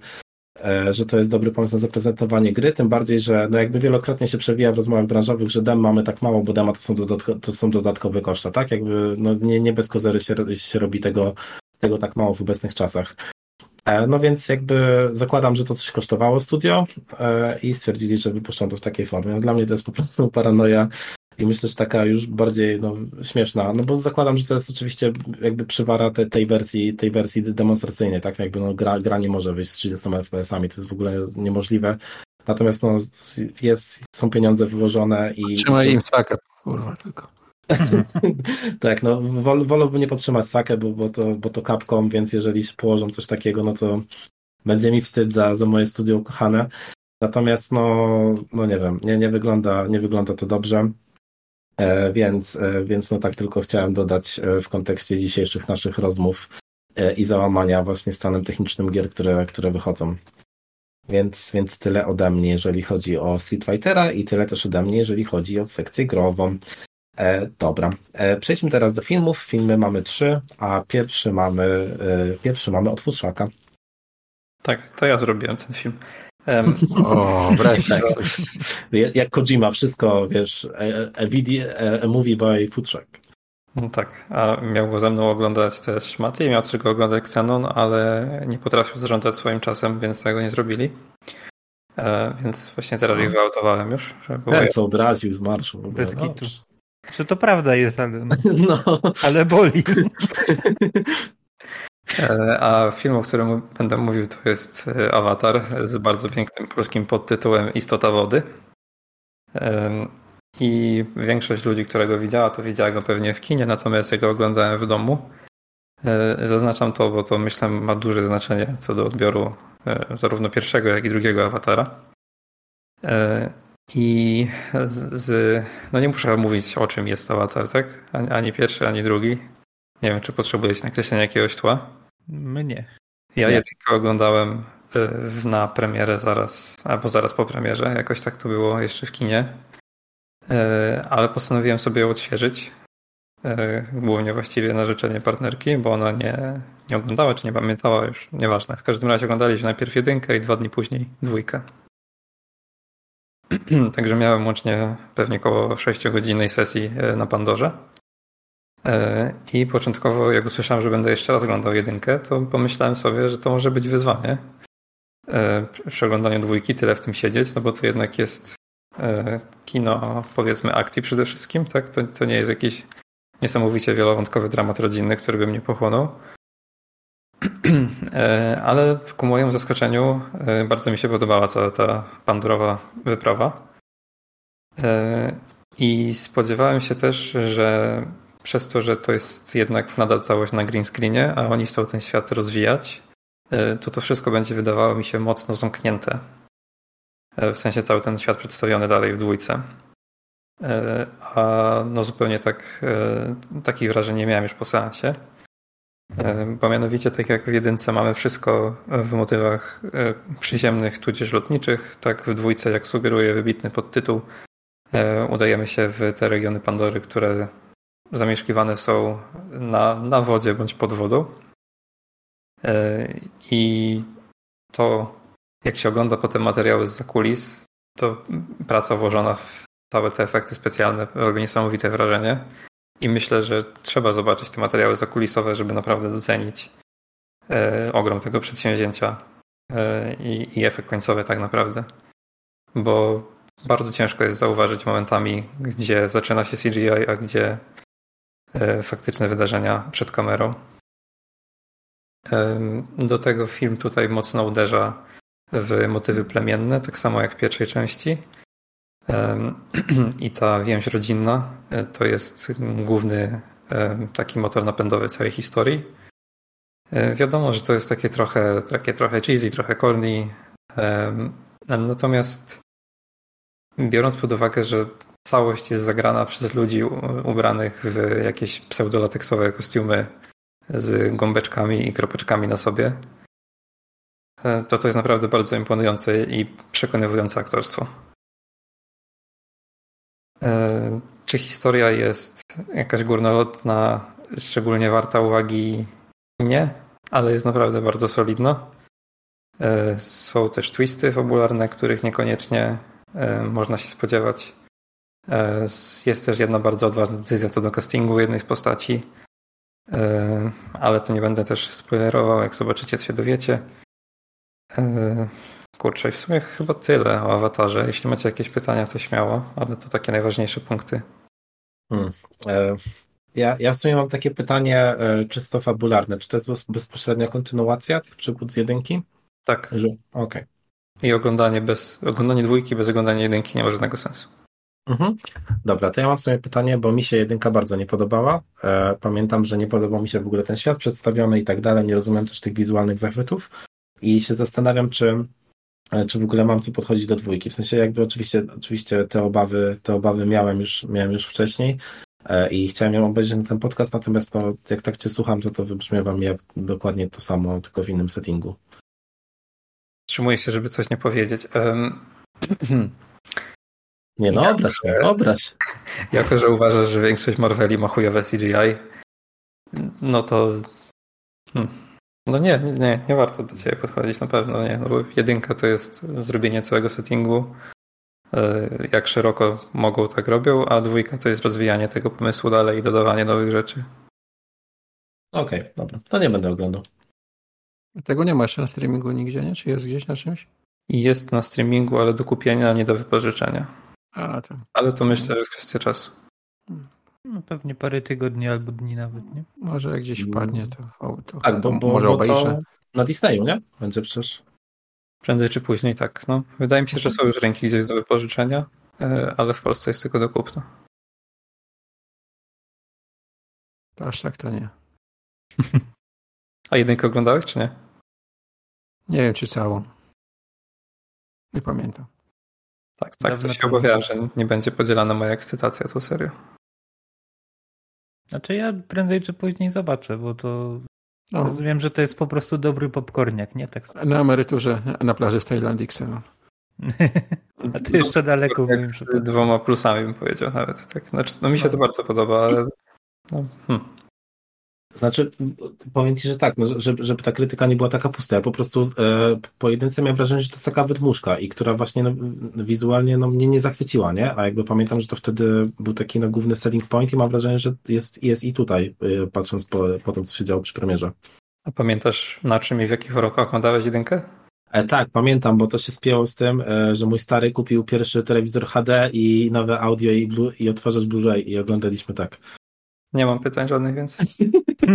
e, że to jest dobry pomysł na zaprezentowanie gry, tym bardziej, że no jakby wielokrotnie się przewija w rozmowach branżowych, że dem mamy tak mało, bo dema to są, dodatko, to są dodatkowe koszta, tak? Jakby no nie, nie bez kozery się, się robi tego, tego tak mało w obecnych czasach. No więc jakby zakładam, że to coś kosztowało studio i stwierdzili, że wypuszczą to w takiej formie. Dla mnie to jest po prostu paranoja i myślę, że taka już bardziej no, śmieszna, no bo zakładam, że to jest oczywiście jakby przywara te, tej wersji, tej wersji demonstracyjnej, tak jakby no, gra, gra nie może wyjść z 30 FPS-ami, to jest w ogóle niemożliwe. Natomiast no, jest, są pieniądze wyłożone i... Trzymaj im sakę, kurwa, tylko. tak, no wol, wolałbym nie podtrzymać sakę, bo, bo, to, bo to kapką, więc jeżeli położą coś takiego, no to będzie mi wstyd za, za moje studio ukochane. Natomiast no, no nie wiem, nie, nie, wygląda, nie wygląda to dobrze. E, więc, e, więc no tak tylko chciałem dodać e, w kontekście dzisiejszych naszych rozmów i załamania właśnie stanem technicznym gier, które, które wychodzą. Więc, więc tyle ode mnie, jeżeli chodzi o Street Fightera i tyle też ode mnie, jeżeli chodzi o sekcję grową. E, dobra, e, przejdźmy teraz do filmów. Filmy mamy trzy, a pierwszy mamy, e, pierwszy mamy od Futrzaka. Tak, to ja zrobiłem ten film. Um, o, wreszcie. Tak. Jak Kojima, wszystko, wiesz, a, video, a movie by Foodtruck. No tak, a miał go ze mną oglądać też Maty miał też go oglądać Xenon, ale nie potrafił zarządzać swoim czasem, więc tego nie zrobili. E, więc właśnie teraz no. ich wyautowałem już. Żeby Ten, co obraził z marszu. Bez kitu. Czy to prawda jest, ale, no. ale boli. E, a film, o którym będę mówił, to jest e, Avatar z bardzo pięknym polskim podtytułem Istota wody. I większość ludzi, która go widziała, to widziała go pewnie w kinie, natomiast ja go oglądałem w domu. E, zaznaczam to, bo to myślę ma duże znaczenie co do odbioru zarówno pierwszego, jak i drugiego awatara. I z, z, no nie muszę mówić o czym jest awatar, tak? Ani, pierwszy, ani drugi. Nie wiem, czy potrzebujesz nakreślenia jakiegoś tła. Mnie. Ja nie. jedynkę oglądałem na premierę zaraz, albo zaraz po premierze, jakoś tak to było jeszcze w kinie. Ale postanowiłem sobie ją odświeżyć. Głównie właściwie na życzenie partnerki, bo ona nie, nie oglądała, czy nie pamiętała już, nieważne. W każdym razie oglądaliśmy najpierw jedynkę i dwa dni później dwójkę. Także miałem łącznie pewnie około 6-godzinnej sesji na Pandorze. E, I początkowo, jak usłyszałem, że będę jeszcze raz oglądał jedynkę, to pomyślałem sobie, że to może być wyzwanie. E, przy oglądaniu dwójki tyle w tym siedzieć, no bo to jednak jest e, kino, powiedzmy, akcji przede wszystkim, tak? To, to nie jest jakiś niesamowicie wielowątkowy dramat rodzinny, który by mnie pochłonął. Ale ku mojemu zaskoczeniu bardzo mi się podobała cała ta pandurowa wyprawa. I spodziewałem się też, że przez to, że to jest jednak nadal całość na green screenie, a oni chcą ten świat rozwijać, e, to to wszystko będzie wydawało mi się mocno zamknięte. E, w sensie cały ten świat przedstawiony dalej w dwójce. E, a no zupełnie tak, takich wrażeń nie miałem już po seansie. Bo mianowicie, tak jak w jedynce mamy wszystko w motywach przyziemnych, tudzież lotniczych, tak w dwójce, jak sugeruje wybitny podtytuł, udajemy się w te regiony Pandory, które zamieszkiwane są na, na wodzie bądź pod wodą. E, I to, jak się ogląda potem materiały z zakulis, to praca włożona w całe te efekty specjalne robi niesamowite wrażenie. I myślę, że trzeba zobaczyć te materiały zakulisowe, żeby naprawdę docenić e, ogrom tego przedsięwzięcia e, i, i efekt końcowy tak naprawdę. Bo bardzo ciężko jest zauważyć momentami, gdzie zaczyna się CGI, a gdzie faktyczne wydarzenia przed kamerą. Do tego film tutaj mocno uderza w motywy plemienne, tak samo jak w pierwszej części. I ta więź rodzinna e, to jest główny taki motor napędowy całej historii. E, wiadomo, że to jest takie trochę, takie trochę cheesy, trochę corny. Natomiast biorąc pod uwagę, że całość jest zagrana przez ludzi ubranych w jakieś pseudolateksowe kostiumy z gąbeczkami i kropeczkami na sobie. E, to to jest naprawdę bardzo imponujące i przekonywujące aktorstwo. E, czy historia jest jakaś górnolotna, szczególnie warta uwagi? Nie, ale jest naprawdę bardzo solidna. E, są też twisty fabularne, których niekoniecznie można się spodziewać. E, jest też jedna bardzo odważna decyzja co do castingu jednej z postaci, e, ale to nie będę też spoilerował, jak zobaczycie, to się dowiecie. E, kurczę, w sumie chyba tyle o awatarze. Jeśli macie jakieś pytania, to śmiało, ale to takie najważniejsze punkty. Hmm. Ja, ja w sumie mam takie pytanie czysto fabularne. Czy to jest bezpośrednia kontynuacja tych przygód z jedynki? Tak. Okej. Okay. I oglądanie bez oglądanie dwójki bez oglądania jedynki nie ma żadnego sensu. Mhm. Dobra, to ja mam w sumie pytanie, bo mi się jedynka bardzo nie podobała. E, pamiętam, że nie podobał mi się w ogóle ten świat przedstawiony i tak dalej. Nie rozumiem też tych wizualnych zachwytów i się zastanawiam, czy, e, czy w ogóle mam co podchodzić do dwójki. W sensie jakby oczywiście, oczywiście te obawy, te obawy miałem już, miałem już wcześniej e, i chciałem ją obejrzeć na ten podcast, natomiast to, jak tak cię słucham, to to wybrzmiewa mi jak dokładnie to samo, tylko w innym settingu. Trzymuję się, żeby coś nie powiedzieć. Um... Nie no, obraź się, obraź. Jako, że uważasz, że większość Marveli ma chujowe CGI, no to... Hmm. No nie, nie, nie warto do ciebie podchodzić, na pewno nie. No bo jedynka to jest zrobienie całego settingu, e, jak szeroko mogą, tak robią, a dwójka to jest rozwijanie tego pomysłu dalej i dodawanie nowych rzeczy. Okej, okay, dobra. To nie będę oglądał. Tego nie ma jeszcze na streamingu nigdzie, nie? Czy jest gdzieś na czymś? Jest na streamingu, ale do kupienia, a nie do wypożyczenia. A, to... Ale to myślę, że jest kwestia czasu. No, pewnie parę tygodni albo dni nawet, nie? Może jak gdzieś wpadnie, to, o, to tak, bo, bo, może bo obejrzę. na Disneyu, nie? Będzie przecież. Prędzej czy później, tak. No, wydaje mi się, że są już ręki gdzieś do wypożyczenia, e, ale w Polsce jest tylko do kupna. Aż tak to nie. A jedynkę oglądałeś, czy nie? Nie wiem, czy całą. Nie pamiętam. Tak, tak, coś się obawiałem, że nie będzie podzielana moja ekscytacja, to serio. Znaczy ja prędzej czy później zobaczę, bo to No. Rozumiem, że to jest po prostu dobry popcorniak, nie? Tak na emeryturze na plaży w Tajlandii no. A to jeszcze daleko moim Z dwoma plusami bym powiedział nawet. Tak. Znaczy, no mi się to no. bardzo podoba, ale no, hmm. Znaczy, powiem Ci, że tak, no, żeby, żeby ta krytyka nie była taka pusta. Ja po prostu e, po jedynce miałem wrażenie, że to jest taka wydmuszka i która właśnie no, wizualnie no, mnie nie zachwyciła, nie? A jakby pamiętam, że to wtedy był taki no, główny selling point i mam wrażenie, że jest, jest i tutaj, e, patrząc po, po tym, co się działo przy premierze. A pamiętasz na czym i w jakich rokach oglądałeś jedynkę? E, tak, pamiętam, bo to się spięło z tym, e, że mój stary kupił pierwszy telewizor HD i nowe audio i, blu, i odtwarzacz Blu-ray i oglądaliśmy tak. Nie mam pytań żadnych więcej.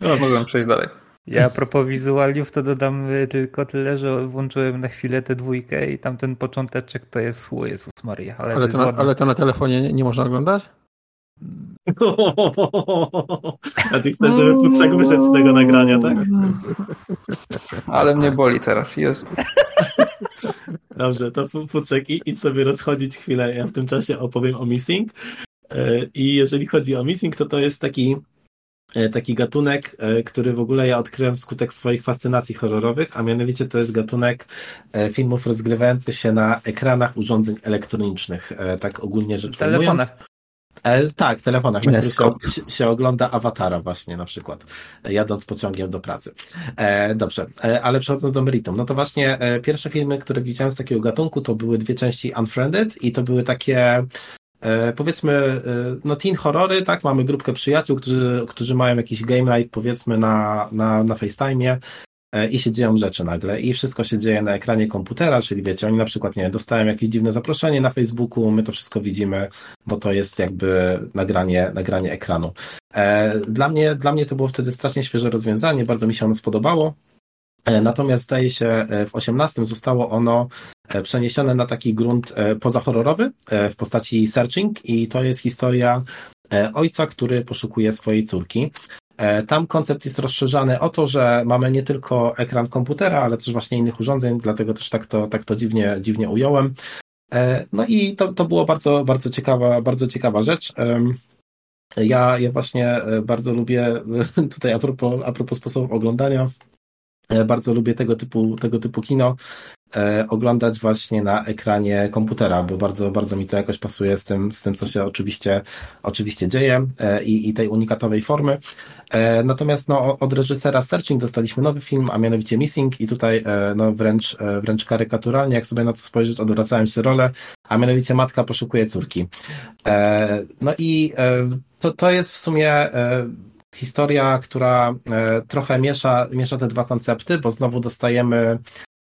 no, mogłem przejść dalej. Ja a propos wizualiów to dodam y, tylko tyle, że włączyłem na chwilę tę dwójkę i tam ten począteczek to jest o Jezus Maria. Ale, ale, to, na, ale to na telefonie nie, nie można oglądać? A ty chcesz, żeby Futrzak wyszedł z tego nagrania, tak? Ale mnie boli teraz, Jezu. Dobrze, to Futrzak idź sobie rozchodzić chwilę, ja w tym czasie opowiem o Missing. E, I jeżeli chodzi o Missing, to to jest taki e, taki gatunek, e, który w ogóle ja odkryłem wskutek swoich fascynacji horrorowych, a mianowicie to jest gatunek filmów rozgrywających się na ekranach urządzeń elektronicznych, tak ogólnie rzecz ujmując. Telefonach. E, tak, telefonach, na których się, się, ogląda awatara właśnie na przykład, jadąc pociągiem do pracy. E, dobrze, e, ale przechodząc do meritum, no to właśnie e, pierwsze filmy, które widziałem z takiego gatunku, to były dwie części Unfriended i to były takie e, powiedzmy, e, no teen horrory, tak, mamy grupkę przyjaciół, którzy, którzy mają jakiś game night, powiedzmy na, na, na FaceTime'ie E, i się dzieją rzeczy nagle i wszystko się dzieje na ekranie komputera, czyli wiecie, oni na przykład, nie dostają jakieś dziwne zaproszenie na Facebooku, my to wszystko widzimy, bo to jest jakby nagranie, nagranie ekranu. E, dla mnie, dla mnie to było wtedy strasznie świeże rozwiązanie, bardzo mi się ono spodobało. E, natomiast zdaje się, w 18 zostało ono przeniesione na taki grunt pozahorrorowy w postaci searching i to jest historia ojca, który poszukuje swojej córki. E, tam koncept jest rozszerzany o to, że mamy nie tylko ekran komputera, ale też właśnie innych urządzeń, dlatego też tak to, tak to dziwnie, dziwnie ująłem. E, no i to, to było bardzo, bardzo ciekawa, bardzo ciekawa rzecz. Ja, ja właśnie e, bardzo lubię, tutaj a propos, a propos sposobu oglądania, bardzo lubię tego typu, tego typu kino e, oglądać właśnie na ekranie komputera, bo bardzo, bardzo mi to jakoś pasuje z tym, z tym co się oczywiście, oczywiście dzieje e, i, i tej unikatowej formy. E, natomiast no, od reżysera Searching dostaliśmy nowy film, a mianowicie Missing i tutaj e, no, wręcz, e, wręcz karykaturalnie, jak sobie na to spojrzeć, odwracałem się rolę, a mianowicie matka poszukuje córki. E, no i to, to jest w sumie historia, która e, trochę miesza, miesza te dwa koncepty, bo znowu dostajemy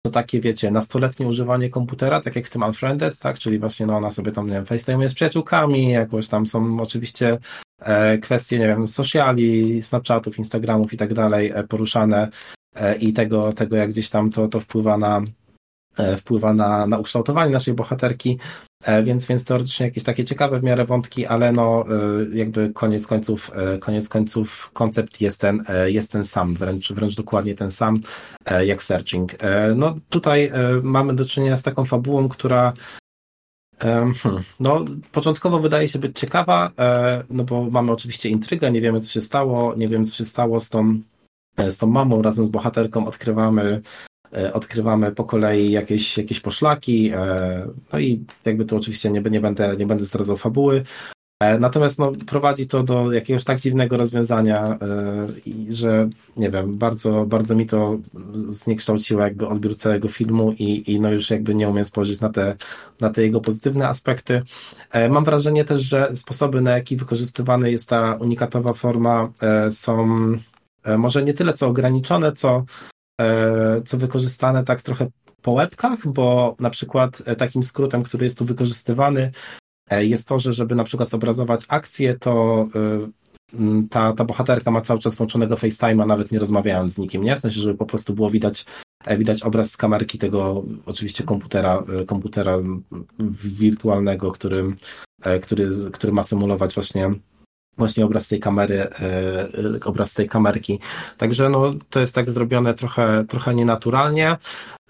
to takie, wiecie, nastoletnie używanie komputera, tak jak w tym Unfriended, tak, czyli właśnie no ona sobie tam, nie wiem, FaceTime z przyjaciółkami, jakoś tam są oczywiście e, kwestie, nie wiem, sociali, Snapchatów, Instagramów i tak dalej e, poruszane i tego, tego jak gdzieś tam to, to wpływa na wpływa na, na ukształtowanie naszej bohaterki. E, więc, więc teoretycznie jakieś takie ciekawe w miarę wątki, ale no e, jakby koniec końców, e, koniec końców koncept jest ten, jest ten sam, wręcz, wręcz dokładnie ten sam jak Searching. No tutaj mamy do czynienia z taką fabułą, która hmm, no, początkowo wydaje się być ciekawa, no bo mamy oczywiście intrygę, nie wiemy co się stało, nie wiemy co się stało z tą, z tą mamą razem z bohaterką, odkrywamy E, odkrywamy po kolei jakieś, jakieś poszlaki, e, no i jakby tu oczywiście nie, nie, będę, nie będę zdradzał fabuły, e, Natomiast no, prowadzi to do jakiegoś tak dziwnego rozwiązania, że nie wiem, bardzo, bardzo mi to zniekształciło jakby odbiór całego filmu i, i no już jakby nie umiem spojrzeć na te, na te jego pozytywne aspekty. Mam wrażenie też, że sposoby, na jaki wykorzystywana jest ta unikatowa forma są może nie tyle co ograniczone, co E, co wykorzystane tak trochę po łebkach, bo na przykład e, takim skrótem, który jest tu wykorzystywany, e, jest to, że żeby na przykład zobrazować akcję, to ta, ta bohaterka ma cały czas włączonego FaceTime'a, nawet nie rozmawiając z nikim, nie? W sensie, żeby po prostu było widać, widać obraz z kamerki tego oczywiście komputera, komputera wirtualnego, który, który, który ma symulować właśnie właśnie obraz tej kamery, e, e, obraz tej kamerki. Także no, to jest tak zrobione trochę, trochę nienaturalnie,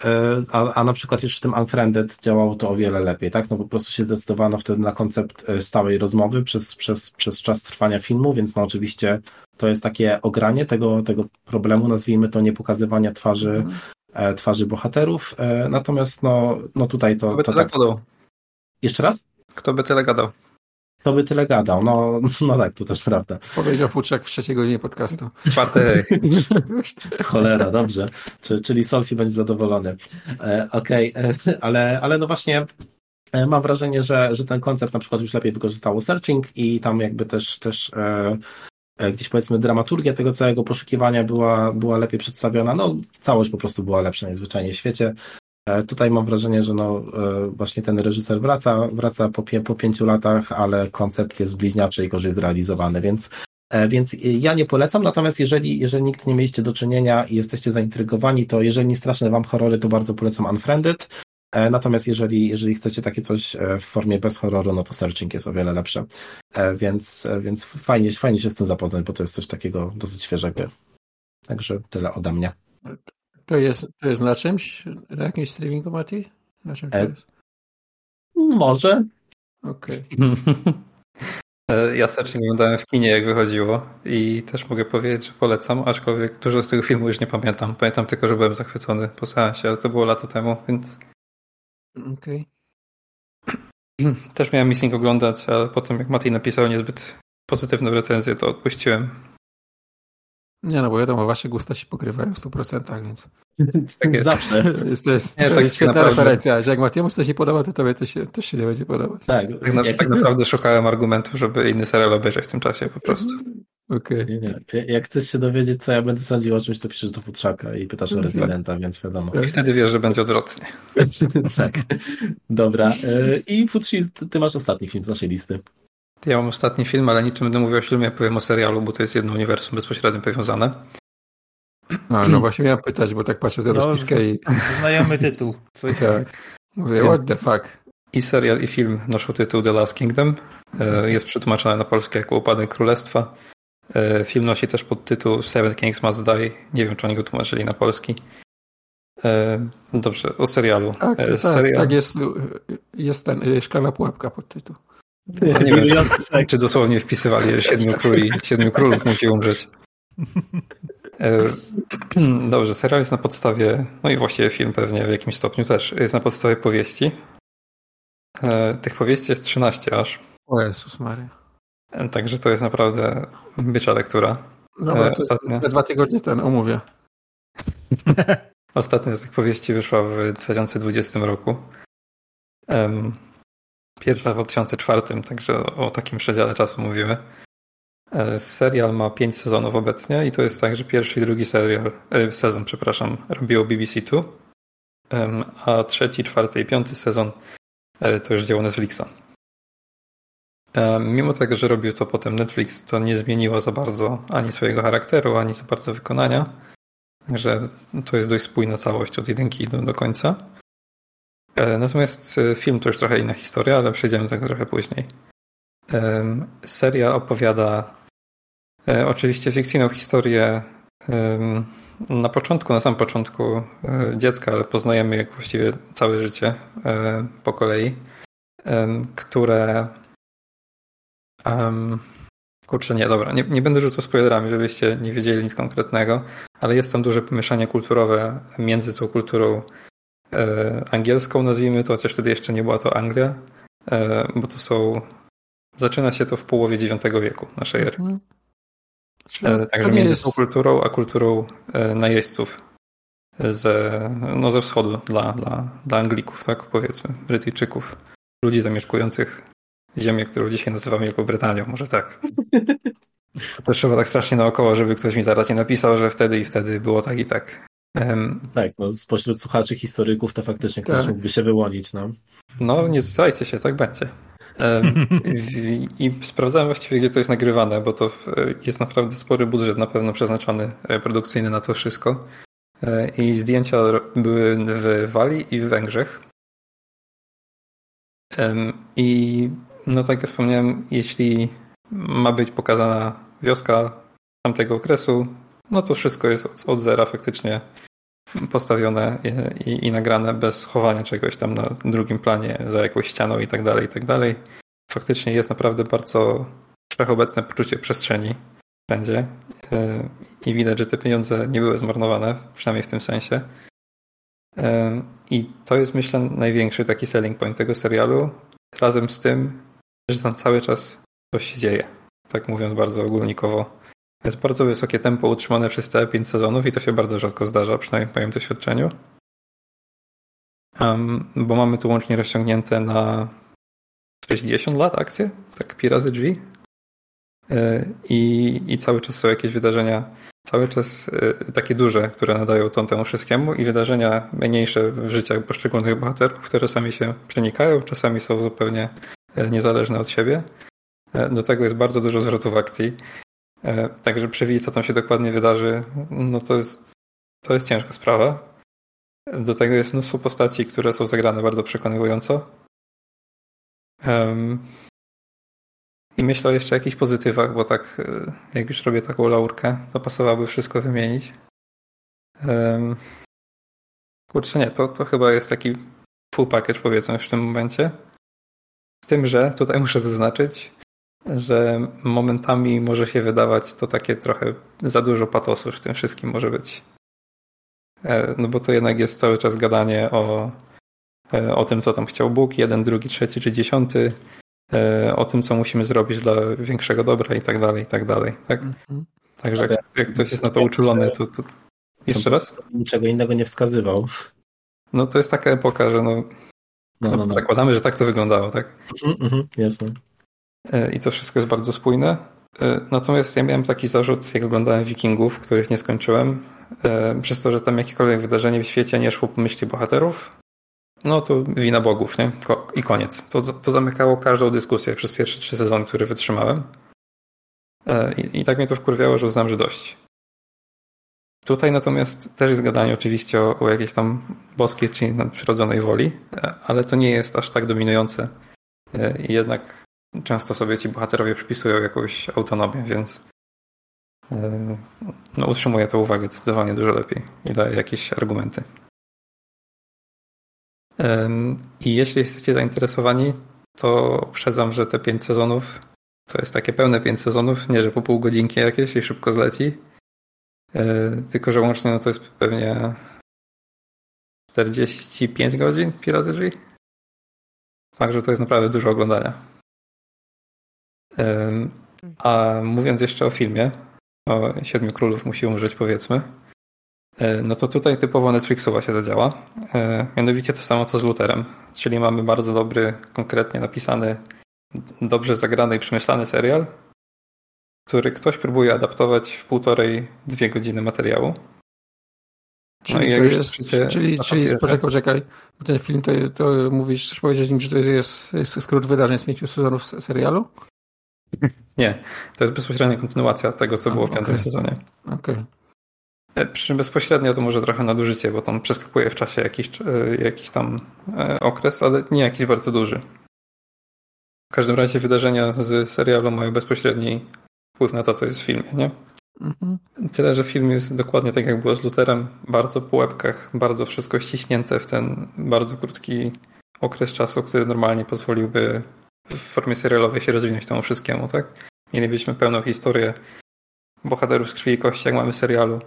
e, a, a na przykład już w tym Unfriended działało to o wiele lepiej, tak? No po prostu się zdecydowano wtedy na koncept stałej rozmowy przez, przez, przez czas trwania filmu, więc no oczywiście to jest takie ogranie tego, tego problemu, nazwijmy to nie pokazywania twarzy, mhm. E, twarzy bohaterów. E, natomiast no, no tutaj to. Kto by to tyle tak... gadał? Jeszcze raz? Kto by tyle gadał? Kto by tyle gadał? No, no tak, to też prawda. Powiedział Futrzak w trzeciej godzinie podcastu. Czwartej. Cholera, dobrze. Czyli Solfi będzie zadowolony. E, Okej, okay. ale, ale no właśnie E, mam wrażenie, że, że ten koncept na przykład już lepiej wykorzystało searching i tam jakby też, też e, e, gdzieś powiedzmy dramaturgia tego całego poszukiwania była, była lepiej przedstawiona. No, całość po prostu była lepsza najzwyczajniej w świecie. E, tutaj mam wrażenie, że no, e, właśnie ten reżyser wraca, wraca po, pie, po pięciu latach, ale koncept jest bliźniaczy i gorzej zrealizowany, więc e, więc ja nie polecam, natomiast jeżeli, jeżeli nigdy nie mieliście do czynienia i jesteście zaintrygowani, to jeżeli nie straszne wam horrory, to bardzo polecam Unfriended. Natomiast jeżeli, jeżeli chcecie takie coś w formie bez horroru, no to searching jest o wiele lepsze. Więc, więc fajnie, fajnie się z tym zapoznać, bo to jest coś takiego dosyć świeżego. Także tyle ode mnie. To jest, to jest na czymś? Na jakimś streamingu, Mati? Na czym to jest? Może. Okej. Okay. Ja Searching oglądałem w kinie, jak wychodziło i też mogę powiedzieć, że polecam, aczkolwiek dużo z tego filmu już nie pamiętam. Pamiętam tylko, że byłem zachwycony po seansie, ale to było lata temu, więc Okej. Okay. Też miałem Missing oglądać, ale potem jak Matej napisał niezbyt pozytywną recenzję, to odpuściłem. Nie no, bo wiadomo, wasze gusta się pokrywają w 100%, więc... Tak jest. Zawsze. To jest, to jest, nie, to tak jest świetna naprawdę... referencja, że jak Matiemu coś nie podoba, to tobie to się, to się nie będzie podobać. Tak, tak, na, tak naprawdę szukałem argumentu, żeby inny serial obejrzeć w tym czasie po prostu. Okej. Okay. Nie, nie. Jak chcesz się dowiedzieć, co ja będę sądził o czymś, to piszesz do Futrzaka i pytasz o mhm. rezydenta, więc wiadomo. I wtedy wiesz, że będzie odwrotnie. tak. Dobra. E, I Futrzy, ty masz ostatni film z naszej listy. Ja mam ostatni film, ale niczym będę mówił o filmie, powiem o serialu, bo to jest jedno uniwersum bezpośrednio powiązane. A, no właśnie miałem pytać, bo tak patrzę na no, rozpiskę i... Znajomy tytuł. tak. Mówię, what the fuck. I serial, i film noszą tytuł The Last Kingdom. E, jest przetłumaczony na polskie jako Upadek Królestwa. E, film nosi też podtytuł Seven Kings Must Die. Nie wiem, czy oni go tłumaczyli na polski. E, dobrze, o serialu. Tak, tak, Serial... tak jest, jest ten szklana pułapka pod Nie, nie wiem, czy, czy dosłownie wpisywali, że siedmiu króli, siedmiu królów musi umrzeć. Dobrze, serial jest na podstawie, no i właściwie film pewnie w jakimś stopniu też, jest na podstawie powieści. Tych powieści jest 13 aż. O Jezus Maria. Także to jest naprawdę bycza lektura. No, e, Ostatnio... za dwa tygodnie ten omówię. Ostatnia z tych powieści wyszła w 2020 roku. Pierwsza w 2004, także o takim przedziale czasu mówimy. E, serial ma pięć sezonów obecnie i to jest tak, że pierwszy i drugi serial, e, sezon, przepraszam, robiło BBC Two, a trzeci, czwarty i piąty sezon to już dzieło Netflixa. E, mimo tego, że robił to potem Netflix, to nie zmieniło za bardzo ani swojego charakteru, ani za bardzo wykonania. Także to jest dość spójna całość od jedynki do, do końca. E, natomiast e, film to już trochę inna historia, ale przejdziemy do tego trochę później. Seria opowiada oczywiście fikcyjną historię na początku, na samym początku dziecka, ale poznajemy jak właściwie całe życie po kolei, które kurczę, nie, dobra, nie, nie będę rzucał spoilerami, żebyście nie wiedzieli nic konkretnego, ale jest tam duże pomieszanie kulturowe między tą kulturą e, angielską, nazwijmy to, chociaż wtedy jeszcze nie była to Anglia, e, bo to są... Zaczyna się to w połowie IX wieku naszej ery. Mhm. E, także między jest... tą kulturą, a kulturą e, najeźdźców ze, no ze wschodu dla, dla, dla Anglików, tak powiedzmy, Brytyjczyków, ludzi zamieszkujących ziemię, którą dzisiaj nazywamy Wielką Brytanią, może tak. To trzeba tak strasznie naokoło, żeby ktoś mi zaraz nie napisał, że wtedy i wtedy było tak i tak. Um, tak, no spośród słuchaczy historyków to faktycznie ktoś tak. mógłby się wyłonić, no. No, nie zdrajcie się, tak będzie. Um, i, I sprawdzałem właściwie, gdzie to jest nagrywane, bo to jest naprawdę spory budżet na pewno przeznaczony e, produkcyjny na to wszystko. E, I zdjęcia były w Walii i w Węgrzech. I no tak jak wspomniałem, jeśli ma być pokazana wioska tamtego okresu, no to wszystko jest od, od zera faktycznie postawione i, i, i, nagrane bez chowania czegoś tam na drugim planie za jakąś ścianą i tak dalej, i tak dalej. Faktycznie jest naprawdę bardzo wszechobecne poczucie przestrzeni wszędzie i widać, że te pieniądze nie były zmarnowane, przynajmniej w tym sensie. I to jest myślę największy taki selling point tego serialu, razem z tym, że tam cały czas coś się dzieje. Tak mówiąc bardzo ogólnikowo. Jest bardzo wysokie tempo utrzymane przez całe 5 sezonów i to się bardzo rzadko zdarza, przynajmniej w moim doświadczeniu. Um, bo mamy tu łącznie rozciągnięte na 60 lat akcje, tak pi razy drzwi. E, I, I cały czas są jakieś wydarzenia, cały czas e, takie duże, które nadają ton temu wszystkiemu i wydarzenia mniejsze w życiach poszczególnych bohaterów, które czasami się przenikają, czasami są zupełnie e, niezależne od siebie. Do tego jest bardzo dużo zwrotów akcji. Także przewidzieć, co tam się dokładnie wydarzy, no to jest, to jest ciężka sprawa. Do tego jest mnóstwo postaci, które są zagrane bardzo przekonywująco. Um, I myślę o jeszcze jakichś pozytywach, bo tak e, jak już robię taką laurkę, to pasowałoby wszystko wymienić. Um, kurczę, nie, to, to chyba jest taki full package powiedzmy w tym momencie. Z tym, że tutaj muszę zaznaczyć, że momentami może się wydawać to takie trochę za dużo patosu w tym wszystkim może być. E, no bo to jednak jest cały czas gadanie o, e, o tym, co tam chciał Bóg, jeden, drugi, trzeci czy dziesiąty, e, o tym, co musimy zrobić dla większego dobra i tak dalej, i tak dalej. Tak? Mhm. Także jak, jak ktoś jest na to uczulony, to, to... Jeszcze raz? Niczego innego nie wskazywał. No to jest taka epoka, że no, no, no, no. zakładamy, że tak to wyglądało, tak? Mhm, mhm, jasne. I to wszystko jest bardzo spójne. Natomiast ja miałem taki zarzut, jak oglądałem Wikingów, których nie skończyłem, E, przez to, że tam jakiekolwiek wydarzenie w świecie nie szło po myśli bohaterów, no to wina bogów, nie? I koniec. To, to zamykało każdą dyskusję przez pierwsze trzy sezony, które wytrzymałem. E, I, I, tak mnie to wkurwiało, że uznam, że dość. Tutaj natomiast też jest gadanie oczywiście o, o jakiejś tam boskiej czy nadprzyrodzonej woli, e, ale to nie jest aż tak dominujące. I jednak często sobie ci bohaterowie przypisują jakąś autonomię, więc Yy, no, utrzymuje tę uwagę zdecydowanie dużo lepiej i daje jakieś argumenty. I jeśli jesteście zainteresowani, to uprzedzam, że te pięć sezonów to jest takie pełne pięć sezonów, nie że po pół godzinki jakieś i szybko zleci. Yy, tylko, że łącznie no to jest pewnie 45 godzin pi razy drzwi. Także to jest naprawdę dużo oglądania. A mówiąc jeszcze o filmie, o Siedmiu Królów musi umrzeć, powiedzmy, e, no to tutaj typowo Netflixowa się zadziała. E, mianowicie to samo co z Luterem, czyli mamy bardzo dobry, konkretnie napisany, dobrze zagrany i przemyślany serial, który ktoś próbuje adaptować w półtorej, dwie godziny materiału. No czyli no to jest, czyli, czyli poczekaj, poczekaj, ten film to, to mówisz, chcesz powiedzieć im, że to jest, jest skrót wydarzeń z pięciu sezonów serialu? Nie, to jest bezpośrednia kontynuacja tego, co było w piątym okay. sezonie. Okej. Okay. Przy bezpośrednio to może trochę nadużycie, bo tam przeskakuje w czasie jakiś, e, jakiś tam e, okres, ale nie jakiś bardzo duży. W każdym razie wydarzenia z serialu mają bezpośredni wpływ na to, co jest w filmie, nie? Mhm. Tyle, że film jest dokładnie tak, jak było z Luterem. Bardzo po łebkach, bardzo wszystko ściśnięte w ten bardzo krótki okres czasu, który normalnie pozwoliłby w formie serialowej się rozwinąć temu wszystkiemu, tak? Mielibyśmy pełną historię bohaterów z krwi i kości, jak mamy serialu.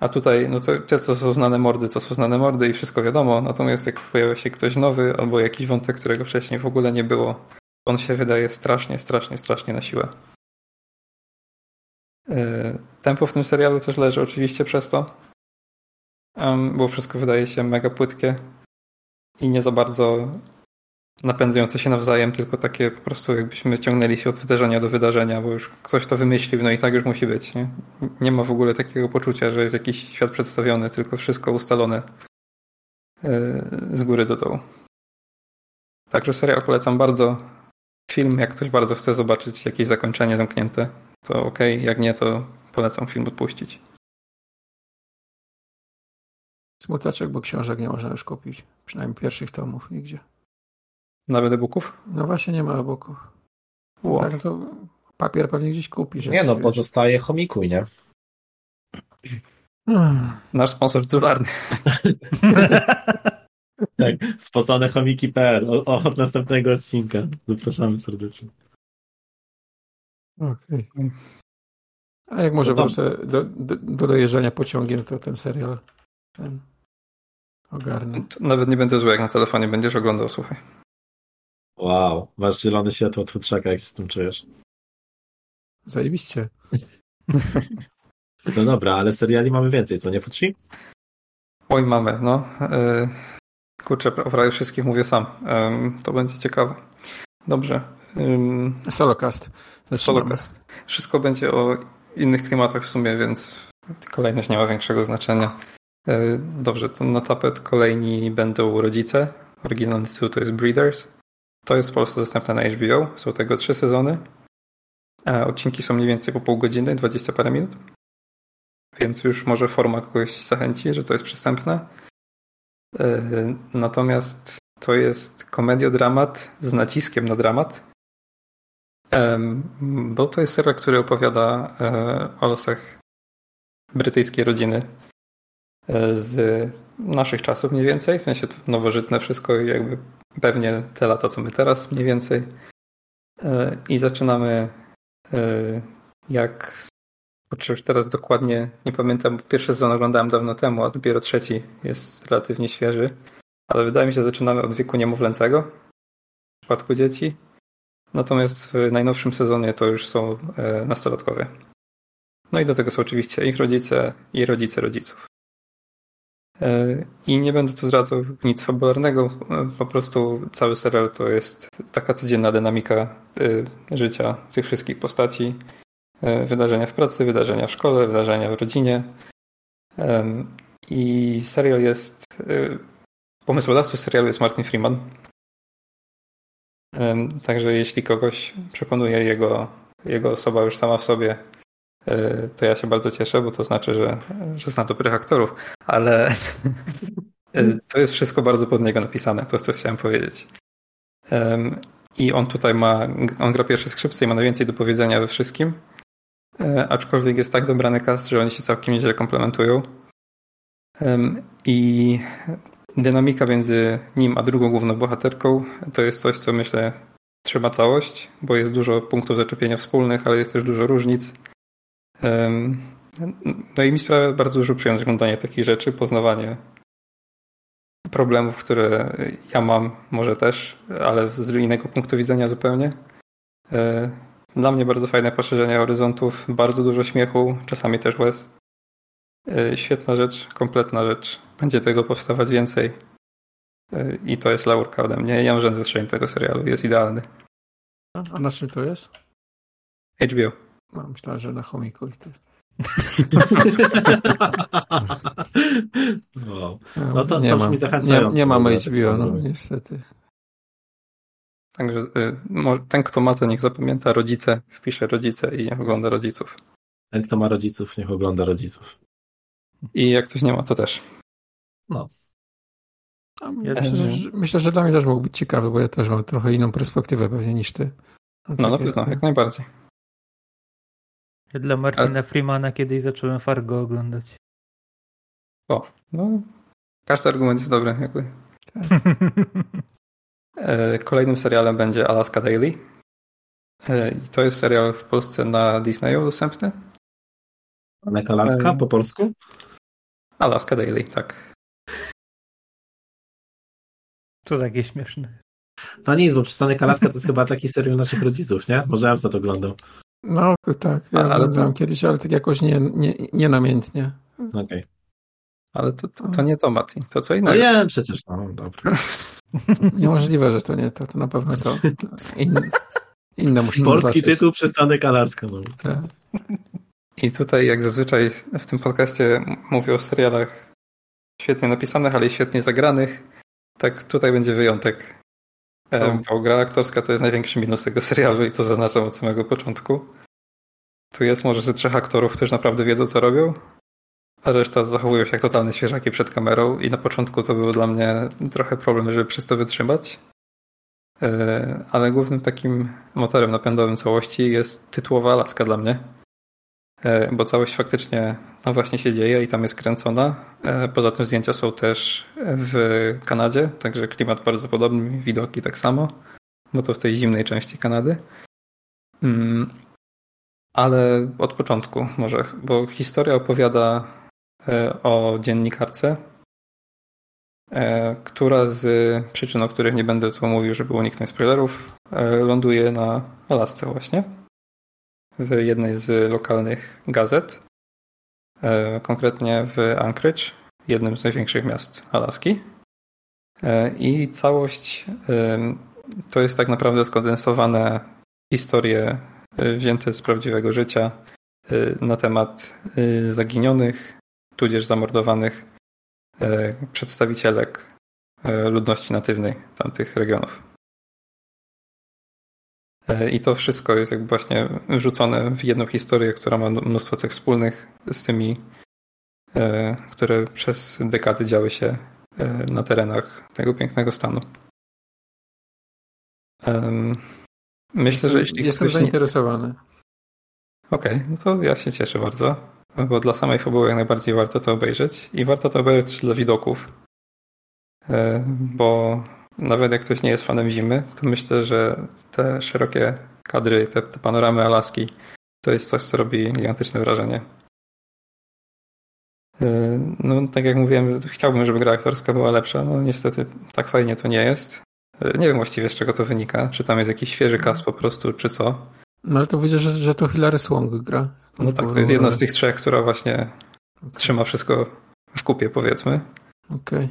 A tutaj, no to te, co są znane mordy, to są znane mordy i wszystko wiadomo. Natomiast jak pojawia się ktoś nowy albo jakiś wątek, którego wcześniej w ogóle nie było, on się wydaje strasznie, strasznie, strasznie na siłę. E, tempo w tym serialu też leży oczywiście przez to, bo wszystko wydaje się mega płytkie i nie za bardzo napędzające się nawzajem, tylko takie po prostu jakbyśmy ciągnęli się od wydarzenia do wydarzenia, bo już ktoś to wymyślił, no i tak już musi być. Nie, nie ma w ogóle takiego poczucia, że jest jakiś świat przedstawiony, tylko wszystko ustalone e, z góry do dołu. Także serial polecam bardzo. Film, jak ktoś bardzo chce zobaczyć jakieś zakończenie zamknięte, to ok, jak nie, to polecam film odpuścić. Smutaczek, bo książek nie można już kupić. Przynajmniej pierwszych tomów nigdzie. Nawet e-booków? No właśnie nie ma e-booków. Wow. Tak, to papier pewnie gdzieś kupisz. Nie no, pozostaje chomikuj, nie? Hmm. Nasz sponsor tytularny. tak, spocone chomiki.pl od następnego odcinka. Zapraszamy serdecznie. Okej. Okay. A jak może No wrócę do, do, do dojeżdżania pociągiem, to ten serial ten ogarnę. To nawet nie będę zły, jak na telefonie będziesz oglądał, słuchaj. Wow, masz zielone światło futrzaka, jak się z tym czujesz. Zajebiście. No dobra, ale seriali mamy więcej, co nie futrzy? Oj, mamy, no. Yy, kurczę, prawie wszystkich mówię sam. To będzie ciekawe. Dobrze. Solocast. Zaczynamy. Solocast. Wszystko będzie o innych klimatach w sumie, więc kolejność nie ma większego znaczenia. Yy, dobrze, to na tapet kolejni będą rodzice. Oryginalny tytuł to jest Breeders. To jest w Polsce dostępne na HBO. Są tego trzy sezony. E, Odcinki są mniej więcej po pół godziny, 20 parę minut. Więc już może forma kogoś zachęci, że to jest przystępne. E, Natomiast to jest komedia-dramat z naciskiem na dramat. Em, Bo to jest serial, który opowiada e, o losach brytyjskiej rodziny e, z naszych czasów mniej więcej. W sensie to nowożytne wszystko jakby pewnie te lata, co my teraz mniej więcej. E, I zaczynamy e, jak Kurczę, już teraz dokładnie nie pamiętam, bo pierwszy sezon oglądałem dawno temu, a dopiero trzeci jest relatywnie świeży. Ale wydaje mi się, że zaczynamy od wieku niemowlęcego w przypadku dzieci. Natomiast w najnowszym sezonie to już są e, nastolatkowie. No i do tego są oczywiście ich rodzice i rodzice rodziców. E, I nie będę tu zdradzał nic fabularnego, e, po prostu cały serial to jest taka codzienna dynamika e, życia tych wszystkich postaci. Wydarzenia w pracy, wydarzenia w szkole, wydarzenia w rodzinie. I serial jest. Pomysłodawcą serialu jest Martin Freeman. Em, Także jeśli kogoś przekonuje jego, jego osoba już sama w sobie, to ja się bardzo cieszę, bo to znaczy, że, że zna dobrych aktorów. Ale e, to jest wszystko bardzo pod niego napisane, to co chciałem powiedzieć. I on tutaj ma, on gra pierwsze skrzypce i ma najwięcej do powiedzenia we wszystkim. E, aczkolwiek jest tak dobrany cast, że oni się całkiem nieźle komplementują. Em, I dynamika między nim a drugą główną bohaterką to jest coś, co myślę trzyma całość, bo jest dużo punktów zaczepienia wspólnych, ale jest też dużo różnic. No i mi sprawia bardzo dużo przyjemność oglądanie takich rzeczy, poznawanie problemów, które ja mam, może też, ale z innego punktu widzenia zupełnie. E, Dla mnie bardzo fajne poszerzenie horyzontów, bardzo dużo śmiechu, czasami też łez. E, Świetna rzecz, kompletna rzecz. Będzie tego powstawać więcej. E, I to jest laurka ode mnie. Ja mam zastrzeżeń tego serialu, jest idealny. A na czym to jest? HBO. No, myślałem, że na chomiku. i też. wow. No to- nie to brzmi zachęcająco. Nie, Dobra, HBO, no tak niestety. Także y, ten, kto ma, to niech zapamięta rodzice, wpisze rodzice i ogląda rodziców. Ten, kto ma rodziców, niech ogląda rodziców. I jak ktoś nie ma, to też. A Ja myślę, że, myślę, że dla mnie też mógł być ciekawy, bo ja też mam trochę inną perspektywę pewnie niż ty. No na takie- pewno, jak najbardziej. Ja dla Martina Freemana kiedyś zacząłem Fargo oglądać. O, no, każdy argument jest dobry, jakby. E, Kolejnym serialem będzie Alaska Daily. E, I to jest serial w Polsce na Disneyu dostępny. Ale Kalaska Ej. po polsku? Alaska Daily, tak. To takie śmieszne. No nic, bo Przystanek Alaska to jest chyba taki serial naszych rodziców, nie? Może ja bym za to oglądał. No tak, ja ale to- kiedyś, ale tak jakoś nie, nie, nie namiętnie. Okej. Ale to, to, to nie to, Mati. To co No innego. wiem, przecież, no dobra. Niemożliwe, że to nie to, to na pewno to. In, inne musi Polski zobaczyć. tytuł Przystanek Alaska. No. Tak. I tutaj, jak zazwyczaj w tym podcaście mówię o serialach świetnie napisanych, ale i świetnie zagranych, tak tutaj będzie wyjątek. Bo gra aktorska to jest największy minus tego serialu i to zaznaczam od samego początku. Tu jest może ze trzech aktorów, którzy naprawdę wiedzą, co robią, a reszta zachowują się jak totalne świeżaki przed kamerą i na początku to był dla mnie trochę problem, żeby przez to wytrzymać. E, Ale głównym takim motorem napędowym całości jest tytułowa Alaska dla mnie. E, bo całość faktycznie no właśnie się dzieje i tam jest kręcona. E, Poza tym zdjęcia są też w Kanadzie, także klimat bardzo podobny, widoki tak samo, bo to w tej zimnej części Kanady. Mm. Ale od początku może, bo historia opowiada e, o dziennikarce, która z przyczyn, o których nie będę tu mówił, żeby uniknąć spoilerów, ląduje na Alasce właśnie. W jednej z lokalnych gazet. Konkretnie w Anchorage, jednym z największych miast Alaski. I całość to jest tak naprawdę skondensowane historie Y, wzięte z prawdziwego życia na temat zaginionych, tudzież zamordowanych przedstawicielek ludności natywnej tamtych regionów. I to wszystko jest jakby właśnie wrzucone w jedną historię, która ma mnóstwo cech wspólnych z tymi, które przez dekady działy się na terenach tego pięknego stanu. Myślę, że jeśli Jestem zainteresowany. Okej, okay, no to ja się cieszę bardzo, bo dla samej fabuły jak najbardziej warto to obejrzeć i warto to obejrzeć dla widoków, e, bo nawet jak ktoś nie jest fanem zimy, to myślę, że te szerokie kadry, te, te panoramy Alaski to jest coś, co robi gigantyczne wrażenie. E, no, tak jak mówiłem, chciałbym, żeby gra aktorska była lepsza. No niestety tak fajnie to nie jest. Nie wiem właściwie z czego to wynika. Czy tam jest jakiś świeży kas po prostu, czy co. No ale to widzę, że, że to Hilary Swank gra. No tak, to jest jedna z tych trzech, która właśnie trzyma wszystko w kupie, powiedzmy. Okej. Okay.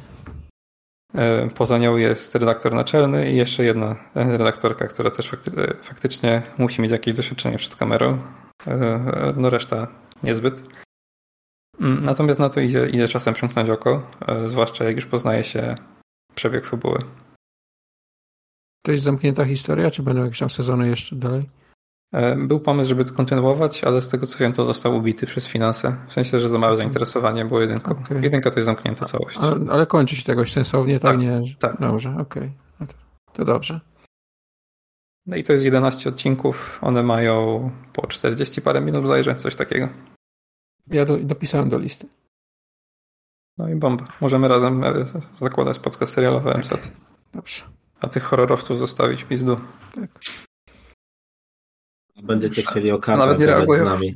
Poza nią jest redaktor naczelny i jeszcze jedna redaktorka, która też fakty faktycznie musi mieć jakieś doświadczenie przed kamerą. E, no reszta niezbyt. Mm, natomiast na to idzie, idzie czasem przymknąć oko, e, zwłaszcza jak już poznaje się przebieg fabuły. To jest zamknięta historia, czy będą jakieś tam sezony jeszcze dalej? E, był pomysł, żeby to kontynuować, ale z tego co wiem, to został ubity przez finanse. W sensie, że za małe zainteresowanie było jedynką. Okay. Jedynka to jest zamknięta całość. Ale, ale kończy się tegoś sensownie, tak? tak nie? Tak. Dobrze, okej. Okay. To, to dobrze. No i to jest 11 odcinków. One mają po 40 parę minut bodajże, coś takiego. Ja do, dopisałem do listy. No i bomba. Możemy razem e, zakładać podcast serialowy MSAT. Dobrze. A tych horrorowców zostawić pizdu. Tak. Będziecie chcieli o kartach Nawet z nami.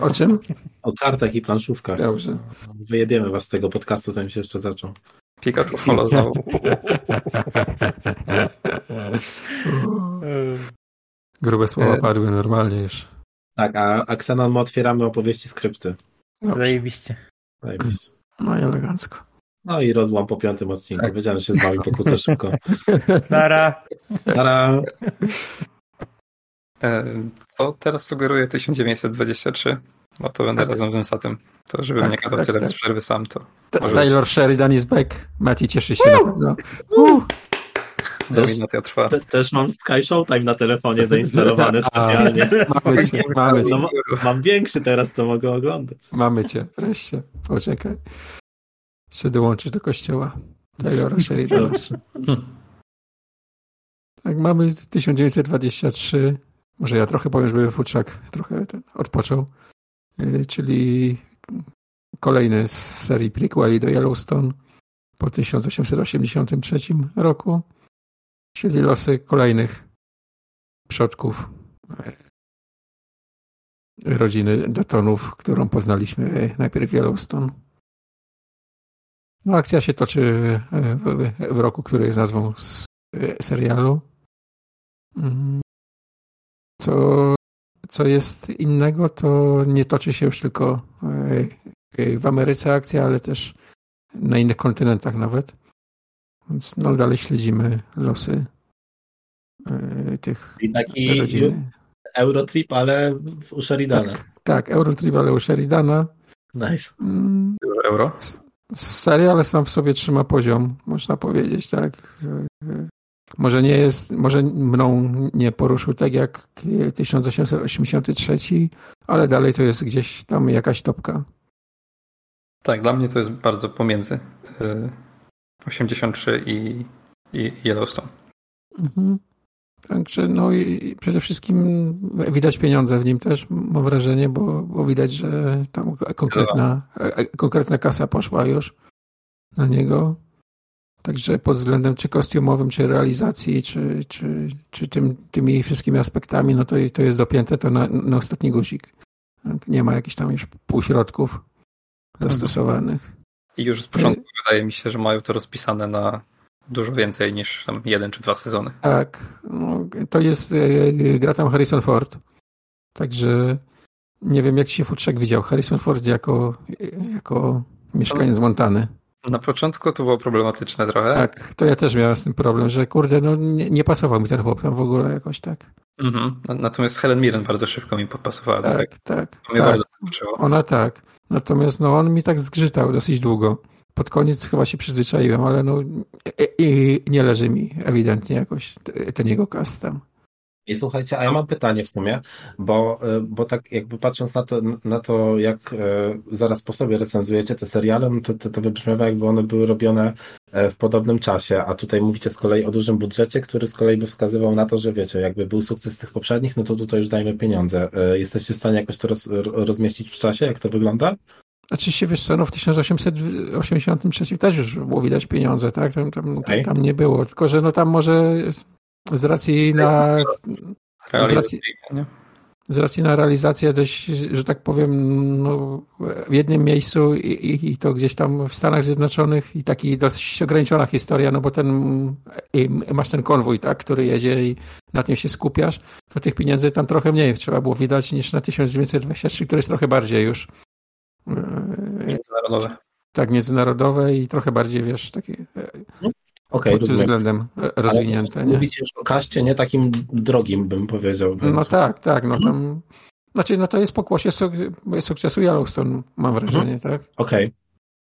O czym? O kartach i planszówkach. Dobrze. Wyjebiemy was z tego podcastu, zanim się jeszcze zaczął. Pikachu znowu. Grube słowa padły normalnie już. Tak, a, a Xenon my otwieramy opowieści skrypty. Dobrze. Zajebiście. Zajebiście. No i elegancko. No i rozłam po piątym odcinku. Tak. Wiedziałem, że się z wami pokłócę szybko. Nara. Nara. E, to teraz sugeruję 1923, bo to będę tak. razem z Satem. To żeby tak, nie gadał tak, tyle tak. bez przerwy sam, to. Taylor Sheridan is back. Mati cieszy się uh! na pewno. Uh! Dominacja trwa. Te, też mam Sky Showtime na telefonie zainstalowane specjalnie. mamy cię, mamy cię. No, mam większy teraz, co mogę oglądać. Mamy cię, wreszcie. Poczekaj. Chcę dołączyć do kościoła. Taylora Sheridana. Tak, mamy 1923. Może ja trochę powiem, żeby Futrzak trochę ten odpoczął. Y, czyli kolejny z serii prequeli do Yellowstone po 1883 roku. Czyli losy kolejnych przodków y, rodziny Dotonów, którą poznaliśmy najpierw w Yellowstone. No, akcja się toczy e, w, roku, który jest nazwą e, serialu. Co, co jest innego, to nie toczy się już tylko e, w Ameryce akcja, ale też na innych kontynentach nawet. Więc no, dalej śledzimy losy tych I taki rodziny. Eurotrip, ale u Sheridana. Tak, tak, Eurotrip, ale u Sheridana. Nice. Euro? serial sam w sobie trzyma poziom, można powiedzieć, tak. Może nie jest, może mną nie poruszył tak jak 1883, ale dalej to jest gdzieś tam jakaś topka. Tak, dla mnie to jest bardzo pomiędzy 83 y, i, i Yellowstone. Mhm. Także no i przede wszystkim widać pieniądze w nim też, mam wrażenie, bo, bo widać, że tam konkretna, e, konkretna kasa poszła już na niego. Także pod względem czy kostiumowym, czy realizacji, czy, czy, czy tym, tymi wszystkimi aspektami, no to, to jest dopięte to na, na ostatni guzik. Tak? Nie ma jakichś tam już półśrodków zastosowanych. I już od początku wydaje mi się, że mają to rozpisane na dużo więcej niż tam jeden czy dwa sezony. Tak, no, to jest e, gra tam Harrison Ford. Także nie wiem, jak się Futrzek widział. Harrison Ford jako, jako mieszkaniec Montany. Na początku to było problematyczne trochę. Tak, to ja też miałem z tym problem, że kurde, no nie, nie pasował mi ten chłop w ogóle jakoś tak. Mhm. Natomiast Helen Mirren bardzo szybko mi podpasowała. Tak, tak. tak to mnie tak. bardzo zaskoczyło. Ona tak. Natomiast no, on mi tak zgrzytał dosyć długo. Pod koniec chyba się przyzwyczaiłem, ale no i, i nie leży mi ewidentnie jakoś ten jego cast tam. I słuchajcie, a ja mam pytanie w sumie, bo, bo tak jakby patrząc na to, na to jak zaraz po sobie recenzujecie te seriale, no to, to, to wybrzmiewa jakby one były robione w podobnym czasie, a tutaj mówicie z kolei o dużym budżecie, który z kolei by wskazywał na to, że wiecie, jakby był sukces tych poprzednich, no to tutaj już dajmy pieniądze. Jesteście w stanie jakoś to roz, rozmieścić w czasie, jak to wygląda? Oczywiście, wiesz co, no w 1883 też już było widać pieniądze, tak? Tam, tam, okay. tam nie było, tylko że no tam może z racji na z racji, z racji na realizację dość, że tak powiem, no, w jednym miejscu i, i, to gdzieś tam w Stanach Zjednoczonych i taki dosyć ograniczona historia, no bo ten masz ten konwój, tak, który jedzie i na tym się skupiasz, to tych pieniędzy tam trochę mniej trzeba było widać niż na 1923, który jest trochę bardziej już międzynarodowe. Tak, międzynarodowe i trochę bardziej, wiesz, takie okay, pod tym względem rozwinięte. Ale nie? Mówicie już o kaście nie takim drogim, bym powiedział. Więc... No tak, tak, no tam znaczy, no to jest pokłosie sukcesu Yellowstone, mam wrażenie, mhm. tak? Okej. Okay.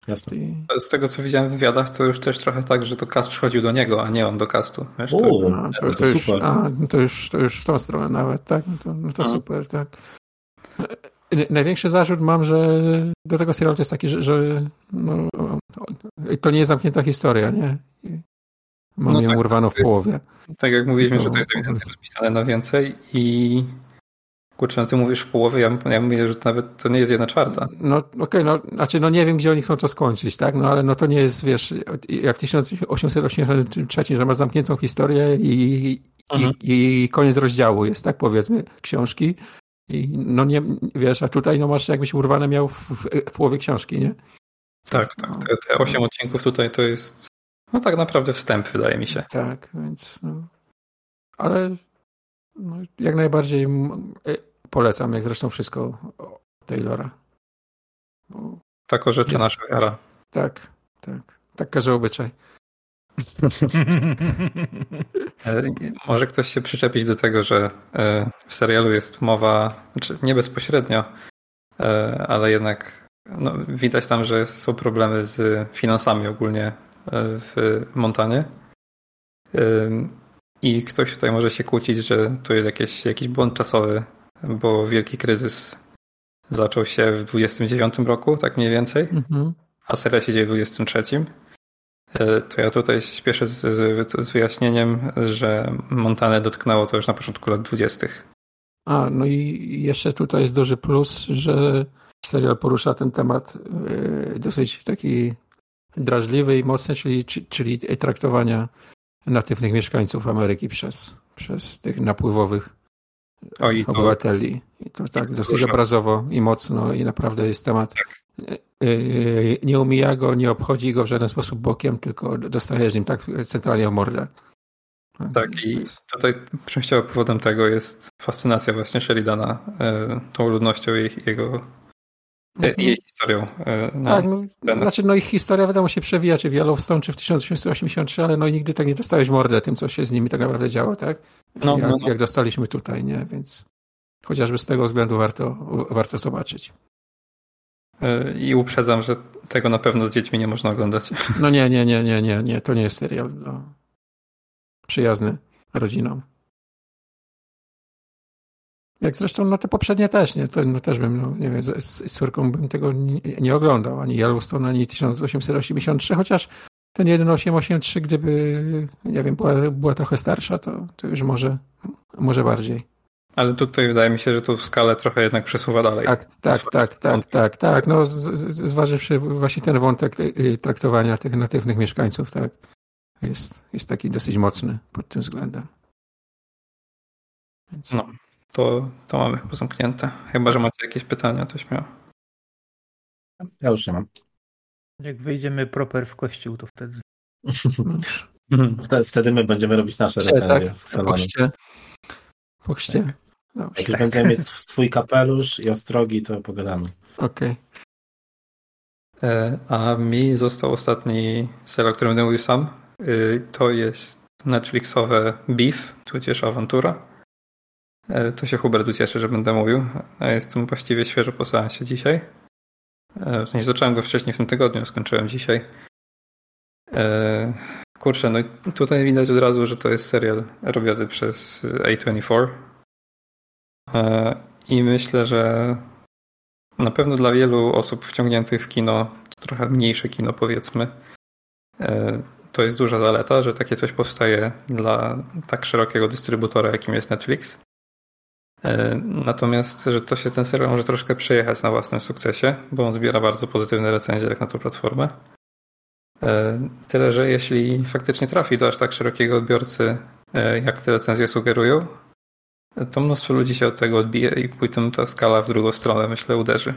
Jasne. Z tego, co widziałem w wywiadach, to już też trochę tak, że to cast przychodził do niego, a nie on do castu. Wiesz, to, a, to, to, już, super. A, to, już, to już w tą stronę nawet, tak? No to, no to super, tak. Największy zarzut mam, że do tego serialu to jest taki, że, że no, to nie jest zamknięta historia, nie? Mam no ją tak, urwaną w połowie. Tak jak mówiliśmy, to, że to jest ewidentnie rozpisane na więcej i kurczę, no ty mówisz w połowie, ja, ja mówię, że nawet to nie jest jedna czwarta. No okej, okay, no znaczy no nie wiem, gdzie oni chcą to skończyć, tak? No ale no to nie jest, wiesz, jak w 1883, że masz zamkniętą historię i, mhm. i, i koniec rozdziału jest, tak powiedzmy, książki i no nie, wiesz, a tutaj no masz jakbyś urwane miał w, w, w połowie książki, nie? Tak, tak. Te, te 8 odcinków tutaj to jest no tak naprawdę wstęp, wydaje mi się. Tak, więc no, ale no, jak najbardziej e, polecam, jak zresztą wszystko Taylora. Bo tak rzeczy jest... nasza wiara. Tak, tak. Tak każe obyczaj. Może ktoś się przyczepić do tego, że e, w serialu jest mowa, znaczy nie bezpośrednio, e, ale jednak no, widać tam, że są problemy z finansami ogólnie w Montanie. I ktoś tutaj może się kłócić, że to jest jakiś, jakiś błąd czasowy, bo wielki kryzys zaczął się w 29 roku, tak mniej więcej, mhm. a seria się dzieje w 23. E, to ja tutaj śpieszę z, z, wyjaśnieniem, że Montanę dotknęło to już na początku lat 20. A, no i jeszcze tutaj jest duży plus, że serial porusza ten temat e, dosyć taki drażliwy i mocny, czyli, czyli traktowania natywnych mieszkańców Ameryki przez, przez tych napływowych o, i to, obywateli. I to tak dosyć obrazowo i mocno i naprawdę jest temat tak. E, e, nie umija go, nie obchodzi go w żaden sposób bokiem, tylko dostajesz nim tak centralnie o mordę. Tak, i tutaj częściowo powodem tego jest fascynacja właśnie Sheridana e, tą ludnością i jego mhm. jej historią. No, tak, no, znaczy no ich historia wiadomo się przewija, czy w Yellowstone, czy w 1883, ale no i nigdy tak nie dostałeś mordę tym, co się z nimi tak naprawdę działo, tak? No, jak, no, no. jak dostaliśmy tutaj, nie? Więc chociażby z tego względu warto, warto zobaczyć. E, I uprzedzam, że tego na pewno z dziećmi nie można oglądać. No nie, nie, nie, nie, nie, nie. To nie jest serial no. przyjazny rodzinom. Jak zresztą no te poprzednie też, nie? To, no, też bym, no, nie wiem, z, z córką bym tego nie, nie, oglądał, ani Yellowstone, ani 1883, chociaż ten 1883, gdyby, nie wiem, była, była trochę starsza, to, to już może, może bardziej. Ale tutaj wydaje mi się, że tu skalę trochę jednak przesuwa dalej. Tak, tak, tak, tak, tak, tak. No, z, z, zważywszy właśnie ten wątek y, traktowania tych natywnych mieszkańców, tak. jest, jest taki dosyć mocny pod tym względem. Więc... No, to, to mamy chyba zamknięte. Chyba, że macie jakieś pytania, to śmiało. Ja już nie mam. Jak wejdziemy proper w kościół, to wtedy. Wtedy, wtedy my będziemy robić nasze Chcie, recenzje tak? Po. Tak. Dobrze. Jak już będziemy mieć swój kapelusz i ostrogi, to pogadamy. Okej. E, A mi został ostatni serial, o którym mówił sam. Y, To jest Netflixowe Beef, tudzież Awantura. E, To się Hubert ucieszy, że będę mówił. A jestem właściwie świeżo po seansie dzisiaj. E, W sensie zacząłem go wcześniej w tym tygodniu, skończyłem dzisiaj. E, Kurczę, no tutaj widać od razu, że to jest serial robiony przez A24. E, I myślę, że na pewno dla wielu osób wciągniętych w kino, trochę mniejsze kino powiedzmy, e, to jest duża zaleta, że takie coś powstaje dla tak szerokiego dystrybutora, jakim jest Netflix. E, Natomiast, że to się ten serial może troszkę przejechać na własnym sukcesie, bo on zbiera bardzo pozytywne recenzje jak na tą platformę. E, Tyle, że jeśli faktycznie trafi do aż tak szerokiego odbiorcy, e, jak te recenzje sugerują, to mnóstwo ludzi się od tego odbije i później ta skala w drugą stronę, myślę, uderzy.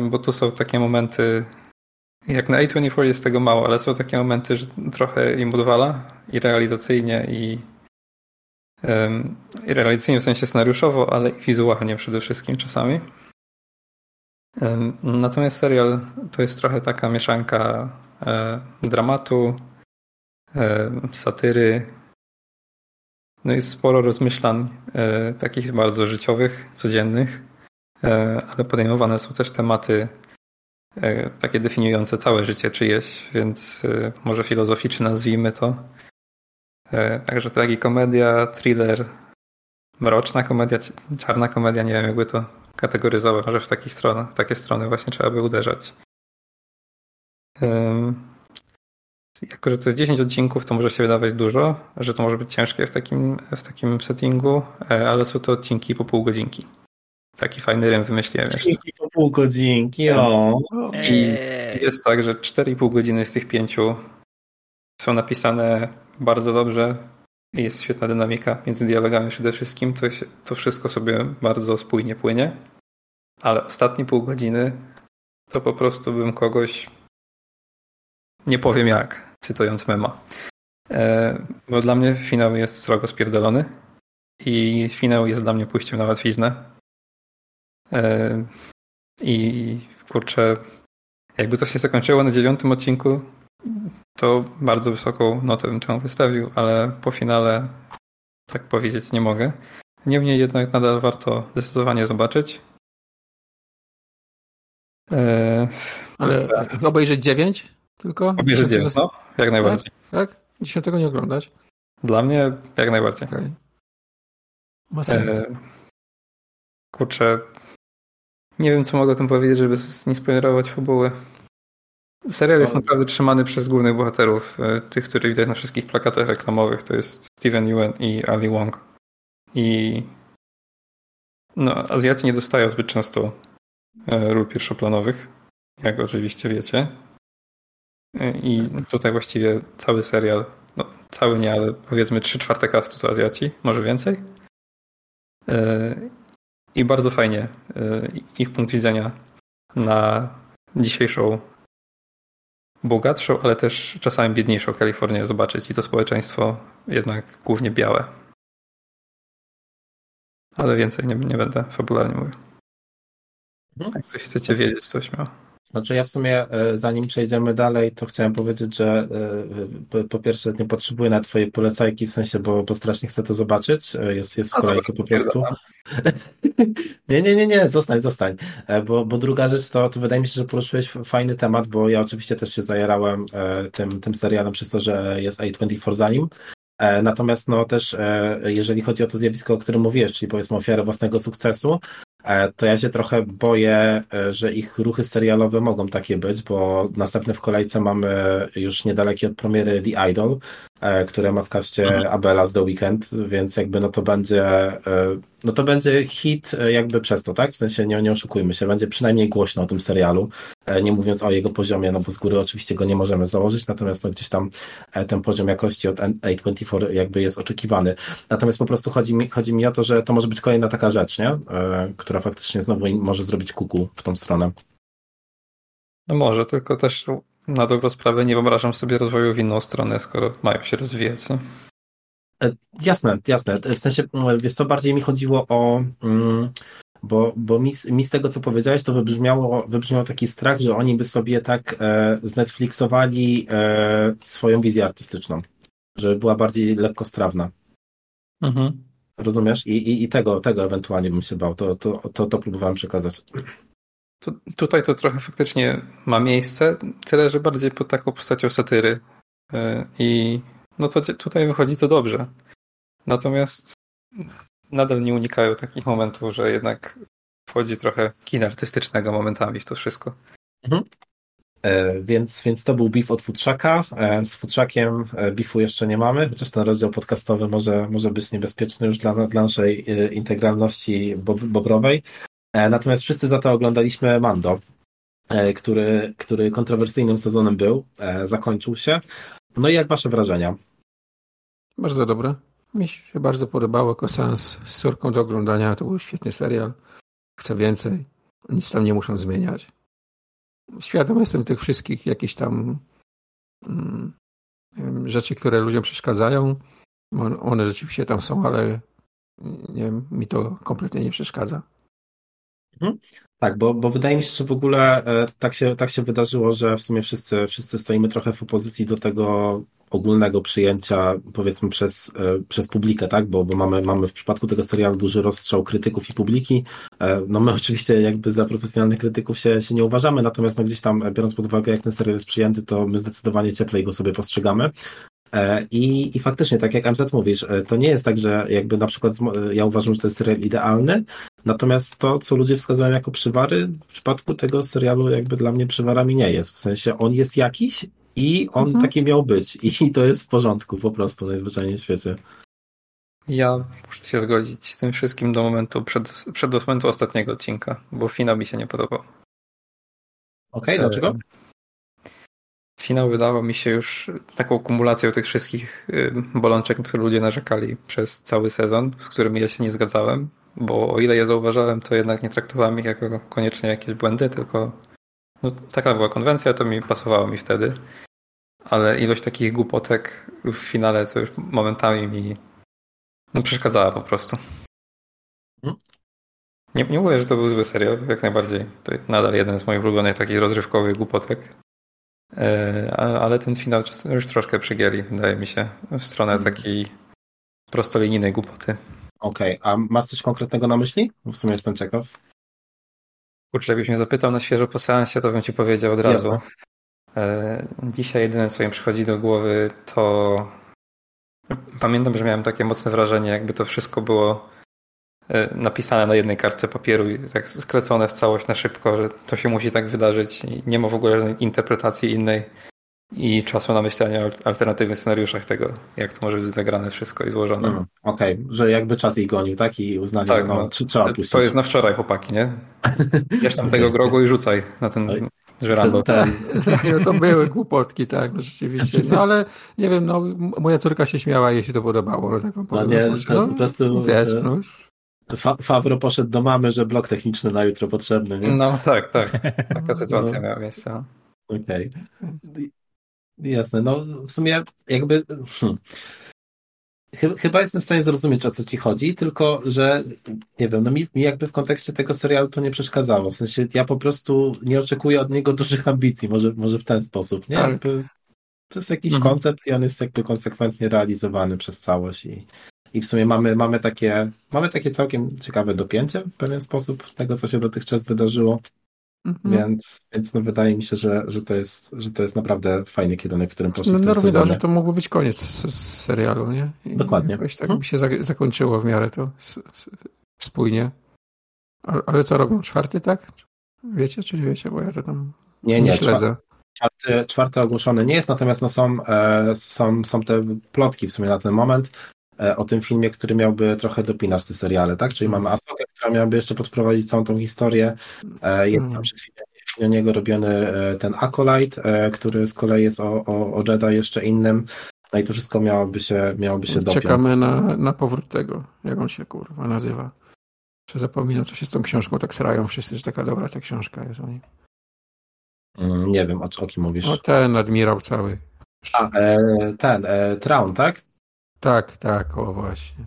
Bo tu są takie momenty, jak na A24 jest tego mało, ale są takie momenty, że trochę im odwala i realizacyjnie, i realizacyjnie w sensie scenariuszowo, ale i wizualnie przede wszystkim czasami. Natomiast serial to jest trochę taka mieszanka e, dramatu, e, satyry, no jest sporo rozmyślań e, takich bardzo życiowych, codziennych, ale podejmowane są też tematy takie definiujące całe życie czyjeś, więc może filozoficzne nazwijmy to. E, także tragikomedia, thriller, mroczna komedia, czarna komedia, nie wiem jakby to kategoryzować, może w takich stronach, w takie strony właśnie trzeba by uderzać. Jako, że to jest 10 odcinków, to może się wydawać dużo, że to może być ciężkie w takim, w takim settingu, e, ale są to odcinki po pół godzinki. Taki fajny rym wymyśliłem jeszcze. Dzięki po pół godzinki, o. I jest tak, że 4,5 godziny z tych pięciu są napisane bardzo dobrze jest świetna dynamika między dialogami przede wszystkim. To, się, to wszystko sobie bardzo spójnie płynie, ale ostatnie pół godziny to po prostu bym kogoś nie powiem jak, cytując mema. E, bo dla mnie finał jest srogo spierdolony i finał jest dla mnie pójściem na łatwiznę. E, I kurczę, jakby to się zakończyło na dziewiątym odcinku, to bardzo wysoką notę bym temu wystawił, ale po finale tak powiedzieć nie mogę. Niemniej jednak nadal warto zdecydowanie zobaczyć. E, Ale obejrzeć dziewięć tylko? obejrzeć dziewięć, no, jak najbardziej. Tak? Dziesiątego nie oglądać? Dla mnie jak najbardziej. Okej. Ma sens. E, kurczę, nie wiem co mogę o tym powiedzieć, żeby nie spoilerować fabuły. Serial jest No. naprawdę trzymany przez głównych bohaterów, e, tych, których widać na wszystkich plakatach reklamowych. To jest Steven Yeun i Ali Wong. I no, Azjaci nie dostają zbyt często e, ról pierwszoplanowych, jak oczywiście wiecie. E, I tutaj właściwie cały serial, no cały nie, ale powiedzmy 3 czwarte castu to Azjaci, może więcej. I bardzo fajnie ich punkt widzenia na dzisiejszą bogatszą, ale też czasami biedniejszą Kalifornię zobaczyć i to społeczeństwo jednak głównie białe. Ale więcej nie, nie będę fabularnie mówił. Mhm. Jak coś chcecie wiedzieć, to śmiało. Znaczy ja w sumie, e, zanim przejdziemy dalej, to chciałem powiedzieć, że e, po, pierwsze nie potrzebuję na twojej polecajki, w sensie, bo, bo strasznie chcę to zobaczyć. E, Jest, jest w A, kolejce po prostu. Nie, nie, nie, nie, zostań, zostań. Bo, bo druga rzecz to, to wydaje mi się, że poruszyłeś fajny temat, bo ja oczywiście też się zajarałem e, tym, tym serialem przez to, że jest A24 za nim. Natomiast no też, jeżeli chodzi o to zjawisko, o którym mówiłeś, czyli powiedzmy ofiarę własnego sukcesu, to ja się trochę boję, e, że ich ruchy serialowe mogą takie być, bo następne w kolejce mamy już niedalekie od premiery The Idol, e, które ma w kaście mhm. Abela z The Weekend, więc jakby no to będzie e, no to będzie hit e, jakby przez to, tak? W sensie nie, nie oszukujmy się, będzie przynajmniej głośno o tym serialu, nie mówiąc o jego poziomie, no bo z góry oczywiście go nie możemy założyć, natomiast no gdzieś tam ten poziom jakości od A24 jakby jest oczekiwany. Natomiast po prostu chodzi mi, chodzi mi o to, że to może być kolejna taka rzecz, nie? Która faktycznie znowu może zrobić kuku w tą stronę. No może, tylko też na dobrą sprawę nie wyobrażam sobie rozwoju w inną stronę, skoro mają się rozwijać. E, jasne, jasne. W sensie, mm, wiesz co, bardziej mi chodziło o... Mm, bo, bo mi, mi z tego, co powiedziałeś, to wybrzmiało, wybrzmiał taki strach, że oni by sobie tak e, znetflixowali e, swoją wizję artystyczną. Żeby była bardziej lekkostrawna. Mhm. Rozumiesz? I, i, I tego, tego ewentualnie bym się bał. To, to, to, to próbowałem przekazać. To, tutaj to trochę faktycznie ma miejsce, tyle że bardziej pod taką postacią satyry. E, I no to tutaj wychodzi to dobrze. Natomiast nadal nie unikają takich momentów, że jednak wchodzi trochę kina artystycznego momentami w to wszystko. Mhm. E, więc, więc to był beef od Futrzaka. E, z Futrzakiem e, beefu jeszcze nie mamy, chociaż ten rozdział podcastowy może, może być niebezpieczny już dla, dla naszej e, integralności bob, bobrowej. E, natomiast wszyscy za to oglądaliśmy Mando, e, który, który kontrowersyjnym sezonem był, e, zakończył się. No i jak wasze wrażenia? Bardzo dobre. Mi się bardzo podobało jako seans z córką do oglądania. To był świetny serial. Chcę więcej. Nic tam nie muszą zmieniać. Świadom jestem tych wszystkich jakichś tam mm, rzeczy, które ludziom przeszkadzają. One rzeczywiście tam są, ale nie mi to kompletnie nie przeszkadza. Mhm. Tak, bo, bo wydaje mi się, że w ogóle e, tak się, tak się wydarzyło, że w sumie wszyscy, wszyscy stoimy trochę w opozycji do tego ogólnego przyjęcia, powiedzmy, przez, e, przez publikę, tak? Bo, bo mamy, mamy w przypadku tego serialu duży rozstrzał krytyków i publiki. E, no my oczywiście jakby za profesjonalnych krytyków się, się nie uważamy, natomiast no gdzieś tam, biorąc pod uwagę, jak ten serial jest przyjęty, to my zdecydowanie cieplej go sobie postrzegamy. I, I faktycznie, tak jak MZ mówisz, to nie jest tak, że jakby na przykład ja uważam, że to jest serial idealny, Natomiast to, co ludzie wskazują jako przywary, w przypadku tego serialu jakby dla mnie przywarami nie jest. W sensie on jest jakiś i on mhm. taki miał być. I to jest w porządku po prostu najzwyczajniej w świecie. Ja muszę się zgodzić z tym wszystkim do momentu, przed, przed do momentu ostatniego odcinka, bo finał mi się nie podobał. Okej, okay, dlaczego? Finał wydawał mi się już taką kumulacją tych wszystkich y, bolączek, które ludzie narzekali przez cały sezon, z którymi ja się nie zgadzałem bo o ile je zauważałem, to jednak nie traktowałem ich jako koniecznie jakieś błędy, tylko no, taka była konwencja, to mi pasowało mi wtedy. Ale ilość takich głupotek w finale, co już momentami mi no, przeszkadzała po prostu. Hmm? Nie, nie mówię, że to był zły serial, jak najbardziej. To nadal jeden z moich ulubionych takich rozrywkowych głupotek. E, ale ten finał już troszkę przygieli, wydaje mi się, w stronę hmm. takiej prostolinijnej głupoty. Okej, okay. a masz coś konkretnego na myśli? W sumie jestem ciekaw. Kurczę, jakbyś mnie zapytał na świeżo po seansie, to bym ci powiedział od razu. Jasne. Dzisiaj jedyne, co mi przychodzi do głowy, to pamiętam, że miałem takie mocne wrażenie, jakby to wszystko było e, napisane na jednej kartce papieru i tak sklecone w całość na szybko, że to się musi tak wydarzyć i nie ma w ogóle interpretacji innej i czasu na myślenie o alternatywnych scenariuszach tego, jak to może być zagrane wszystko i złożone. Mm, Okej, okay. że jakby czas ich gonił, tak? I uznali, tak, że no, no, trzeba puścić. To jest na wczoraj, chłopaki, nie? Bierz tam tego grogu i rzucaj na ten żyrandol. Tak, no to były głupotki, tak, no rzeczywiście. No ale nie wiem, no moja córka się śmiała i jej się to podobało, no tak wam powiem. No nie, no, po prostu... Wiesz, no. Fa Fawro poszedł do mamy, że blok techniczny na jutro potrzebny, nie? No tak, tak. Taka sytuacja no. miała miejsce. Okej. Okay. Jasne, no w sumie jakby. Hmm. Chyba jestem w stanie zrozumieć, o co ci chodzi, tylko że nie wiem, no mi, mi jakby w kontekście tego serialu to nie przeszkadzało. W sensie ja po prostu nie oczekuję od niego dużych ambicji, może, może w ten sposób. Nie? Tak. Jakby, to jest jakiś mhm. koncept i on jest jakby konsekwentnie realizowany przez całość i, i w sumie mamy, mamy, takie, mamy takie całkiem ciekawe dopięcie w pewien sposób tego, co się dotychczas wydarzyło. Mhm. Więc, więc no wydaje mi się, że, że, to jest, że to jest naprawdę fajny kierunek, w którym poszli no, w tym no, sezonie. to mógłby być koniec z, serialu, nie? I Dokładnie. Jakoś tak hmm? by się zakończyło w miarę to spójnie. Ale, ale co robią? Czwarty, tak? Wiecie, czy nie wiecie? Bo ja to tam nie, nie, nie śledzę. czwarty, czwarty ogłoszony nie jest, natomiast no są, e, są, są te plotki w sumie na ten moment o tym filmie, który miałby trochę dopinać te seriale, tak? Czyli mamy Asokę, która miałaby jeszcze podprowadzić całą tą historię. E, jest tam przez Filoniego robiony ten Acolyte, który z kolei jest o, o, o Jedi jeszcze innym. No i to wszystko miałoby się, miałoby się dopiąć. Czekamy na, na powrót tego, jak on się kurwa nazywa. Czy zapominam, co się z tą książką tak srają wszyscy, że taka dobra ta książka jest o nim. Mm, nie wiem, o, o kim mówisz. O ten admirał cały. A, e, ten, e, Traun, tak? Tak, tak, o właśnie.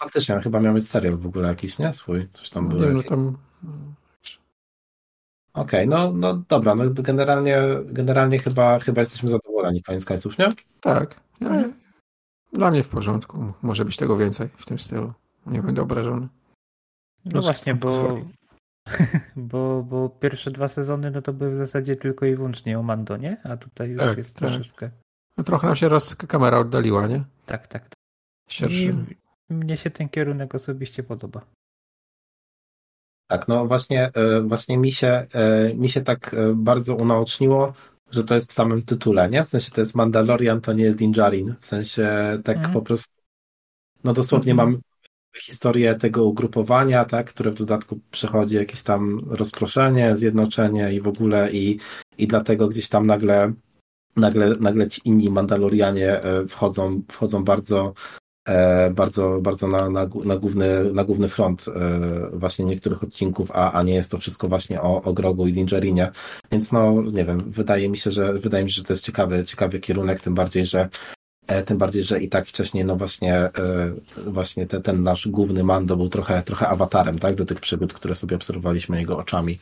Faktycznie, chyba miał być serial w ogóle jakiś, nie? Swój, coś tam było. Nie, no tam... Okej, okay, no, no dobra, no generalnie, generalnie chyba, chyba jesteśmy zadowoleni koniec końców, nie? Tak. Ja, dla mnie w porządku. Może być tego więcej w tym stylu. Nie będę obrażony. No właśnie, bo, bo, bo pierwsze dwa sezony no to były w zasadzie tylko i wyłącznie o Mando, nie? A tutaj już tak, jest tak. troszeczkę. No trochę nam się roz kamera oddaliła, nie? Tak, tak. tak. I mnie się ten kierunek osobiście podoba. Tak, no właśnie, e, właśnie mi się, e, mi się tak e, bardzo unaoczniło, że to jest w samym tytule, nie? W sensie to jest Mandalorian, to nie jest Dinjarin. W sensie tak mm. po prostu, no dosłownie mm. mamy historię tego ugrupowania, tak, które w dodatku przechodzi jakieś tam rozproszenie, zjednoczenie i w ogóle i, i dlatego gdzieś tam nagle nagle, nagle ci inni Mandalorianie wchodzą, wchodzą bardzo E, bardzo, bardzo na, na, na, główny, na główny front e, właśnie niektórych odcinków, a, a nie jest to wszystko właśnie o, o Grogu i Dingerinie. Więc no, nie wiem, wydaje mi się, że wydaje mi się, że to jest ciekawy, ciekawy kierunek, tym bardziej, że e, tym bardziej, że i tak wcześniej, no właśnie, właśnie ten, ten nasz główny Mando był trochę, trochę awatarem, tak, do tych przygód, które sobie obserwowaliśmy jego oczami.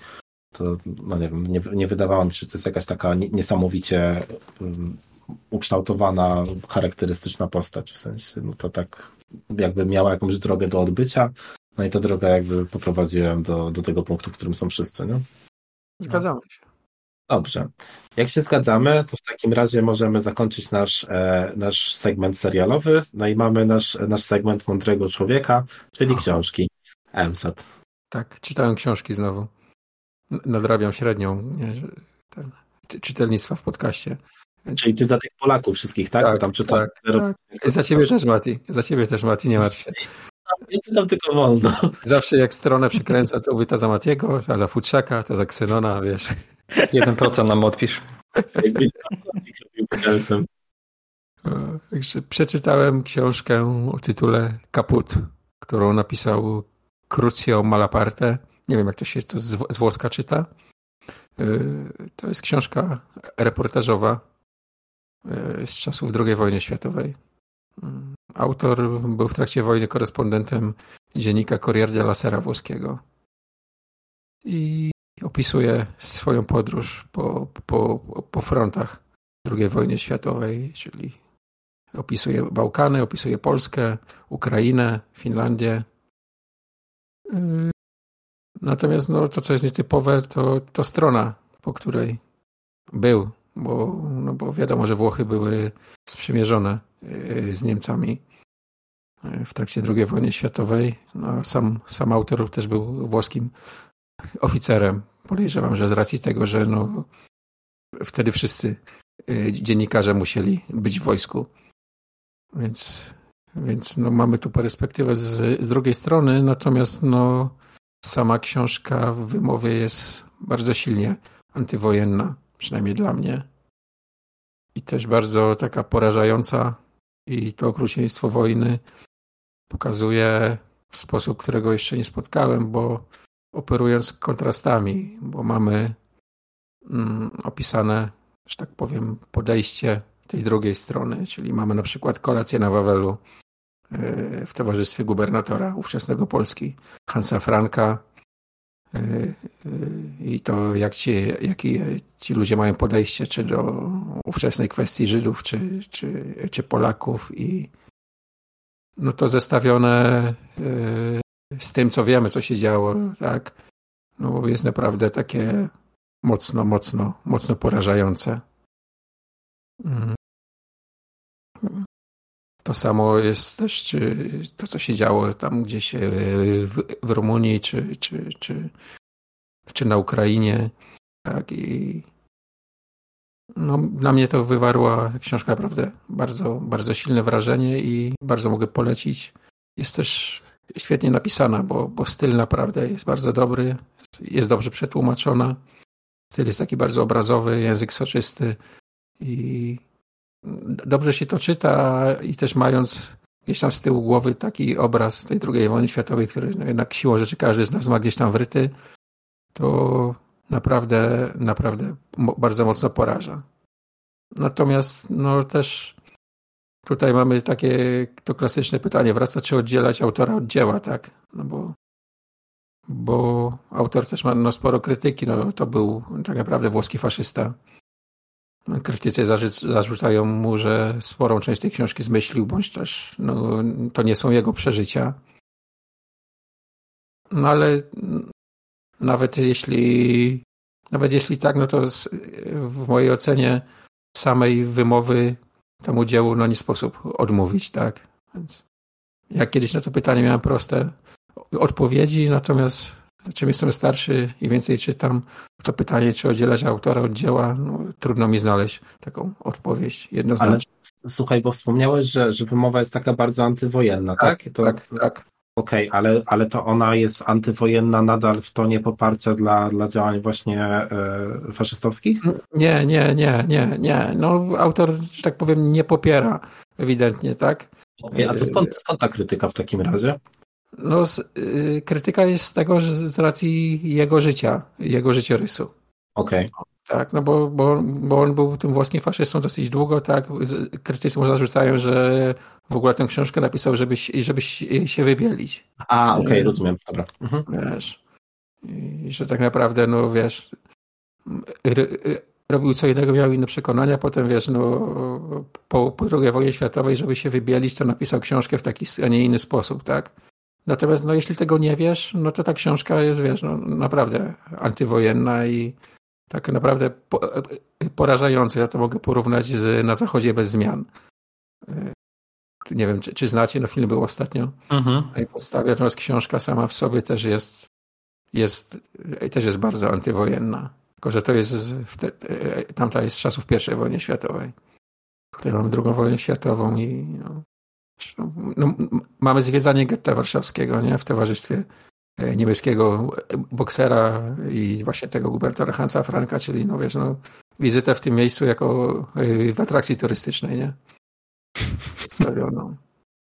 To, no nie wiem, nie, nie wydawało mi się, że to jest jakaś taka niesamowicie mm, ukształtowana, charakterystyczna postać, w sensie, no to tak jakby miała jakąś drogę do odbycia, no i ta droga jakby poprowadziłem do, do tego punktu, w którym są wszyscy, nie? Zgadzamy się. Dobrze. Jak się zgadzamy, to w takim razie możemy zakończyć nasz, e, nasz segment serialowy. No i mamy nasz, nasz segment Mądrego Człowieka, czyli Aha. książki. MSAT. Tak, czytałem książki znowu. Nadrabiam średnią nie, ten, czytelnictwa w podcaście. Czyli ty za tych Polaków wszystkich, tak? tak tam czytam. Tak, tak. Za ciebie też, Mati. Za ciebie też, Mati, nie martw się. Ja czytam tylko wolno. Zawsze jak stronę przykręcę, to mówię ta za Matiego, ta za Futrzaka, ta za Ksenona, wiesz. 1% nam odpisz. Także przeczytałem książkę o tytule Kaput, którą napisał Crucio Malaparte. Nie wiem, jak to się to z włoska czyta. Y, to jest książka reportażowa z czasów II wojny światowej. Autor był w trakcie wojny korespondentem dziennika Corriere della Sera włoskiego i opisuje swoją podróż po, po, po frontach II wojny światowej, czyli opisuje Bałkany, opisuje Polskę, Ukrainę, Finlandię. Natomiast no, to, co jest nietypowe, to, to strona, po której był bo, no bo wiadomo, że Włochy były sprzymierzone y, z Niemcami y, w trakcie II wojny światowej. No, sam, sam autor też był włoskim oficerem. Podejrzewam, że z racji tego, że no, wtedy wszyscy y, dziennikarze musieli być w wojsku. Więc, więc no, mamy tu perspektywę z, z drugiej strony, natomiast no, sama książka w wymowie jest bardzo silnie antywojenna przynajmniej dla mnie. I też bardzo taka porażająca. I to okrucieństwo wojny pokazuje w sposób, którego jeszcze nie spotkałem, bo operując kontrastami, bo mamy mm, opisane, że tak powiem, podejście tej drugiej strony, czyli mamy na przykład kolację na Wawelu w towarzystwie gubernatora ówczesnego Polski, Hansa Franka, Y, y, i to jak ci, jakie ci ludzie mają podejście czy do ówczesnej kwestii Żydów, czy, czy, czy Polaków i no to zestawione y, z tym, co wiemy, co się działo, tak, no jest naprawdę takie mocno, mocno, mocno porażające. To samo jest też czy to, co się działo tam gdzieś w, w Rumunii, czy, czy, czy, czy na Ukrainie. Tak, i no, na mnie to wywarła książka naprawdę bardzo, bardzo silne wrażenie i bardzo mogę polecić. Jest też świetnie napisana, bo, bo styl naprawdę jest bardzo dobry, jest dobrze przetłumaczona. Styl jest taki bardzo obrazowy, język soczysty i dobrze się to czyta i też mając gdzieś tam z tyłu głowy taki obraz tej II wojny światowej, który no jednak siłą rzeczy każdy z nas ma gdzieś tam wryty, to naprawdę, naprawdę bardzo mocno poraża. Natomiast no też tutaj mamy takie to klasyczne pytanie, wraca czy oddzielać autora od dzieła, tak? No bo, bo autor też ma no, sporo krytyki, no to był tak naprawdę włoski faszysta. Krytycy zarzucają mu, że sporą część tej książki zmyślił, bądź też no, to nie są jego przeżycia. No ale nawet jeśli nawet jeśli tak, no to w mojej ocenie samej wymowy temu dziełu no nie sposób odmówić, tak? Więc ja kiedyś na to pytanie miałem proste odpowiedzi, natomiast czym jestem starszy i więcej czytam, to pytanie, czy oddzielać autora od dzieła, no, trudno mi znaleźć taką odpowiedź jednoznacznie. Ale słuchaj, bo wspomniałeś, że, że wymowa jest taka bardzo antywojenna, tak? Tak, to, tak, tak. Okej, okay, ale, ale to ona jest antywojenna nadal w tonie poparcia dla, dla działań właśnie e, faszystowskich? Nie, nie, nie, nie, nie. No, autor, że tak powiem, nie popiera ewidentnie, tak? Okay, a to skąd, skąd ta krytyka w takim razie? No, y, krytyka jest z tego, że z racji jego życia, jego życiorysu. Okej. Okay. Tak, no bo, bo, bo on był tym włoskim faszystą dosyć długo, tak. Krytycy mu zarzucają, że w ogóle tę książkę napisał, żeby, żeby się wybielić. A, okej, okay, rozumiem, dobra. Mhm. Wiesz, i że tak naprawdę, no wiesz, robił co innego, miał inne przekonania, potem wiesz, no po, po II wojnie światowej, żeby się wybielić, to napisał książkę w taki, a nie inny sposób, tak? Natomiast no jeśli tego nie wiesz, no to ta książka jest, wiesz, no, naprawdę antywojenna i tak naprawdę porażające. Ja to mogę porównać z Na Zachodzie bez zmian. Nie wiem, czy, czy znacie, no film był ostatnio mhm. na jej podstawie, natomiast książka sama w sobie też jest, jest, też jest bardzo antywojenna. Tylko, że to jest, te, tamta jest z czasów I wojny światowej. Tutaj mamy drugą wojnę światową i no, no, mamy zwiedzanie getta warszawskiego nie? w towarzystwie E, niemieckiego boksera i właśnie tego gubernatora Hansa Franka, czyli no wiesz, no, wizytę w tym miejscu jako e, w atrakcji turystycznej, nie? Przedstawioną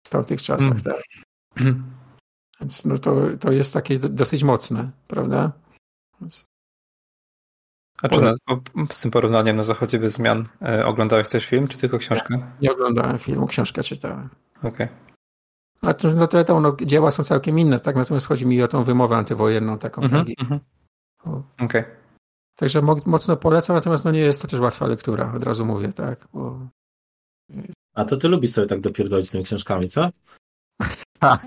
w tamtych czasach, mm. tak. Więc no to, to jest takie dosyć mocne, prawda? Więc... A czy na, z tym porównaniem na zachodzie bez zmian e, oglądałeś też film, czy tylko książkę? Nie, nie oglądałem filmu, książkę czytałem. Okej. Okay. No to wiadomo, no, dzieła są całkiem inne, tak? Natomiast chodzi mi o tą wymowę antywojenną taką. Mm -hmm, Okej. Okay. Także mocno polecam, natomiast no nie jest to też łatwa lektura, od razu mówię, tak? Bo... A to ty lubisz sobie tak dopierdolić tymi książkami, co?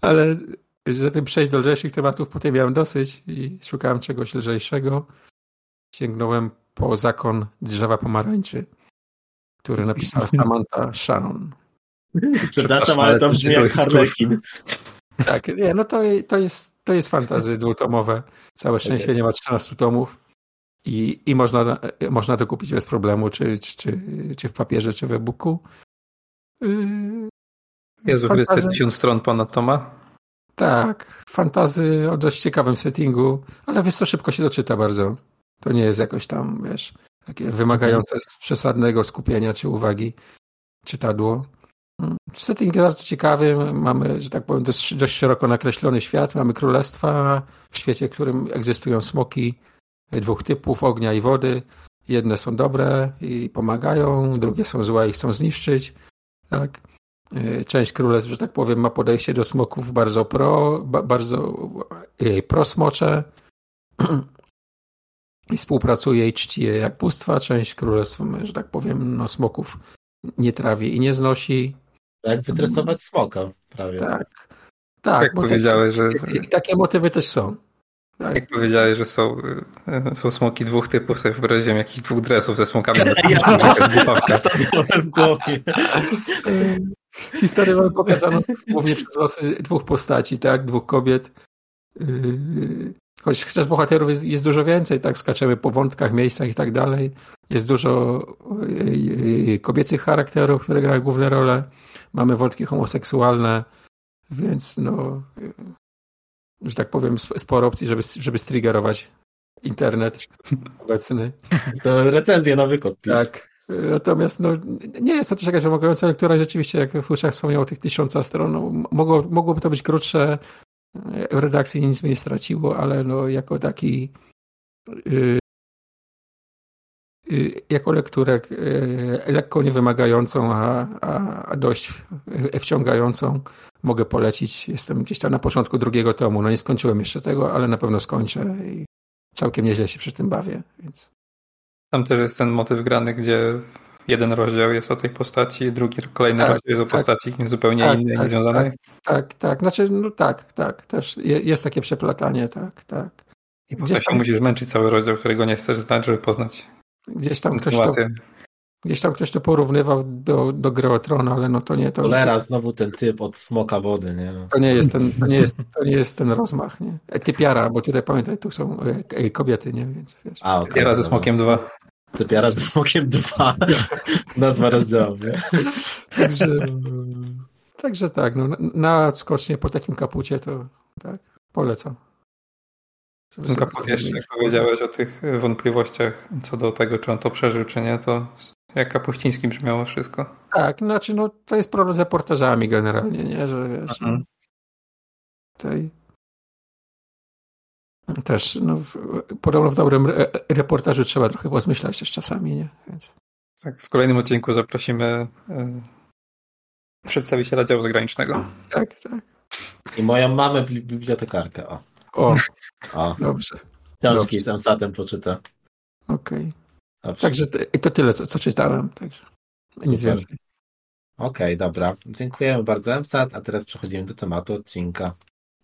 Ale że tym przejść do lżejszych tematów potem miałem dosyć i szukałem czegoś lżejszego. Sięgnąłem po zakon drzewa pomarańczy, który napisała Samantha Shannon. Przepraszam, ale to brzmi jak Harlekin. Tak, nie, no to, to, jest, to jest fantazy dwutomowe. Całe szczęście okay. nie ma 13 tomów i, i można, można to kupić bez problemu, czy, czy, czy w papierze, czy w e-booku. Yy, Jezu, fantazy... 50 stron ponad toma? Tak, fantazy o dość ciekawym settingu, ale wiesz co, szybko się doczyta bardzo. To nie jest jakoś tam, wiesz, takie wymagające przesadnego skupienia czy uwagi czytadło. Setting jest bardzo ciekawy. Mamy, że tak powiem, dość, dość szeroko nakreślony świat. Mamy królestwa w świecie, w którym egzystują smoki dwóch typów, ognia i wody. Jedne są dobre i pomagają, drugie są złe i chcą zniszczyć. Tak? Część królestw, że tak powiem, ma podejście do smoków bardzo pro, bardzo prosmocze i współpracuje i czci je jak bóstwa. Część królestw, że tak powiem, no, smoków nie trawi i nie znosi. Jak wytresować smoka prawie. Tak. Tak, jak powiedziałeś, że... I takie motywy też są. Tak. Jak powiedziałeś, że są, e, są smoki dwóch typów, sobie wyobraziłem jakichś dwóch dresów ze smokami. Ja w głowie. Historię mamy pokazaną głównie przez losy dwóch postaci, tak? Dwóch kobiet. Yy, choć chociaż bohaterów jest, jest dużo więcej, tak, skaczemy po wątkach, miejscach i tak dalej. Jest dużo y, y, kobiecych charakterów, które grają główne role. Mamy wątki homoseksualne, więc no, że tak powiem, sporo opcji, żeby, żeby striggerować internet obecny. To recenzję na wykop. Tak. Natomiast no, nie jest to też jakaś wymagająca lektura. Rzeczywiście, jak Fuszak wspomniał tych tysiąca stron, no, mogło, mogłoby to być krótsze. W redakcji nic mi nie straciło, ale no, jako taki yy, jako lekturę yy, lekko niewymagającą, a, a, a dość wciągającą mogę polecić. Jestem gdzieś tam na początku drugiego tomu. No nie skończyłem jeszcze tego, ale na pewno skończę i całkiem nieźle się przy tym bawię, więc tam też jest ten motyw grany, gdzie jeden rozdział jest o tej postaci, drugi, kolejny tak, rozdział jest o tak, postaci zupełnie tak, innej, tak, niezwiązanej. Tak, tak, tak. Znaczy, no tak, tak. Też jest takie przeplatanie, tak, tak. I potem tam musisz męczyć cały rozdział, którego nie chcesz znać, żeby poznać Gdzieś tam ktoś to, gdzieś tam ktoś to porównywał do, do gry o Tron, ale no to nie to. Cholera, znowu ten typ od smoka wody, nie? To nie jest ten, to nie jest, to nie jest ten rozmach, nie? Typiara, bo tutaj pamiętaj, tu są e, kobiety, nie? Więc wiesz. A, okay, Typiara ze smokiem 2. Typiara ze smokiem 2. Nazwa rozdziału, nie? Także, także tak, no, na skocznie po takim kapucie to tak, polecam. Ten kaput jeszcze, jak powiedziałeś o tych wątpliwościach co do tego, czy on to przeżył, czy nie, to jak Kapuściński brzmiało wszystko. Tak, znaczy no, to jest problem z reportażami generalnie, nie, że wiesz, mhm. tutaj też no, w, podobno w dobrym reportażu trzeba trochę pozmyślać też czasami, nie? Więc... Tak, w kolejnym odcinku zaprosimy y, przedstawiciela działu zagranicznego. Tak, tak. I moją mamę bibliotekarkę, o. O, o. dobrze. Książki dobrze. z Amsatem poczyta. Okej. Okay. Także to, to tyle, co, co czytałem. Także nic więcej. Okej, okay, dobra. Dziękujemy bardzo, MSAT, a teraz przechodzimy do tematu odcinka.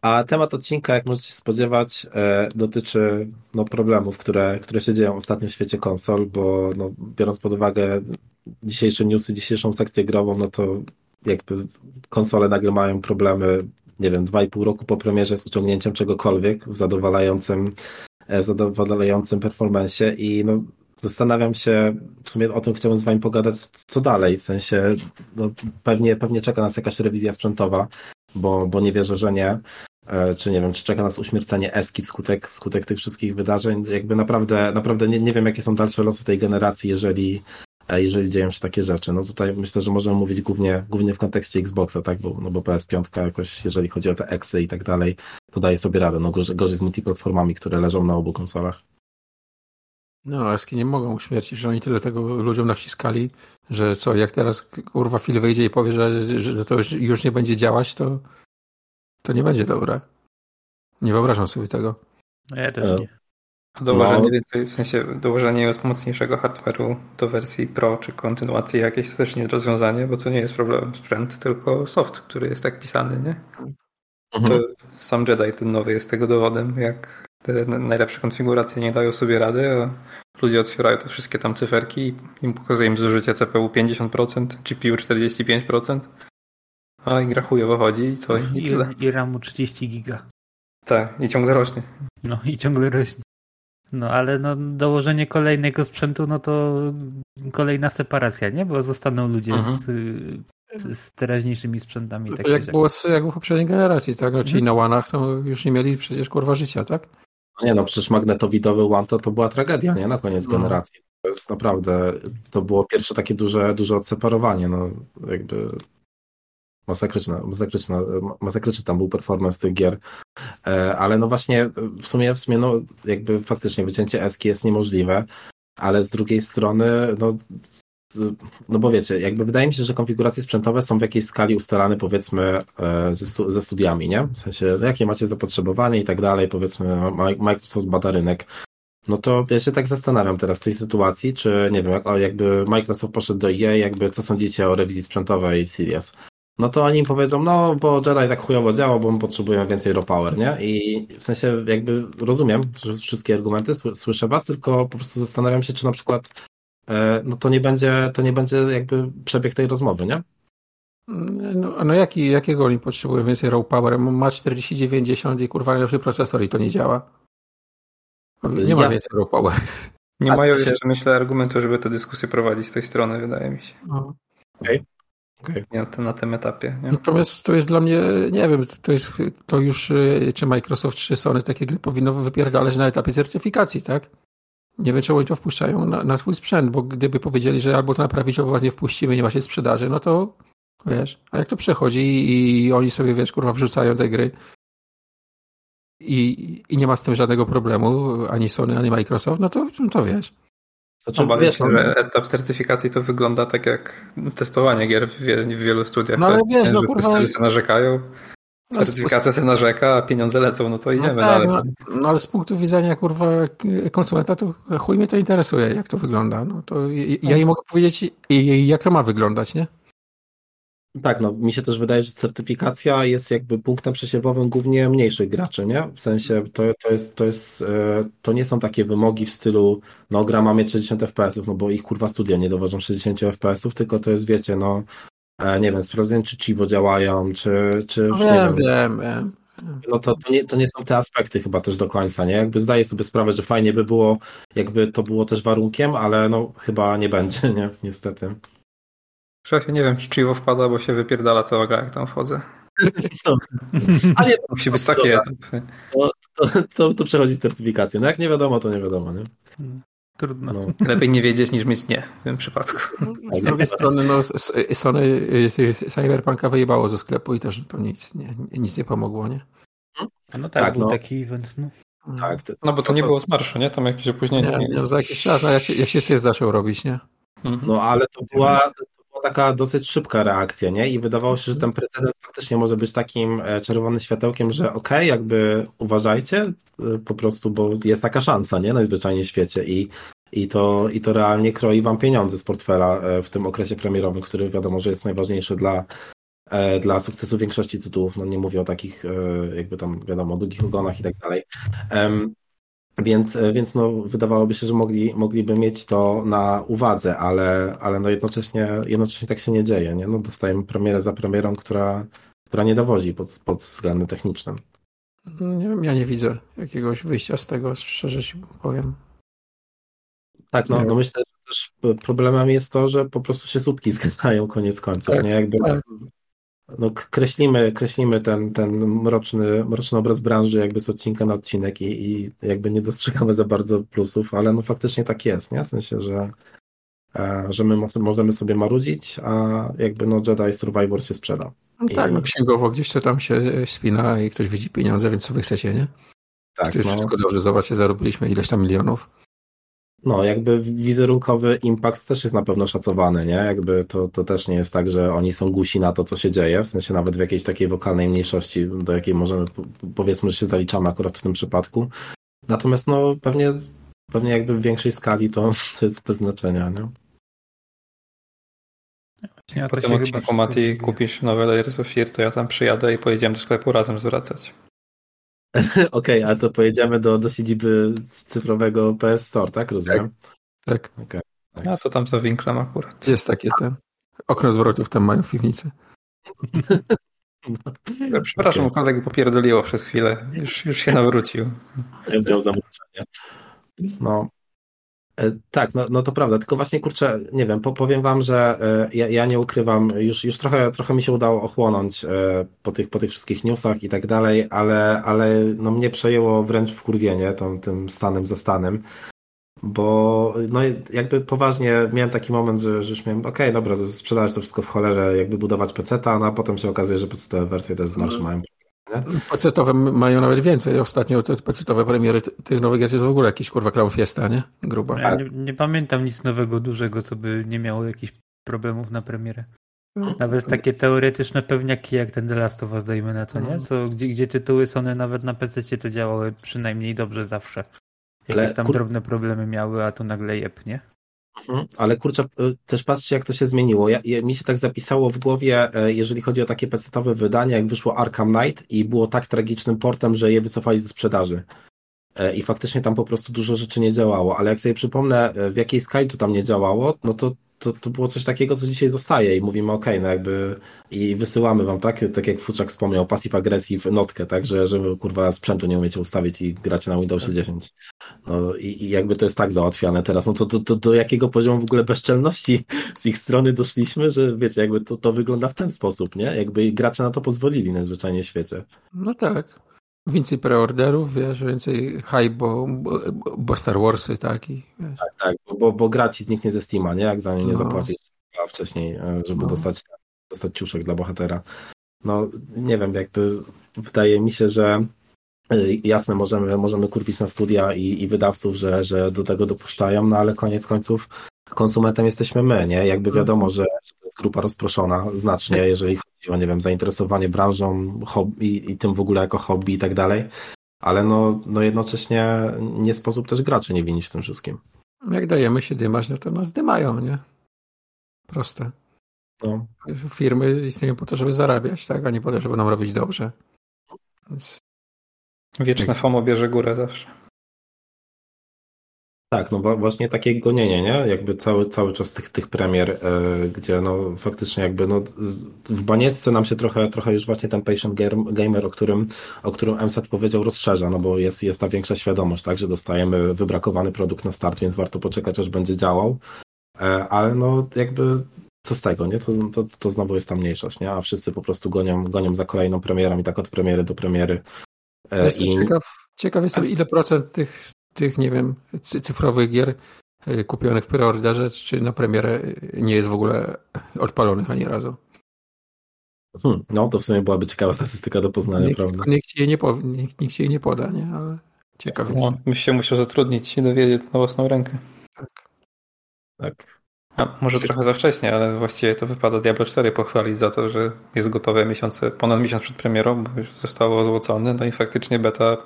A temat odcinka, jak możecie się spodziewać, e, dotyczy no, problemów, które, które się dzieją ostatnio w świecie konsol, bo no, biorąc pod uwagę dzisiejsze newsy, dzisiejszą sekcję grową, no to jakby konsole nagle mają problemy, nie wiem, dwa i pół roku po premierze z uciągnięciem czegokolwiek w zadowalającym, e, zadowalającym performanceie i no, zastanawiam się, w sumie o tym chciałbym z wami pogadać, co dalej, w sensie no, pewnie, pewnie czeka nas jakaś rewizja sprzętowa, bo, bo nie wierzę, że nie. E, czy nie wiem, czy czeka nas uśmiercenie Eski wskutek, wskutek tych wszystkich wydarzeń. Jakby naprawdę, naprawdę nie, nie wiem, jakie są dalsze losy tej generacji, jeżeli, e, jeżeli dzieją się takie rzeczy. No tutaj myślę, że możemy mówić głównie, głównie w kontekście Xboxa, tak, bo, no bo PS5 jakoś, jeżeli chodzi o te Exy i tak dalej, podaje sobie radę, no gorzej, gorzej z multiplatformami, które leżą na obu konsolach. No, Eski nie mogą uśmiercić, że oni tyle tego ludziom nawciskali, że co, jak teraz kurwa Phil wyjdzie i powie, że, że to już nie będzie działać, to to nie będzie dobre. Nie wyobrażam sobie tego. No ja też nie. Dołożenie no. więcej, w sensie dołożenie mocniejszego hardware'u do wersji Pro czy kontynuacji jakiejś to też nie jest rozwiązanie, bo to nie jest problem sprzęt, tylko soft, który jest tak pisany, nie? Mhm. To sam Jedi ten nowy jest tego dowodem, jak te najlepsze konfiguracje nie dają sobie rady, a ludzie otwierają te wszystkie tam cyferki i im pokazuje im zużycie CPU 50%, GPU 45%, a i gra chujowo chodzi i co? I, I, tyle. I RAMu 30 giga. Tak, i ciągle rośnie. No i ciągle rośnie. No ale no, dołożenie kolejnego sprzętu, no to kolejna separacja, nie? Bo zostaną ludzie mhm. z, z teraźniejszymi sprzętami. Tak jak, było, jak było w poprzedniej generacji, tak? No, ci mhm. na łanach to już nie mieli przecież kurwa życia, tak? No nie no, przecież magnetowidowy łan to, to była tragedia, nie? Na koniec no. generacji. To jest naprawdę, to było pierwsze takie duże, duże odseparowanie, no jakby masakryczna, masakryczna, masakryczny tam był performance tych gier. E, ale no właśnie, w sumie, w sumie, no jakby faktycznie wycięcie eski jest niemożliwe, ale z drugiej strony, no no bo wiecie, jakby wydaje mi się, że konfiguracje sprzętowe są w jakiejś skali ustalane powiedzmy e, ze, stu, ze studiami, nie? W sensie, jakie macie zapotrzebowanie i tak dalej, powiedzmy Microsoft bada rynek. No to ja się tak zastanawiam teraz w tej sytuacji, czy nie wiem, jak, jakby Microsoft poszedł do EA, jakby co sądzicie o rewizji sprzętowej Series? No to oni powiedzą, no bo Jedi tak chujowo działa, bo my potrzebujemy więcej raw power, nie? I w sensie jakby rozumiem wszystkie argumenty, słyszę was, tylko po prostu zastanawiam się, czy na przykład e, no to nie będzie, to nie będzie jakby przebieg tej rozmowy, nie? No, no jaki, jakiego oni potrzebują więcej raw power? Ma 4090 i kurwa najlepszy procesor i to nie działa. Nie ma więcej raw power. Nie A mają się... jeszcze, myślę, argumentu, żeby tę dyskusję prowadzić z tej strony, wydaje mi się. No. Okej. Okay. Okay. Na, tym, na tym etapie. Nie? Natomiast to jest dla mnie, nie wiem, to jest to już czy Microsoft, czy Sony takie gry powinno wypierdalać na etapie certyfikacji, tak? Nie wiem, czy oni to wpuszczają na, na swój sprzęt, bo gdyby powiedzieli, że albo to naprawić, albo was nie wpuścimy, nie ma się sprzedaży, no to wiesz, a jak to przechodzi i, i oni sobie, wiesz, kurwa, wrzucają te gry i, i nie ma z tym żadnego problemu, ani Sony, ani Microsoft, no to, no to wiesz. Znaczy, Obawiam się, że etap certyfikacji to wygląda tak jak testowanie gier w, w wielu studiach. No ale tak? wiesz, no kurwa... Testerzy narzekają, no, certyfikacja się narzeka, a pieniądze lecą, no to idziemy no tak, dalej. No, no, ale z punktu widzenia kurwa konsumenta to chuj mnie to interesuje, jak to wygląda. No to ja nie mogę powiedzieć, jak to ma wyglądać, nie? Tak, no mi się też wydaje, że certyfikacja jest jakby punktem przesiewowym głównie mniejszych graczy, nie? W sensie to, to jest, to jest, e, to nie są takie wymogi w stylu, no gra ma mieć 60 FPS-ów, no bo ich kurwa studia nie dowożą 60 FPS-ów, tylko to jest, wiecie, no e, nie wiem, sprawdzenie czy Chivo działają, czy, czy no, wiem, wiem, wiem, wiem. No to, to, nie, to nie są te aspekty chyba też do końca, nie? Jakby zdaję sobie sprawę, że fajnie by było, jakby to było też warunkiem, ale no chyba nie będzie, nie? Niestety. Szefie, nie wiem, czy Chivo wpada, bo się wypierdala cała gra, jak tam wchodzę. No. Ale to musi być taki etap. To, to, to, to przechodzi certyfikację. No jak nie wiadomo, to nie wiadomo, nie? Trudno. No. Lepiej nie wiedzieć niż mieć nie w tym przypadku. Z drugiej strony no, Sony y, y, Cyberpunka wyjebało ze sklepu i też to nic nie, nic nie pomogło, nie? No tak, tak był no. taki event. No. Tak, to, no bo to, to nie było z marszu, nie? Tam jakieś opóźnienie. Nie, nie, za jakiś czas, a jak się, jak się zaczął robić, nie? No ale to była, taka dosyć szybka reakcja, nie? I wydawało się, że ten precedens faktycznie może być takim e, czerwonym światełkiem, że okej, okay, jakby uważajcie e, po prostu, bo jest taka szansa, nie? Najzwyczajniej w świecie i, i, to, i to realnie kroi wam pieniądze z portfela e, w tym okresie premierowym, który wiadomo, że jest najważniejszy dla, dla sukcesu większości tytułów. No nie mówię o takich jakby tam wiadomo, długich ogonach i tak dalej. Więc, e, więc no, wydawałoby się, że mogli, mogliby mieć to na uwadze, ale, ale no jednocześnie, jednocześnie tak się nie dzieje. Nie? No, dostajemy premierę za premierą, która, która nie dowodzi pod, pod względem technicznym. Nie wiem, ja nie widzę jakiegoś wyjścia z tego, szczerze ci powiem. Tak, no, no myślę, że też problemem jest to, że po prostu się słupki zgadzają koniec końców. Tak, nie? Jakby, tak no, kreślimy, kreślimy ten, ten mroczny, mroczny obraz branży jakby z odcinka na odcinek i, i jakby nie dostrzegamy za bardzo plusów, ale no faktycznie tak jest, nie? W sensie, że, e, że my możemy sobie marudzić, a jakby no Jedi Survivor się sprzeda. No tak, no księgowo gdzieś to tam się spina i ktoś widzi pieniądze, więc co wy chcecie, nie? Tak. Jest no. wszystko dobrze, zobaczcie, zarobiliśmy ileś tam milionów no, jakby wizerunkowy impact też jest na pewno szacowany, nie? Jakby to, to też nie jest tak, że oni są gusi na to, co się dzieje, w sensie nawet w jakiejś takiej wokalnej mniejszości, do jakiej możemy, powiedzmy, że się zaliczamy akurat w tym przypadku. Natomiast no, pewnie, pewnie jakby w większej skali to, to jest bez znaczenia, nie? Ja po tym odcinku Mati kupisz nowe Layers of Fear, to ja tam przyjadę i pojedziemy do sklepu razem zwracać. Okej, okay, a to pojedziemy do, do siedziby cyfrowego PS Store, tak? Rozumiem? Tak. tak. Okay, nice. A to tam za winklem akurat. Jest takie ten. Okno zwrotów tam mają w piwnicy. No, przepraszam, okay. kolegi popierdoliło przez chwilę. Już, już się nawrócił. Miał zamroczenie. No, tak, no, no to prawda, tylko właśnie kurczę, nie wiem, powiem wam, że e, ja, ja nie ukrywam, już, już trochę, trochę mi się udało ochłonąć e, po tych, po tych wszystkich newsach i tak dalej, ale, ale no mnie przejęło wręcz wkurwienie tą, tym stanem za stanem, bo no jakby poważnie miałem taki moment, że, że już miałem, okej, okay, dobra, sprzedałeś to wszystko w cholerę, jakby budować PC-ta, no a potem się okazuje, że PC wersje też z marszu mają Pecetowe mają nawet więcej. Ostatnio te pecetowe premiery tych nowych gier jest w ogóle jakiś kurwa clown fiesta, nie? Gruba. Ja nie, nie, pamiętam nic nowego, dużego, co by nie miało jakichś problemów na premierę. No. Nawet takie teoretyczne pewniaki jak ten The Last of Us, dajmy na to, nie? No. Co, gdzie, gdzie tytuły Sony nawet na PC to działały przynajmniej dobrze zawsze. Jakieś tam drobne problemy miały, a tu nagle jeb, nie? Mhm. Ale kurczę, y, też patrzcie, jak to się zmieniło. Ja, ja, mi się tak zapisało w głowie, e, jeżeli chodzi o takie pecetowe wydania, jak wyszło Arkham Knight i było tak tragicznym portem, że je wycofali ze sprzedaży. E, I faktycznie tam po prostu dużo rzeczy nie działało, ale jak sobie przypomnę, e, w jakiej skali to tam nie działało, no to to, to było coś takiego, co dzisiaj zostaje i mówimy ok, no jakby i wysyłamy wam, tak, tak jak Fuczak wspomniał, passive aggressive notkę, tak, że, że kurwa sprzętu nie umiecie ustawić i gracie na Windowsie 10. No i, i jakby to jest tak załatwiane teraz, no to, to, to do jakiego poziomu w ogóle bezczelności z ich strony doszliśmy, że wiecie, jakby to, to wygląda w ten sposób, nie? Jakby gracze na to pozwolili najzwyczajniej w świecie. No tak. Więcej preorderów, wiesz, więcej hype, bo, bo, Star Warsy, tak? I. Tak, tak, bo, bo gra ci zniknie ze Steama, nie? Jak za nią nie No. zapłacisz a wcześniej, e, żeby No. dostać, dostać ciuszek dla bohatera. No, nie wiem, jakby wydaje mi się, że y, jasne, możemy, możemy kurwić na studia i, i wydawców, że, że do tego dopuszczają, no ale koniec końców konsumentem jesteśmy my, nie? Jakby wiadomo, że jest grupa rozproszona znacznie, jeżeli chodzi o, nie wiem, zainteresowanie branżą, hobby i tym w ogóle jako hobby i tak dalej, ale no, no jednocześnie nie sposób też graczy nie winić w tym wszystkim. Jak dajemy się dymać, no to nas dymają, nie? Proste. No. Firmy istnieją po to, żeby zarabiać, tak? A nie po to, żeby nam robić dobrze. Więc Wieczne FOMO bierze górę zawsze. Tak, no wa- właśnie takie gonienie, nie? Jakby cały, cały czas tych, tych premier, e, gdzie no faktycznie jakby no w banieczce nam się trochę, trochę już właśnie ten patient gamer, o którym, o którym MSAT powiedział, rozszerza, no bo jest, jest ta większa świadomość, tak, że dostajemy wybrakowany produkt na start, więc warto poczekać, aż będzie działał, e, ale no jakby co z tego, nie? To, to, to znowu jest ta mniejszość, nie? A wszyscy po prostu gonią, gonią za kolejną premierą i tak od premiery do premiery. E, Jestem i- ciekaw, ciekaw jestem, ile procent tych, tych nie wiem, cy- cyfrowych gier y, kupionych w preorderze, czy na premierę y, nie jest w ogóle odpalonych ani razu. Hmm, no to w sumie byłaby ciekawa statystyka do poznania, Nikt, prawda? nikt, ci jej nie powie, nikt, nikt jej nie poda, nie? Ale ciekaw No, jestem. byś się musiał zatrudnić i dowiedzieć na własną rękę. Tak. A może trochę za wcześnie, ale właściwie to wypada Diablo 4 pochwalić za to, że jest gotowe miesiące, ponad miesiąc przed premierą, bo już zostało ozłocone, no i faktycznie beta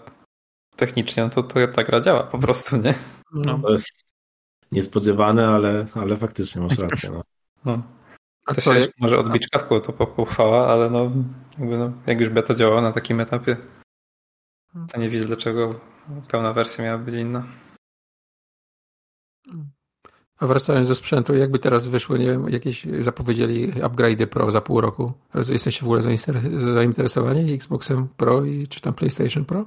technicznie, no to, to ta gra działa po prostu, nie? No. To jest Niespodziewane, ale, ale faktycznie masz rację. No. No. A To co, się jak, może odbić kawką to po- pochwała, ale no, jakby no, jak już beta działa na takim etapie, to nie widzę dlaczego pełna wersja miała być inna. a wracając do sprzętu, jakby teraz wyszły, nie wiem, jakieś zapowiedzieli upgrade'y Pro za pół roku. Jesteście w ogóle zainter- zainteresowani Xboxem Pro i czy tam PlayStation Pro?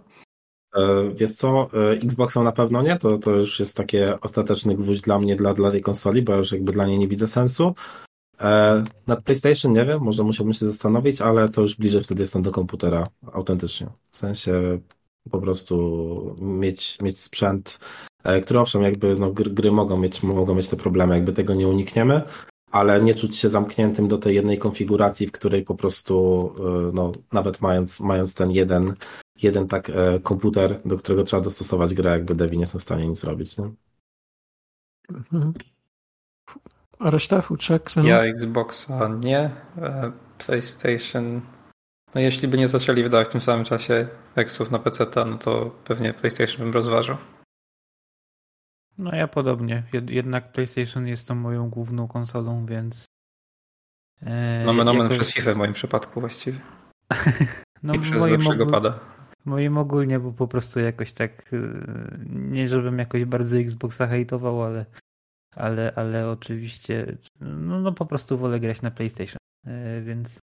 E, Wiesz co, e, Xboxem na pewno nie, to, to już jest takie ostateczny gwóźdź dla mnie, dla, dla tej konsoli, bo już jakby dla niej nie widzę sensu. E, Nad PlayStation nie wiem, może musiałbym się zastanowić, ale to już bliżej wtedy jestem do komputera, autentycznie. W sensie po prostu mieć, mieć sprzęt, który owszem, jakby no, gry, gry mogą mieć, mogą mieć te problemy, jakby tego nie unikniemy, ale nie czuć się zamkniętym do tej jednej konfiguracji, w której po prostu, no, nawet mając, mając ten jeden jeden tak e, komputer, do którego trzeba dostosować grę, jakby devi nie są w stanie nic robić. Nie? Mhm. A reszta futrzek? Xeno? Ja Xboxa nie, e, PlayStation. No jeśli by nie zaczęli wydawać w tym samym czasie Xów na PC, no to pewnie PlayStation bym rozważał. No ja podobnie. Jed- Jednak PlayStation jest tą moją główną konsolą, więc. e, No nomen jakoś- przez FIFA w moim przypadku właściwie. No I przez moim, lepszego pada. Moim ogólnie, bo po prostu jakoś tak. e, Nie żebym jakoś bardzo Xboxa hejtował, ale. Ale, ale oczywiście. No, no po prostu wolę grać na PlayStation. E, Więc.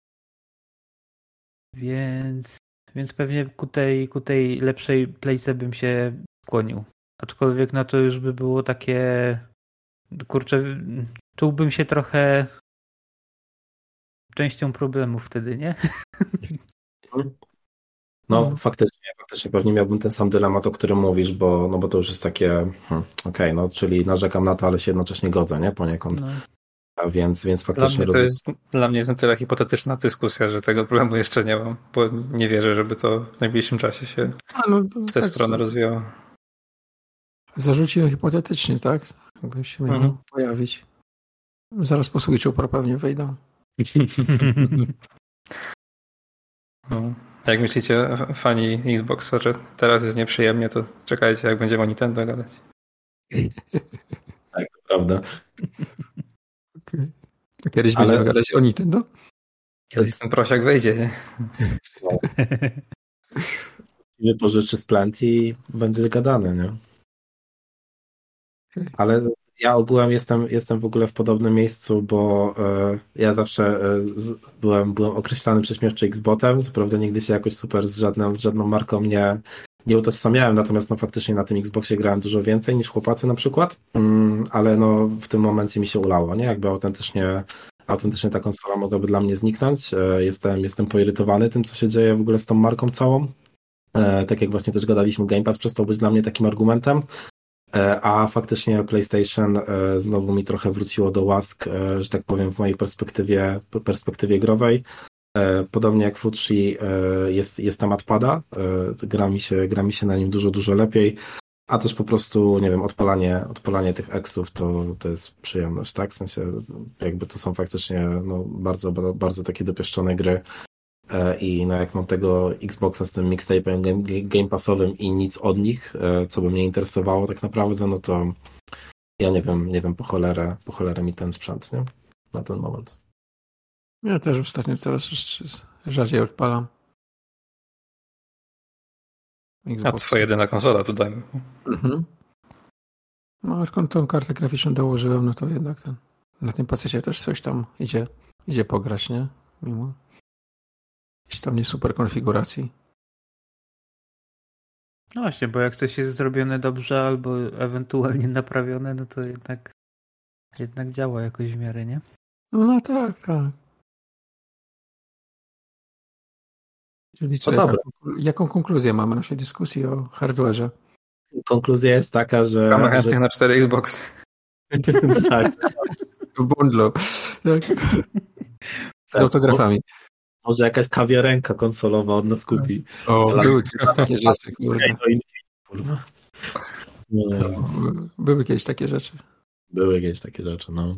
Więc. Więc pewnie ku tej, ku tej lepszej playce bym się skłonił. Aczkolwiek no to już by było takie. Kurczę, czułbym się trochę częścią problemu wtedy, nie? No Mhm. faktycznie, faktycznie pewnie miałbym ten sam dylemat, o którym mówisz, bo, no bo to już jest takie, hmm, okej, no czyli narzekam na to, ale się jednocześnie godzę, nie, poniekąd, No. A więc, więc Dla faktycznie mnie, to jest, dla mnie jest na tyle hipotetyczna dyskusja, że tego problemu jeszcze nie mam, bo nie wierzę, żeby to w najbliższym czasie się A, no, w tę tak, stronę rozwijało. Zarzuciłem hipotetycznie, tak? Jakby się miał Mhm. pojawić. Zaraz po Switchu Pro pewnie wejdą. No. A Jak myślicie, fani Xboxa, że teraz jest nieprzyjemnie, to czekajcie, jak będziemy o Nintendo gadać. Tak, to prawda. Kiedyś Ale- będziemy gadać o Nintendo? Kiedyś ten prosiak wejdzie, nie? Wypożyczy splant i będzie gadane, nie? Ale ja ogółem jestem, jestem w ogóle w podobnym miejscu, bo e, ja zawsze e, z, byłem, byłem określany prześmiewczy Xbotem, co prawda nigdy się jakoś super z żadną, z żadną marką nie, nie utożsamiałem, natomiast no faktycznie na tym Xboxie grałem dużo więcej niż chłopacy na przykład, mm, ale no w tym momencie mi się ulało, nie? Jakby autentycznie autentycznie ta konsola mogłaby dla mnie zniknąć. E, jestem, jestem poirytowany tym, co się dzieje w ogóle z tą marką całą. Tak jak właśnie też gadaliśmy, Game Pass przestał być dla mnie takim argumentem, a faktycznie PlayStation znowu mi trochę wróciło do łask, że tak powiem, w mojej perspektywie, perspektywie growej. Podobnie jak Futsi jest, jest temat pada, gra mi, się, gra mi się na nim dużo, dużo lepiej. A też po prostu, nie wiem, odpalanie, odpalanie tych eksów to, to jest przyjemność, tak? W sensie, jakby to są faktycznie no, bardzo, bardzo takie dopieszczone gry. E, I no, jak mam tego Xboxa z tym mixtape'em game, game Passowym i nic od nich, e, co by mnie interesowało tak naprawdę, no to ja nie wiem, nie wiem po cholerę, po cholerę mi ten sprzęt, nie? Na ten moment. Ja też ostatnio coraz rzadziej odpalam. Xbox. A twoja jedyna konsola tutaj. Mhm. No, jak tą kartę graficzną dołożyłem, no to jednak ten, na tym pacjecie też coś tam idzie, idzie pograć, nie? Mimo jakiejś tam nie super konfiguracji. No właśnie, bo jak coś jest zrobione dobrze albo ewentualnie naprawione, no to jednak jednak działa jakoś w miarę, nie? No tak, tak. Czyli co, jaką, jaką konkluzję mamy naszej dyskusji o hardware'ze? Konkluzja jest taka, że... Mamy chętnych że... na 4 Xbox. tak. W bundlu. Tak. Z autografami. Może jakaś kawiarenka konsolowa od nas kupi. O, były takie rzeczy, kurwa. Były kiedyś takie rzeczy. Były kiedyś takie rzeczy, no.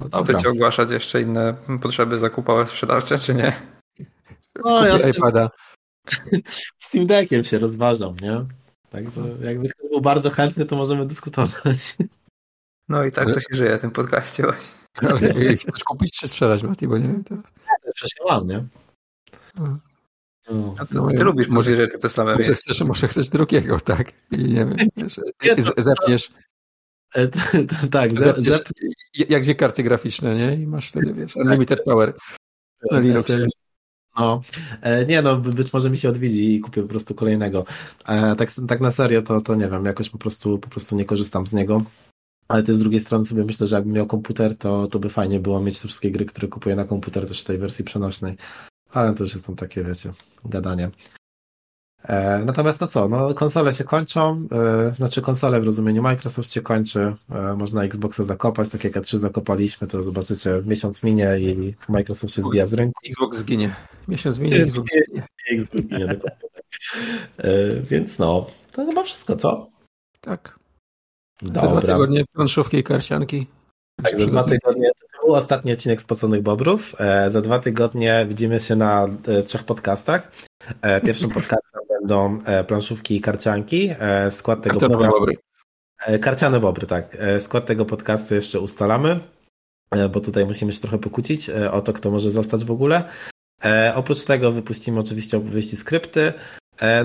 no Chcecie ogłaszać jeszcze inne potrzeby zakupowe sprzedawcze, czy nie? No, ja iPada. Steam Deckiem się rozważam, nie? Także jakby ktoś był bardzo chętny, to możemy dyskutować. No i tak to się żyje w tym podcaście właśnie. Ale chcesz kupić czy sprzedać, Mati, bo nie wiem teraz. Przecież ja mam, nie? No. No to, no, ty lubisz może, że te same może chcesz, może chcesz drugiego, tak? I nie wiem, to, zepniesz. E, tak, zepniesz, jak dwie karty graficzne, nie? I masz wtedy, wiesz, unlimited power na Linuxie. No, e, nie no, być może mi się odwiedzi i kupię po prostu kolejnego. E, tak, tak na serio to, to nie wiem, jakoś po prostu, po prostu nie korzystam z niego. Ale też z drugiej strony sobie myślę, że jakbym miał komputer, to, to by fajnie było mieć te wszystkie gry, które kupuję na komputer też w tej wersji przenośnej. Ale to już jest tam takie, wiecie, gadanie. E, natomiast to co, no konsole się kończą, e, znaczy konsole w rozumieniu Microsoft się kończy, e, można Xboxa zakopać, tak jak E3 zakopaliśmy, to zobaczycie, miesiąc minie i Microsoft się zbija z rynku. Xbox zginie. Miesiąc minie, Xbox zginie. Xbox zginie, dokładnie. Więc no, to chyba wszystko, co? Tak. Dobra. Za dwa tygodnie planszówki i karcianki. Tak, za dwa tygodnie to był ostatni odcinek Spoconych Bobrów. Za dwa tygodnie widzimy się na trzech podcastach. Pierwszym podcastem będą e, planszówki i karcianki. E, skład tego Karciane podcastu. Bobry. E, karciane bobry, tak. Skład tego podcastu jeszcze ustalamy, bo tutaj musimy się trochę pokłócić o to, kto może zostać w ogóle. Oprócz tego wypuścimy oczywiście opowieści skrypty.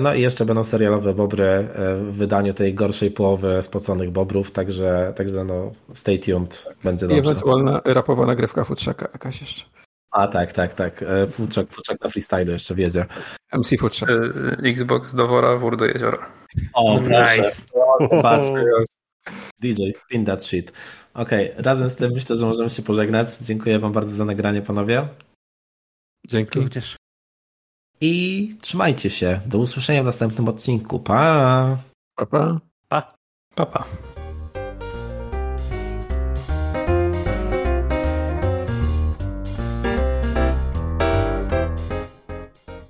No i jeszcze będą serialowe bobry w wydaniu tej gorszej połowy spoconych bobrów, także, także no stay tuned, będzie dobrze. I ewentualna rapowa nagrywka futrzaka jakaś jeszcze. A tak, tak, tak. Futrzak, futrzak na freestyle jeszcze wiedzie. MC Futrzak. E, Xbox do wora, wór do jeziora. O, nice. proszę. DJ, spin that shit. Okej, okay. razem z tym myślę, że możemy się pożegnać. Dziękuję wam bardzo za nagranie, panowie. Dzięki. Również. I trzymajcie się. Do usłyszenia w następnym odcinku. Pa! Pa, pa. Pa. Pa, pa.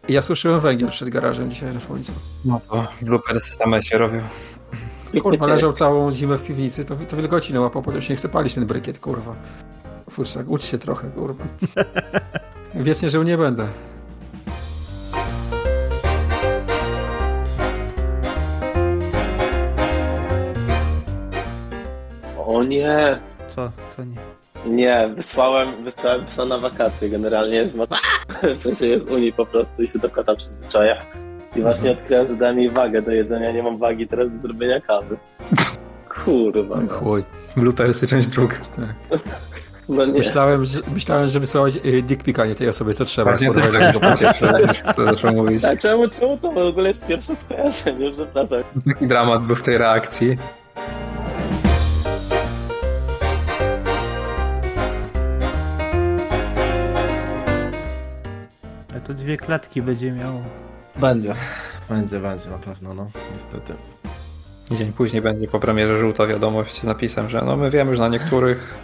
Ja słyszałem węgiel przed garażem dzisiaj na słońcu. No to bloopersy same się robią. Kurwa, leżał całą zimę w piwnicy, to, to wilgoci nałapał, potem się nie chce palić ten brykiet, kurwa. Futrzak, ucz się trochę, kurwa. Wiecznie żył nie będę. O nie! Co? Co nie? Nie, wysłałem, wysłałem psa na wakacje. Generalnie jest w sensie jest Unii po prostu i się do kota przyzwyczaja. I właśnie mhm. odkryłem, że dałem jej wagę do jedzenia. Nie mam wagi teraz do zrobienia kawy. Kurwa. No. Chuj. Bloopersy, część druga. Tak. No nie. Myślałem, że, myślałem, że wysłałeś y, dick pica nie tej osobie, co trzeba. Właśnie też tak go pierwsze, co zaczął mówić. A czemu, czemu to w ogóle jest pierwsze skojarzenie? Przepraszam. Taki dramat był w tej reakcji. To dwie klatki będzie miało. Będzie. Będzie, będzie na pewno, no. Niestety. Dzień później będzie po premierze żółta wiadomość z napisem, że no my wiemy, że na niektórych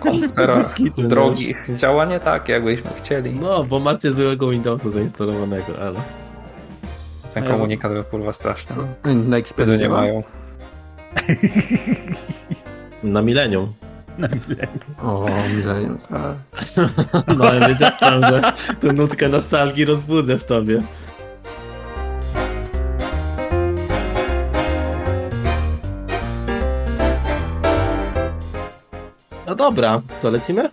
komputerach kitu, no. drogich działa nie tak, jakbyśmy chcieli. No, bo macie złego Windowsa zainstalowanego, ale... Ten komunikat był kurwa straszny. Na Xperia nie mają. Na milenium. Na ile? O, milenium, tak. No, ja wiedziałem, że tę nutkę nostalgii rozbudzę w tobie. No dobra, co, lecimy?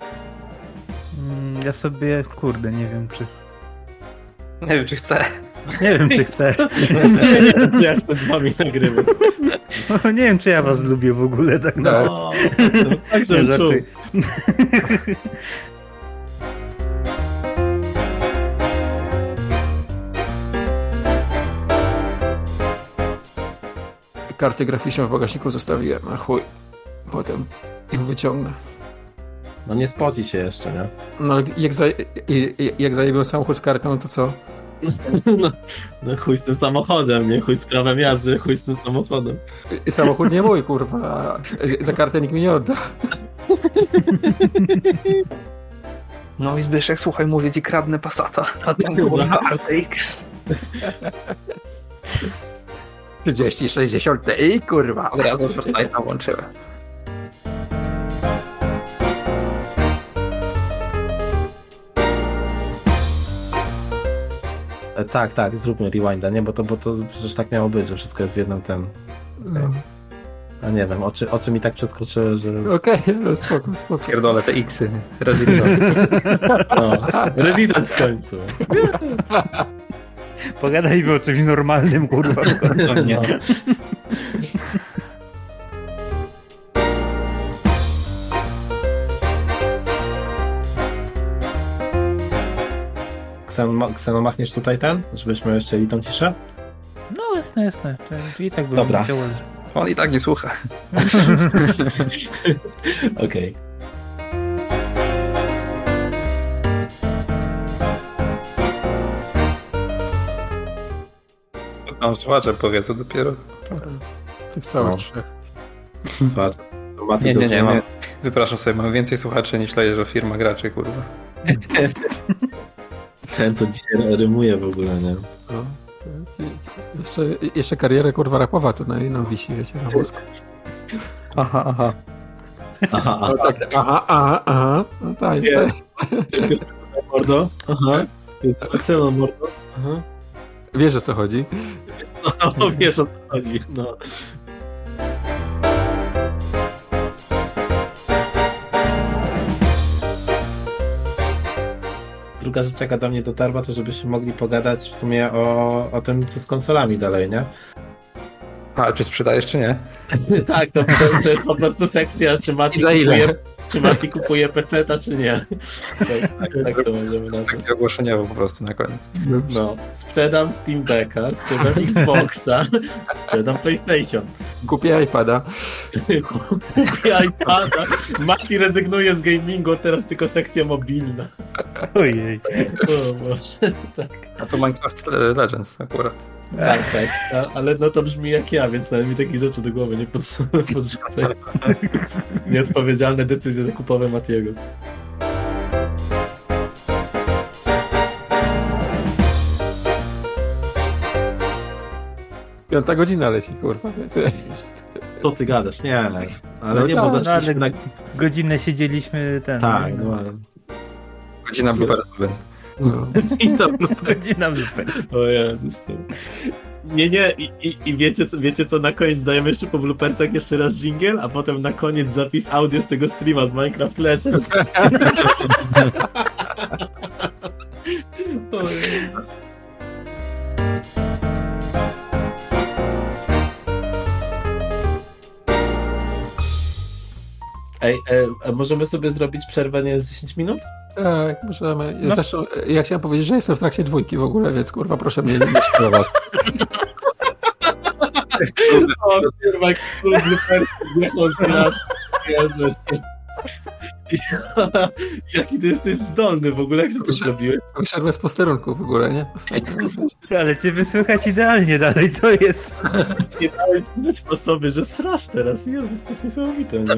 Mm, Ja sobie, kurde, nie wiem czy... Nie wiem, czy chcę. Nie wiem czy chcę. Nie, nie wiem, czy ja chcę z wami nagrywać. Nie wiem czy ja was lubię w ogóle tak naprawdę. No, tak, żebym czuł. Karty graficzne w bagażniku zostawiłem, a chuj. Potem ich wyciągnę. No nie spoci się jeszcze, nie? No ale jak, za, jak samochód z kartą, to co? No, no chuj z tym samochodem, nie? Chuj z prawem jazdy, chuj z tym samochodem. I samochód nie mój, kurwa. Za kartę nikt mi nie odda. No i Zbyszek, słuchaj, mówię ci, kradnę Passata. A tam było RTX. 30, 60 i kurwa. Od razu Fortnite'a włączyłem. Tak, tak, zróbmy rewinda, nie? Bo to, bo to przecież tak miało być, że wszystko jest w jednym tym. No. A nie wiem, oczy, oczy mi tak przeskoczyły, że... Okej, no spoko, spoko. Pierdolę te X-y. Resident. No, rezydent w końcu. Pogadajmy o czymś normalnym, kurwa. No. Kseno, Kseno, machniesz tutaj ten, żebyśmy jeszcze mieli tą ciszę? No jasne, jasne. I tak bym Dobra. chciał... On i tak nie słucha. Okej. Mam słuchacze powiedzą dopiero. Tych całych No. trzech. Mati Nie, nie, nie, mam. Wypraszam sobie, mam więcej słuchaczy niż leje, że firma graczy, kurwa. Ten, co dzisiaj rymuje w ogóle, nie? No. Jeszcze, jeszcze karierę kurwa rapowa tu na inną wisi, wiecie, na włosku. Aha, aha. Aha, No tak, aha, aha, aha. No tak, tak. Jest mordo? Aha. Jest Kseno, mordo? Aha. Wiesz o co chodzi. No, wiesz o co chodzi, no. Druga rzecz, jaka do mnie dotarła, to żebyśmy mogli pogadać w sumie o, o tym, co z konsolami dalej, nie? A, czy sprzedajesz, czy nie? tak, to, to, jest po prostu sekcja, czy Mati I za ile? kupuje, czy Mati kupuje PC-ta, czy nie. Tak, tak, tak to możemy nazwać. Sekcja ogłoszeniowa po prostu na koniec. No, sprzedam Steam Decka, sprzedam Xboxa, sprzedam PlayStation. Kupię iPada. Kupię iPada. Mati rezygnuje z gamingu, teraz tylko sekcja mobilna. Ojej. O Boże, tak. A to Minecraft Le- Legends akurat. Tak, tak. A, ale no to brzmi jak ja, więc nawet mi takich rzeczy do głowy nie pod- podrzucaj. Nieodpowiedzialne decyzje zakupowe Matiego. Piąta godzina leci, kurwa. Co ty gadasz? Nie, ale No nie, tak, bo no zaczęliśmy ale- na... Godzinę siedzieliśmy ten. Tak, no ale... Godzina bloopersów będzie. No. I to Godzina wypędz. O Jezus. To... Nie, nie, i, i, i wiecie, co, wiecie co, na koniec dajemy jeszcze po bloopersach jeszcze raz jingle, a potem na koniec zapis audio z tego streama z Minecraft Legends. o Jezus. Ej, e, a możemy sobie zrobić przerwę nie z 10 minut? Tak, możemy. No. Zresztą ja chciałem powiedzieć, że jestem w trakcie dwójki w ogóle, więc kurwa proszę mnie nie śpiewać. O, kurwa. Jezu. Ja- Jaki ty jesteś zdolny w ogóle, jak ty to zrobiłeś? Wyszedłem z posterunku w ogóle, nie? Ale ciebie słychać idealnie dalej, co jest? Nie dałeś znać po sobie, że srasz teraz. Jezus, to jest niesamowite, nie?